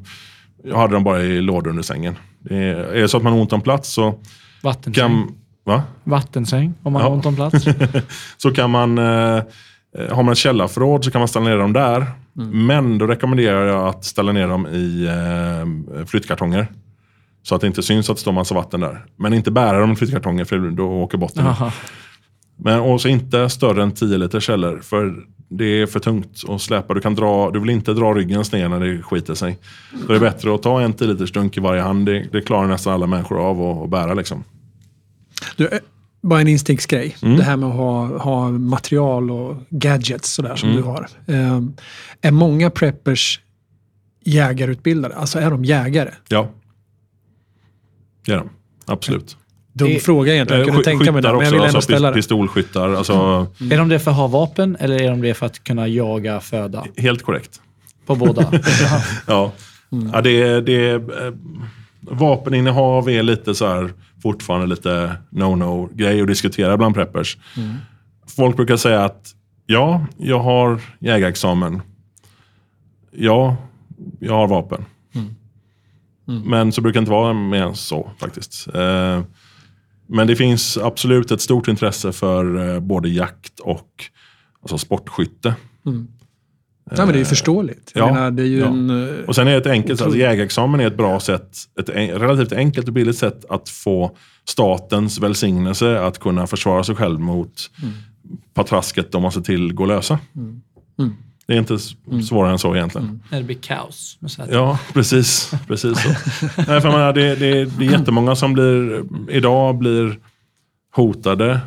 Speaker 3: Jag hade dem bara i lådor under sängen. Det är, är det så att man har ont om plats så
Speaker 2: Vattensäng.
Speaker 3: kan, va?
Speaker 2: Vattensäng, om man
Speaker 3: Ja.
Speaker 2: har ont om plats. *laughs*
Speaker 3: så kan man, eh, eh, har man ett källarförråd så kan man ställa ner dem där. Men då rekommenderar jag att ställa ner dem i eh, flyttkartonger. Så att det inte syns att det står massa vatten där. Men inte bära dem i flyttkartonger för då åker botten.
Speaker 2: Jaha.
Speaker 3: Men också inte större än 10 liters källor. För det är för tungt att släpa. Du, kan dra, du vill inte dra ryggen ner när det skiter sig. Så det är bättre att ta en 10 liters dunk i varje hand. Det, det klarar nästan alla människor av att bära. Liksom.
Speaker 1: Du, eh, bara en instinktsgrej.
Speaker 3: Mm.
Speaker 1: Det här med att ha, ha material och gadgets sådär som
Speaker 3: Mm.
Speaker 1: du har. Eh, är många preppers jägarutbildade? Alltså är de jägare?
Speaker 3: Ja. Det är de. Absolut.
Speaker 1: Dum
Speaker 2: Det-
Speaker 1: fråga egentligen. Jag
Speaker 3: Eh,
Speaker 1: kunde tänka mig det, men jag vill
Speaker 3: också,
Speaker 1: ändå
Speaker 3: alltså
Speaker 1: ställa det.
Speaker 3: Pistolskyttar. Alltså,
Speaker 2: Är de det för att ha vapen eller är de det för att kunna jaga föda?
Speaker 3: Helt korrekt.
Speaker 2: På båda? *laughs*
Speaker 3: Ja. Ja, det, är- det, är, eh, vapeninnehav är lite så här, fortfarande lite no-no grej att diskutera bland preppers. Folk brukar säga att ja, jag har jägarexamen. Ja, jag har vapen. Men så brukar det inte vara mer än så faktiskt. Eh, Men det finns absolut ett stort intresse för eh, både jakt och alltså sportskytte.
Speaker 1: Ja, men det är ju förståeligt. Jag
Speaker 3: ja,
Speaker 1: menar, det är ju
Speaker 3: ja.
Speaker 1: en... eh,
Speaker 3: Och sen är det ett enkelt, alltså jägarexamen är ett bra sätt, ett en, relativt enkelt och billigt sätt att få statens välsignelse att kunna försvara sig själv mot patrasket de måste till gå lösa. Det är inte s- svårare än så egentligen.
Speaker 2: När det blir kaos.
Speaker 3: Ja, precis. precis så. Nej, för menar, det, det, det är jättemånga som blir, idag blir hotade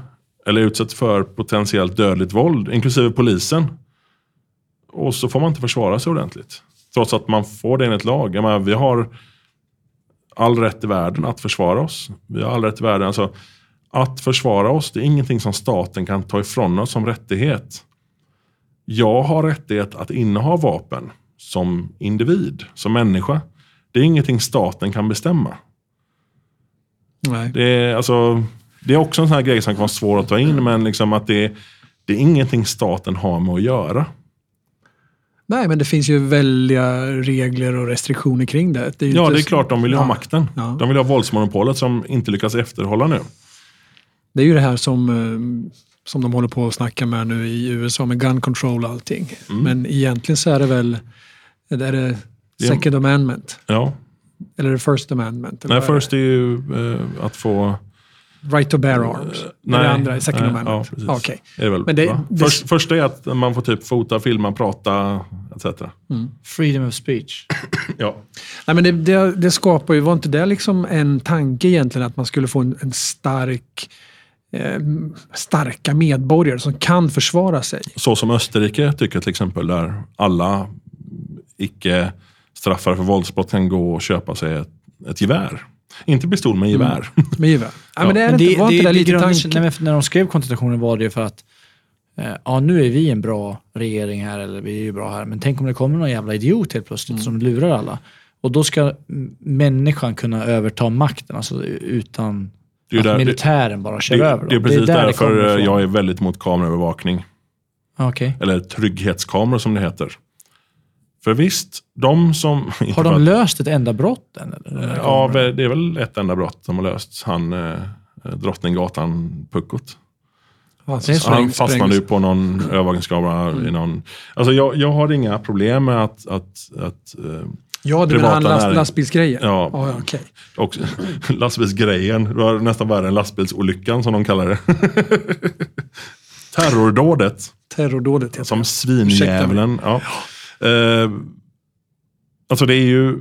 Speaker 3: eller utsätts för potentiellt dödligt våld, inklusive polisen. Och så får man inte försvara sig ordentligt. Trots att man får det enligt lag. Jag menar, vi har all rätt i världen att försvara oss. Vi har all rätt i världen. Alltså, att försvara oss, det är ingenting som staten kan ta ifrån oss som rättighet. Jag har rättighet att inneha vapen som individ, som människa. Det är ingenting staten kan bestämma.
Speaker 1: Nej.
Speaker 3: Det är, alltså, det är också en sån här grej som kan vara svår att ta in, men liksom att det, det är ingenting staten har med att göra.
Speaker 1: Nej, men det finns ju väldiga regler och restriktioner kring det. det
Speaker 3: Ja,
Speaker 1: inte
Speaker 3: det är klart de vill ju ha
Speaker 1: Ja.
Speaker 3: makten.
Speaker 1: Ja.
Speaker 3: De vill ha våldsmonopolet som inte lyckas efterhålla nu.
Speaker 1: Det är ju det här som, eh, som de håller på att snacka med nu i USA med gun control och allting.
Speaker 3: Mm.
Speaker 1: Men egentligen så är det väl är det
Speaker 3: Det-
Speaker 1: second amendment.
Speaker 3: Ja.
Speaker 1: Eller det first amendment? eller
Speaker 3: Nej,
Speaker 1: vad är
Speaker 3: först är ju eh, att få...
Speaker 1: Right to bear arms.
Speaker 3: Nej,
Speaker 1: Nej, det andra second
Speaker 3: nej,
Speaker 1: amendment.
Speaker 3: Ja, precis.
Speaker 1: Okej.
Speaker 3: Är det väl,
Speaker 1: Men det-
Speaker 3: va?
Speaker 1: det-
Speaker 3: Först, första är att man får typ fota, filma, prata etc.
Speaker 2: Freedom of speech. *clears throat*
Speaker 3: Ja.
Speaker 1: Nej, men det, det, det skapar ju, var inte det liksom en tanke egentligen att man skulle få en, en stark eh, starka medborgare som kan försvara sig?
Speaker 3: Så som Österrike tycker till exempel, där alla icke straffade för våldsbrott kan gå och köpa sig ett, ett gevär. Inte pistol, men gevär.
Speaker 1: Med gevär. *laughs* Ja, men det är
Speaker 2: Men
Speaker 1: inte, var inte det, lite
Speaker 2: grunden-
Speaker 1: tanken?
Speaker 2: nej, men när de skrev konstitutionen var det ju för att eh, ja, nu är vi en bra regering här, eller vi är ju bra här, men tänk om det kommer någon jävla idiot helt plötsligt som lurar alla. Och då ska människan kunna överta makten, alltså utan
Speaker 3: Det är
Speaker 2: att
Speaker 3: där-
Speaker 2: militären bara kör
Speaker 3: det,
Speaker 2: över dem.
Speaker 3: det är precis
Speaker 2: där det kommer
Speaker 3: därför eh,
Speaker 2: ifrån.
Speaker 3: jag är väldigt mot kameraövervakning.
Speaker 2: Okej.
Speaker 3: Eller trygghetskameror som det heter. För visst, de som... *laughs*
Speaker 2: Har de löst ett enda brott än? Eller?
Speaker 3: Ja, det är väl ett enda brott som har lösts. Han, eh, Drottninggatan-puckot.
Speaker 1: Ja,
Speaker 2: Det är så
Speaker 3: Han fastnade ju på någon övervakningskamera i någon... Alltså jag, jag har inga problem med att... att, att eh,
Speaker 1: Ja, du menar last,
Speaker 3: näring-
Speaker 1: lastbilsgrejen?
Speaker 3: Ja.
Speaker 1: ja okej.
Speaker 3: och *laughs* lastbilsgrejen, det var nästan värre än lastbilsolyckan som de kallar det. *laughs* Terrordådet.
Speaker 1: Terrordådet
Speaker 3: Som svinjävulen. Ja. Eh, alltså det är ju...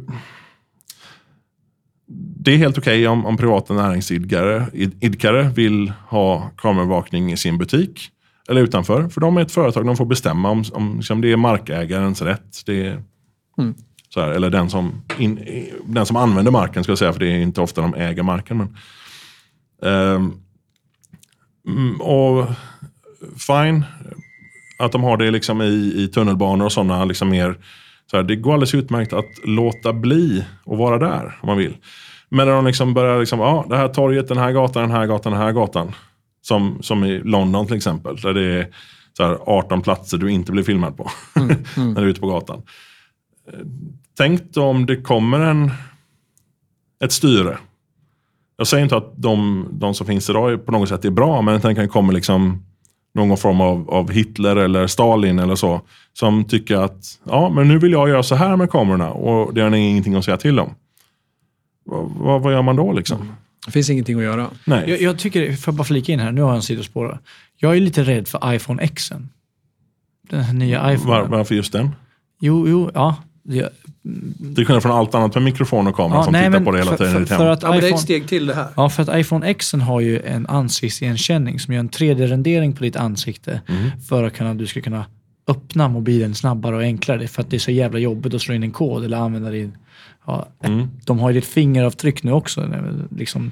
Speaker 3: Det är helt okej om, om privata näringsidkare id- idkare vill ha kameraövervakning i sin butik eller utanför. För de är ett företag, de får bestämma om, om liksom det är markägarens rätt. Det är,
Speaker 1: Mm.
Speaker 3: så här, eller den som, in, den som använder marken, ska jag säga, för det är inte ofta de äger marken. Men, Ehm, mm, och fine, att de har det liksom i, i tunnelbanor och sådana. Liksom mer, så här, det går alldeles utmärkt att låta bli att vara där om man vill. Men när de liksom börjar, liksom, ja, det här torget, den här gatan, den här gatan, den här gatan. Som, som i London till exempel, där det är så här, 18 platser du inte blir filmad på. *laughs* när du är ute på gatan. Tänk då om det kommer en, ett styre. Jag säger inte att de, de som finns idag på något sätt är bra, men tänk att det kommer liksom någon form av, av Hitler eller Stalin eller så. Som tycker att ja, men nu vill jag göra så här med kamerorna och det har ni ingenting att säga till om. Vad, vad, gör man då liksom?
Speaker 1: Det finns ingenting att göra.
Speaker 3: Nej.
Speaker 2: Jag, jag tycker, för att bara flika in här, nu har jag en sidospår. Jag är lite rädd för iPhone X. Den här nya iPhone.
Speaker 3: Var, varför just den?
Speaker 2: Jo, jo, ja.
Speaker 3: Till skillnad från allt annat med mikrofon och kamera
Speaker 2: ja
Speaker 3: som
Speaker 2: nej,
Speaker 3: tittar
Speaker 2: men
Speaker 3: på det hela
Speaker 2: för,
Speaker 3: tiden
Speaker 2: för, för att
Speaker 1: Ja, men det är
Speaker 2: iPhone,
Speaker 1: ett steg till det här.
Speaker 2: Ja, för att iPhone X har ju en ansiktsigenkänning som gör en 3D-rendering på ditt ansikte
Speaker 3: Mm.
Speaker 2: för att kunna, du ska kunna öppna mobilen snabbare och enklare. För att det är så jävla jobbigt att slå in en kod eller använda din... Ja,
Speaker 3: Mm.
Speaker 2: De har ju ditt fingeravtryck nu också. Liksom.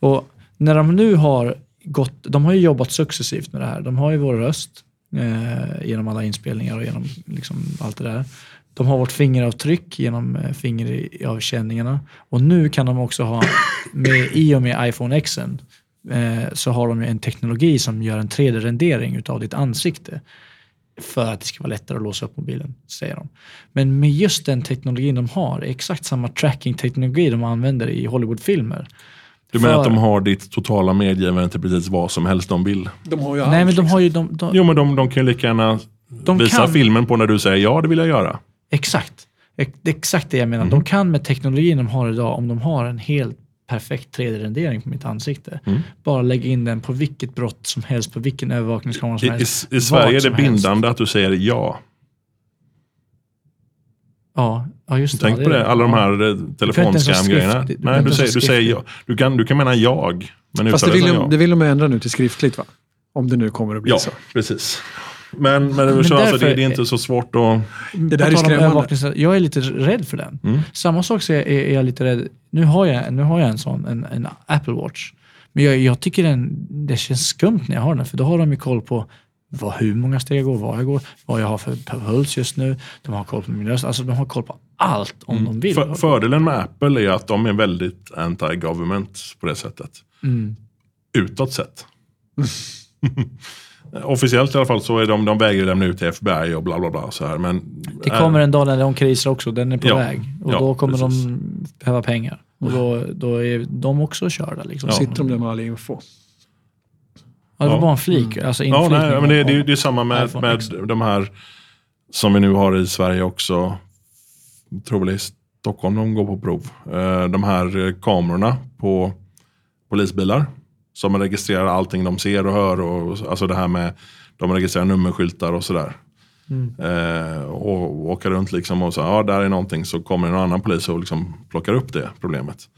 Speaker 2: Och när de nu har gått... De har ju jobbat successivt med det här. De har ju vår röst eh, genom alla inspelningar och genom liksom, allt det där. De har vårt fingeravtryck genom eh, fingeravkänningarna. Och nu kan de också ha, med, i och med iPhone X eh, så har de ju en teknologi som gör en 3D-rendering utav ditt ansikte. För att det ska vara lättare att låsa upp mobilen, säger de. Men med just den teknologin de har, exakt samma tracking-teknologi de använder i Hollywoodfilmer.
Speaker 3: Du menar
Speaker 2: för-
Speaker 3: att de har ditt totala medgivande precis vad som helst de vill?
Speaker 1: De har ju
Speaker 2: Nej,
Speaker 1: allt,
Speaker 2: men de
Speaker 1: liksom.
Speaker 2: har ju... De, de,
Speaker 3: Jo, men de, de kan ju lika gärna
Speaker 2: de
Speaker 3: visa
Speaker 2: kan,
Speaker 3: filmen på när du säger ja, det vill jag göra.
Speaker 2: Exakt. Ex- Det är exakt det jag menar. De kan med teknologin de har idag, om de har en helt perfekt 3D-rendering på mitt ansikte,
Speaker 3: Mm.
Speaker 2: bara lägga in den på vilket brott som helst, på vilken övervakningskamera
Speaker 3: I,
Speaker 2: som
Speaker 3: i,
Speaker 2: helst.
Speaker 3: I Sverige är det
Speaker 2: som helst.
Speaker 3: bindande att du säger ja.
Speaker 2: Ja, ja just det.
Speaker 3: Tänk
Speaker 2: ja,
Speaker 3: på det, alla de
Speaker 2: ja.
Speaker 3: här eh, telefonscam-grejerna.
Speaker 2: skrift- du kan
Speaker 3: Nej, du säger, du, säger ja. du, kan, du kan mena jag, men
Speaker 1: Fast det vill, de,
Speaker 3: ja.
Speaker 1: det vill de ändra nu till skriftligt va? Om det nu kommer att bli
Speaker 3: Ja,
Speaker 1: så.
Speaker 3: precis. Men, men,
Speaker 2: Men
Speaker 3: så, alltså, det, det är inte så svårt att...
Speaker 1: Det där är skrämmande.
Speaker 2: Jag är lite rädd för den.
Speaker 3: Mm.
Speaker 2: Samma sak så är, är jag lite rädd. Nu har jag, nu har jag en sån, en, en Apple Watch. Men jag, jag tycker den, det känns skumt när jag har den, för då har de ju koll på vad, hur många steg jag går, var jag går, vad jag har för puls just nu. De har koll på min röst. Alltså de har koll på allt om de vill.
Speaker 3: För, fördelen med Apple är att de är väldigt anti-government på det sättet.
Speaker 2: Mm.
Speaker 3: Utåt sett. *laughs* Officiellt i alla fall så är de, de vägrar lämna ut till FBI och bla bla bla. Så här. Men,
Speaker 2: Det kommer en dag när de krisar också, den är på
Speaker 3: Ja,
Speaker 2: väg. Och
Speaker 3: ja,
Speaker 2: då kommer
Speaker 3: precis.
Speaker 2: de behöva pengar. Och då, då är de också körda. Liksom.
Speaker 3: Ja.
Speaker 1: Sitter de där med all info.
Speaker 2: Ja, det var
Speaker 3: Ja.
Speaker 2: bara en flik. Alltså
Speaker 3: Ja, nej, men det, det, det är samma med,
Speaker 2: iPhone
Speaker 3: med de här som vi nu har i Sverige också. Tror väl i Stockholm de går på prov. Eh, De här eh, kamerorna på polisbilar. Som registrerar allting de ser och hör. Och, alltså det här med, de registrerar nummerskyltar och sådär.
Speaker 2: Mm.
Speaker 3: Eh, och åka runt liksom och så, ja där är någonting så kommer en annan polis och liksom plockar upp det problemet.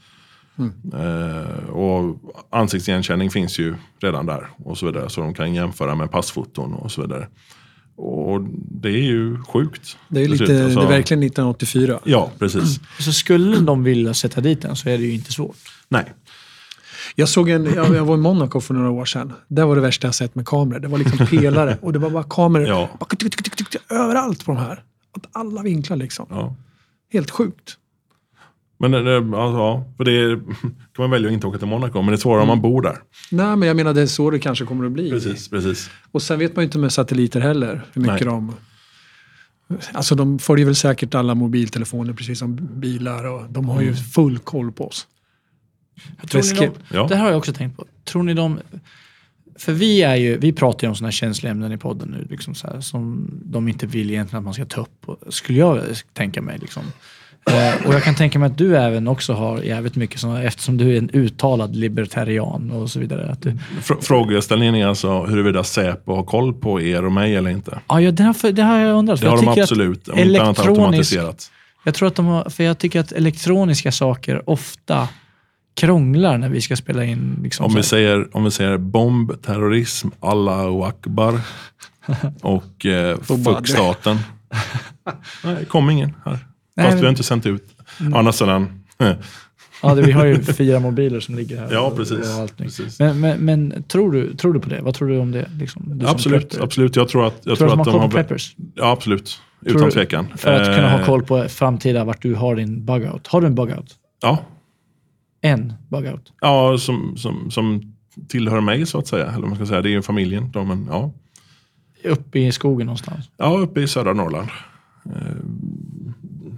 Speaker 3: Eh, och ansiktsigenkänning finns ju redan där och så vidare. Så de kan jämföra med passfoton och så vidare. Och det är ju sjukt.
Speaker 1: Det är, lite.
Speaker 3: Alltså-
Speaker 1: det är verkligen 1984.
Speaker 3: Ja, precis.
Speaker 2: Så skulle de vilja sätta dit den så är det ju inte svårt.
Speaker 3: Nej.
Speaker 1: Jag, såg en, jag, jag var i Monaco för några år sedan. Det var det värsta jag sett med kameror. Det var liksom *laughs* pelare och det var bara kameror
Speaker 3: Ja.
Speaker 1: bara tick, tick, tick, överallt på de här. Åt alla vinklar liksom.
Speaker 3: Ja.
Speaker 1: Helt sjukt.
Speaker 3: Men eh, alltså, ja, för det är, *laughs* kan man välja att inte åka till Monaco, men det är svårare om man bor där.
Speaker 1: Nej, men jag menar det är så det kanske kommer att bli.
Speaker 3: Precis, precis.
Speaker 1: Och sen vet man ju inte med satelliter heller hur mycket
Speaker 3: Nej.
Speaker 1: de... Alltså de följer väl säkert alla mobiltelefoner precis som bilar och de har ju full koll på oss.
Speaker 2: Tror ni de,
Speaker 3: Ja.
Speaker 2: Det här har jag också tänkt på. Tror ni de... För vi, är ju, vi pratar ju om sådana här känsliga ämnen i podden nu, liksom så här, som de inte vill egentligen att man ska ta upp. Skulle jag tänka mig. Liksom. Eh, och jag kan tänka mig att du även också har jävligt mycket sådana, eftersom du är en uttalad libertarian och så vidare. Att du,
Speaker 3: Fr- Frågeställningen är alltså huruvida Säpo har koll på er och mig eller inte.
Speaker 2: ja, ja, det, har, det har jag undrat. för
Speaker 3: Det har
Speaker 2: jag
Speaker 3: de absolut, om inte annat automatiserat.
Speaker 2: Jag tror att de har, för jag tycker att elektroniska saker ofta krånglar när vi ska spela in. Liksom,
Speaker 3: Om vi, säger, om vi säger bomb, terrorism, Allahu Akbar *laughs* och eh,
Speaker 1: Badr.
Speaker 3: fuckstaten. *laughs* Nej, det kom ingen här.
Speaker 2: Nej,
Speaker 3: Fast vi har inte sänt ut. Å andra sidan,
Speaker 2: Ja, det, vi har ju *laughs* fyra mobiler som ligger här.
Speaker 3: Ja,
Speaker 2: och-
Speaker 3: precis.
Speaker 2: Och nu.
Speaker 3: Precis.
Speaker 2: Men, men, men tror, du, tror du på det? Vad tror du om det? Liksom, du
Speaker 3: absolut, absolut. Jag tror att, jag
Speaker 2: Tror
Speaker 3: tror
Speaker 2: att
Speaker 3: att
Speaker 2: de har preppers?
Speaker 3: Ja, absolut.
Speaker 2: Tror
Speaker 3: Utan tvekan.
Speaker 2: För att kunna ha
Speaker 3: Eh,
Speaker 2: koll på framtida vart du har din bugout. Har du en bugout?
Speaker 3: Ja,
Speaker 2: En bugout?
Speaker 3: ja som, som, som tillhör mig så att säga. Eller man ska säga. Det är ju familjen. Då, men, ja.
Speaker 2: Uppe i skogen någonstans?
Speaker 3: ja, uppe i södra Norrland. Eh,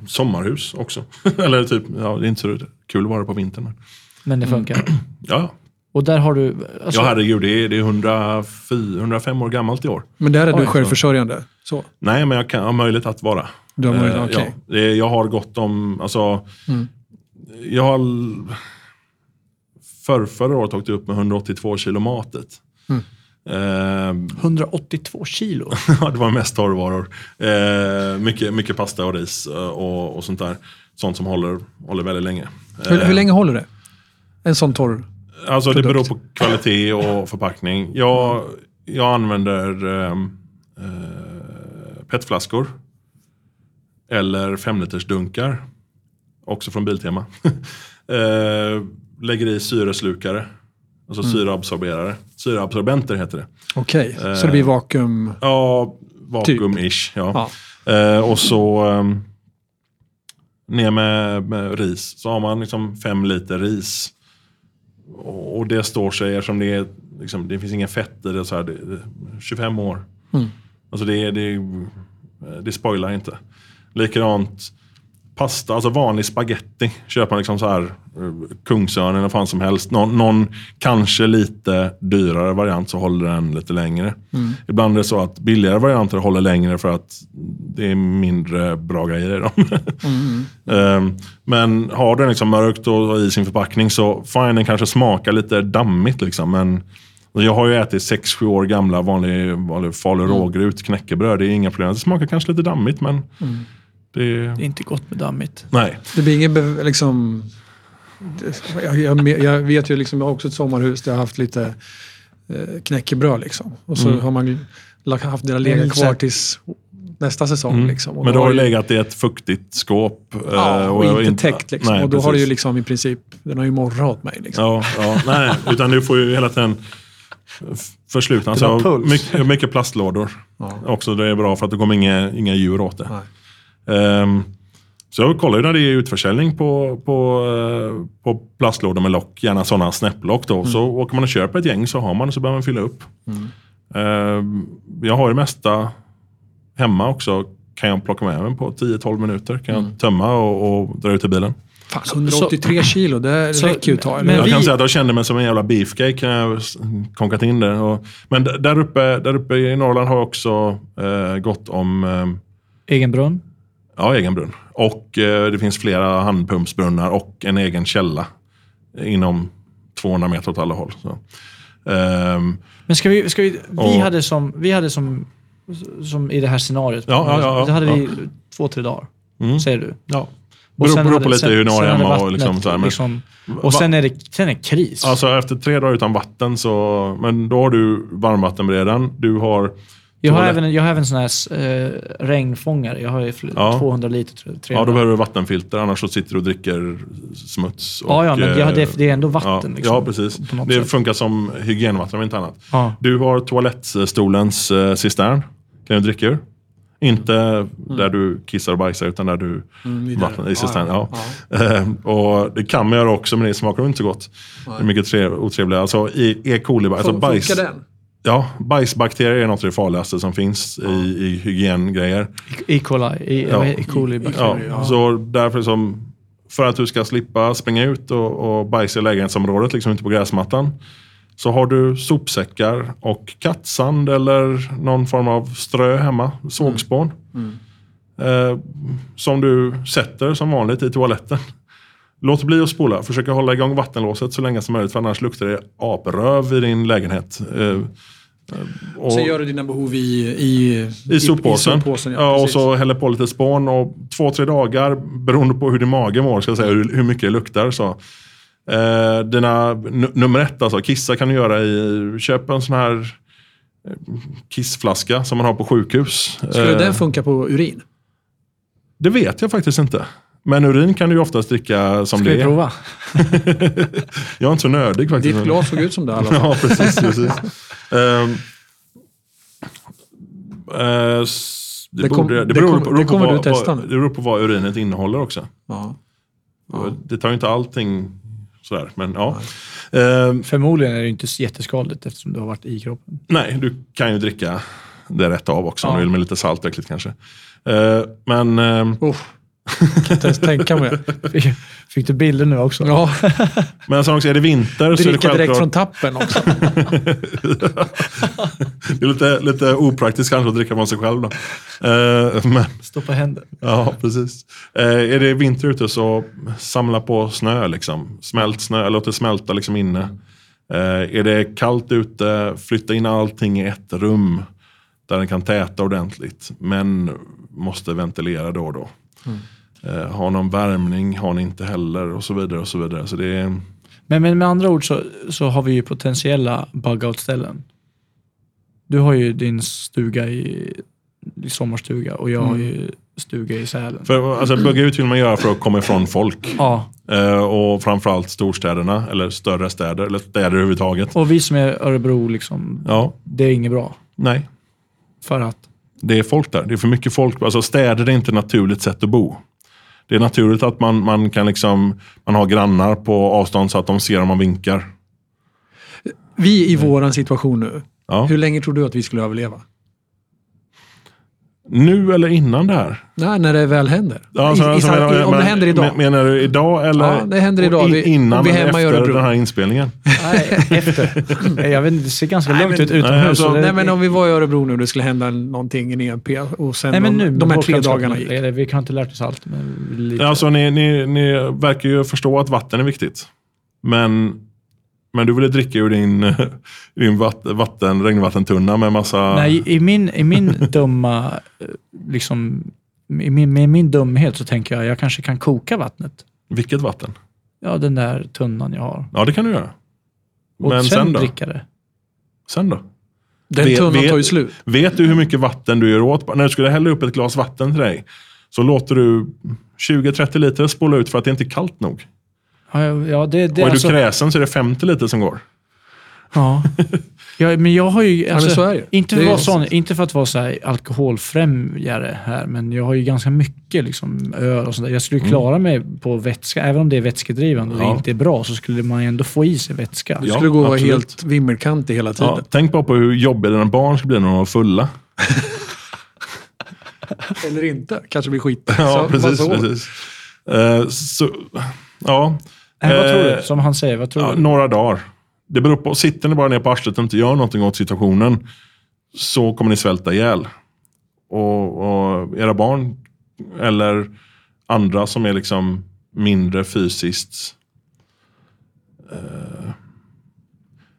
Speaker 3: sommarhus också. *laughs* Eller typ, ja, det är inte så kul att vara på vintern. Men,
Speaker 2: det funkar. *clears throat*
Speaker 3: ja,
Speaker 2: Och där har du... Alltså,
Speaker 3: ja, herregud. Det är, det är 104, 105 år gammalt i år.
Speaker 1: Men där är
Speaker 2: Oj,
Speaker 1: du självförsörjande. Så.
Speaker 3: Nej, men jag kan ha möjlighet att vara.
Speaker 1: Du har möjlighet,
Speaker 3: Eh,
Speaker 1: okej.
Speaker 3: ja, det, jag har gått om, alltså,
Speaker 1: Mm.
Speaker 3: Jag har för, förra året åkte jag upp med 182 kilo matet.
Speaker 1: Mm.
Speaker 3: Eh,
Speaker 2: 182 kilo? *laughs*
Speaker 3: Ja, det var mest torrvaror. Eh, mycket, mycket pasta och ris eh, och, och sånt där. Sånt som håller, håller väldigt länge.
Speaker 1: Hur,
Speaker 3: Eh,
Speaker 1: hur länge håller det? En sån torr?
Speaker 3: Alltså det
Speaker 1: produkt?
Speaker 3: beror på kvalitet och förpackning. Jag, jag använder ehm, eh, petflaskor. Eller femlitersdunkar. Också från Biltema. *laughs* eh, lägger i syreslukare. Alltså syreabsorberare. Syreabsorbenter heter det.
Speaker 1: Okej, så
Speaker 3: Eh,
Speaker 1: det blir vakuum...
Speaker 3: Ja, vakuum-ish. Ja.
Speaker 1: Ja.
Speaker 3: Eh, och så ehm, ner med, med ris. Så har man liksom fem liter ris. Och, och det står sig eftersom det, är, liksom, det finns inga fett i det. Så här, det, det 25 år.
Speaker 1: Mm.
Speaker 3: Alltså det, det, det spoilar inte. Likadant pasta, alltså vanlig spaghetti. Köper man liksom så här eh, Kungsörn eller vad fan som helst. Någon, någon kanske lite dyrare variant så håller den lite längre. Ibland är det så att billigare varianter håller längre för att det är mindre bra grejer i dem. *laughs* Ehm, Men har den liksom mörkt och och i sin förpackning så fine, den kanske smakar lite dammigt. Liksom, men jag har ju ätit 6-7 år gamla vanlig, vanlig falu rågrut knäckebröd. Det är inga problem. Det smakar kanske lite dammigt men det,
Speaker 2: Det är inte gott med dammigt.
Speaker 3: nej.
Speaker 1: Det blir ingen liksom... Jag, jag, jag vet ju liksom, jag har också ett sommarhus där jag har haft lite eh, knäckebröd liksom. Och så
Speaker 3: Mm.
Speaker 1: har man haft
Speaker 2: är
Speaker 1: legat kvar tills nästa säsong.
Speaker 3: Mm.
Speaker 1: Liksom. Och
Speaker 3: Men
Speaker 1: då
Speaker 3: har det
Speaker 1: ju-
Speaker 3: legat i ett fuktigt skåp. eh,
Speaker 1: Ja, och
Speaker 3: jag
Speaker 1: inte täckt liksom.
Speaker 3: Nej,
Speaker 1: och då har det ju
Speaker 3: precis.
Speaker 1: liksom i princip, den har ju morrat åt mig. Liksom.
Speaker 3: Ja, ja, nej, utan du får ju hela tiden förslutna. Alltså, mycket, mycket plastlådor.
Speaker 1: Ja.
Speaker 3: Också det är bra för att det kommer inga, inga djur åt det.
Speaker 1: Nej.
Speaker 3: Ehm, så jag kollar ju när det är utförsäljning på, på, eh, på plastlådor med lock, gärna sådana snäpplock. Då. Så åker man och köper ett gäng så har man det så behöver man fylla upp. Ehm, jag har det mesta hemma också. Kan jag plocka med mig på 10-12 minuter. Kan jag tömma och, och dra ut i bilen.
Speaker 1: Fan, 183 kilo, det *laughs*
Speaker 2: Så-
Speaker 1: räcker ju ett tag.
Speaker 3: Jag
Speaker 2: vi-
Speaker 3: kan säga att jag kände mig som en jävla beefcake när jag konkat in det. Och, men d- där uppe, där uppe i Norrland har jag också eh, gått om eh,
Speaker 2: Egen brunn?
Speaker 3: Ja, egen brunn. Och eh, det finns flera handpumpsbrunnar och en egen källa inom 200 meter åt alla håll. Ehm,
Speaker 2: Men ska vi, ska vi, vi
Speaker 3: Och-
Speaker 2: hade som, vi hade som, som i det här scenariot.
Speaker 3: Ja, ja, ja,
Speaker 2: det hade vi två, tre dagar,
Speaker 3: mm,
Speaker 2: säger du.
Speaker 3: ja.
Speaker 2: Och
Speaker 3: Beror, på lite
Speaker 2: sen-
Speaker 3: hur
Speaker 2: hade
Speaker 3: hemma. Och liksom, så här, men,
Speaker 2: liksom, och sen är det sen är det kris.
Speaker 3: Alltså efter tre dagar utan vatten så, men då har du varmvattenberedaren, du har
Speaker 2: jag, har även, jag har även sån här eh, regnfångare. Jag har ju fl-
Speaker 3: Ja.
Speaker 2: 200 liter, tror jag,
Speaker 3: Ja,
Speaker 2: 300.
Speaker 3: då behöver du vattenfilter, annars så sitter du och dricker smuts. Och,
Speaker 2: ja, ja, men det,
Speaker 3: eh,
Speaker 2: det, det är ändå vatten.
Speaker 3: ja,
Speaker 2: liksom,
Speaker 3: ja, precis. Det
Speaker 2: sätt.
Speaker 3: funkar som hygienvatten om inte annat.
Speaker 2: Ja.
Speaker 3: Du har toalettstolens eh, cistern. Kan du dricka ur. Inte där du kissar och bajsar utan där du
Speaker 1: Mm,
Speaker 3: vattnar i sistens.
Speaker 1: Ja,
Speaker 3: Ja, Eh, och det kan man göra också men det smakar inte så gott. Det är mycket tre, otrevligare. Alltså i E. coli, alltså bajs,
Speaker 1: Funkar den?
Speaker 3: Ja, bajsbakterier är något av det farligaste som finns i, i hygiengrejer.
Speaker 2: E. coli, e,
Speaker 3: Ja.
Speaker 2: e. coli bakterier. Ja.
Speaker 3: Så därför som, för att du ska slippa springa ut och, och bajsa i lägenhetsområdet, liksom inte på gräsmattan. Så har du sopsäckar och kattsand eller någon form av strö hemma, sågspån. Eh, som du sätter som vanligt i toaletten. Låt bli att spola, försök hålla igång vattenlåset så länge som möjligt för annars luktar det apröv i din lägenhet. Eh, eh, och-
Speaker 1: Sen gör du dina behov i, i,
Speaker 3: i soppåsen.
Speaker 1: I soppåsen ja,
Speaker 3: ja, och så häller på lite spån och två, tre dagar beroende på hur din mage mår, ska jag säga, hur, hur mycket det luktar. Så. Eh, dina, nummer ett, alltså, kissa kan du göra i, köp en sån här eh, kissflaska som man har på sjukhus.
Speaker 1: Skulle
Speaker 3: Eh,
Speaker 1: den funka på urin?
Speaker 3: det vet jag faktiskt inte. Men urin kan du ju oftast dricka som
Speaker 2: Ska
Speaker 3: det
Speaker 2: vi
Speaker 3: är.
Speaker 2: prova? *laughs*
Speaker 3: Jag är inte så nördig faktiskt.
Speaker 1: Ditt glas såg ut som det i alla *laughs* fall.
Speaker 3: Ja, precis. precis. Eh, s- det,
Speaker 1: Det kom-
Speaker 3: borde, det,
Speaker 1: det
Speaker 3: beror
Speaker 1: kom-
Speaker 3: på,
Speaker 1: det
Speaker 3: beror på
Speaker 1: kommer du
Speaker 3: vad,
Speaker 1: testa
Speaker 3: vad, det beror på vad urinet innehåller också.
Speaker 1: Ja.
Speaker 3: Det tar ju inte allting sådär. Men, ja. Ehm,
Speaker 2: Förmodligen är det inte så jätteskadligt eftersom du har varit i kroppen.
Speaker 3: nej, du kan ju dricka det rätt av också. Om
Speaker 2: Ja.
Speaker 3: du vill med lite salt och äckligt kanske. Ehm, men
Speaker 1: Oh. Kan inte ens tänka mig.
Speaker 2: Fick, fick du bilder nu också?
Speaker 1: Ja,
Speaker 3: men sen också är det vinter så är det
Speaker 1: dricka direkt
Speaker 3: självklart
Speaker 1: från tappen också. *laughs*
Speaker 3: det är lite, lite opraktiskt kanske att dricka från sig själv. Då. Ehm, men,
Speaker 2: Stoppa händer.
Speaker 3: Ja, precis. Eh, är det vinter ute så samla på snö. Liksom. Smält snö, låt det smälta liksom inne. Eh, är det kallt ute, flytta in allting i ett rum där den kan täta ordentligt. Men måste ventilera då och då. Eh, har någon värmning har ni inte heller och så vidare. och så vidare. Så det är,
Speaker 2: Men, men med andra ord så, så har vi ju potentiella bug-out-ställen. Du har ju din stuga i, i sommarstuga och jag har ju stuga i Sälen.
Speaker 3: för, alltså, bugga ut vill man göra för att komma ifrån folk.
Speaker 2: Ja,
Speaker 3: Eh, och framförallt storstäderna, eller större städer, eller städer överhuvudtaget.
Speaker 2: och vi som är Örebro, liksom,
Speaker 3: Ja,
Speaker 2: det är inget bra.
Speaker 3: nej.
Speaker 2: För att,
Speaker 3: Det är folk där. Det är för mycket folk. Alltså städer är inte ett naturligt sätt att bo. Det är naturligt att man, man kan liksom, man har grannar på avstånd så att de ser om man vinkar.
Speaker 1: Vi i våran situation nu.
Speaker 3: Ja.
Speaker 1: Hur länge tror du att vi skulle överleva?
Speaker 3: Nu eller innan det här?
Speaker 1: Nej, när det väl händer.
Speaker 3: Ja, alltså,
Speaker 1: I,
Speaker 3: alltså, menar-
Speaker 1: om det
Speaker 3: men-
Speaker 1: händer idag.
Speaker 3: men- Menar du idag eller
Speaker 1: Ja, det händer idag. Vi-
Speaker 3: innan
Speaker 1: vi hemma
Speaker 3: efter
Speaker 1: Örebro.
Speaker 3: den här inspelningen?
Speaker 2: nej, *laughs* efter. Jag vet inte, det ser ganska lugnt ut utomhus.
Speaker 3: Nej, alltså,
Speaker 2: så det-
Speaker 1: Nej, men om vi var i Örebro nu och det skulle hända någonting i en EP och sen
Speaker 2: nej, men nu,
Speaker 1: de, de här tre dagarna gick.
Speaker 2: eller, Vi har inte lärt oss allt. Men lite.
Speaker 3: Alltså, ni, ni, ni verkar ju förstå att vatten är viktigt. Men, men du ville dricka ur din, *laughs* din vatt, vatten, regnvattentunna med massa...
Speaker 2: Nej, i min, i min *laughs* dumma, liksom, i min, med min dumhet så tänker jag jag kanske kan koka vattnet.
Speaker 3: Vilket vatten?
Speaker 2: Ja, den där tunnan jag har.
Speaker 3: Ja, det kan du göra.
Speaker 2: Och
Speaker 3: Men
Speaker 2: sen,
Speaker 3: sen då?
Speaker 2: dricka det.
Speaker 3: Sen då?
Speaker 1: Den
Speaker 3: Vet-
Speaker 1: tunnan tar ju slut.
Speaker 3: Vet du hur mycket vatten du gör åt? När du skulle hälla upp ett glas vatten till dig så låter du 20-30 liter spola ut för att det inte är kallt nog.
Speaker 2: Ja, ja, det, det,
Speaker 3: och är
Speaker 2: alltså,
Speaker 3: du kräsen så är det 50 liter som går.
Speaker 2: ja. *laughs* ja, men jag har ju... Alltså,
Speaker 1: men så är det.
Speaker 2: Inte,
Speaker 1: Det
Speaker 2: för
Speaker 1: är-
Speaker 2: vara sån, inte för att vara så här alkoholfrämjare här, men jag har ju ganska mycket liksom, öl och sånt där. Jag skulle klara mig på vätska, även om det är vätskedrivande och
Speaker 3: Ja.
Speaker 2: det inte är bra, så skulle man ändå få i sig vätska.
Speaker 1: Du
Speaker 3: Ja,
Speaker 1: skulle gå och vara
Speaker 3: absolut.
Speaker 1: helt vimmelkantig hela tiden.
Speaker 3: Ja, tänk bara på hur jobbiga dina barn ska bli när de är fulla. *laughs*
Speaker 1: Eller inte. Kanske blir skit.
Speaker 3: Ja,
Speaker 1: Så-
Speaker 3: precis.
Speaker 1: så-
Speaker 3: precis. Eh, så, ja,
Speaker 2: Nej, vad tror
Speaker 3: Eh,
Speaker 2: du? Som han säger, vad tror
Speaker 3: ja,
Speaker 2: du?
Speaker 3: några dagar. Det beror på, sitter ni bara ner på arslet och inte gör någonting åt situationen så kommer ni svälta ihjäl. Och, och era barn eller andra som är liksom mindre fysiskt eh,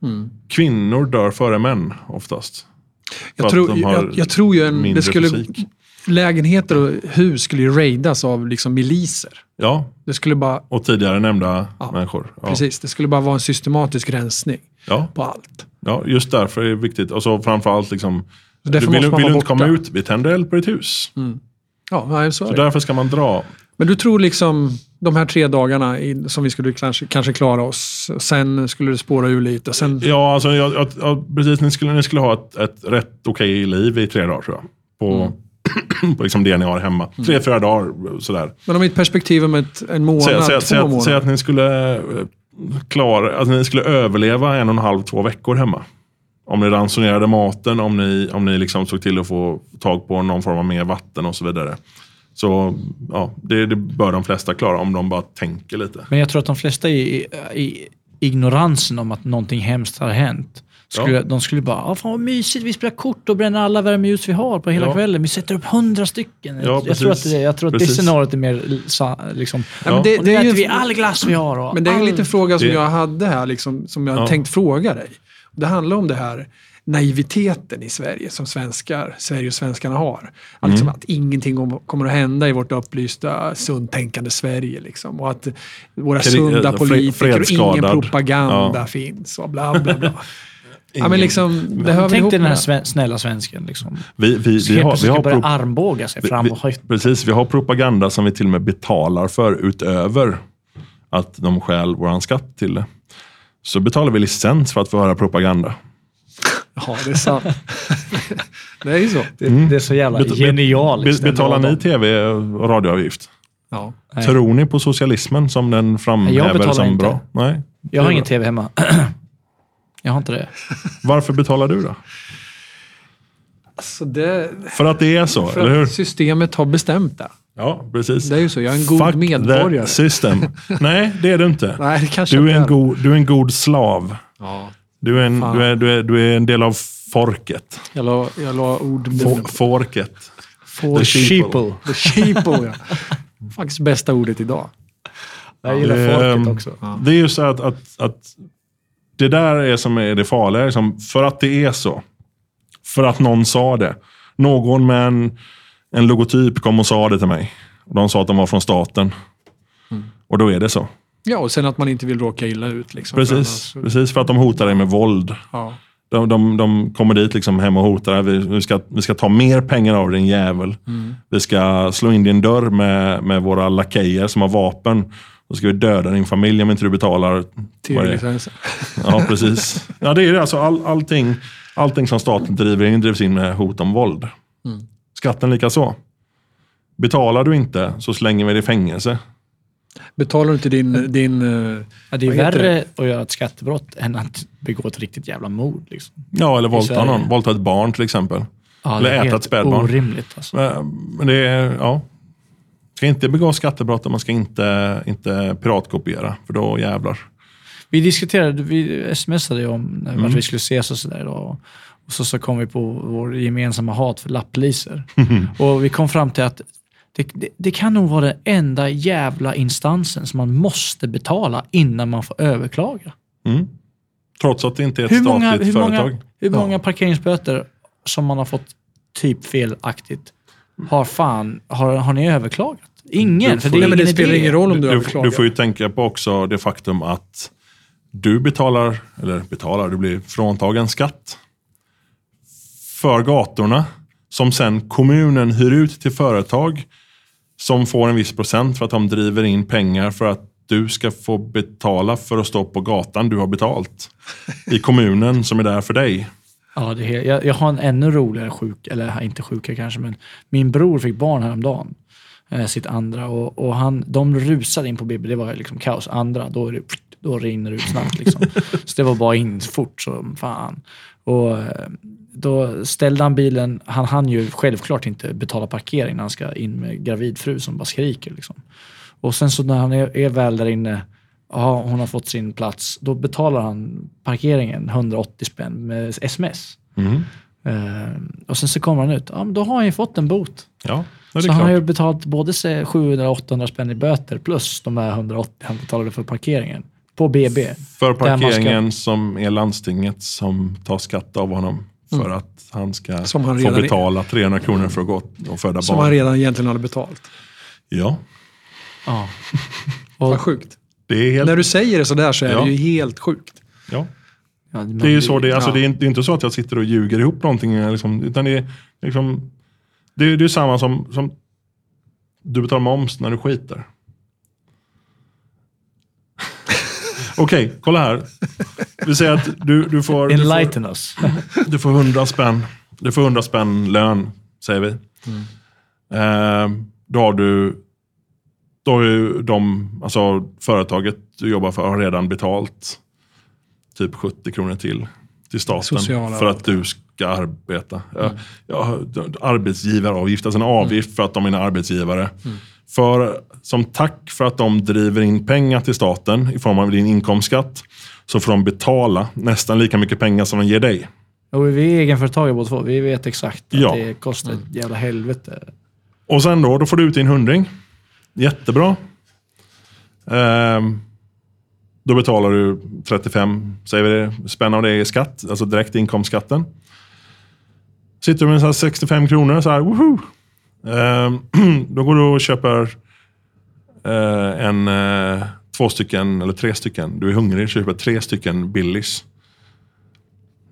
Speaker 1: Mm.
Speaker 3: Kvinnor dör före män oftast.
Speaker 1: Jag tror, jag, jag tror ju en,
Speaker 3: mindre
Speaker 1: det skulle,
Speaker 3: fysik.
Speaker 1: Lägenheter och hus skulle ju raidas av liksom miliser.
Speaker 3: Ja,
Speaker 1: Det skulle bara,
Speaker 3: och tidigare nämnda
Speaker 1: Ja,
Speaker 3: människor. Ja.
Speaker 1: precis, det skulle bara vara en systematisk rensning
Speaker 3: Ja,
Speaker 1: på allt.
Speaker 3: ja, just därför är det viktigt. Och så framförallt, liksom,
Speaker 1: Så
Speaker 3: du vill, vill inte komma ut, vi tänder eld på ditt hus.
Speaker 1: Ja, nej, så
Speaker 3: Så därför ska man dra.
Speaker 1: Men du tror liksom de här tre dagarna i, som vi skulle kanske, kanske klara oss. Sen skulle det spåra ur lite. Sen,
Speaker 3: Ja, alltså, jag, jag, precis, ni, skulle, ni skulle ha ett, ett rätt okej liv i tre dagar tror jag. På,
Speaker 1: Mm.
Speaker 3: På liksom det ni har hemma. Tre, fyra dagar sådär.
Speaker 1: Men om ett perspektiv om ett, en månad,
Speaker 3: Säg, säg,
Speaker 1: två
Speaker 3: säg, att,
Speaker 1: månader.
Speaker 3: säg att ni skulle eh, klara, att ni skulle överleva en och en halv, två veckor hemma. Om ni ransonerade maten, om ni, om ni liksom såg till att få tag på någon form av mer vatten och så vidare. Så ja, det, det bör de flesta klara om de bara tänker lite.
Speaker 2: Men jag tror att de flesta i, i ignoransen om att någonting hemskt har hänt. Skulle,
Speaker 3: Ja.
Speaker 2: De skulle bara, ah, fan vad mysigt, vi spelar kort och bränner alla värmeljus vi har på hela
Speaker 3: Ja.
Speaker 2: kvällen. Vi sätter upp hundra stycken.
Speaker 3: Ja,
Speaker 2: jag, tror att det, jag tror att det
Speaker 3: Precis.
Speaker 2: scenariot är mer sa- liksom,
Speaker 1: Ja, det, det är ju
Speaker 2: vi
Speaker 1: en-
Speaker 2: all glass vi har. Och
Speaker 1: Men det är en
Speaker 2: all...
Speaker 1: liten fråga som
Speaker 3: Det-
Speaker 1: jag hade här, liksom, som jag
Speaker 3: Ja.
Speaker 1: tänkt fråga dig. Det handlar om det här naiviteten i Sverige som svenskar, Sverige och svenskarna har. Att, liksom,
Speaker 3: Mm.
Speaker 1: att ingenting om, kommer att hända i vårt upplysta, sunt tänkande Sverige. Liksom. Och att våra sunda politiker och ingen propaganda
Speaker 3: Ja.
Speaker 1: finns och bla bla bla. *laughs* ja, men liksom, det hör
Speaker 2: Tänk dig den här sven- snälla svensken. Liksom.
Speaker 3: Vi, vi, vi, har, vi, har
Speaker 2: ska börja armbåga sig fram och
Speaker 3: vi,
Speaker 2: höjt.
Speaker 3: precis, vi har propaganda som vi till och med betalar för utöver att de stjäl våran skatt till det. Så betalar vi licens för att få höra propaganda.
Speaker 1: Ja, det är sant. det är ju så.
Speaker 2: Det, det är så jävla
Speaker 3: Bet- bet-
Speaker 2: genialiskt.
Speaker 3: Be, betalar ni tv och radioavgift?
Speaker 1: Ja.
Speaker 3: Tror ni på socialismen som den framhäver som
Speaker 2: inte.
Speaker 3: bra? Nej.
Speaker 2: Jag har ingen tv hemma. Jag har inte det.
Speaker 3: Varför betalar du då?
Speaker 1: Alltså det,
Speaker 3: För att det är så,
Speaker 1: för
Speaker 3: eller hur?
Speaker 1: att systemet har bestämt det.
Speaker 3: Ja, precis.
Speaker 1: Det är ju så. Jag är en god
Speaker 3: Fuck
Speaker 1: medborgare.
Speaker 3: system. Nej, det är du inte. *laughs*
Speaker 1: Nej, det kanske
Speaker 3: Du är,
Speaker 1: inte
Speaker 3: en god, du är en god slav.
Speaker 1: Ja.
Speaker 3: Du är en,
Speaker 1: Fan.
Speaker 3: du är, du är, du är en del av folket.
Speaker 1: Jag la, jag la ord i
Speaker 3: Fo-
Speaker 1: munnen.
Speaker 3: Folket.
Speaker 1: For
Speaker 3: The sheeple.
Speaker 1: The sheeple, ja. Faktiskt bästa ordet idag.
Speaker 2: Jag gillar
Speaker 3: Det,
Speaker 2: folket också.
Speaker 3: Det är ju så att, att, att det där är som är det farliga. Liksom, för att det är så. För att någon sa det. Någon med en, en logotyp kom och sa det till mig. De sa att de var från staten.
Speaker 1: Mm.
Speaker 3: Och då är det så.
Speaker 1: Ja, och sen att man inte vill råka illa ut. Liksom,
Speaker 3: Precis,
Speaker 1: För
Speaker 3: precis för att de hotar dig med våld.
Speaker 1: Ja.
Speaker 3: De, de, de kommer dit liksom hem och hotar. Vi, vi, ska, vi ska ta mer pengar av din jävel.
Speaker 1: Mm.
Speaker 3: Vi ska slå in din dörr med, med våra lakejer som har vapen. Då ska vi döda din familj om inte du betalar. det.
Speaker 1: TV-licensen.
Speaker 3: Ja, precis. Ja, det är det. Alltså, all, allting, allting som staten driver in drivs in med hot om våld.
Speaker 1: Mm.
Speaker 3: Skatten lika så. Betalar du inte så slänger vi dig i fängelse.
Speaker 1: Betalar du inte din... din eh,
Speaker 2: Ja, det är värre att göra ett skattebrott än att begå ett riktigt jävla mord. Liksom.
Speaker 3: Ja, eller våldta någon. Våldta ett barn till exempel.
Speaker 2: Ja,
Speaker 3: Eller
Speaker 2: det är
Speaker 3: äta
Speaker 2: helt
Speaker 3: ett spädbarn.
Speaker 2: Orimligt alltså.
Speaker 3: Men det är, ja. Ska inte begå skattebrott och man ska inte, inte piratkopiera. För då jävlar.
Speaker 2: Vi diskuterade, vi smsade ju om när
Speaker 3: Mm.
Speaker 2: vi skulle ses och sådär. Och, och så, så kom vi på vår gemensamma hat för lappliser. *laughs* och vi kom fram till att det, det, det kan nog vara den enda jävla instansen som man måste betala innan man får överklaga.
Speaker 3: Mm. Trots att det inte är ett
Speaker 2: Hur många,
Speaker 3: statligt
Speaker 2: hur
Speaker 3: företag.
Speaker 2: många, hur många parkeringsböter som man har fått typ felaktigt har fan, har, har ni överklagat? Ingen, för det är
Speaker 1: Nej, men det
Speaker 2: ingen
Speaker 1: spelar ingen roll om du,
Speaker 3: Du, du,
Speaker 1: överklagar.
Speaker 3: du får ju tänka på också det faktum att du betalar, eller betalar, du blir fråntagen skatt för gatorna som sen kommunen hyr ut till företag som får en viss procent för att de driver in pengar för att du ska få betala för att stå på gatan du har betalt. I kommunen som är där för dig.
Speaker 2: Ja, det är, jag, jag har en ännu roligare sjuk, eller inte sjuka kanske, men min bror fick barn häromdagen. Eh, sitt andra och, och han, de rusade in på BB, det var liksom kaos. Andra, då, är det, då rinner det ut snabbt liksom. *laughs* Så det var bara in fort som fan. Och eh, då ställde han bilen, han hann ju självklart inte betala parkering när han ska in med gravidfru som bara skriker. Liksom. Och sen så när han är, är väl där inne, ja, hon har fått sin plats, då betalar han parkeringen 180 spänn med sms.
Speaker 3: Mm.
Speaker 2: Eh, och sen så kommer han ut, ja, men då har han ju fått en bot.
Speaker 3: Ja, det är
Speaker 2: Så han har
Speaker 3: klart.
Speaker 2: ju betalat både se- 700-800 spänn i böter plus de här 180 han betalade för parkeringen på BB.
Speaker 3: För
Speaker 2: där man ska-
Speaker 3: parkeringen som är landstinget som tar skatt av honom. För att han ska
Speaker 1: Mm. Som han
Speaker 3: få betala 300 kronor för att gå och föda
Speaker 1: Som
Speaker 3: barn.
Speaker 1: han redan egentligen hade betalt.
Speaker 3: Ja,
Speaker 2: Ja.
Speaker 1: Vad sjukt.
Speaker 3: Det är helt...
Speaker 1: När du säger det sådär så är
Speaker 3: Ja.
Speaker 1: det ju helt sjukt.
Speaker 3: Ja.
Speaker 2: ja,
Speaker 3: Det är ju så det är. Alltså,
Speaker 1: Ja.
Speaker 3: det, är inte, det är inte så att jag sitter och ljuger ihop någonting. Liksom, utan det är, liksom, det, är, det är samma som, som du betalar moms när du skiter. *laughs* Okej, kolla här. Vi säger att du, du, får, du, får,
Speaker 2: Enlighten us. *laughs*
Speaker 3: du får 100 spänn. Du får 100 spänn lön, säger vi. Eh, då har du då har ju de, alltså företaget du jobbar för har redan betalt typ 70 kronor till till staten
Speaker 1: Sociala
Speaker 3: för att du ska arbeta. Ja, ja, arbetsgivaravgift, alltså en avgift för att de är arbetsgivare. För, som tack för att de driver in pengar till staten i form av din inkomstskatt så får de betala nästan lika mycket pengar som de ger dig.
Speaker 2: Och vi är egenföretagare båda två. Vi vet exakt att
Speaker 3: Ja.
Speaker 2: det kostar ett jävla helvete.
Speaker 3: Och sen då, då får du ut din hundring. Jättebra. Um, då betalar du 35, säger vi det, spänn av det i skatt, alltså direkt inkomstskatten. Sitter du med så här 65 kronor så här, woho! Um, *clears throat* då går du och köper uh, en, uh, två stycken eller tre stycken. Du är hungrig, köper tre stycken Billys.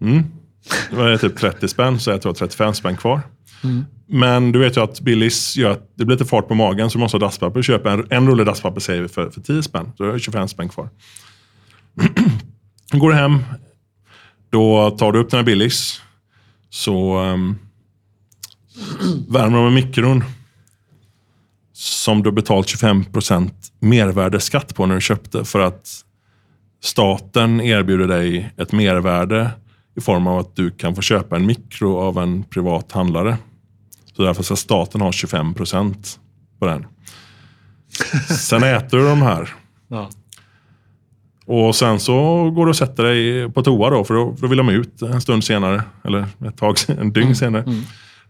Speaker 3: Mm. Det var typ 30 spänn, så jag tror 35 spänn kvar. Men du vet ju att Billys gör att det blir lite fart på magen så du måste ha dasspapper. Köp en, en rulle dasspapper säger vi för, för 10 spänn. Då du 25 spänn kvar. *clears throat* Går du hem, då tar du upp den här Billys. Så um, värmer de i mikron. Som du har betalt 25% mervärdesskatt på när du köpte. För att staten erbjuder dig ett mervärde i form av att du kan få köpa en mikro av en privat handlare. Så därför ska staten ha 25% på den. Sen äter du de här.
Speaker 1: Ja.
Speaker 3: Och sen så går du och sätter dig på toa då, för då, då vill de ut en stund senare. Eller ett tag, *laughs* en dygn senare.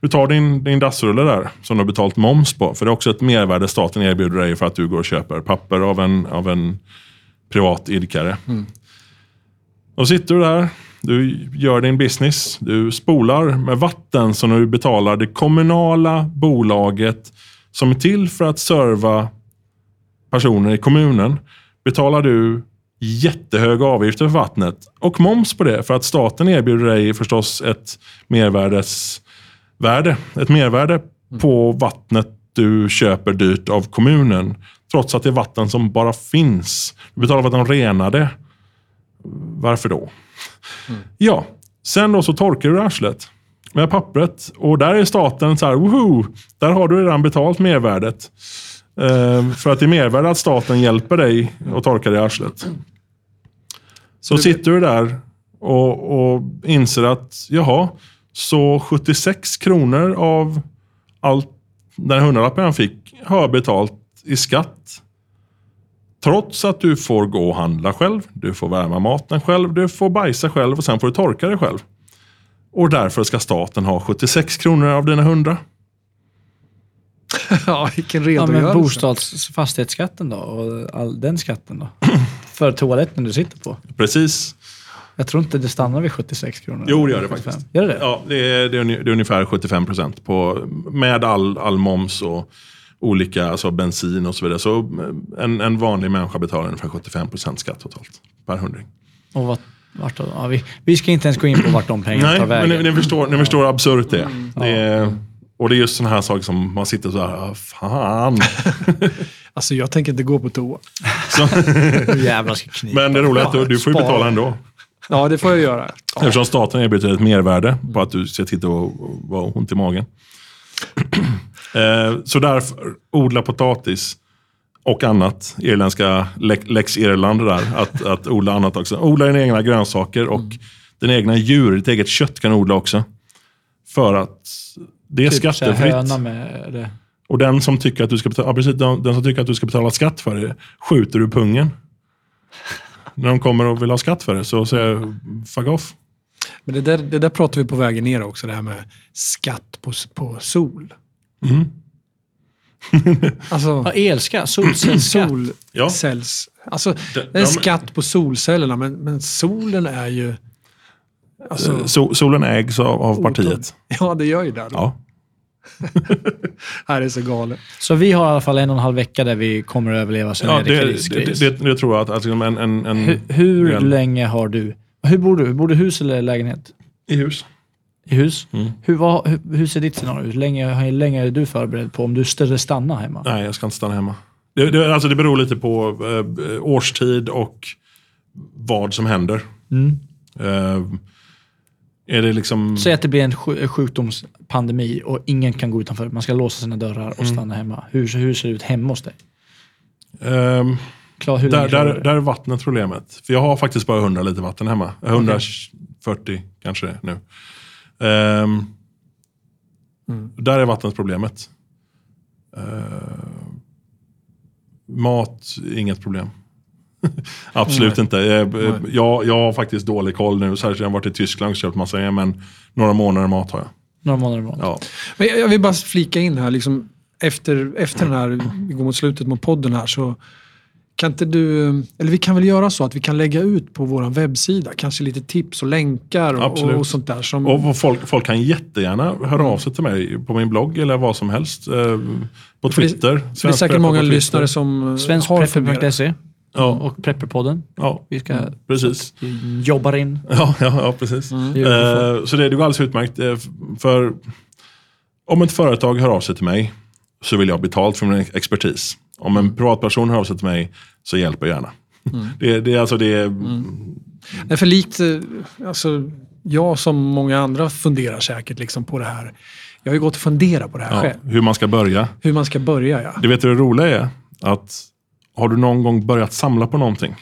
Speaker 3: Du tar din, din dassrulle där, som du har betalt moms på. För det är också ett mervärde staten erbjuder dig för att du går och köper papper av en, av en privat idkare. Och sitter du där, du gör din business, du spolar med vatten som du betalar det kommunala bolaget som är till för att serva personer i kommunen. Betalar du jättehöga avgifter för vattnet och moms på det för att staten erbjuder dig förstås ett mervärdesvärde. Ett mervärde på vattnet du köper dyrt av kommunen. Trots att det är vatten som bara finns. Du betalar för att de renar det. Varför då? Ja, sen då så torkar du arslet med pappret. Och där är staten så här, woho! Där har du redan betalt mervärdet. Eh, för att det är mervärde att staten hjälper dig att torka dig i arslet. Så sitter du där och, och inser att, jaha, så 76 kronor av allt den hundralappen jag fick har jag betalt i skatt. Trots att du får gå och handla själv, du får värma maten själv, du får bajsa själv och sen får du torka dig själv. Och därför ska staten ha 76 kronor av dina 100. *laughs*
Speaker 1: ja, vilken
Speaker 2: Ja, men
Speaker 1: redogörelse.
Speaker 2: bostads fastighetsskatten då? Och all den skatten då? *clears throat* För toaletten du sitter på?
Speaker 3: Precis.
Speaker 2: Jag tror inte det stannar vid 76 kronor.
Speaker 3: Jo, det gör det
Speaker 2: 75.
Speaker 3: faktiskt.
Speaker 2: Gör det det?
Speaker 3: Ja, det är, det är ungefär 75 procent med all, all moms och olika, alltså bensin och så vidare. Så eh, en, en vanlig människa betalar ungefär 75 procent skatt totalt per hundring.
Speaker 2: Och vart, vart? Ja, vi, vi ska inte ens gå in på vart de *clears throat* pengarna
Speaker 3: Nej,
Speaker 2: tar
Speaker 3: men
Speaker 2: vägen.
Speaker 3: ni, ni förstår, ni förstår absurt det är. Det är och det är just sådana här saker som man sitter så här, ah, fan. *laughs*
Speaker 1: Alltså, jag tänker inte gå på toa. *laughs* *laughs*
Speaker 2: Jävlar ska knipa.
Speaker 3: men det är roligt att du, du får ju betala ändå.
Speaker 1: Ja, det får jag göra.
Speaker 3: Eftersom staten erbjuder ett mervärde på att du ser till att vara ont i magen. *clears throat* Eh, så därför, odla potatis och annat. Irländska lex, Irland där. Att, *laughs* att odla annat också. Odla dina egna grönsaker och dina egna djur. Ditt eget kött kan du odla också. För att det är
Speaker 2: Typ
Speaker 3: skattefritt.
Speaker 2: med det.
Speaker 3: Och den som tycker att du ska betala, ja, precis, den, den som tycker att du ska betala skatt för det, skjuter du pungen. *laughs* När de kommer och vill ha skatt för det så säger jag fuck off.
Speaker 1: Men det där, det där pratar vi på vägen ner också, det här med skatt på, på sol.
Speaker 3: Mm.
Speaker 1: Alltså,
Speaker 2: Ja, elskatt, solcellsskatt. *clears throat*
Speaker 1: solcells... Alltså, det är
Speaker 3: ja,
Speaker 1: en skatt på solcellerna, men, men solen är ju... Alltså,
Speaker 3: Eh, So, solen ägs av, av partiet.
Speaker 1: ja, det gör ju det.
Speaker 3: Ja. *laughs*
Speaker 1: Här är så galet.
Speaker 2: Så vi har i alla fall en och en halv vecka där vi kommer att överleva. Sen
Speaker 3: Ja,
Speaker 2: det,
Speaker 3: det, det, det, det tror jag att alltså, en, en, en
Speaker 2: hur hur länge har du... Hur bor du? Bor du hus eller lägenhet?
Speaker 3: i hus.
Speaker 2: I hus?
Speaker 3: Mm.
Speaker 2: Hur, vad, hur, hur ser ditt scenario ut? Hur länge, hur länge är du förberedd på om du skulle stanna hemma?
Speaker 3: Nej, jag ska inte stanna hemma. Det, det, alltså, det beror lite på eh, årstid och vad som händer.
Speaker 2: Mm.
Speaker 3: Eh, Är det liksom...
Speaker 2: Säg att det blir en sj- sjukdomspandemi och ingen kan gå utanför. Man ska låsa sina dörrar och
Speaker 3: Mm.
Speaker 2: stanna hemma. Hur, hur ser det ut hemma hos dig?
Speaker 3: Ehm,
Speaker 2: Klar, hur
Speaker 3: där, där, där är vattnet problemet. För jag har faktiskt bara 100 liter vatten hemma. 140 kanske nu. Ehm, Där är vattnet problemet. Ehm, mat, inget problem. *laughs* Absolut inte. Jag, jag, jag har faktiskt dålig koll nu. Särskilt jag har varit i Tyskland och köpt massa grejer. Men några månader mat har jag.
Speaker 2: Några månader emot.
Speaker 3: Ja.
Speaker 1: Men jag jag vill bara flika in här, liksom, efter, efter den här, vi går mot slutet mot podden här, så kan inte du, eller vi kan väl göra så att vi kan lägga ut på vår webbsida, kanske lite tips och länkar och,
Speaker 3: Absolut.
Speaker 1: och sånt där. Som,
Speaker 3: Och folk, folk kan jättegärna höra av sig till mig på min blogg eller vad som helst. Eh, på
Speaker 1: För det-
Speaker 3: Twitter.
Speaker 1: det är säkert många
Speaker 3: Twitter.
Speaker 1: lyssnare som eh,
Speaker 2: Svensk
Speaker 1: har funderat.
Speaker 2: Prepper.se
Speaker 3: Ja,
Speaker 2: och Prepperpodden.
Speaker 3: ja
Speaker 2: Vi ska
Speaker 3: precis.
Speaker 2: jobba in. *laughs*
Speaker 3: Ja, ja, ja precis.
Speaker 2: Är
Speaker 3: Eh, så det, det går alldeles utmärkt. För om ett företag hör av sig till mig så vill jag ha betalt för min expertis. Om en privatperson hör av sig till mig så hjälper jag gärna. *laughs* Det, det, är alltså det,
Speaker 1: Nej, för likt, alltså, jag som många andra funderar säkert liksom på det här. Jag har ju gått och funderat på det här
Speaker 3: ja,
Speaker 1: själv.
Speaker 3: hur man ska börja.
Speaker 1: Hur man ska börja ja.
Speaker 3: Det vet du det roliga är? Att har du någon gång börjat samla på någonting?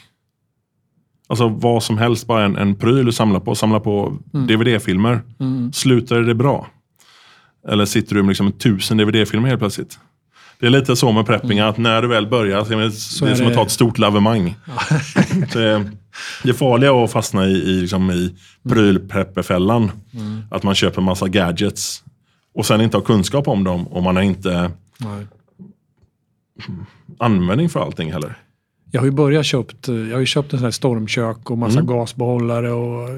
Speaker 3: Alltså vad som helst, bara en, en pryl du samlar på. Samla på DVD-filmer. Slutar det bra? Eller sitter du med liksom tusen DVD-filmer helt plötsligt? Det är lite så med prepping, att när du väl börjar, så är det, det är
Speaker 1: är
Speaker 3: som att
Speaker 1: det-
Speaker 3: ta ett stort lavemang. *laughs* Så det, det farliga är att fastna i, i, liksom i prylprepperfällan. Att man köper massa gadgets och sen inte har kunskap om dem och man har inte
Speaker 1: Nej.
Speaker 3: användning för allting heller.
Speaker 1: Jag har ju börjat köpt, eh, jag har ju köpt en sån här stormkök och massa gasbehållare och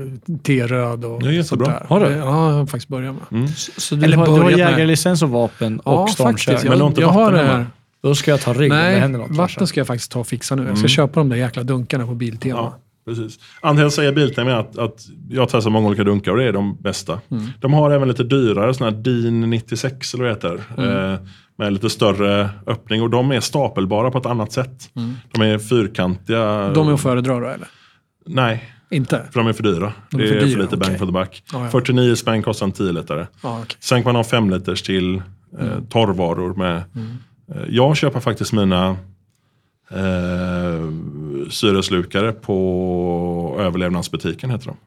Speaker 1: T-röd och
Speaker 3: Det är
Speaker 1: sånt där.
Speaker 2: Har du?
Speaker 1: Ja, jag har faktiskt börjat med.
Speaker 2: Så du
Speaker 1: Eller
Speaker 2: har, du har jägarlicens och vapen och
Speaker 1: Ja,
Speaker 2: stormkök.
Speaker 1: faktiskt.
Speaker 3: Men du har
Speaker 1: Jag,
Speaker 3: inte
Speaker 1: jag har det här.
Speaker 2: Då ska jag ta rygg om det
Speaker 1: Nej,
Speaker 2: händer något.
Speaker 1: vatten ska jag faktiskt ta och fixa nu. Jag ska köpa de där jäkla dunkarna på Biltema.
Speaker 3: Ja, precis. Antingen säger Biltema att, att jag har testat många olika dunkar och det är de bästa. De har även lite dyrare, sådana här DIN 96 eller vad det heter. Eh, med lite större öppning och de är stapelbara på ett annat sätt. De är fyrkantiga.
Speaker 1: De är att föredra då eller?
Speaker 3: Nej,
Speaker 1: Inte?
Speaker 3: för de är för dyra.
Speaker 1: De är
Speaker 3: det
Speaker 1: för
Speaker 3: är för
Speaker 1: dyra,
Speaker 3: lite bang
Speaker 1: okej.
Speaker 3: for the buck.
Speaker 1: Ja, ja.
Speaker 3: 49 spänn kostar en 10 litare.
Speaker 1: Ja, okej.
Speaker 3: Sen kan man ha 5 liters till eh, torrvaror med. Eh, jag köper faktiskt mina eh, syreslukare på överlevnadsbutiken heter de.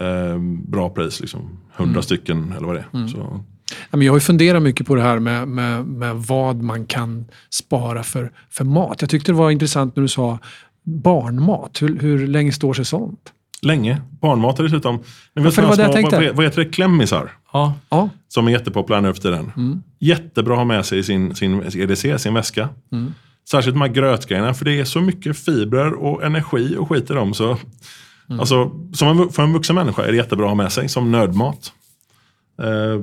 Speaker 3: Eh, bra pris, liksom 100 stycken eller vad det är. Så,
Speaker 1: Ja, men jag har ju funderat mycket på det här med, med, med vad man kan spara för, för mat. Jag tyckte det var intressant när du sa barnmat. Hur, hur länge står sig sånt?
Speaker 3: länge. Barnmat är dessutom. Ni vet
Speaker 1: för det var det jag tänkte.
Speaker 3: vad, vad heter det? Klemmisar.
Speaker 2: Ja.
Speaker 1: Ja,
Speaker 3: Som är jättepopulära nu för tiden. Jättebra att ha med sig i sin, sin EDC, sin väska. Särskilt de här grötgrejerna, för det är så mycket fibrer och energi och skit i dem. Så, alltså, som en, för en vuxen människa är det jättebra att ha med sig som nödmat. Eh,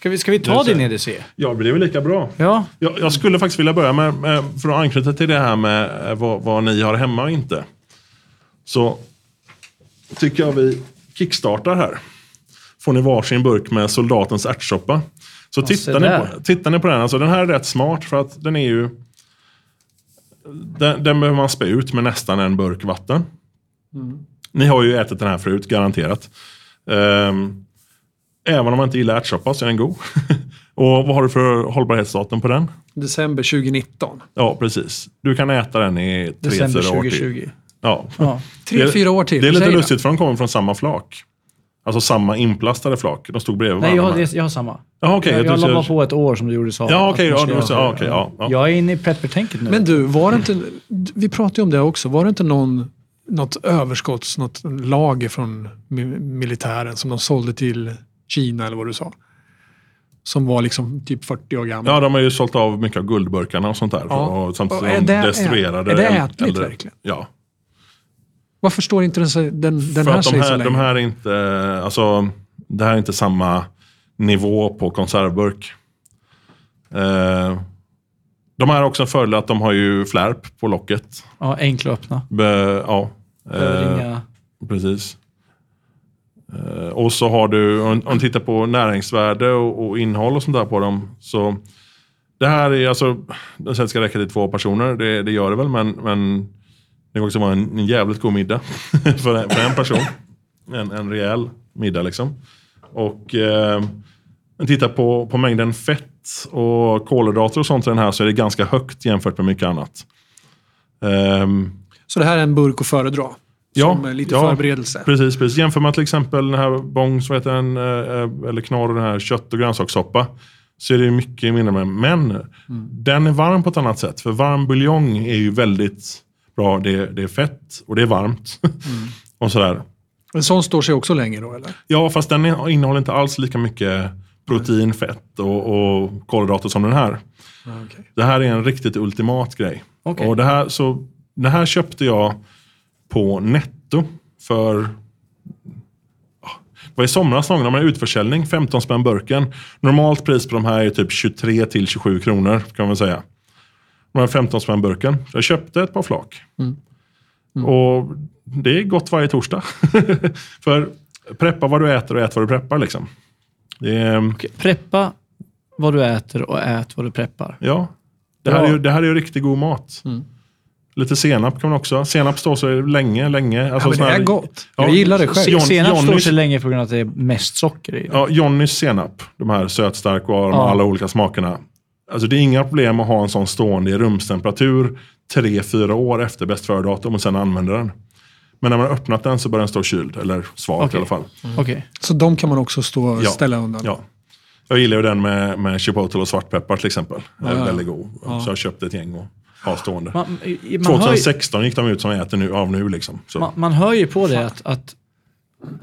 Speaker 2: Ska, vi, ska vi ta din EDC?
Speaker 3: ja, det är väl lika bra.
Speaker 2: Ja.
Speaker 3: Jag, jag skulle faktiskt vilja börja med, med för att anknyta till det här med eh, vad, vad ni har hemma och inte. Så tycker jag vi kickstartar här. Får ni varsin burk med soldatens ärtsoppa. Så
Speaker 2: se
Speaker 3: tittar ni, på, tittar ni på den, alltså den här är rätt smart för att den är ju... Den, den behöver man spä ut med nästan en burk vatten. Ni har ju ätit den här förut, garanterat. Ehm, även om man inte gillar ärtsoppa så är den god. *laughs* Och vad har du för hållbarhetsdatum på den?
Speaker 1: december 2019.
Speaker 3: Ja, precis. Du kan äta den i tre,
Speaker 2: December
Speaker 3: fyra år till.
Speaker 2: 2020.
Speaker 3: Ja.
Speaker 2: Ja.
Speaker 1: Tre,
Speaker 3: Det-
Speaker 1: fyra år till.
Speaker 3: Det är lite lustigt för de kommer från samma flak. Alltså samma inplastade flak. De stod bredvid
Speaker 2: Nej, jag,
Speaker 3: varandra.
Speaker 2: har- jag har samma.
Speaker 3: Jaha, okej.
Speaker 2: jag jag
Speaker 3: jag
Speaker 2: la på ett år som du gjorde sa.
Speaker 3: Ja, okej,
Speaker 2: Att
Speaker 3: ja,
Speaker 2: jag-
Speaker 3: ja, ja, ja.
Speaker 2: Jag är inne i prepper-tänket nu.
Speaker 1: Men du, var det inte, vi pratade ju om det också, var det inte någon, något överskotts, något lager från mi- militären som de sålde till Kina eller vad du sa? Som var liksom typ 40 år gammal.
Speaker 3: Ja, de har ju sålt av mycket av guldburkarna och sånt där.
Speaker 1: Ja.
Speaker 3: Och samtidigt
Speaker 1: Och är
Speaker 3: de
Speaker 1: det-
Speaker 3: destruerade.
Speaker 1: är det ätligt
Speaker 3: äldre-
Speaker 1: verkligen?
Speaker 3: Ja.
Speaker 1: Varför står inte den, den, den
Speaker 3: För
Speaker 1: här
Speaker 3: de
Speaker 1: sig så
Speaker 3: här,
Speaker 1: länge?
Speaker 3: de här är inte, alltså, det här är inte samma nivå på konservburk. Eh, de här har också en fördel att de har ju flärp på locket.
Speaker 2: Ja, enkla att öppna.
Speaker 3: Be, ja, eh, precis. Eh, och så har du, om du tittar på näringsvärde och, och innehåll och sånt där på dem. Så det här är alltså, den det ska räcka till två personer, det, det gör det väl, men, men det kan också vara en, en jävligt god middag *laughs* för, en- för en person. En, en rejäl middag. Liksom. Och eh, men tittar på, på mängden fett och kolhydrater och sånt i den här så är det ganska högt jämfört med mycket annat. Um,
Speaker 1: Så det här är en burk att föredra?
Speaker 3: Ja,
Speaker 1: som eh, lite
Speaker 3: ja.
Speaker 1: förberedelse?
Speaker 3: Precis, precis. Jämför man till exempel den här bång, så heter den, eh, eller knorr, den här kött och grönsakssoppa. Så är det mycket mindre med. Men den är varm på ett annat sätt. För varm buljong är ju väldigt bra. Det, det är fett och det är varmt. *laughs* och sådär.
Speaker 1: En sån står sig också länge då eller?
Speaker 3: Ja, fast den innehåller inte alls lika mycket protein, fett och, och kolhydrater som den här.
Speaker 1: Ja, okej.
Speaker 3: Det här är en riktigt ultimat grej.
Speaker 2: Okej.
Speaker 3: Och det här, så, det här köpte jag på netto för var i somras någon de hade utförsäljning, 15 spänn burken. Normalt pris på de här är typ 23 till 27 kronor kan man säga. De här 15 spänn burken. Jag köpte ett par flak. Och det är gott varje torsdag. *laughs* för preppa vad du äter och ät vad du preppar liksom. Är,
Speaker 2: Okej, Preppa vad du äter och ät vad du preppar.
Speaker 3: Ja, det här, är ju, det här är ju riktigt god mat. Lite senap kan man också. Senap står sig länge, länge. Alltså
Speaker 1: Ja, men det är gott.
Speaker 3: Ja,
Speaker 1: Jag gillar det själv.
Speaker 3: John-
Speaker 2: Senap står
Speaker 3: Johnnys-
Speaker 2: sig länge på grund av att det är mest socker i.
Speaker 3: Ja, Johnnys senap. De här sötstark och de
Speaker 2: Ja.
Speaker 3: alla olika smakerna. Alltså det är inga problem att ha en sån stående i rumstemperatur tre, fyra år efter bäst före-datum och sen använda den. Men när man har öppnat den så bör den stå kyld, eller svag
Speaker 2: Okej.
Speaker 3: i alla fall.
Speaker 2: Okej.
Speaker 1: Så de kan man också stå och
Speaker 3: Ja.
Speaker 1: ställa undan?
Speaker 3: Ja. Jag gillar ju den med, med chipotle och svartpeppar till exempel. Den är
Speaker 1: Ja, ja.
Speaker 3: väldigt god. Så jag köpte ett gäng och har stående.
Speaker 2: Man, man, hör ju,
Speaker 3: 2016 gick de ut som äter nu, av nu liksom.
Speaker 2: Man, man hör ju på det att, att,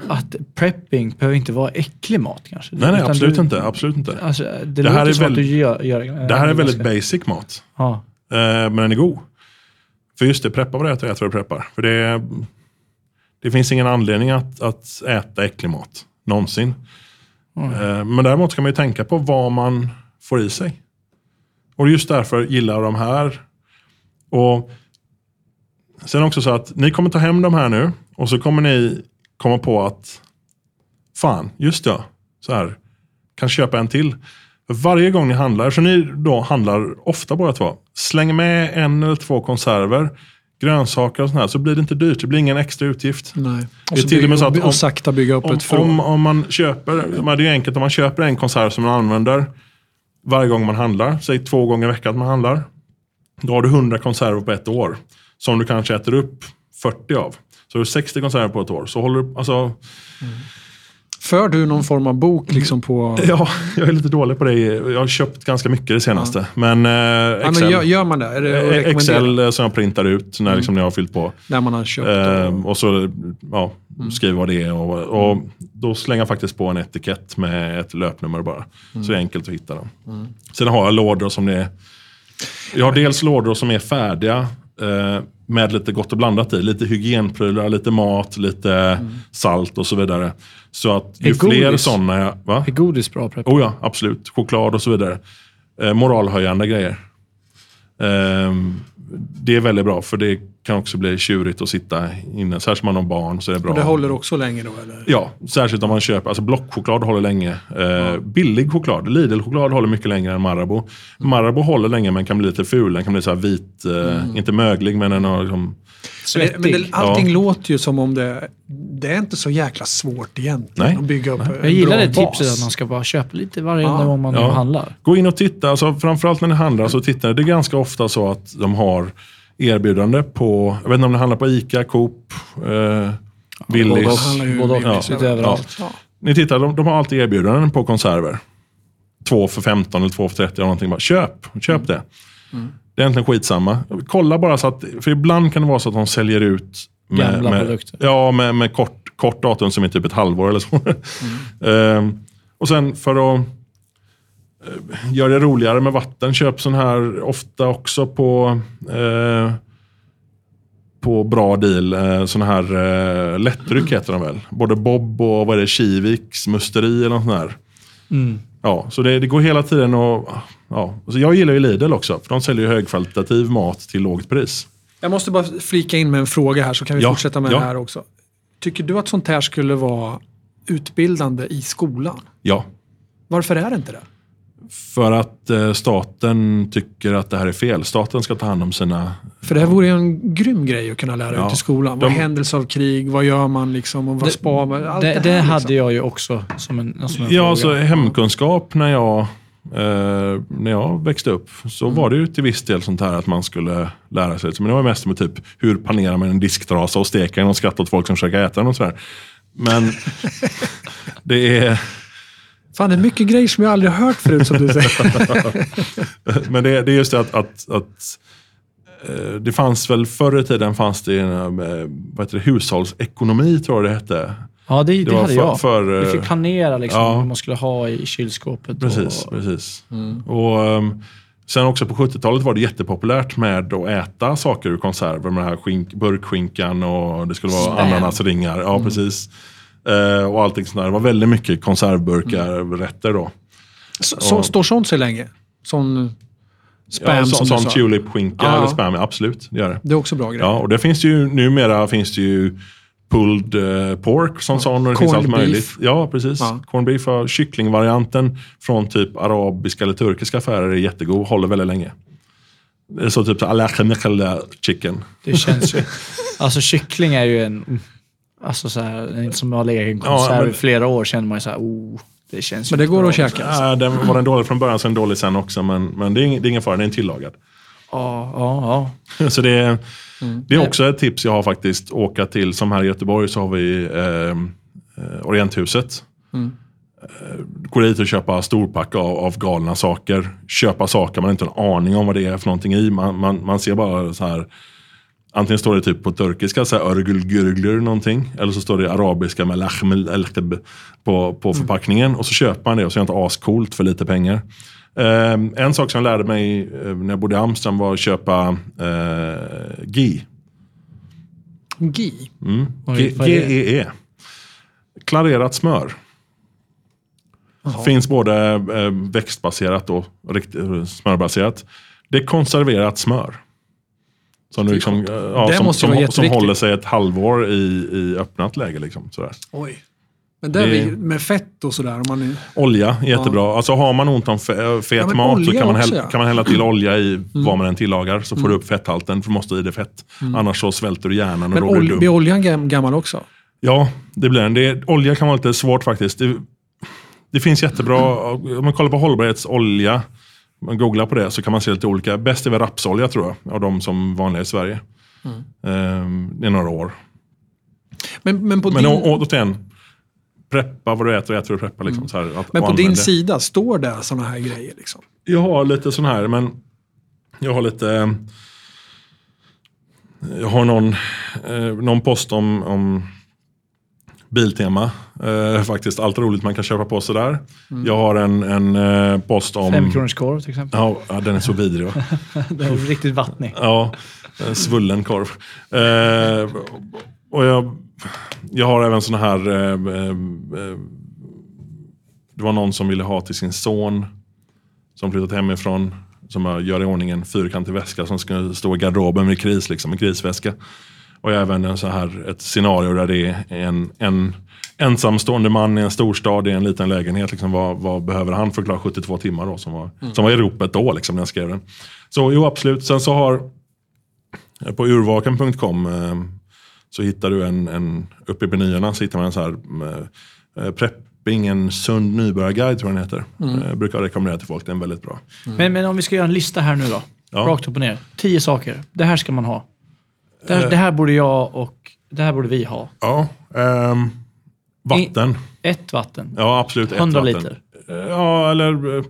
Speaker 2: att prepping behöver inte vara äcklig mat kanske.
Speaker 3: Nej, nej, absolut
Speaker 2: du,
Speaker 3: inte. Absolut inte.
Speaker 2: Alltså, det,
Speaker 3: Det
Speaker 2: låter
Speaker 3: här är
Speaker 2: som att du
Speaker 3: väldigt-
Speaker 2: gör, gör
Speaker 3: Det här är väldigt basic mat.
Speaker 2: Ja.
Speaker 3: Eh, men den är god. För just det, preppa vad du äter och ät vad du preppar. För det, det finns ingen anledning att, att äta äcklig mat. Någonsin. Eh, men däremot ska man ju tänka på vad man får i sig. Och just därför gillar de här. Och Sen också så att ni kommer ta hem de här nu och så kommer ni komma på att fan, just ja, så här, kan köpa en till. För varje gång ni handlar, så ni då handlar ofta båda två, släng med en eller två konserver, grönsaker och sånt här, så blir det inte dyrt. Det blir ingen extra utgift.
Speaker 1: Nej.
Speaker 3: Det
Speaker 1: Och,
Speaker 3: är
Speaker 1: så
Speaker 3: till och med om-
Speaker 1: sakta bygga upp
Speaker 3: Om,
Speaker 1: ett förråd.
Speaker 3: om, om man köper, det är enkelt, om man köper en konserv som man använder varje gång man handlar, säg två gånger i veckan att man handlar, då har du 100 konserver på ett år. Som du kanske äter upp 40 av. Så har du 60 konserver på ett år. Så håller du, alltså,
Speaker 1: För du någon form av bok liksom på... *laughs*
Speaker 3: ja, jag är lite dålig på det. Jag har köpt ganska mycket det senaste. Men, eh,
Speaker 1: Ja,
Speaker 3: Excel,
Speaker 1: men gör, man det? Det
Speaker 3: eh? Excel eh, som jag printar ut när, liksom, när jag har fyllt på.
Speaker 1: När man har köpt?
Speaker 3: Ehm, och så ja, skriver vad det är. Och, och då slänger jag faktiskt på en etikett med ett löpnummer bara. Så det är enkelt att hitta dem. Sen har jag lådor som det är. Jag har dels lådor som är färdiga eh, med lite gott och blandat i. Lite hygienprylar, lite mat, lite salt och så vidare. Så att ju
Speaker 2: Är
Speaker 3: fler
Speaker 2: godis?
Speaker 3: sådana jag... Va?
Speaker 2: Är godis bra prepp?
Speaker 3: Oh ja, absolut. Choklad och så vidare. Eh, moralhöjande grejer. Ehm, det är väldigt bra för det kan också bli tjurigt att sitta inne. Särskilt om man har barn så är det bra.
Speaker 1: Och det håller också länge då? Eller?
Speaker 3: Ja, särskilt om man köper, alltså blockchoklad håller länge. Eh, Billig choklad, Lidl-choklad håller mycket längre än Marabou. Marabou håller länge men kan bli lite ful. Den kan bli så här vit, eh, inte möglig men den har liksom,
Speaker 1: det, men det,
Speaker 2: Svettig.
Speaker 1: allting
Speaker 3: Ja.
Speaker 1: låter ju som om det... Det är inte så jäkla svårt egentligen
Speaker 3: Nej.
Speaker 1: att bygga upp en
Speaker 2: Jag gillar det tipset att man ska bara köpa lite varje
Speaker 1: Ja.
Speaker 2: gång man
Speaker 3: Ja.
Speaker 2: handlar.
Speaker 3: Gå in och titta, alltså, framförallt när ni handlar så tittar Det är ganska ofta så att de har erbjudande på, jag vet inte om det handlar på ICA, Coop, eh, Willys.
Speaker 2: Både
Speaker 1: överallt.
Speaker 2: överallt.
Speaker 1: Ja.
Speaker 3: Ni tittar, de, de har alltid erbjudanden på konserver. Två för 15 eller två för 30 eller någonting. Bara, köp, köp det. Det är egentligen skitsamma. Kolla bara så att, för ibland kan det vara så att de säljer ut med,
Speaker 2: Gamla
Speaker 3: med,
Speaker 2: produkter.
Speaker 3: Ja, med, med kort, kort datum som är typ ett halvår eller så. *laughs* Ehm, och sen för att eh, göra det roligare med vatten, köp sån här ofta också på eh, på bra deal. Eh, såna här eh, lättdryck heter de väl. Både Bob och vad är det, Kiviks musteri eller något sånt där.
Speaker 2: Mm.
Speaker 3: Ja, så det, det går hela tiden och ja. Så jag gillar ju Lidl också, för de säljer ju högkvalitativ mat till lågt pris.
Speaker 1: Jag måste bara flika in med en fråga här så kan vi
Speaker 3: Ja,
Speaker 1: fortsätta med
Speaker 3: ja.
Speaker 1: det här också. Tycker du att sånt här skulle vara utbildande i skolan?
Speaker 3: Ja,
Speaker 1: Varför är det inte det?
Speaker 3: För att eh, staten tycker att det här är fel. Staten ska ta hand om sina...
Speaker 1: För det här vore ju en grym grej att kunna lära
Speaker 3: Ja.
Speaker 1: ut i skolan.
Speaker 3: De-
Speaker 1: Vad händelse av krig? Vad gör man liksom? Och vad
Speaker 2: Det-
Speaker 1: spar man? Allt
Speaker 2: det,
Speaker 1: det,
Speaker 2: det
Speaker 1: här,
Speaker 2: hade
Speaker 1: liksom.
Speaker 2: jag ju också som en, som en
Speaker 3: Ja,
Speaker 2: fråga.
Speaker 3: alltså hemkunskap när jag, eh, när jag växte upp så var det ju till viss del sånt här att man skulle lära sig. Men det var mest med typ hur panerar man en disktrasa och steker den och skrattar åt folk som försöker äta den och sådär. Men *laughs* det är...
Speaker 1: Fan, det är mycket grejer som jag aldrig hört förut som du säger. *laughs*
Speaker 3: Men det, det är just det att, att, att eh, det fanns väl förr i tiden fanns det en, eh, vad heter det, hushållsekonomi tror jag det hette.
Speaker 2: Ja, det, det,
Speaker 3: Det var
Speaker 2: hade
Speaker 3: för-
Speaker 2: jag.
Speaker 3: för,
Speaker 2: Vi
Speaker 3: eh,
Speaker 2: fick planera liksom,
Speaker 3: ja.
Speaker 2: vad man skulle ha i kylskåpet.
Speaker 3: Precis,
Speaker 2: Och,
Speaker 3: precis. Och, ehm, sen också på 70-talet var det jättepopulärt med att äta saker ur konserver. Med den här skink, burkskinkan och det skulle vara ananasringar. Ja, precis. Eh, och allting sånt där. Det var väldigt mycket konservburkar, rätter då.
Speaker 1: Så, så, står sånt sig länge? Sån spam
Speaker 3: ja, så,
Speaker 1: som
Speaker 3: sån
Speaker 1: du sa.
Speaker 3: tulipskinka
Speaker 1: Ja.
Speaker 3: eller spam, absolut. Det gör det.
Speaker 1: Det är också bra grejer.
Speaker 3: Ja, och det finns ju numera finns det ju pulled eh, pork som sån och det finns
Speaker 1: Corned
Speaker 3: allt möjligt.
Speaker 1: beef.
Speaker 3: Ja, precis.
Speaker 1: Ja.
Speaker 3: Corned beef och kycklingvarianten från typ arabiska eller turkiska affärer är jättegod, håller väldigt länge. Det är så typ alakhamekhala chicken.
Speaker 2: Det känns ju... *laughs* Alltså kyckling är ju en... Alltså så här, en som har legat i en
Speaker 3: Ja, men-
Speaker 2: i flera år känner man ju så här, oh, det känns
Speaker 1: Men det
Speaker 2: inte
Speaker 1: går
Speaker 2: bra.
Speaker 1: att käka. alltså.
Speaker 3: Ja, den var den dålig från början, sen dålig sen också. Men, men det, är ing, det är ingen fara, det är tillagad.
Speaker 2: Ja, ja, ja. *laughs*
Speaker 3: Så det är,
Speaker 1: Mm.
Speaker 3: det är också ett tips jag har faktiskt. Åka till, som här i Göteborg så har vi eh, eh, Orienthuset.
Speaker 1: Mm.
Speaker 3: Eh, gå dit och köpa storpack av, av galna saker. Köpa saker man inte har en aning om vad det är för någonting i. Man, man, man ser bara så här. Antingen står det typ på turkiska, så här örgül gürgler någonting. Eller så står det arabiska med lahmel elkeb på, på
Speaker 1: Mm.
Speaker 3: förpackningen. Och så köper man det och så är det inte ascoolt för lite pengar. Eh, en sak som jag lärde mig eh, när jag bodde i Amsterdam var att köpa eh, ghee.
Speaker 1: Gi.
Speaker 3: Mm. GEE. Klarerat smör. Finns både eh, växtbaserat och rikt- smörbaserat. Det är konserverat smör. Som, liksom, eh, ja, som, som, som håller sig ett halvår i, i öppnat läge. Liksom, sådär.
Speaker 1: Oj. Men där
Speaker 3: Det-
Speaker 1: med fett och sådär. Om man är,
Speaker 3: Olja, jättebra. Alltså har man ont om fe- fet
Speaker 1: Ja, men
Speaker 3: mat så kan man, hälla,
Speaker 1: ja.
Speaker 3: kan man hälla till olja i vad man än tillagar. Så får du upp fetthalten, för du måste i det fett. Annars så svälter du hjärnan och
Speaker 1: men
Speaker 3: då blir du
Speaker 1: blir oljan gam, gammal också?
Speaker 3: Ja, det blir den. Det, olja kan vara lite svårt faktiskt. Det, det finns jättebra, om man kollar på hållbarhetsolja, man googlar på det så kan man se lite olika. Bäst är väl rapsolja tror jag, av de som vanliga i Sverige. Ehm, det är några år.
Speaker 1: Men, men på
Speaker 3: Men
Speaker 1: din,
Speaker 3: å- återigen, preppa vad du äter och äter du preppar. Liksom, så här, att,
Speaker 1: Mm. men
Speaker 3: och
Speaker 1: på din
Speaker 3: det.
Speaker 1: sida, står det sådana här grejer? Liksom?
Speaker 3: Jag har lite sån här, men jag har lite... eh, Jag har någon, eh, någon post om, om Biltema. Eh, faktiskt allt roligt man kan köpa på sig där. Jag har en, en eh, post om...
Speaker 2: Fem kronors korv till exempel.
Speaker 3: Ja, ja, den är så vidrig. Va? *laughs*
Speaker 2: Det är riktigt vattnig.
Speaker 3: Ja, en svullen korv. Eh, och jag, jag har även såna här... Eh, eh, eh, det var någon som ville ha till sin son som flyttat hemifrån. Som gör i ordning en fyrkantig väska som ska stå i garderoben vid kris, liksom, en krisväska. Och även en så här, ett scenario där det är en, en ensamstående man i en storstad i en liten lägenhet. Liksom, vad, vad behöver han för att klara 72 timmar då, som, var, som var i ropet då liksom, när jag skrev den. Så jo, absolut. Sen så har Eh, På urvaken.com eh, så hittar du en, en uppe i menyerna så hittar man en så här eh, prepping, en sund nybörjarguide tror jag den heter. Eh, brukar rekommendera till folk, den är väldigt bra.
Speaker 2: Men, men om vi ska göra en lista här nu då.
Speaker 3: Ja.
Speaker 2: Rakt upp och ner. Tio saker. Det här ska man ha. Det här, det här borde jag och det här borde vi ha.
Speaker 3: Ja, ehm, vatten.
Speaker 2: Ett vatten.
Speaker 3: Ja, absolut. ett
Speaker 2: 100
Speaker 3: vatten.
Speaker 2: liter.
Speaker 3: Eh, Ja, eller... eh,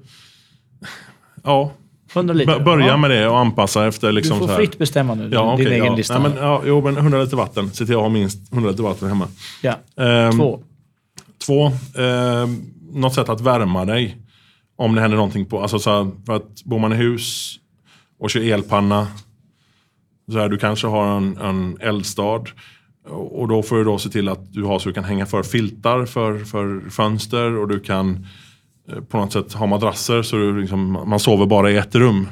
Speaker 3: Ja,
Speaker 2: 100 liter.
Speaker 3: börja
Speaker 2: ja.
Speaker 3: med det och anpassa efter liksom
Speaker 2: Du får fritt bestämma nu.
Speaker 3: Ja,
Speaker 2: din
Speaker 3: okej,
Speaker 2: egen
Speaker 3: ja.
Speaker 2: lista.
Speaker 3: Nej, men, ja, jo, men 100 liter vatten. Se till att ha minst 100 liter vatten hemma.
Speaker 2: ja.
Speaker 3: Ehm,
Speaker 2: Två.
Speaker 3: Två, eh, något sätt att värma dig. Om det händer någonting på, alltså så här, för att bor man i hus och kör elpanna. Så här, du kanske har en, en eldstad. Och då får du då se till att du har så du kan hänga för filtar för, för fönster och du kan eh, på något sätt ha madrasser så du liksom, man sover bara i ett rum.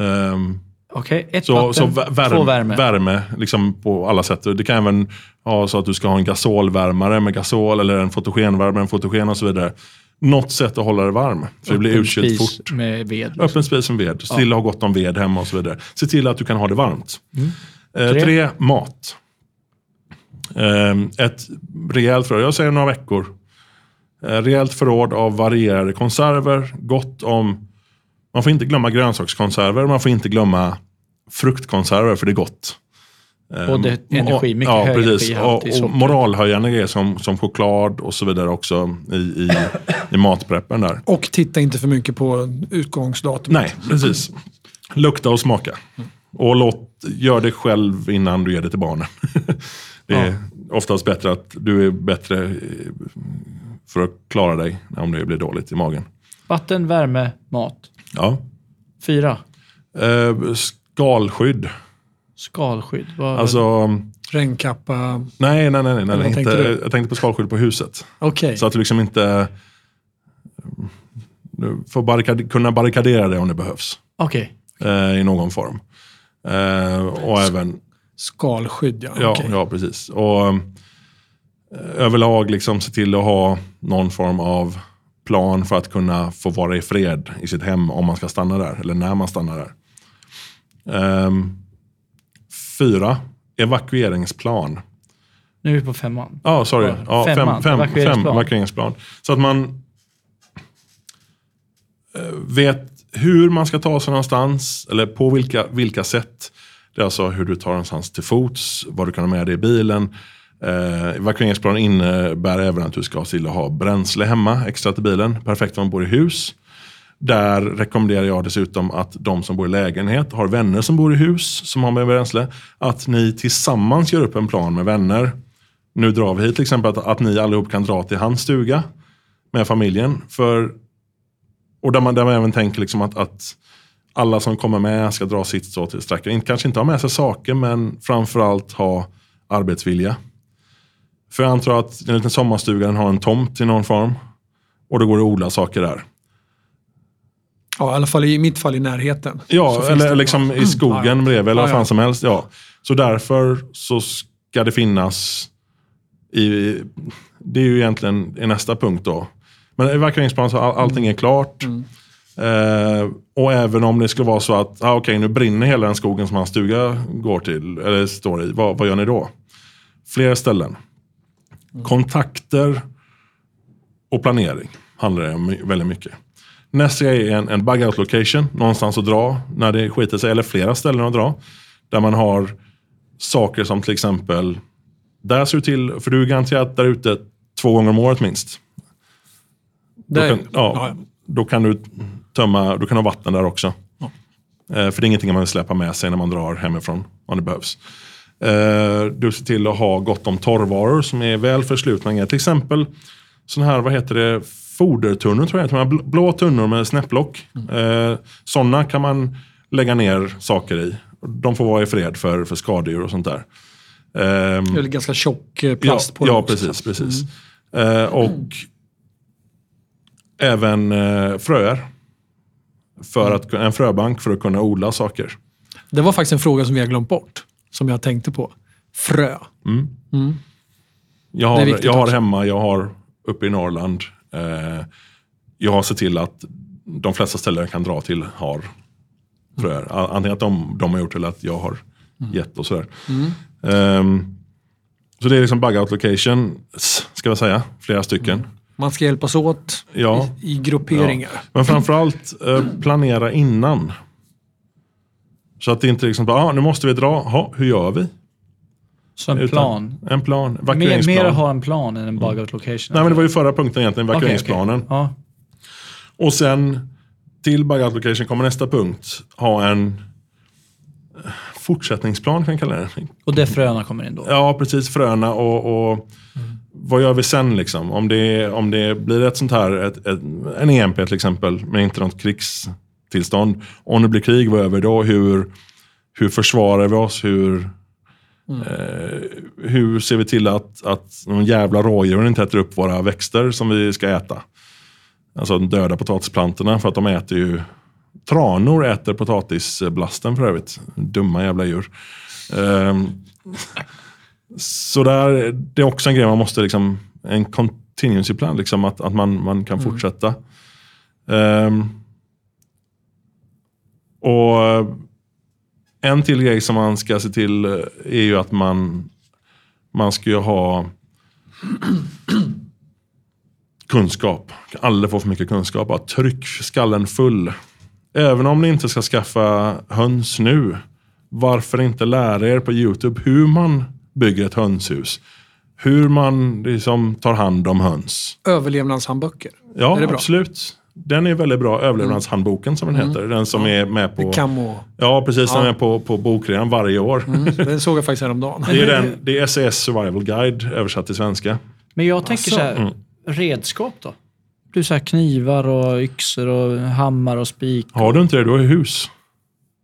Speaker 3: Ehm,
Speaker 2: Okej, ett
Speaker 3: så,
Speaker 2: vatten,
Speaker 3: så vä- värme,
Speaker 2: två värme.
Speaker 3: värme liksom på alla sätt. Det kan även ha så att du ska ha en gasolvärmare med gasol eller en fotogenvärmare med en fotogen och så vidare. Något sätt att hålla det varm. För det blir utkylt fort.
Speaker 2: med ved. Liksom.
Speaker 3: Öppen spis med ved. Se till att ha gott om ved hemma och så vidare. Se till att du kan ha det varmt.
Speaker 2: Mm.
Speaker 3: Eh,
Speaker 2: Tre.
Speaker 3: tre. mat. Eh, ett rejält förråd, jag säger några veckor. Eh, rejält förråd av varierade konserver. Gott om, man får inte glömma grönsakskonserver, man får inte glömma fruktkonserver för det är gott.
Speaker 2: Både energi,
Speaker 3: och-
Speaker 2: mycket
Speaker 3: ja,
Speaker 2: hög
Speaker 3: precis.
Speaker 2: energihalt
Speaker 3: Och, och moralhöjande grejer som, som choklad och så vidare också i, i, i matpreppen där.
Speaker 1: Och titta inte för mycket på utgångsdatum.
Speaker 3: Nej, precis. Lukta och smaka. Och låt, gör det själv innan du ger det till barnen. *laughs* det är oftast bättre att du är bättre eh, för att klara dig om det blir dåligt i magen.
Speaker 2: Vatten, värme, mat.
Speaker 3: Ja.
Speaker 2: Fyra.
Speaker 3: Eh, skalskydd.
Speaker 2: Skalskydd. Vad,
Speaker 3: Alltså,
Speaker 1: Regnkappa.
Speaker 3: nej, nej, nej. nej, nej
Speaker 1: tänkte
Speaker 3: inte,
Speaker 1: du?
Speaker 3: jag tänkte på skalskydd på huset.
Speaker 1: Okej.
Speaker 3: Så att du liksom inte du får barrikad, kunna barrikadera det om det behövs.
Speaker 2: Okej.
Speaker 3: Eh, I någon form. Eh, och även
Speaker 1: Skalskydd, ja.
Speaker 3: Ja,
Speaker 1: Okej.
Speaker 3: ja precis. Och eh, överlag liksom se till att ha någon form av plan för att kunna få vara i fred i sitt hem om man ska stanna där, eller när man stannar där. Ehm, fyra, evakueringsplan.
Speaker 2: Nu är vi på femman.
Speaker 3: Ja, sorry. Ja, fem,
Speaker 2: Femman,
Speaker 3: fem,
Speaker 2: evakueringsplan.
Speaker 3: fem evakueringsplan. Så att man eh, vet hur man ska ta sig någonstans, eller på vilka, vilka sätt. Det är alltså hur du tar någonstans till fots, vad du kan ha med dig i bilen. Eh, evakueringsplanen innebär även att du ska se till att ha bränsle hemma, extra till bilen. Perfekt om man bor i hus. Där rekommenderar jag dessutom att de som bor i lägenhet har vänner som bor i hus som har med bränsle. Att ni tillsammans gör upp en plan med vänner. Nu drar vi hit till exempel att, att ni allihop kan dra till hans stuga med familjen. För, och där man, där man även tänker liksom att, att alla som kommer med ska dra sitt strå till stacken. Kanske inte ha med sig saker men framförallt ha arbetsvilja. För jag antar att en liten sommarstuga den har en tomt i någon form. Och då går det att odla saker där.
Speaker 1: Ja, i alla fall i mitt fall i närheten.
Speaker 3: Ja, eller
Speaker 1: det-
Speaker 3: liksom i skogen
Speaker 1: Ja, ja.
Speaker 3: bredvid eller vad fan som helst. Ja. Så därför så ska det finnas i, det är ju egentligen i nästa punkt då. Men evakueringsplan så all, allting är klart.
Speaker 1: Mm.
Speaker 3: Eh, och även om det skulle vara så att, ah, okej nu brinner hela den skogen som hans stuga går till, eller står i, vad, vad gör ni då? Flera ställen.
Speaker 1: Mm.
Speaker 3: Kontakter och planering handlar det om väldigt mycket. Nästa grej är en, en bug out location, någonstans att dra när det skiter sig, eller flera ställen att dra. Där man har saker som till exempel, där ser du till, för du är garanterat där ute två gånger om året minst. Då kan, ja, då kan du tömma, du kan ha vatten där också.
Speaker 1: Ja.
Speaker 3: Eh, för det är ingenting man vill släppa med sig när man drar hemifrån om det behövs. Eh, du ser till att ha gott om torrvaror som är väl förslutna. Till exempel sådana här, vad heter det, fodertunnor tror jag de här bl- Blå tunnor med snäpplock. Eh, Sådana kan man lägga ner saker i. De får vara i fred för, för skadedjur och sånt där.
Speaker 1: Är väl ganska tjock eh, plast
Speaker 3: ja,
Speaker 1: på dem
Speaker 3: Ja, precis. precis. Eh, och även eh, fröer. För att, en fröbank för att kunna odla saker.
Speaker 1: Det var faktiskt en fråga som vi har glömt bort. Som jag tänkte på. Frö.
Speaker 3: Jag
Speaker 1: Det är
Speaker 3: har, jag har hemma, jag har uppe i Norrland. Eh, jag har sett till att de flesta ställen jag kan dra till har fröer. Antingen att de, de har gjort eller att jag har
Speaker 1: Mm.
Speaker 3: gett och sådär. Ehm, så det är liksom bug out location, ska jag säga. Flera stycken.
Speaker 1: Man ska hjälpas åt
Speaker 3: Ja.
Speaker 1: i, i grupperingar.
Speaker 3: Men framförallt eh, planera innan. Så att det inte liksom bara, ah, nu måste vi dra, ha, hur gör vi?
Speaker 2: Så en plan.
Speaker 3: En plan,
Speaker 2: Mer, mer att ha en plan än en bug out location.
Speaker 3: Nej men det var ju förra punkten egentligen,
Speaker 2: Okej, okej.
Speaker 3: evakueringsplanen.
Speaker 2: Ja.
Speaker 3: Och sen till bug out location kommer nästa punkt, ha en eh, fortsättningsplan kan jag kalla det.
Speaker 2: Och där fröna kommer in då.
Speaker 3: Ja, precis. Fröna och, och vad gör vi sen liksom? Om det, om det blir ett sånt här, ett, ett, en EMP till exempel, men inte något krigstillstånd. Om det blir krig, vad gör vi då? Hur, hur försvarar vi oss? Hur, eh, hur ser vi till att, att de jävla rådjuren inte äter upp våra växter som vi ska äta? Alltså de döda potatisplantorna, för att de äter ju Tranor äter potatisblasten för övrigt. Dumma jävla djur. Ehm, så där, det är också en grej man måste liksom, en continues ibland, liksom att, att man, man kan fortsätta. Ehm, och en till grej som man ska se till eh, är ju att man, man ska ju ha kunskap. Aldrig få för mycket kunskap. Bara tryck skallen full. Även om ni inte ska skaffa höns nu. Varför inte lära er på YouTube hur man bygger ett hönshus? Hur man liksom tar hand om höns.
Speaker 1: Överlevnadshandböcker.
Speaker 3: Ja, absolut. Den är väldigt bra. Överlevnadshandboken som den heter. Den som är med på...
Speaker 1: Camo.
Speaker 3: Ja, precis. Den
Speaker 1: Ja.
Speaker 3: är på, på bokrean varje år.
Speaker 1: Den såg jag faktiskt häromdagen.
Speaker 3: Det är, den, det är SES Survival Guide översatt till svenska.
Speaker 2: Men jag tänker så här,
Speaker 3: Mm.
Speaker 2: redskap då? Du så här knivar och yxor och hammar och spik.
Speaker 3: Har du inte det, du har ju hus.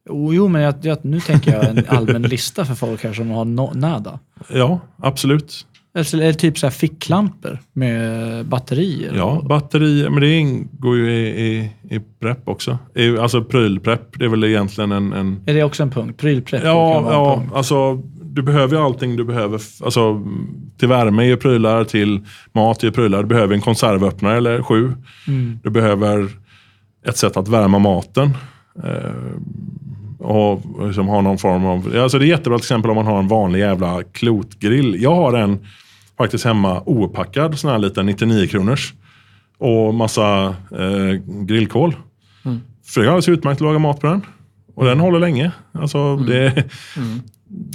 Speaker 2: Oh, jo, men jag, jag, nu tänker jag en allmän *laughs* lista för folk här som har no, nada.
Speaker 3: Ja, absolut.
Speaker 2: Eller, eller typ så här ficklampor med batterier.
Speaker 3: Ja, batterier, men det ingår ju i, i, i prepp också. I, alltså prylprepp, det är väl egentligen en... en
Speaker 2: Är det också en punkt? Prylprepp?
Speaker 3: ja, ja
Speaker 2: punkt.
Speaker 3: alltså du behöver ju allting du behöver. Alltså, till värme är ju prylar, till mat är ju prylar. Du behöver en konservöppnare eller sju.
Speaker 2: Mm.
Speaker 3: Du behöver ett sätt att värma maten. Eh, och liksom ha någon form av... Alltså det är jättebra till exempel om man har en vanlig jävla klotgrill. Jag har en faktiskt hemma opackad, sån här liten 99 kronors. Och massa eh, grillkol. För det är alldeles utmärkt att laga mat på den. Och den håller länge. Alltså, det,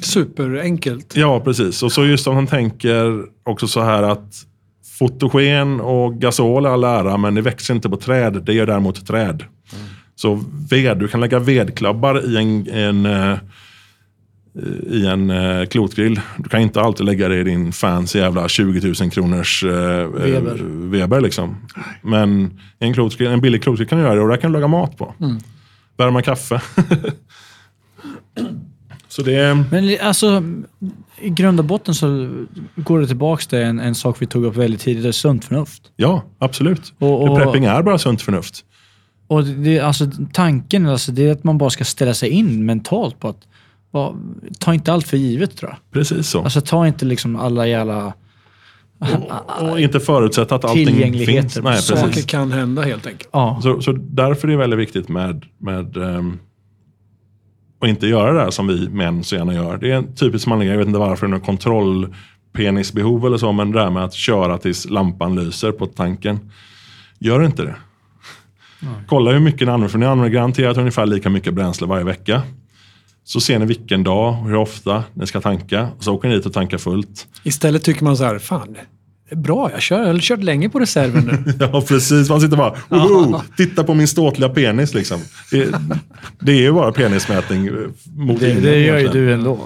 Speaker 1: Superenkelt.
Speaker 3: Ja, precis. Och så just om man tänker också så här att fotogen och gasol är all ära, men det växer inte på träd. Det gör däremot träd. Så ved, du kan lägga vedklabbar i en, en, eh, i en eh, klotgrill. Du kan inte alltid lägga det i din fancy jävla 20 000 kronors eh,
Speaker 2: Weber.
Speaker 3: eh, Weber. Liksom. Men en, klotgrill, en billig klotgrill kan du göra det och där kan du laga mat på. Värma kaffe. *laughs* så det är...
Speaker 2: Men alltså, i grund och botten så går det tillbaka till en, en sak vi tog upp väldigt tidigt, det är sunt förnuft.
Speaker 3: Ja, absolut.
Speaker 2: Och- och-
Speaker 3: Prepping är bara sunt förnuft.
Speaker 2: Och det, alltså, tanken alltså, det är att man bara ska ställa sig in mentalt på att bara, ta inte allt för givet tror jag.
Speaker 3: Precis så.
Speaker 2: Alltså ta inte liksom alla jävla...
Speaker 3: och *laughs* inte förutsätta att allting finns. Nej,
Speaker 1: Saker
Speaker 3: precis.
Speaker 1: kan hända helt enkelt.
Speaker 2: Ja,
Speaker 3: Så, så därför är det väldigt viktigt med, med um, att inte göra det här som vi män så gärna gör. Det är en typisk manlig jag vet inte varför, någon kontrollpenisbehov eller så, men det där med att köra tills lampan lyser på tanken. Gör inte det. Kolla hur mycket ni använder, för ni använder garanterat ungefär lika mycket bränsle varje vecka. Så ser ni vilken dag och hur ofta ni ska tanka. Så åker ni dit och tankar fullt.
Speaker 1: Istället tycker man så här, fan, det är bra, jag, kör, jag har kört länge på reserven nu. *laughs*
Speaker 3: Ja, precis. Man sitter bara, Woho! titta på min ståtliga penis. Liksom. Det, det är ju bara penismätning eh, mot
Speaker 2: det, det gör ju du ändå.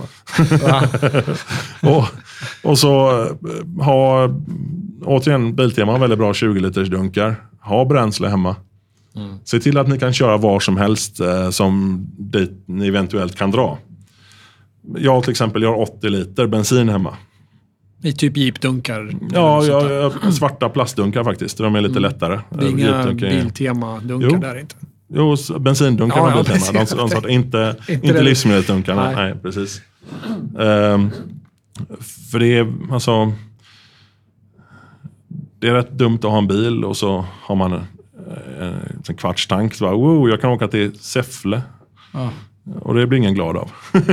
Speaker 2: *laughs*
Speaker 3: Och, och så eh, ha, återigen, Biltema har väldigt bra 20 liters dunkar. Ha bränsle hemma. Se till att ni kan köra var som helst eh, som dit ni eventuellt kan dra. Jag till exempel, jag har 80 liter bensin hemma.
Speaker 1: I typ jeepdunkar.
Speaker 3: Ja, jag, jag, svarta plastdunkar faktiskt. De är lite lättare.
Speaker 1: Det är inga Biltema-dunkar där inte.
Speaker 3: Jo, bensindunkar
Speaker 1: Ja, ja,
Speaker 3: Biltema. De, de, att *laughs* inte,
Speaker 1: Inte
Speaker 3: inte, livsmedelsdunkarna.
Speaker 1: Nej.
Speaker 3: Nej. precis. Ehm, för det är alltså... Det är rätt dumt att ha en bil och så har man en, en, en kvarts tank. Så bara, wow, jag kan åka till Säffle.
Speaker 2: Ja.
Speaker 3: Och det blir ingen glad av. *laughs*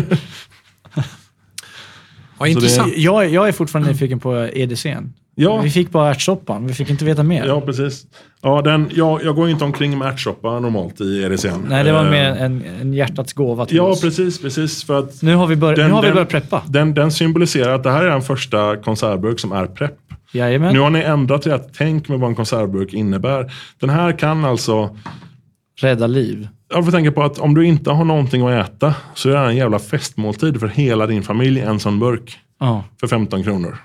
Speaker 1: Ja, intressant.
Speaker 2: Jag, är- jag är fortfarande nyfiken på EDCn.
Speaker 3: Ja.
Speaker 2: Vi fick bara ärtsoppan, vi fick inte veta mer.
Speaker 3: Ja, precis. Ja, den, jag, jag går inte omkring med ärtsoppa normalt i EDCn.
Speaker 2: Nej, det var mer en, en hjärtats gåva till
Speaker 3: Ja,
Speaker 2: oss.
Speaker 3: precis. precis för att
Speaker 2: Nu har vi, bör,
Speaker 3: Den-
Speaker 2: nu har vi börjat preppa.
Speaker 3: den, den symboliserar att det här är den första konservburk som är prepp.
Speaker 2: Jajamän.
Speaker 3: Nu har ni ändrat ert tänk med vad en konservburk innebär. Den här kan alltså...
Speaker 2: Rädda liv.
Speaker 3: Jag får tänka på att om du inte har någonting att äta så är det en jävla festmåltid för hela din familj, en sån burk.
Speaker 2: Ja.
Speaker 3: För 15 kronor.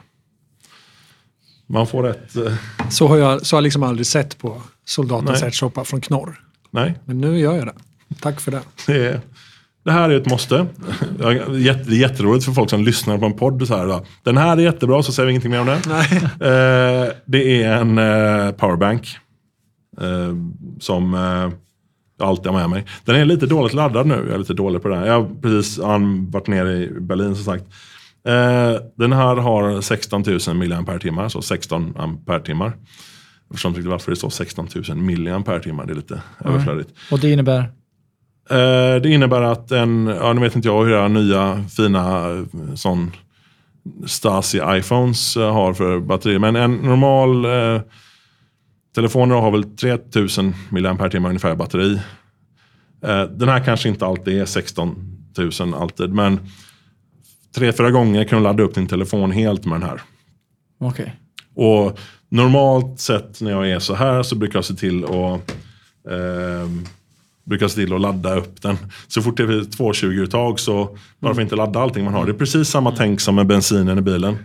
Speaker 3: Man får ett... eh,
Speaker 1: Så har jag, så har jag liksom aldrig sett på soldatens ärtsoppa från knorr.
Speaker 3: Nej,
Speaker 1: Men nu gör jag det. Tack för det.
Speaker 3: det, är, det här är ett måste. Det är jätteroligt för folk som lyssnar på en podd. Så här, då. Den här är jättebra, så säger vi ingenting mer om den. *laughs* Eh, det är en eh, powerbank. Eh, som eh, jag alltid har med mig. Den är lite dåligt laddad nu. Jag är lite dålig på här. Jag har precis varit nere i Berlin som sagt. Den här har 16 000 mAh, så 16 ampere-timmar. Jag förstår inte varför det står 16 000 mAh, det är lite överflödigt.
Speaker 2: Och det innebär?
Speaker 3: Eh, det innebär att en, ja nu vet inte jag hur era nya fina sån Stasi iPhones eh, har för batteri, men en normal eh, telefon har väl 3000 mAh ungefär batteri. Eh, den här kanske inte alltid är 16 000 alltid, men tre, fyra gånger kan du ladda upp din telefon helt med den här.
Speaker 2: Okej.
Speaker 3: Och normalt sett när jag är så här så brukar jag se till att eh, brukar se till att ladda upp den. Så fort det är 220-uttag så varför inte ladda allting man har. Det är precis samma tänk som med bensinen i bilen.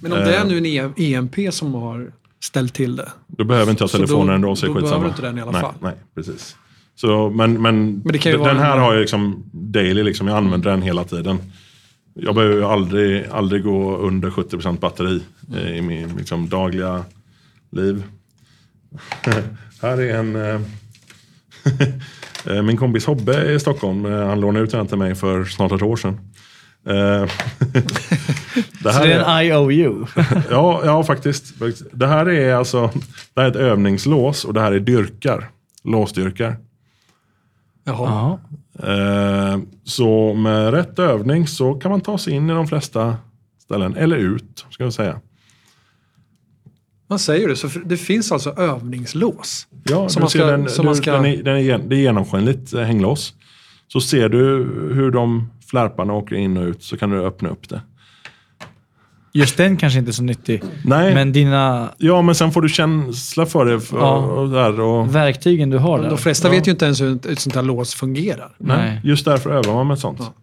Speaker 1: Men om det är nu en E- EMP som har ställt till det.
Speaker 3: Då behöver inte jag telefonen
Speaker 1: då-
Speaker 3: ändå, så är
Speaker 1: då
Speaker 3: skitsamma.
Speaker 1: behöver du inte den i alla
Speaker 3: nej,
Speaker 1: fall.
Speaker 3: Nej, precis. Så, men men,
Speaker 1: Men
Speaker 3: den här
Speaker 1: en-
Speaker 3: har jag liksom daily, liksom, jag använder den hela tiden. Jag behöver ju aldrig, aldrig gå under 70% batteri eh, i min liksom, dagliga liv. *laughs* här är en... *laughs* Eh, min kompis Hobbe i Stockholm, eh, han lånade ut den till mig för snart ett år sedan. Eh, *laughs* det
Speaker 2: Så det är en IOU? *laughs*
Speaker 3: Ja, ja faktiskt. Det här är alltså det här är ett övningslås och det här är dyrkar. Låsdyrkar.
Speaker 1: Jaha.
Speaker 2: Ja.
Speaker 3: Eh, så med rätt övning så kan man ta sig in i de flesta ställen. Eller ut, ska jag säga.
Speaker 1: Man säger det, så det finns alltså övningslås.
Speaker 3: Ja,
Speaker 1: Som man ska-
Speaker 3: den,
Speaker 1: som
Speaker 3: du,
Speaker 1: man ska-
Speaker 3: den, är, den är, det är genomskinligt eh, hänglås. Så ser du hur de flärparna åker in och ut så kan du öppna upp det.
Speaker 2: Just den kanske inte är så nyttig.
Speaker 3: Nej,
Speaker 2: Men dina
Speaker 3: ja men sen får du känsla för det. För,
Speaker 2: Ja.
Speaker 3: och där, och,
Speaker 2: verktygen du har där.
Speaker 1: De flesta
Speaker 3: Ja.
Speaker 1: vet ju inte ens hur ett, ett sånt här lås fungerar.
Speaker 3: Nej,
Speaker 2: Nej.
Speaker 3: just därför övar man med sånt.
Speaker 1: Ja.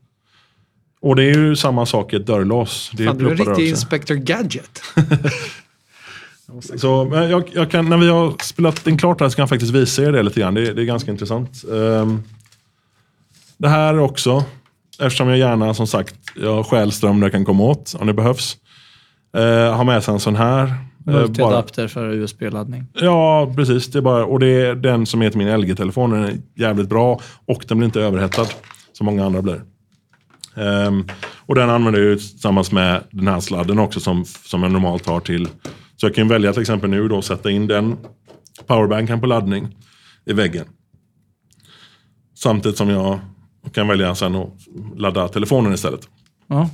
Speaker 3: Och det är ju samma sak i ett dörrlås. Det är
Speaker 1: Fan, du är en riktig. Inspector Gadget. *laughs*
Speaker 3: Så, jag, jag kan, när vi har spelat in klart här så kan jag faktiskt visa er det lite grann. Det, det är ganska intressant. Ehm, det här också, eftersom jag gärna som sagt, jag stjäl ström där jag kan komma åt om det behövs. Uh, har med sig en sån här. Eh,
Speaker 2: Multiadapter för USB-laddning.
Speaker 3: ja, precis. Det är bara, och det är den som till min LG-telefon. Den är jävligt bra och den blir inte överhettad som många andra blir. Ehm, och den använder jag tillsammans med den här sladden också som, som jag normalt har till. Så jag kan välja till exempel nu då sätta in den powerbanken på laddning i väggen. Samtidigt som jag kan välja sen att ladda telefonen istället.
Speaker 2: Ja.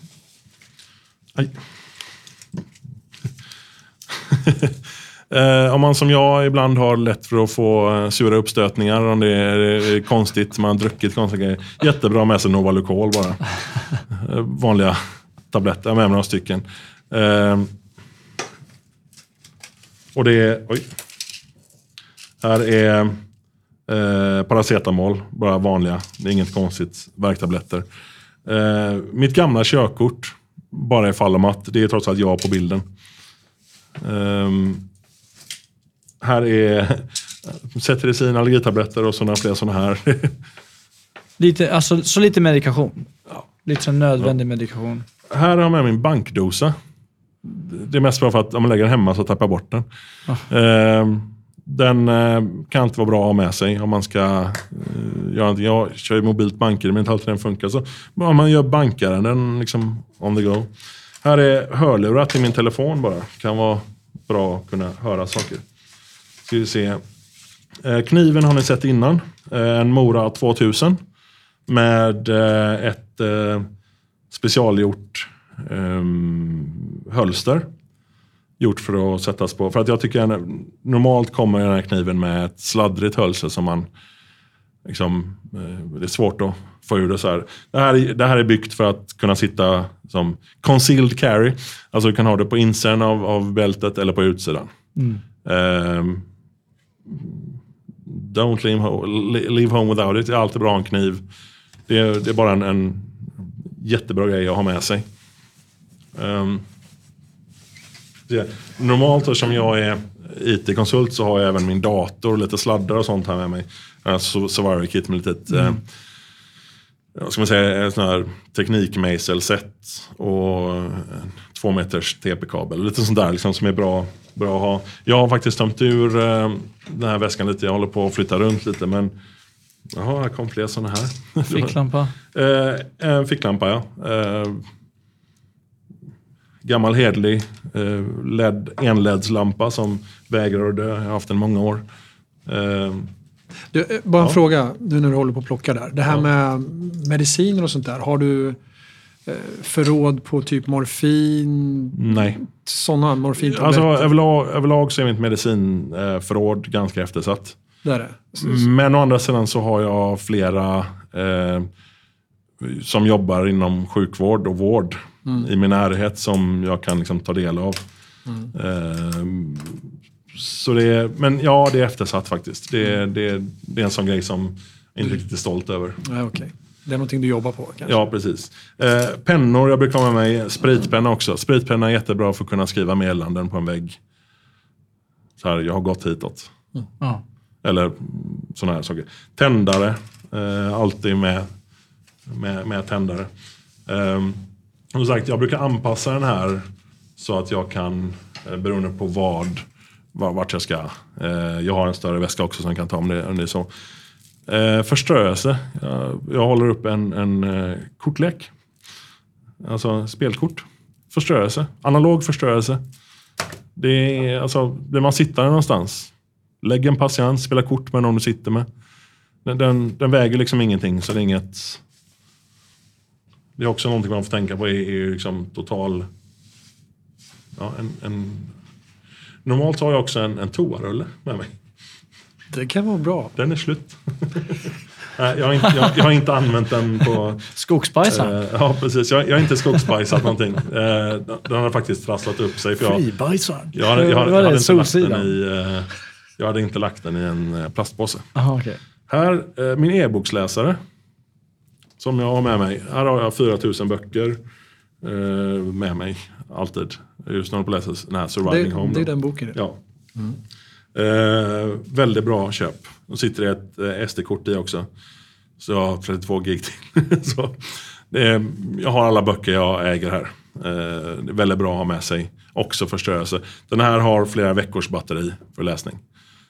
Speaker 2: *laughs*
Speaker 3: Eh, om man som jag ibland har lätt för att få eh, sura uppstötningar, om det är, är konstigt, man har druckit konstiga grejer. Jättebra med sig Novalucol bara. *laughs* Eh, vanliga tabletter, jag har med mig några stycken. Eh, och det är, oj. Här är eh, paracetamol, bara vanliga. Det är inget konstigt. Värktabletter. Eh, mitt gamla körkort, bara ifall om att det är trots allt jag på bilden. Ehm, här är *laughs* Cetirizin, allergitabletter och så några fler sådana här. *laughs*
Speaker 2: Lite, alltså, så lite medikation. Lite så nödvändig medikation.
Speaker 3: här har jag med min bankdosa. Det är mest bara för att om man lägger den hemma så tappar jag bort den. Ehm, den eh, kan inte vara bra att ha med sig om man ska eh, göra någonting. Jag kör ju mobilt banker men inte alltid den funkar. Så om man gör bankärenden liksom on the go. Här är hörlurar till min telefon bara. Kan vara bra att kunna höra saker. Ska vi se. Eh, kniven har ni sett innan. Eh, en Mora 2000. Med eh, ett eh, specialgjort hölster. Gjort för att sättas på. För att jag tycker en, normalt kommer den här kniven med ett sladdrigt hölster som man liksom, eh, det är svårt att få ur det så här. Det här, är- det här är byggt för att kunna sitta som concealed carry. Alltså du kan ha det på insidan av, av bältet eller på utsidan. Ehm, don't leave, ho- le- leave home without it. Det är alltid bra att en kniv. Det är, det är bara en, en jättebra grej att ha med sig. Det, normalt eftersom jag är IT-konsult så har jag även min dator, lite sladdar och sånt här med mig. Alltså survival kit med litet eh, vad ska man säga, sån här teknikmejselset och två meters TP-kabel. Lite sånt där liksom, som är bra, bra att ha. Jag har faktiskt tömt ur eh, den här väskan lite. Jag håller på att flytta runt lite men Jaha, här kom fler såna här.
Speaker 2: Ficklampa. *laughs*
Speaker 3: Eh, en ficklampa ja. Eh, gammal hedlig eh, LED, enledslampa som vägrar att dö. Jag har haft den många år. Eh,
Speaker 1: Du, eh, bara en
Speaker 3: Ja.
Speaker 1: fråga nu när du håller på att plocka där. Det här
Speaker 3: Ja.
Speaker 1: med mediciner och sånt där. Har du eh, förråd på typ morfin?
Speaker 3: nej.
Speaker 1: Sådana morfintabletter?
Speaker 3: Alltså, överlag, överlag så är mitt medicinförråd ganska eftersatt.
Speaker 1: det är det.
Speaker 3: Men å andra sidan så har jag flera eh, som jobbar inom sjukvård och vård i min närhet som jag kan liksom ta del av. Eh, så det är, men ja, det är eftersatt faktiskt. Det, är- det, är- det är en sån grej som jag inte riktigt är stolt över.
Speaker 1: Ja, okej. Det är någonting du jobbar på kanske?
Speaker 3: Ja, precis. Eh, pennor, jag brukar ha med mig spritpenna också. Spritpenna är jättebra för att kunna skriva meddelanden på en vägg. Så här, jag har gått hitåt.
Speaker 2: Ja.
Speaker 3: Eller sådana här saker. Tändare, eh, alltid med, med, med tändare. Um, som sagt, jag brukar anpassa den här så att jag kan, eh, beroende på vad, vart jag ska. Eh, jag har en större väska också som jag kan ta om det, om det är så. Eh, förströelse. Jag, jag håller upp en, en kortlek. Alltså spelkort. Förströelse. Analog förströelse. Det är, alltså, blir man sittande någonstans. Lägg en patiens, spela kort med någon du sitter med. Den, den, den väger liksom ingenting, så det är inget... Det är också någonting man får tänka på, är, är liksom total... Ja, en, en... Normalt har jag också en, en toarulle med mig.
Speaker 1: Det kan vara bra.
Speaker 3: Den är slut. *laughs* Jag, har inte, jag, jag har inte använt den på...
Speaker 2: Skogsbajsaren.
Speaker 3: Eh, ja, precis. Jag, jag har inte skogsbajsat någonting. Eh, den har faktiskt trasslat upp sig. För jag,
Speaker 2: Fribajsaren.
Speaker 3: jag, hade- jag,
Speaker 2: Vad
Speaker 3: hade-
Speaker 2: var
Speaker 3: jag,
Speaker 2: det?
Speaker 3: hade inte lagt
Speaker 2: Solsidan?
Speaker 3: den i, eh, jag hade inte lagt den i en eh, plastpåse.
Speaker 2: Aha, okej.
Speaker 3: Här, eh, min e-boksläsare. Som jag har med mig. Här har jag 4000 böcker eh, med mig. Alltid. Just när jag läser den här Surviving
Speaker 1: Det,
Speaker 3: Home.
Speaker 1: det är den boken.
Speaker 3: Ja. Eh, väldigt bra köp. Och sitter det ett eh, SD-kort i också. Så jag har 32 gig till. *laughs* så, är, jag har alla böcker jag äger här. Eh, det är väldigt bra att ha med sig. Också förstörelse. Den här har flera veckors batteri för läsning.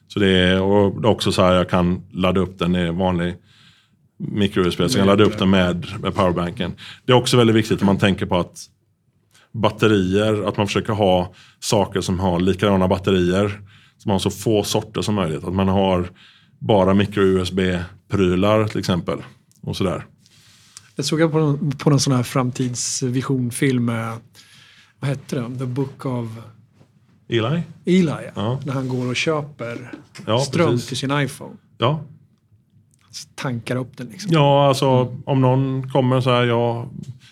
Speaker 3: Så det är, och också så här jag kan ladda upp den i vanlig micro-USB. Så kan ladda upp den med, med powerbanken. Det är också väldigt viktigt att man tänker på att batterier, att man försöker ha saker som har likadana batterier. Så man har så få sorter som möjligt. Att man har bara micro-USB-prylar till exempel. Och sådär.
Speaker 1: Jag såg på någon, på någon sån här framtidsvisionfilm med, vad hette den? The Book of
Speaker 3: Eli?
Speaker 1: Eli. Ja. När han går och köper
Speaker 3: Ja,
Speaker 1: ström
Speaker 3: precis.
Speaker 1: till sin iPhone.
Speaker 3: Ja.
Speaker 1: Tankar upp den liksom.
Speaker 3: ja, alltså om någon kommer så här, jag,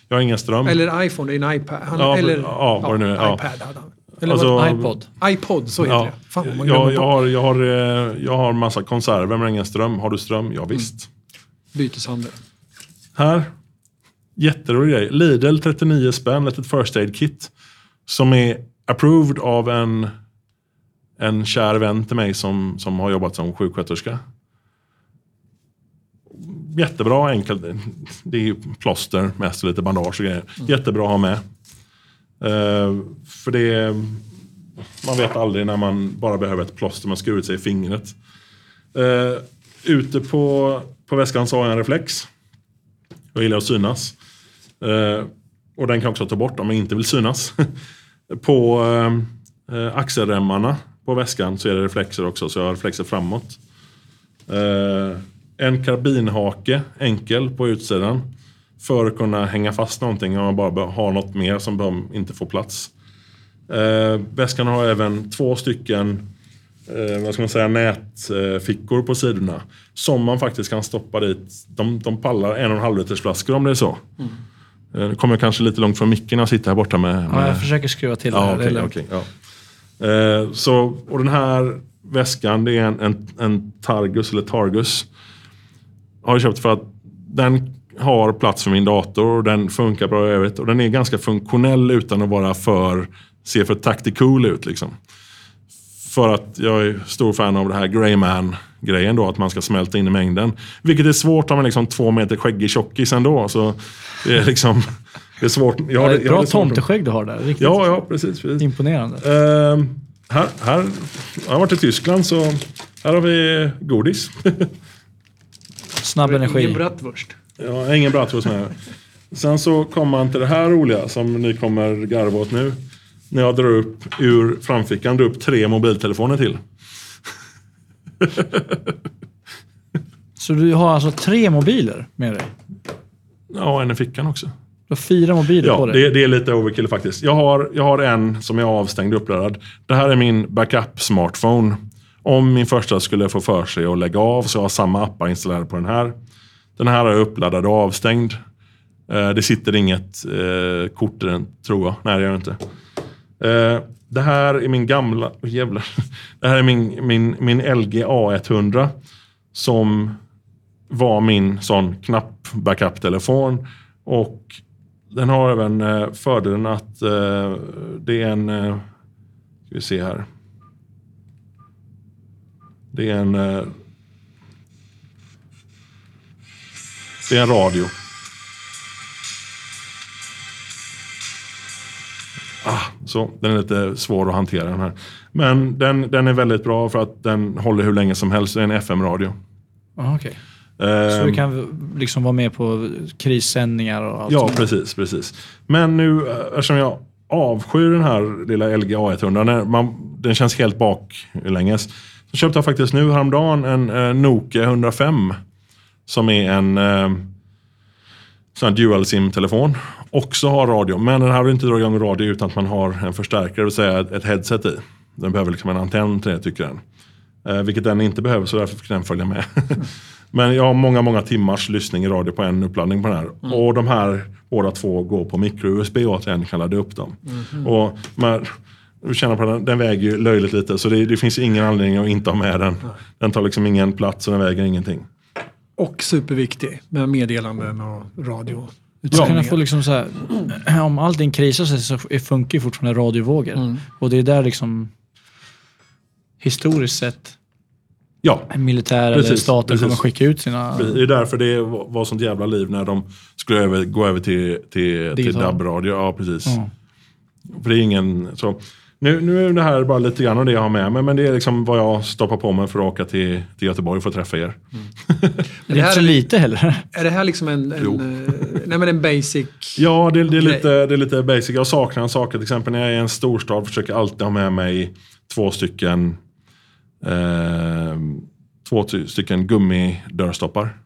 Speaker 3: jag har ingen ström.
Speaker 1: Eller iPhone, det är en iPad. Han,
Speaker 3: Ja,
Speaker 1: eller,
Speaker 3: ja, vad det nu är, ja.
Speaker 1: iPad hade han. Eller
Speaker 3: Alltså,
Speaker 1: vad,
Speaker 2: iPod.
Speaker 1: iPod, så heter
Speaker 3: ja,
Speaker 1: det. Fan, man
Speaker 3: jag, jag, har, jag, har, eh, jag har massa konserver men ingen ström. Har du ström? Ja, visst.
Speaker 1: Byteshandel.
Speaker 3: Här, jätterolig grej. Lidl 39 spänn, ett first aid kit. Som är approved av en, en kär vän till mig som, som har jobbat som sjuksköterska. Jättebra, enkelt. Det är ju plåster mest och lite bandage och grejer. Jättebra att ha med. Uh, för det man vet aldrig när man bara behöver ett plåster man skurit sig i fingret. Uh, ute på, på väskan så har jag en reflex. Jag gillar att synas. Uh, och den kan jag också ta bort om jag inte vill synas. *laughs* på uh, axelremmarna på väskan så är det reflexer också, så jag har reflexer framåt. Uh, en karbinhake, enkel, på utsidan. För att kunna hänga fast någonting om man bara har något mer som bör inte får plats. Eh, väskan har även två stycken eh, vad ska man säga, nätfickor på sidorna. Som man faktiskt kan stoppa dit. De, de pallar en och en halv liters flaskor om det är så. Eh, Nu kommer jag kanske lite långt från micken när jag sitter här borta med...
Speaker 2: Ja,
Speaker 3: med
Speaker 2: jag försöker skruva till det
Speaker 3: Ja,
Speaker 2: här.
Speaker 3: okej,
Speaker 2: eller-
Speaker 3: okej, ja. Eh, så, och den här väskan, det är en, en, en Targus eller Targus. Har jag köpt för att den har plats för min dator och den funkar bra i övrigt. Och den är ganska funktionell utan att vara för, se för tactical ut liksom. För att jag är stor fan av det här Greyman-grejen då, att man ska smälta in i mängden. Vilket är svårt om man är liksom två meter skäggig tjockis ändå. Så det är liksom, det är svårt. Jag
Speaker 2: Ja,
Speaker 3: har
Speaker 2: är
Speaker 3: det-
Speaker 2: bra tomteskägg du har där. Riktigt
Speaker 3: Ja, ja, precis. precis.
Speaker 2: imponerande.
Speaker 3: Ehm, här, här, jag har varit i Tyskland så här har vi godis. *laughs*
Speaker 2: Snabb energi.
Speaker 1: Ingen bratwurst.
Speaker 3: har ingen bratwurst med. Sen så kommer man till det här roliga som ni kommer garva åt nu. När jag drar upp ur framfickan, drar upp tre mobiltelefoner till. *laughs*
Speaker 2: Så du har alltså tre mobiler med dig?
Speaker 3: Ja, en i fickan också.
Speaker 2: Du har fyra mobiler
Speaker 3: Ja,
Speaker 2: på dig?
Speaker 3: det, det är lite overkill faktiskt. Jag har, jag har en som är avstängd och uppladdad. Det här är min backup-smartphone. Om min första skulle få för sig att lägga av så har jag samma appar installerade på den här. Den här är uppladdad och avstängd. Eh, det sitter inget eh, kort i den, tror jag. Nej, det gör det inte. Eh, det här är min gamla... *laughs* Oh, jävlar. Det här är min, min, min LG A100 som var min sån knapp-backup-telefon. Och den har även eh, fördelen att eh, det är en... Eh, ska vi se här. Det är en... Eh, det är en radio. Ah, så, den är lite svår att hantera den här. Men den, den är väldigt bra för att den håller hur länge som helst. Det är en FM-radio.
Speaker 2: Ah, okej. Så
Speaker 3: Ehm,
Speaker 2: du kan liksom vara med på krissändningar och allt
Speaker 3: Ja,
Speaker 2: sånt
Speaker 3: precis, precis. Men nu, eh, eftersom jag avskyr den här lilla LG A100, när man, den känns helt baklänges. Så köpte jag faktiskt nu häromdagen en eh, Nokia 105. Som är en eh, sån här dual sim-telefon. Också har radio, men den här vill inte dra igång radio utan att man har en förstärkare, det vill säga ett, headset i. Den behöver liksom en antenn till det tycker den. Eh, vilket den inte behöver så därför fick den följa med. *laughs* Men jag har många, många timmars lyssning i radio på en uppladdning på den här. Och de här båda två går på micro-USB och att en kan ladda upp dem. Och man, du känner på den, den väger ju löjligt lite så det, det finns ingen anledning att inte ha med den. Den tar liksom ingen plats och den väger ingenting.
Speaker 1: Och superviktig med meddelanden och radio.
Speaker 2: Ska kunna få liksom så här, *clears throat* om allting krisar sig så funkar ju fortfarande radiovågor.
Speaker 1: Mm.
Speaker 2: Och det är där liksom historiskt sett
Speaker 3: Ja,
Speaker 2: militär eller staten
Speaker 3: precis.
Speaker 2: kommer skicka ut sina...
Speaker 3: det är därför det var sånt jävla liv när de skulle över, gå över till, till, till. DAB-radio. Ja, precis.
Speaker 2: Ja.
Speaker 3: För det är ingen... Så, nu, nu är det här bara lite grann av det jag har med mig, men det är liksom vad jag stoppar på mig för att åka till, till Göteborg för att träffa er. *laughs*
Speaker 2: Det är inte
Speaker 1: här
Speaker 2: så
Speaker 1: är-
Speaker 2: lite heller.
Speaker 1: Är det här liksom en, en, eh, nej men en basic...
Speaker 3: Ja, det, det, är lite, det är lite basic. Jag saknar en sak. Till exempel när jag är i en storstad försöker jag alltid ha med mig två stycken eh, två ty- stycken gummidörrstoppar.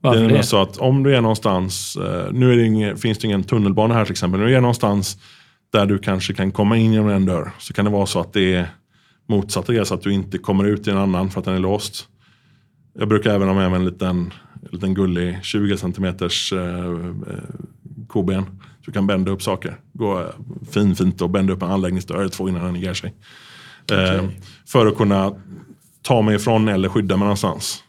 Speaker 2: Varför
Speaker 3: det är
Speaker 2: det?
Speaker 3: så att om du är någonstans, eh, nu är det ingen, finns det ingen tunnelbana här till exempel, du är någonstans där du kanske kan komma in genom en dörr så kan det vara så att det är motsatta grejer så att du inte kommer ut i en annan för att den är låst. Jag brukar även ha med mig en liten, en liten gullig 20 centimeters eh, eh, koben. Så du kan bända upp saker. Gå eh, fin, fint och bända upp en anläggningsdörr eller två innan den ger sig. Eh, för att kunna ta mig ifrån eller skydda mig någonstans.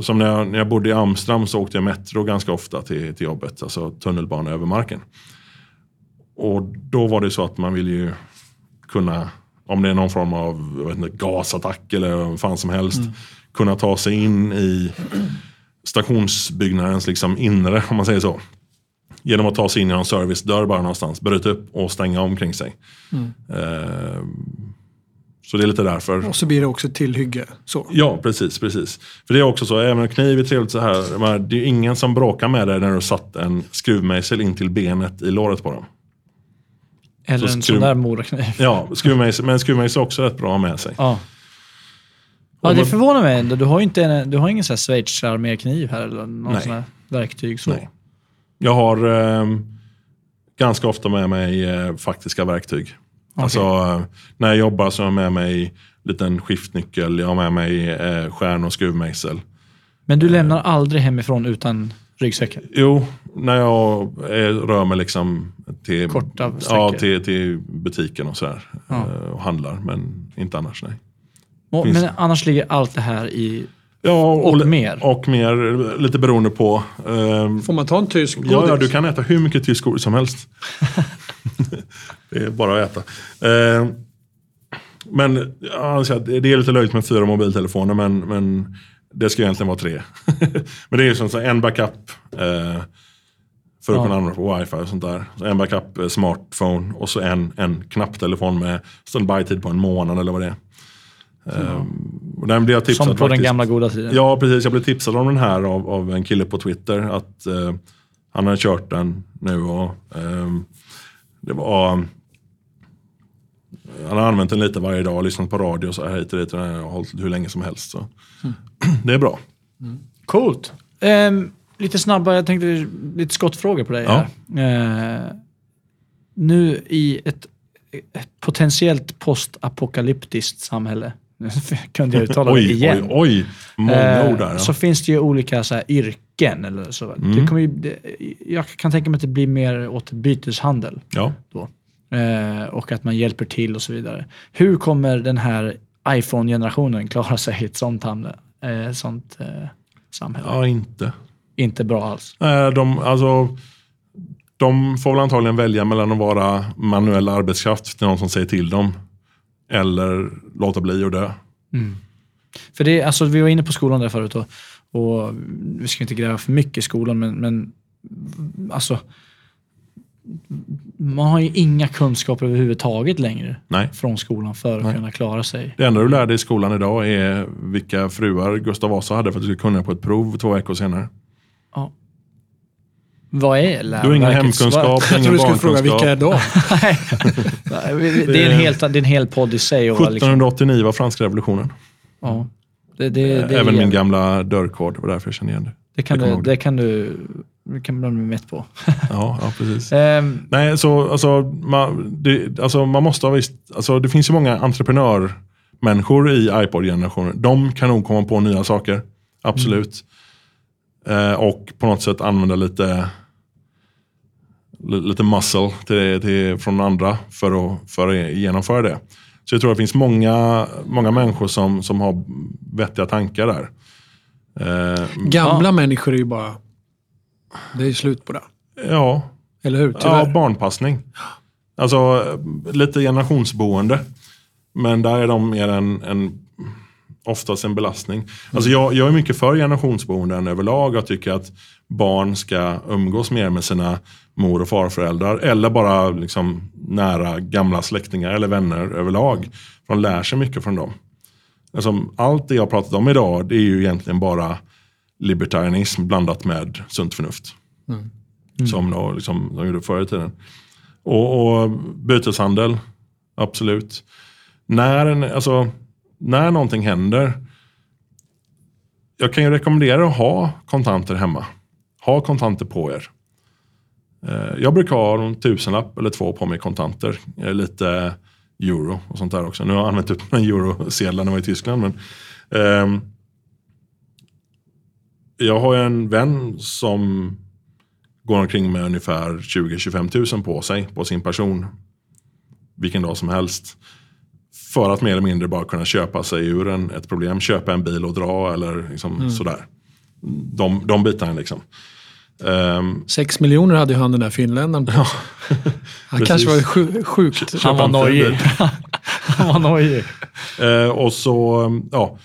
Speaker 3: Som när jag, när jag bodde i Amsterdam så åkte jag metro ganska ofta till, till jobbet. Alltså tunnelbana över marken. Och då var det så att man vill ju kunna, om det är någon form av vet inte, gasattack eller vad fan som helst, kunna ta sig in i stationsbyggnadens liksom inre, om man säger så. Genom att ta sig in genom en servicedörr bara någonstans, bryta upp och stänga omkring sig. Eh, så det är lite därför.
Speaker 1: Och så blir det också tillhygge. Så.
Speaker 3: Ja, precis, precis. För det är också så, även en kniv är trevligt så här. Det är ingen som bråkar med dig när du satt en skruvmejsel in till benet i låret på dem.
Speaker 2: Eller
Speaker 3: så
Speaker 2: en
Speaker 3: skruv-
Speaker 2: sån där morakniv.
Speaker 3: Ja, skruvmejsel, men skruvmejsel är också rätt bra med sig.
Speaker 2: Ja. Ja, det förvånar mig ändå. Du har inte en, du har ingen sån här eller någon
Speaker 3: Nej.
Speaker 2: sån här verktyg. Så.
Speaker 3: Nej. Jag har ehm, ganska ofta med mig eh, faktiska verktyg. Alltså, eh, när jag jobbar så har jag med mig en liten skiftnyckel, jag har med mig eh, skärn och skruvmejsel.
Speaker 2: Men du lämnar aldrig hemifrån utan ryggsäcken?
Speaker 3: Jo, när jag eh, rör mig liksom till,
Speaker 2: Korta
Speaker 3: ja, till, till butiken och sådär.
Speaker 2: Ja.
Speaker 3: eh, Och handlar, men inte annars nej.
Speaker 2: Och,
Speaker 3: Finns-
Speaker 2: men annars ligger allt det här i...
Speaker 3: Ja,
Speaker 2: Och
Speaker 3: li-
Speaker 2: mer.
Speaker 3: Och mer, lite beroende på. ehm,
Speaker 1: Får man ta en tysk godis?
Speaker 3: Ja, ja, du kan äta hur mycket tysk godis som helst. *laughs* det är bara att äta. Eh, men ja, alltså, det det är lite löjligt med fyra mobiltelefoner, men, men det ska egentligen vara tre. *laughs* men det är ju som en backup eh, för att
Speaker 2: Ja.
Speaker 3: kunna använda på wifi och sånt där. Så en backup eh, smartphone och så en, en knapptelefon med standby-tid på en månad eller vad det är. Eh, Och Den blev jag tipsad
Speaker 2: Som på den
Speaker 3: faktiskt.
Speaker 2: gamla goda tiden.
Speaker 3: Ja, precis. Jag blev tipsad om den här av, av en kille på Twitter. Att eh, han hade kört den nu och ehm, det var... Han har använt den lite varje dag, lyssnat på radio och så här hit och dit. Och den har hållit hur länge som helst. Så. Det är bra.
Speaker 2: Coolt. Ehm, lite snabbare, jag tänkte lite skottfrågor på dig
Speaker 3: Ja.
Speaker 2: här. Eh, nu i ett, ett potentiellt postapokalyptiskt samhälle, nu *laughs* kunde jag uttala det
Speaker 3: Oj,
Speaker 2: igen.
Speaker 3: oj, oj. Många
Speaker 2: Eh,
Speaker 3: ord där.
Speaker 2: Så
Speaker 3: Ja.
Speaker 2: finns det ju olika så här, yrken. Eller så.
Speaker 3: Mm.
Speaker 2: Det kommer ju, det, jag kan tänka mig att det blir mer åt byteshandel.
Speaker 3: Ja.
Speaker 2: Då. Eh, och att man hjälper till och så vidare. Hur kommer den här iPhone-generationen klara sig i ett sånt, hamne, eh, sånt eh, samhälle?
Speaker 3: ja, inte.
Speaker 2: Inte bra alls.
Speaker 3: Nej, de, alltså, de får väl antagligen välja mellan att vara manuell arbetskraft till någon som säger till dem. Eller låta bli och dö.
Speaker 2: För det, alltså, vi var inne på skolan där förut och, och vi ska inte gräva för mycket i skolan, men, men alltså, man har ju inga kunskaper överhuvudtaget längre
Speaker 3: Nej.
Speaker 2: från skolan för att
Speaker 3: Nej.
Speaker 2: kunna klara sig.
Speaker 3: Det enda du lär dig i skolan idag är vilka fruar Gustav Vasa hade för att du skulle kunna på ett prov två veckor senare.
Speaker 2: Ja. Vad är
Speaker 3: Du har ingen hemkunskap,
Speaker 1: Jag tror du skulle fråga vilka är de? *laughs*
Speaker 2: Det, är en helt, det är en hel podd i sig. Och vara liksom,
Speaker 3: 1789 var franska revolutionen.
Speaker 2: ja. det, det, det,
Speaker 3: Även min gamla dörrkod, var därför jag kände igen det.
Speaker 2: det kan, du, det kan du det kan man bli mätt på. *laughs*
Speaker 3: Ja, ja precis.
Speaker 2: Ehm,
Speaker 3: Nej, så alltså man, det, alltså man måste ha visst, alltså det finns ju många entreprenörmänniskor i iPod-generationen. De kan nog komma på nya saker, absolut. Eh, och på något sätt använda lite, li- lite muscle till, till, från andra för att, för att genomföra det. Så jag tror att det finns många, många människor som, som har vettiga tankar där. Eh,
Speaker 1: Gamla människor är ju bara... Det är slut på det.
Speaker 3: ja,
Speaker 1: Eller hur?
Speaker 3: Ja,
Speaker 1: Tyvärr.
Speaker 3: barnpassning. Alltså lite generationsboende. Men där är de mer en, en oftast en belastning. Alltså jag, jag är mycket för generationsboenden överlag. Jag tycker att barn ska umgås mer med sina mor och farföräldrar. Eller bara liksom nära gamla släktingar eller vänner överlag. De lär sig mycket från dem. Alltså, allt det jag pratat om idag det är ju egentligen bara libertarianism blandat med sunt förnuft. Som de, liksom, de gjorde förr i tiden. Och, och byteshandel, absolut. När, en, alltså, när någonting händer, jag kan ju rekommendera att ha kontanter hemma. Ha kontanter på er. Eh, Jag brukar ha en tusenlapp eller två på mig kontanter. Lite euro och sånt där också. Nu har jag använt upp mina eurosedlar när jag var i Tyskland. Men, ehm, jag har ju en vän som går omkring med ungefär 20-25 000 på sig, på sin person. Vilken dag som helst. För att mer eller mindre bara kunna köpa sig ur en, ett problem. Köpa en bil och dra eller liksom sådär. De, de bitarna liksom. Ehm,
Speaker 1: Sex miljoner hade ju han den där finländaren på sig. Han
Speaker 3: precis.
Speaker 1: kanske var sju, sjukt. *laughs*
Speaker 2: han var nojig. han var nojig.
Speaker 3: Eh, och så ja,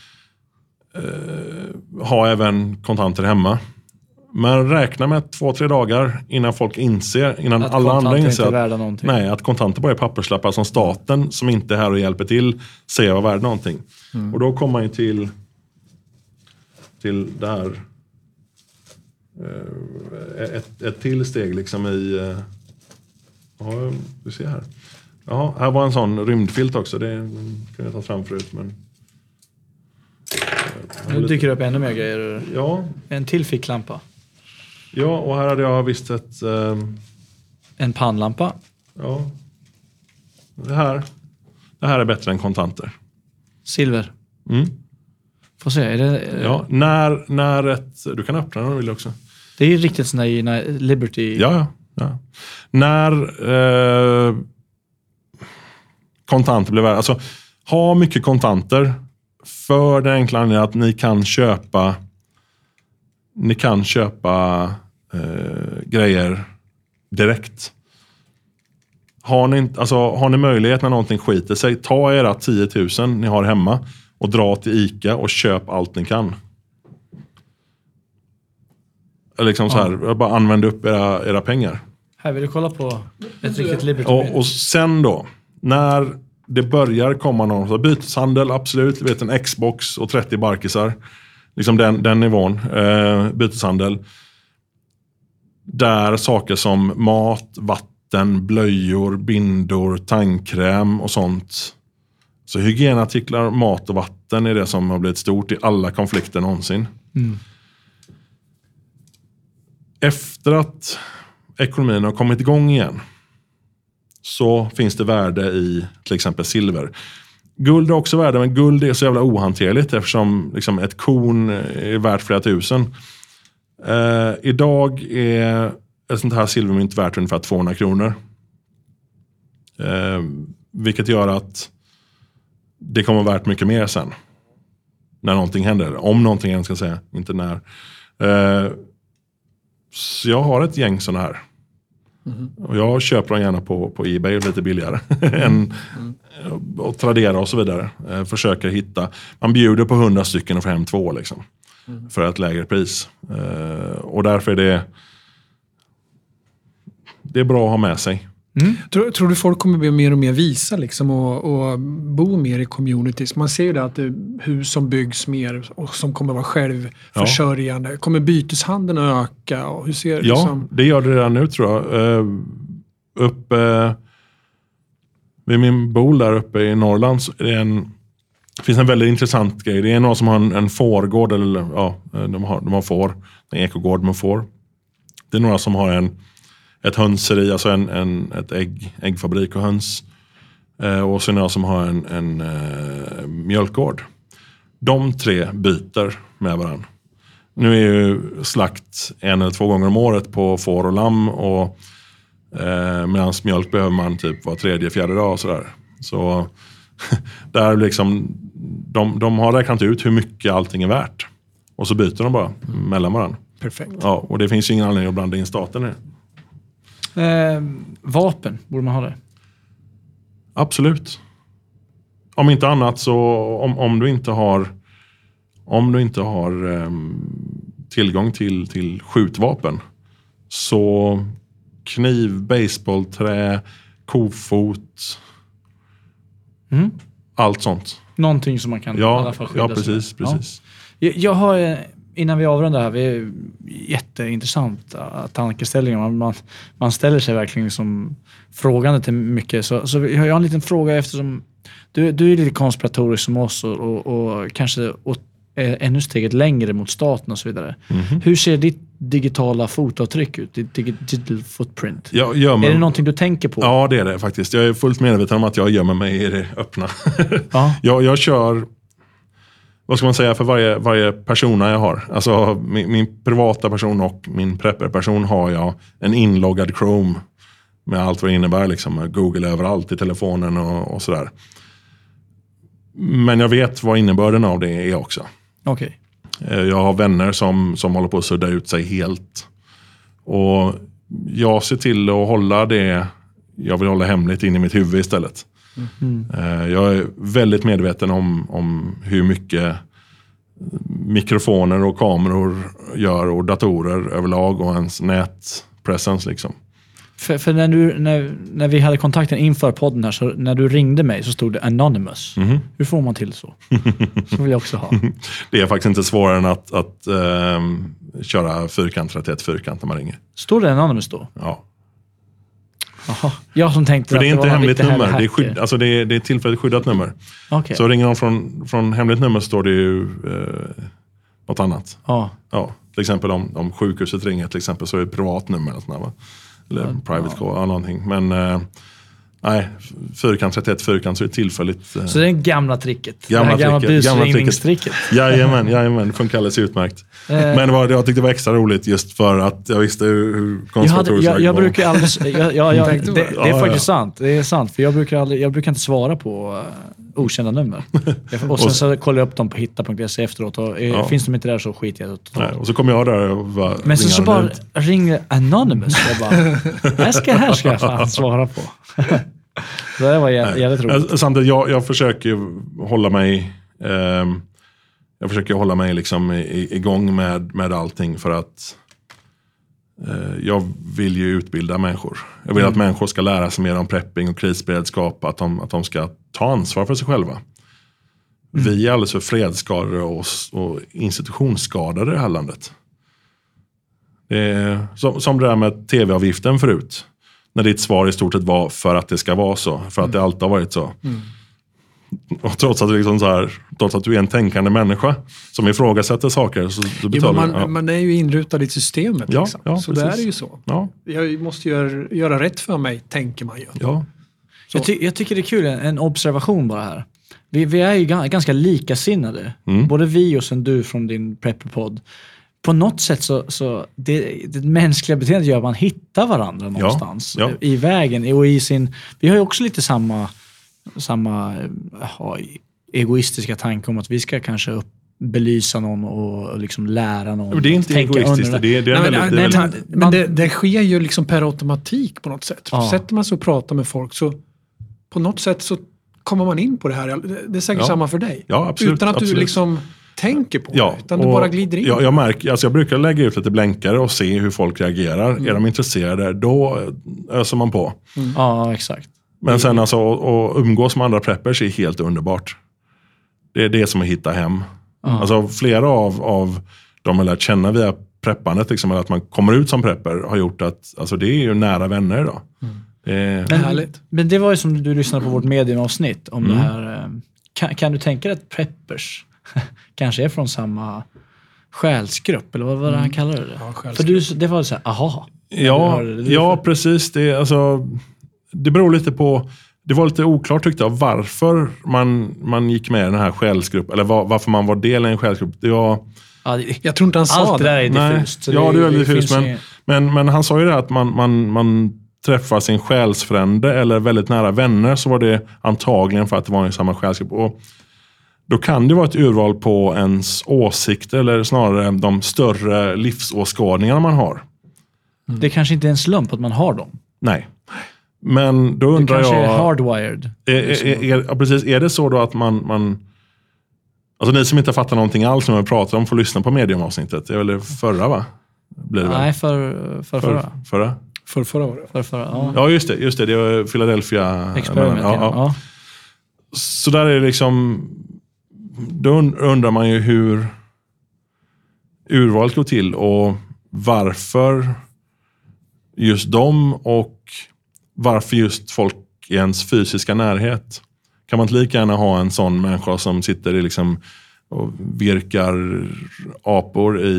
Speaker 3: eh, ha även kontanter hemma. Men räkna med två, tre dagar innan folk inser, innan
Speaker 2: Att
Speaker 3: alla andra inser att,
Speaker 2: värda
Speaker 3: nej, att kontanter bara är papperslappar som staten som inte är här och hjälper till säger var värd någonting. Och då kommer man ju till, till det här. Eh, ett, ett till steg liksom i... eh, Ja, du ser här. Ja, här var en sån rymdfilt också. Det kan jag ta fram förut. Men...
Speaker 2: Nu dyker det upp ännu mer grejer.
Speaker 3: Ja,
Speaker 2: En till ficklampa.
Speaker 3: ja, och här hade jag visst ett... ehm,
Speaker 2: En pannlampa.
Speaker 3: ja, det här. Det här är bättre än kontanter.
Speaker 2: Silver.
Speaker 3: Mm.
Speaker 2: Får se. Är det,
Speaker 3: Ja, när, när ett... Du kan öppna den om du vill också.
Speaker 2: det är ju riktigt sån där Liberty.
Speaker 3: Ja, ja. ja. När eh, kontanter blir värda. Alltså, ha mycket kontanter för den enkla anledningen att ni kan köpa ni kan köpa eh, grejer direkt. Har ni, alltså, har ni möjlighet när någonting skiter sig, ta era 10 000 ni har hemma och dra till ICA och köp allt ni kan. Liksom så här, bara använd upp era, era pengar.
Speaker 2: Här vill du kolla på ett riktigt Liberty.
Speaker 3: Och, och sen då, när det börjar komma någon så byteshandel, absolut. Vet en Xbox och 30 barkisar. Liksom den, den nivån, eh, byteshandel. Där saker som mat, vatten, blöjor, bindor, tandkräm och sånt. Så hygienartiklar, mat och vatten är det som har blivit stort i alla konflikter någonsin. Efter att ekonomin har kommit igång igen så finns det värde i till exempel silver. Guld är också värde, men guld är så jävla ohanterligt eftersom liksom, ett korn är värt flera tusen. Eh, idag är ett sånt här silvermynt värt ungefär 200 kronor. Eh, vilket gör att det kommer vara värt mycket mer sen. När någonting händer. Om någonting händer ska jag säga, inte när. Eh, så jag har ett gäng sådana här. Och jag köper dem gärna på, på Ebay lite billigare. *laughs* än, och Tradera och så vidare. Eh, försöker hitta. Man bjuder på 100 stycken och får hem två liksom. För ett lägre pris. Eh, och därför är det det är bra att ha med sig.
Speaker 1: Tror, tror du folk kommer bli mer och mer visa liksom och, och bo mer i communities? Man ser ju det att det, hus som byggs mer och som kommer vara självförsörjande. Kommer byteshandeln att öka? Och hur ser
Speaker 3: Ja,
Speaker 1: liksom,
Speaker 3: det gör det redan nu tror jag. Uh, uppe eh, vid min bol där uppe i Norrland så är det en, det finns en väldigt intressant grej. Det är någon som har en, en fårgård, eller ja, de har, de har får. En ekogård med får. Det är några som har en, ett hönseri, alltså en, en, ett ägg, äggfabrik och höns. Eh, och det några som har en, en eh, mjölkgård. De tre byter med varandra. Nu är ju slakt en eller två gånger om året på får och lamm. Och, eh, Medan mjölk behöver man typ var tredje, fjärde dag. Och sådär. Så *laughs* där liksom, de, de har räknat ut hur mycket allting är värt. Och så byter de bara mellan varandra.
Speaker 1: perfekt.
Speaker 3: Ja, och det finns ju ingen anledning att blanda in staten i det.
Speaker 2: Eh, vapen, borde man ha det?
Speaker 3: Absolut. Om inte annat så om, om du inte har om du inte har ehm, tillgång till, till skjutvapen så kniv, baseballträ, kofot,
Speaker 2: Mm.
Speaker 3: allt sånt.
Speaker 2: Någonting som man kan i alla
Speaker 3: Ja,
Speaker 2: fall skydda
Speaker 3: ja precis. precis.
Speaker 2: Ja. Jag, jag har, eh, innan vi avrundar här, vi är jätteintressant uh, tankeställningar. Man, man, man ställer sig verkligen liksom frågande till mycket. Så, så jag har en liten fråga eftersom du, du är lite konspiratorisk som oss och, och, och kanske eh, ännu steget längre mot staten och så vidare.
Speaker 3: Mhm.
Speaker 2: Hur ser ditt digitala fotavtryck ut? Ditt digital footprint?
Speaker 3: Jag gömmer,
Speaker 2: Är det någonting du tänker på?
Speaker 3: Ja, det är det faktiskt. Jag är fullt medveten om att jag gömmer mig i det öppna.
Speaker 2: Ja. *laughs*
Speaker 3: jag, jag kör, vad ska man säga, för varje, varje persona jag har. Alltså min, min privata person och min prepper-person har jag en inloggad Chrome. Med allt vad det innebär, liksom, Google överallt i telefonen och, och sådär. Men jag vet vad innebörden av det är också.
Speaker 2: Okej.
Speaker 3: Eh, Jag har vänner som, som håller på att sudda ut sig helt. Och jag ser till att hålla det jag vill hålla hemligt in i mitt huvud istället. Eh, Jag är väldigt medveten om, om hur mycket mikrofoner och kameror gör och datorer överlag och ens nätpresence. Liksom.
Speaker 2: För, för när, du, när, när vi hade kontakten inför podden här, så när du ringde mig så stod det anonymous.
Speaker 3: Mhm.
Speaker 2: Hur får man till så? Så vill jag också ha. *laughs*
Speaker 3: Det är faktiskt inte svårare än att, att ehm, köra fyrkant 31 fyrkant när man ringer.
Speaker 2: Står det anonymous då?
Speaker 3: Ja.
Speaker 2: Jaha. Jag som tänkte
Speaker 3: För det är inte hemligt nummer, det är, skydd, alltså det, är, det är tillfälligt skyddat nummer.
Speaker 2: Okej.
Speaker 3: Så ringer någon från, från hemligt nummer så står det ju eh, något annat.
Speaker 2: Ja.
Speaker 3: Ja, till exempel om, om sjukhuset ringer till exempel så är det ett privat nummer. Eller, sånt där, va? eller private call, ja, någonting. Men eh, nej, fyrkant 31 fyrkant så är det tillfälligt. Eh,
Speaker 2: Så det är det gamla tricket.
Speaker 3: Gamla
Speaker 2: det här gamla
Speaker 3: tricket, gamla
Speaker 2: busringningstricket.
Speaker 3: Jajamän, jajamän, det funkar alldeles utmärkt.
Speaker 2: Eh.
Speaker 3: Men var, jag tyckte det var extra roligt just för att jag visste hur, hur
Speaker 2: Jag, hade,
Speaker 3: konspiratoriskt
Speaker 2: jag, jag brukar aldrig, jag, jag, jag, det, det är
Speaker 3: Ja,
Speaker 2: faktiskt
Speaker 3: ja.
Speaker 2: sant. Det är sant. För jag brukar, aldrig, jag brukar inte svara på uh, okända nummer. *laughs* Och sen så kollar jag upp dem på hitta.se efteråt och eh,
Speaker 3: Ja.
Speaker 2: finns de inte där så skiter jag det.
Speaker 3: Nej, och så kom jag där och bara
Speaker 2: Men sen så
Speaker 3: ringa
Speaker 2: bara ringer Anonymous. Jag bara, *laughs* här ska, här ska jag *laughs* fan svara på. Så det var jä- jävligt roligt.
Speaker 3: Eh, Samtidigt, jag, jag försöker ju hålla mig ehm, Jag försöker hålla mig liksom igång med, med allting för att eh, jag vill ju utbilda människor. Jag vill att människor ska lära sig mer om prepping och krisberedskap. Att de, att de ska ta ansvar för sig själva. Vi är alldeles för fredsskadade och, och institutionsskadade i det här landet. Det är, som, som det där med tv-avgiften förut. När ditt svar i stort sett var för att det ska vara så. För att det alltid har varit så. Och trots att, du liksom så här, trots att du är en tänkande människa som ifrågasätter saker så, så
Speaker 1: Jo,
Speaker 3: betalar du.
Speaker 1: man,
Speaker 3: Ja.
Speaker 1: man är ju inrutad i systemet.
Speaker 3: Ja,
Speaker 1: liksom.
Speaker 3: ja,
Speaker 1: så det
Speaker 3: precis.
Speaker 1: är ju så.
Speaker 3: Ja,
Speaker 1: Jag måste göra, göra rätt för mig, tänker man ju.
Speaker 3: ja.
Speaker 2: Jag, ty jag tycker det är kul, en, en observation bara här. Vi, vi är ju ga- ganska likasinnade.
Speaker 3: Mm.
Speaker 2: Både vi och sen du från din prepperpodd. På något sätt så, så det, det mänskliga beteendet gör att man hittar varandra någonstans
Speaker 3: ja.
Speaker 2: i vägen. Och i sin, vi har ju också lite samma, samma ja, egoistiska tanke om att vi ska kanske upp, belysa någon och, liksom lära någon.
Speaker 3: Men det är inte egoistiskt.
Speaker 2: under-
Speaker 3: Det är, det är
Speaker 1: Nej,
Speaker 3: väldigt,
Speaker 1: men,
Speaker 3: det är
Speaker 1: nej,
Speaker 3: väldigt,
Speaker 1: men, men det, det sker ju liksom per automatik på något sätt.
Speaker 2: Ja.
Speaker 1: Sätter man sig och pratar med folk så på något sätt så kommer man in på det här. Det- Det är säkert
Speaker 3: Ja.
Speaker 1: samma för dig.
Speaker 3: Ja, absolut,
Speaker 1: Utan att
Speaker 3: absolut.
Speaker 1: du liksom tänker på
Speaker 3: Ja,
Speaker 1: det. Utan du bara glider in.
Speaker 3: Jag, jag, märker, alltså jag brukar lägga ut lite blänkare och se hur folk reagerar.
Speaker 1: Mm.
Speaker 3: Är de intresserade, då öser man på.
Speaker 2: Ja, exakt.
Speaker 3: Men sen alltså att umgås med andra preppers är helt underbart. Det är det som att hitta hem. Alltså flera av, av de jag lärt känna via preppandet, liksom, att man kommer ut som prepper, har gjort att alltså, det är ju nära vänner idag. Det är,
Speaker 2: Men,
Speaker 1: Härligt.
Speaker 2: men det var ju som du lyssnade på vårt mediumavsnitt om
Speaker 3: Mm.
Speaker 2: det här. eh, Kan, kan du tänka dig att preppers *laughs* kanske är från samma själsgrupp? Eller vad var det han kallade det?
Speaker 1: Ja,
Speaker 2: För du, det var så här, aha.
Speaker 3: Ja,
Speaker 2: det.
Speaker 3: ja precis. Det, alltså, det beror lite på, det var lite oklart tyckte jag varför man, man gick med i den här själsgruppen, eller var, varför man var del i en själsgrupp. Det var,
Speaker 2: Ja, det,
Speaker 1: Jag tror inte han sa
Speaker 2: allt det där
Speaker 1: det.
Speaker 2: är diffust. så
Speaker 3: ja, det är väldigt diffust. Men, men, men han sa ju det att man, man, man träffar sin själsfrände eller väldigt nära vänner så var det antagligen för att det var i samma själsgrupp. Och då kan det vara ett urval på ens åsikter eller snarare de större livsåskådningarna man har.
Speaker 2: Det kanske inte är en slump att man har dem.
Speaker 3: Nej. Men då
Speaker 2: Det
Speaker 3: undrar
Speaker 2: kanske
Speaker 3: jag...
Speaker 2: är hardwired.
Speaker 3: Är, är, är, ja, precis, är det så då att man, man... Alltså ni som inte fattar någonting alls när vi pratar om får lyssna på mediumavsnittet. Det är väl det förra va? Blir det?
Speaker 2: Nej, för, för,
Speaker 3: För,
Speaker 2: förra.
Speaker 3: förra?
Speaker 1: För förra året.
Speaker 2: För, förra ja.
Speaker 3: Ja just det, just det. Det var Philadelphia.
Speaker 2: Experiment.
Speaker 3: Ja,
Speaker 2: ja.
Speaker 3: ja. Så där är det liksom... Då und- undrar man ju hur urvalet går till och varför just dem och varför just folk i ens fysiska närhet. Kan man inte lika gärna ha en sån människa som sitter i liksom och virkar apor i,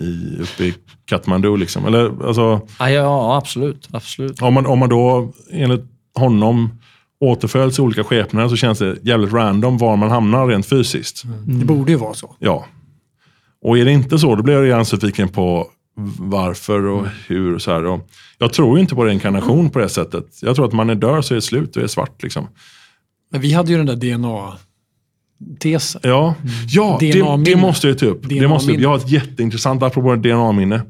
Speaker 3: i, uppe i Kathmandu? Liksom. Eller, alltså,
Speaker 2: Ja, ja, absolut. absolut.
Speaker 3: om man, om man då enligt honom återföljs i olika skepnader så känns det jävligt random var man hamnar rent fysiskt.
Speaker 1: Det borde ju vara så.
Speaker 3: Ja. Och är det inte så, då blir jag redan nyfiken på varför och hur. Och så här. Och jag tror ju inte på reinkarnation på det sättet. Jag tror att man är dör så är det slut och är svart. Liksom.
Speaker 1: Men vi hade ju den där DNA-tesen.
Speaker 3: Ja, ja det, det måste jag ta upp. Det måste jag har ett jätteintressant, apropå DNA-minne.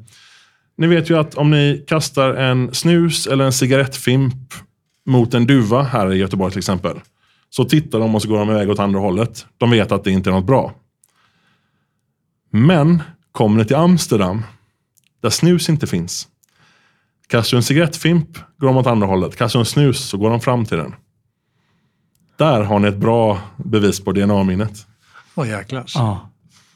Speaker 3: Ni vet ju att om ni kastar en snus eller en cigarettfimp mot en duva här i Göteborg till exempel. Så tittar de och så går de iväg åt andra hållet. De vet att det inte är något bra. Men kommer ni till Amsterdam, där snus inte finns. Kastar du en cigarettfimp går de åt andra hållet. Kastar du en snus så går de fram till den. Där har ni ett bra bevis på DNA-minnet.
Speaker 1: Åh jäklar.
Speaker 2: Ja.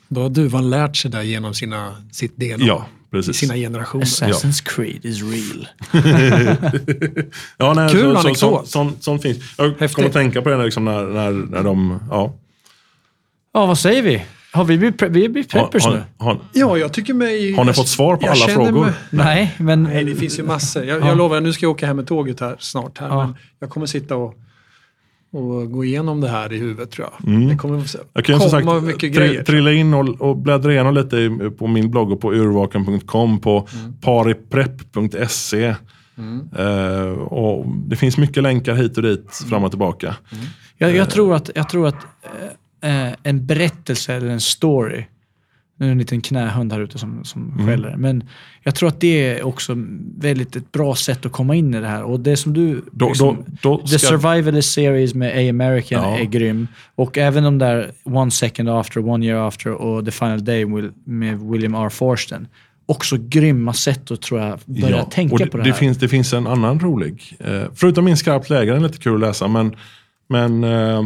Speaker 1: Då har duvan lärt sig det genom sina, sitt DNA.
Speaker 3: Ja, precis.
Speaker 1: sina generationer.
Speaker 2: Assassin's Creed is real. *laughs*
Speaker 3: Ja, nej,
Speaker 1: Kul
Speaker 3: så, så,
Speaker 1: anekdot.
Speaker 3: så, sånt, sånt finns. Jag
Speaker 1: Häftigt.
Speaker 3: kommer att tänka på det när, liksom, när, när, när de... Ja.
Speaker 2: Ja, vad säger vi? Har vi blivit, pre- vi blivit preppers
Speaker 3: har,
Speaker 2: nu?
Speaker 3: har,
Speaker 1: Ja, jag tycker mig...
Speaker 3: har ni fått svar på
Speaker 1: jag
Speaker 3: alla frågor?
Speaker 1: mig-
Speaker 2: Nej, men...
Speaker 1: Nej, det finns ju massor. Jag,
Speaker 2: Ja.
Speaker 1: jag lovar, nu ska jag åka hem med tåget här snart. Här,
Speaker 2: Ja.
Speaker 1: men jag kommer sitta och, och gå igenom det här i huvudet tror jag.
Speaker 3: Mm.
Speaker 1: Det kommer
Speaker 3: Jag kan
Speaker 1: komma
Speaker 3: sagt
Speaker 1: mycket
Speaker 3: tri-
Speaker 1: grejer.
Speaker 3: trilla in och, och bläddra igenom lite på min blogg och på urvaken.com, på
Speaker 1: Mm.
Speaker 3: pariprepp.se. Eh, och det finns mycket länkar hit och dit,
Speaker 1: Mm.
Speaker 3: fram och tillbaka.
Speaker 2: Jag, jag tror att, jag tror att eh, eh, en berättelse eller en story, nu är det en liten knähund här ute som, som
Speaker 3: Mm.
Speaker 2: skäller, men jag tror att det är också väldigt ett bra sätt att komma in i det här. Och det som du...
Speaker 3: Då,
Speaker 2: liksom,
Speaker 3: då, då
Speaker 2: The Survivalist Series med A-American
Speaker 3: Ja.
Speaker 2: är grym. Och även de där One Second After, One Year After och The Final Day med William R. Forsten. också grymma sätt att tror jag, börja tänka
Speaker 3: och det,
Speaker 2: på det,
Speaker 3: det
Speaker 2: här.
Speaker 3: Finns, det finns en annan rolig. Eh, förutom min skarpt läge, den är lite kul att läsa. Men, men eh,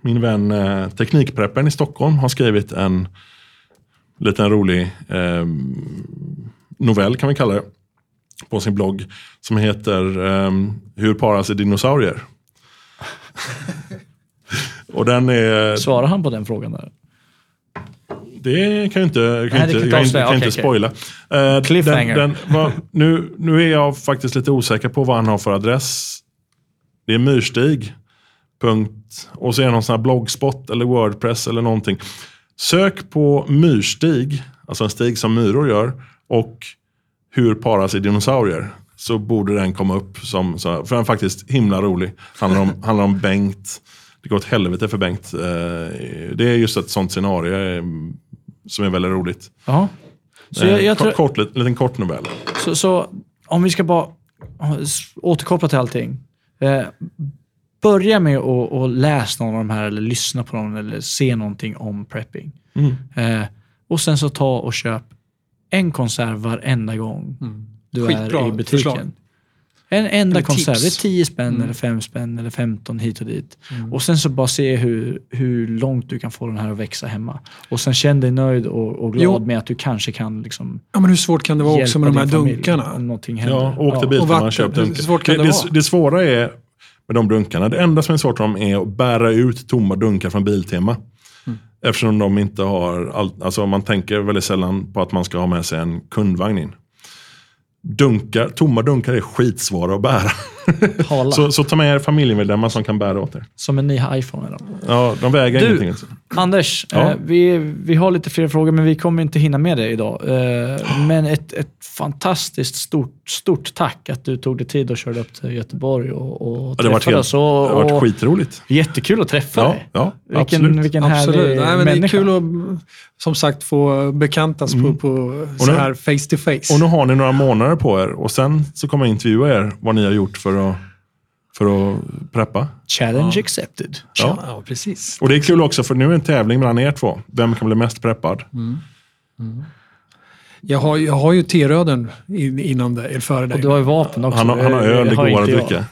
Speaker 3: min vän eh, Teknikpreppen i Stockholm har skrivit en liten rolig eh, novell kan vi kalla det. På sin blogg. Som heter eh, Hur parar sig dinosaurier? *laughs* och den är...
Speaker 2: Svarar han på den frågan där?
Speaker 3: Det kan jag inte, kan
Speaker 2: Nej,
Speaker 3: inte,
Speaker 2: kan
Speaker 3: jag
Speaker 2: inte
Speaker 3: inte, kan inte
Speaker 2: Okej,
Speaker 3: spoila. Eh,
Speaker 2: Cliffhanger.
Speaker 3: Den, den, var, nu, nu är jag faktiskt lite osäker på vad han har för adress. Det är myrstig. Punkt, och så är det någon sån här bloggspot eller Wordpress eller någonting. Sök på myrstig, alltså en stig som myror gör, och hur parar sig dinosaurier. Så borde den komma upp som, för den är faktiskt himla rolig. Handlar om, *laughs* handlar om Bengt. Det går åt helvete för Bengt. Eh, Det är just ett sånt scenario eh, som är väldigt roligt.
Speaker 2: Ja. Så, jag, jag
Speaker 3: Eh,
Speaker 2: tror,
Speaker 3: kort, kort, en liten kort novell.
Speaker 2: så, så om vi ska bara återkoppla till allting. Börja med att, att läsa någon av de här eller lyssna på någon eller se någonting om prepping.
Speaker 3: Mm.
Speaker 2: Eh, och sen så ta och köp en konserv varenda gång du
Speaker 1: Skitbra
Speaker 2: är i butiken.
Speaker 1: förslag.
Speaker 2: En enda
Speaker 1: Eller
Speaker 2: konserv.
Speaker 1: tips.
Speaker 2: Det är 10 spänn
Speaker 1: Mm.
Speaker 2: eller 5 spänn eller 15 hit och dit. Och sen så bara se hur, hur långt du kan få den här att växa hemma. Och sen känn dig nöjd och, och glad
Speaker 1: Jo.
Speaker 2: med att du kanske kan liksom
Speaker 1: Ja, men hur svårt kan det vara också med de här
Speaker 2: familj
Speaker 1: dunkarna?
Speaker 2: Om någonting händer.
Speaker 3: Ja, och åk till
Speaker 1: och
Speaker 3: Biltema
Speaker 1: vatten.
Speaker 3: och köp
Speaker 1: Hur
Speaker 3: dunkar. det,
Speaker 1: det
Speaker 3: det svåra är med de dunkarna, det enda som är svårt för dem är att bära ut tomma dunkar från Biltema.
Speaker 1: Mm.
Speaker 3: Eftersom de inte har, all, alltså man tänker väldigt sällan på att man ska ha med sig en kundvagn in. Dunkar, tomma dunkar är skitsvåra att bära. *laughs* *laughs* Så, så ta med er familjemedlemmar som kan bära åt er.
Speaker 2: Som en ny iPhone. Eller?
Speaker 3: Ja, de väger
Speaker 2: Du-
Speaker 3: ingenting. alltså.
Speaker 2: Anders,
Speaker 3: Ja.
Speaker 2: eh, vi, vi har lite fler frågor men vi kommer inte hinna med det idag. Eh, *gasps* men ett, ett fantastiskt stort, stort tack att du tog dig tid och körde upp till Göteborg och, och
Speaker 3: Ja, det
Speaker 2: träffade oss.
Speaker 3: det har varit skitroligt.
Speaker 2: jättekul att träffa
Speaker 3: Ja,
Speaker 2: dig.
Speaker 3: ja
Speaker 2: Vilken,
Speaker 3: absolut.
Speaker 2: vilken
Speaker 1: Absolut.
Speaker 2: härlig
Speaker 1: Nej, men det är
Speaker 2: människa.
Speaker 1: kul att som sagt få bekantas på, på så
Speaker 3: nu-
Speaker 1: här face to face.
Speaker 3: Och nu har ni några månader på er och sen så kommer jag intervjua er vad ni har gjort för att, för att preppa.
Speaker 2: Challenge accepted.
Speaker 1: ja. ja, precis.
Speaker 3: Och det är kul också för nu är en tävling mellan er två. Vem kan bli mest preppad?
Speaker 1: Jag har, jag har ju T-röden in, innan det, eller före
Speaker 2: Och
Speaker 1: dig.
Speaker 2: du har ju vapen också.
Speaker 3: Han har, han har öl, det är godare att dricka.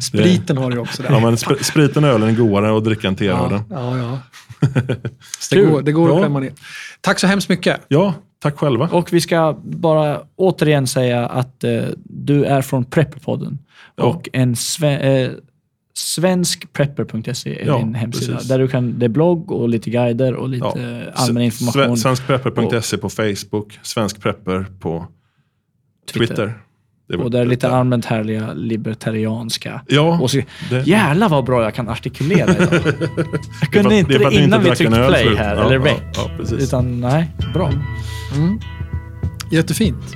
Speaker 1: Spriten har du också där.
Speaker 3: Ja, men sp- spriten och ölen är godare att dricka än teölen.
Speaker 1: Ja, ja. ja. *laughs* det går, det går
Speaker 3: Ja.
Speaker 1: att klämma ner. Tack så hemskt mycket.
Speaker 3: Ja, tack själva.
Speaker 2: Och vi ska bara återigen säga att eh, du är från Prepperpodden.
Speaker 3: Ja.
Speaker 2: Och en sve, eh, svenskprepper.se är
Speaker 3: Ja,
Speaker 2: din hemsida.
Speaker 3: precis.
Speaker 2: Där du kan, det är blogg och lite guider och lite
Speaker 3: Ja.
Speaker 2: eh, allmän information.
Speaker 3: Sve- Svenskprepper.se på Facebook, svenskprepper på Twitter. Var-
Speaker 2: och där är lite allmänt härliga libertarianska
Speaker 3: Ja,
Speaker 2: Och så,
Speaker 3: det-
Speaker 2: jävlar vad bra jag kan artikulera idag. *laughs* Jag
Speaker 3: Det
Speaker 2: kunde
Speaker 3: att-
Speaker 2: inte
Speaker 3: det
Speaker 2: det innan
Speaker 3: inte
Speaker 2: vi tryckte play här,
Speaker 3: Ja,
Speaker 2: eller
Speaker 3: ja,
Speaker 2: rec.
Speaker 3: ja, precis.
Speaker 2: Utan nej, bra.
Speaker 1: Jättefint.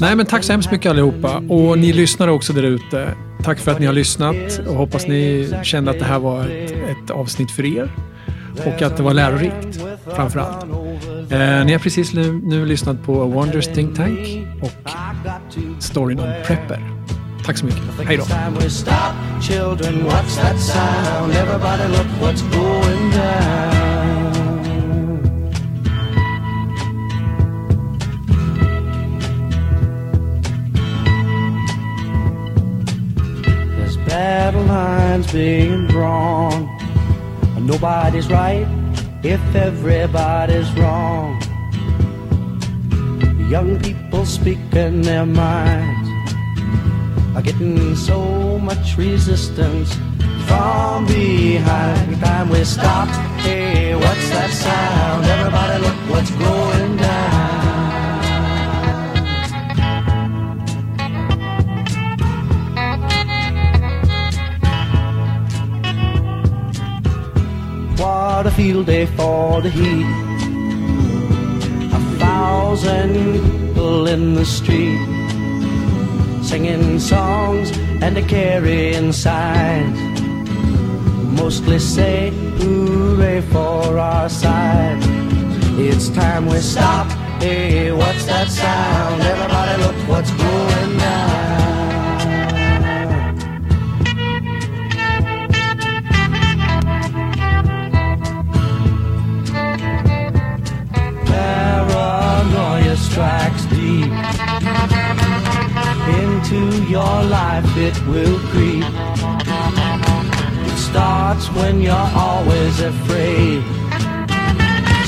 Speaker 1: Nej, men tack så hemskt mycket allihopa. Och ni lyssnare också där ute. Tack för att ni har lyssnat och hoppas ni kände att det här var ett, ett avsnitt för er. Och att det var lärorikt framför allt. Eh, ni har precis nu, nu lyssnat på A Wonders Think Tank och storyn om Prepper. Tack så mycket. Hej då.
Speaker 4: Time we stop, children. What's that sound? Everybody, look what's going down. There's battle lines being drawn. Nobody's right if everybody's wrong. Young people speaking their minds are getting so much resistance from behind. Time we stop. Hey, what's that sound? Everybody, look what's going down. What a field day for the heat. A thousand people in the street singing songs and a carrying signs. Mostly say hooray for our side. It's time we stop. Hey, what's that sound? Everybody look what's going tracks deep into your life it will creep. It starts when you're always afraid.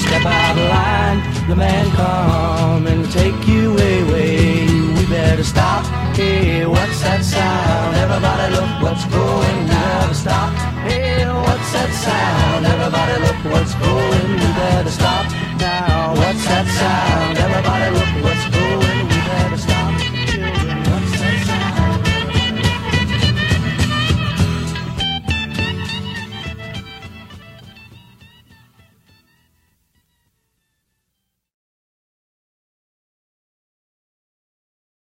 Speaker 4: Step out of line the man come and take you away. We better stop hey what's that sound? Everybody look what's going down stop hey what's that sound? Everybody look what's going we better stop What's that sound? Everybody look what's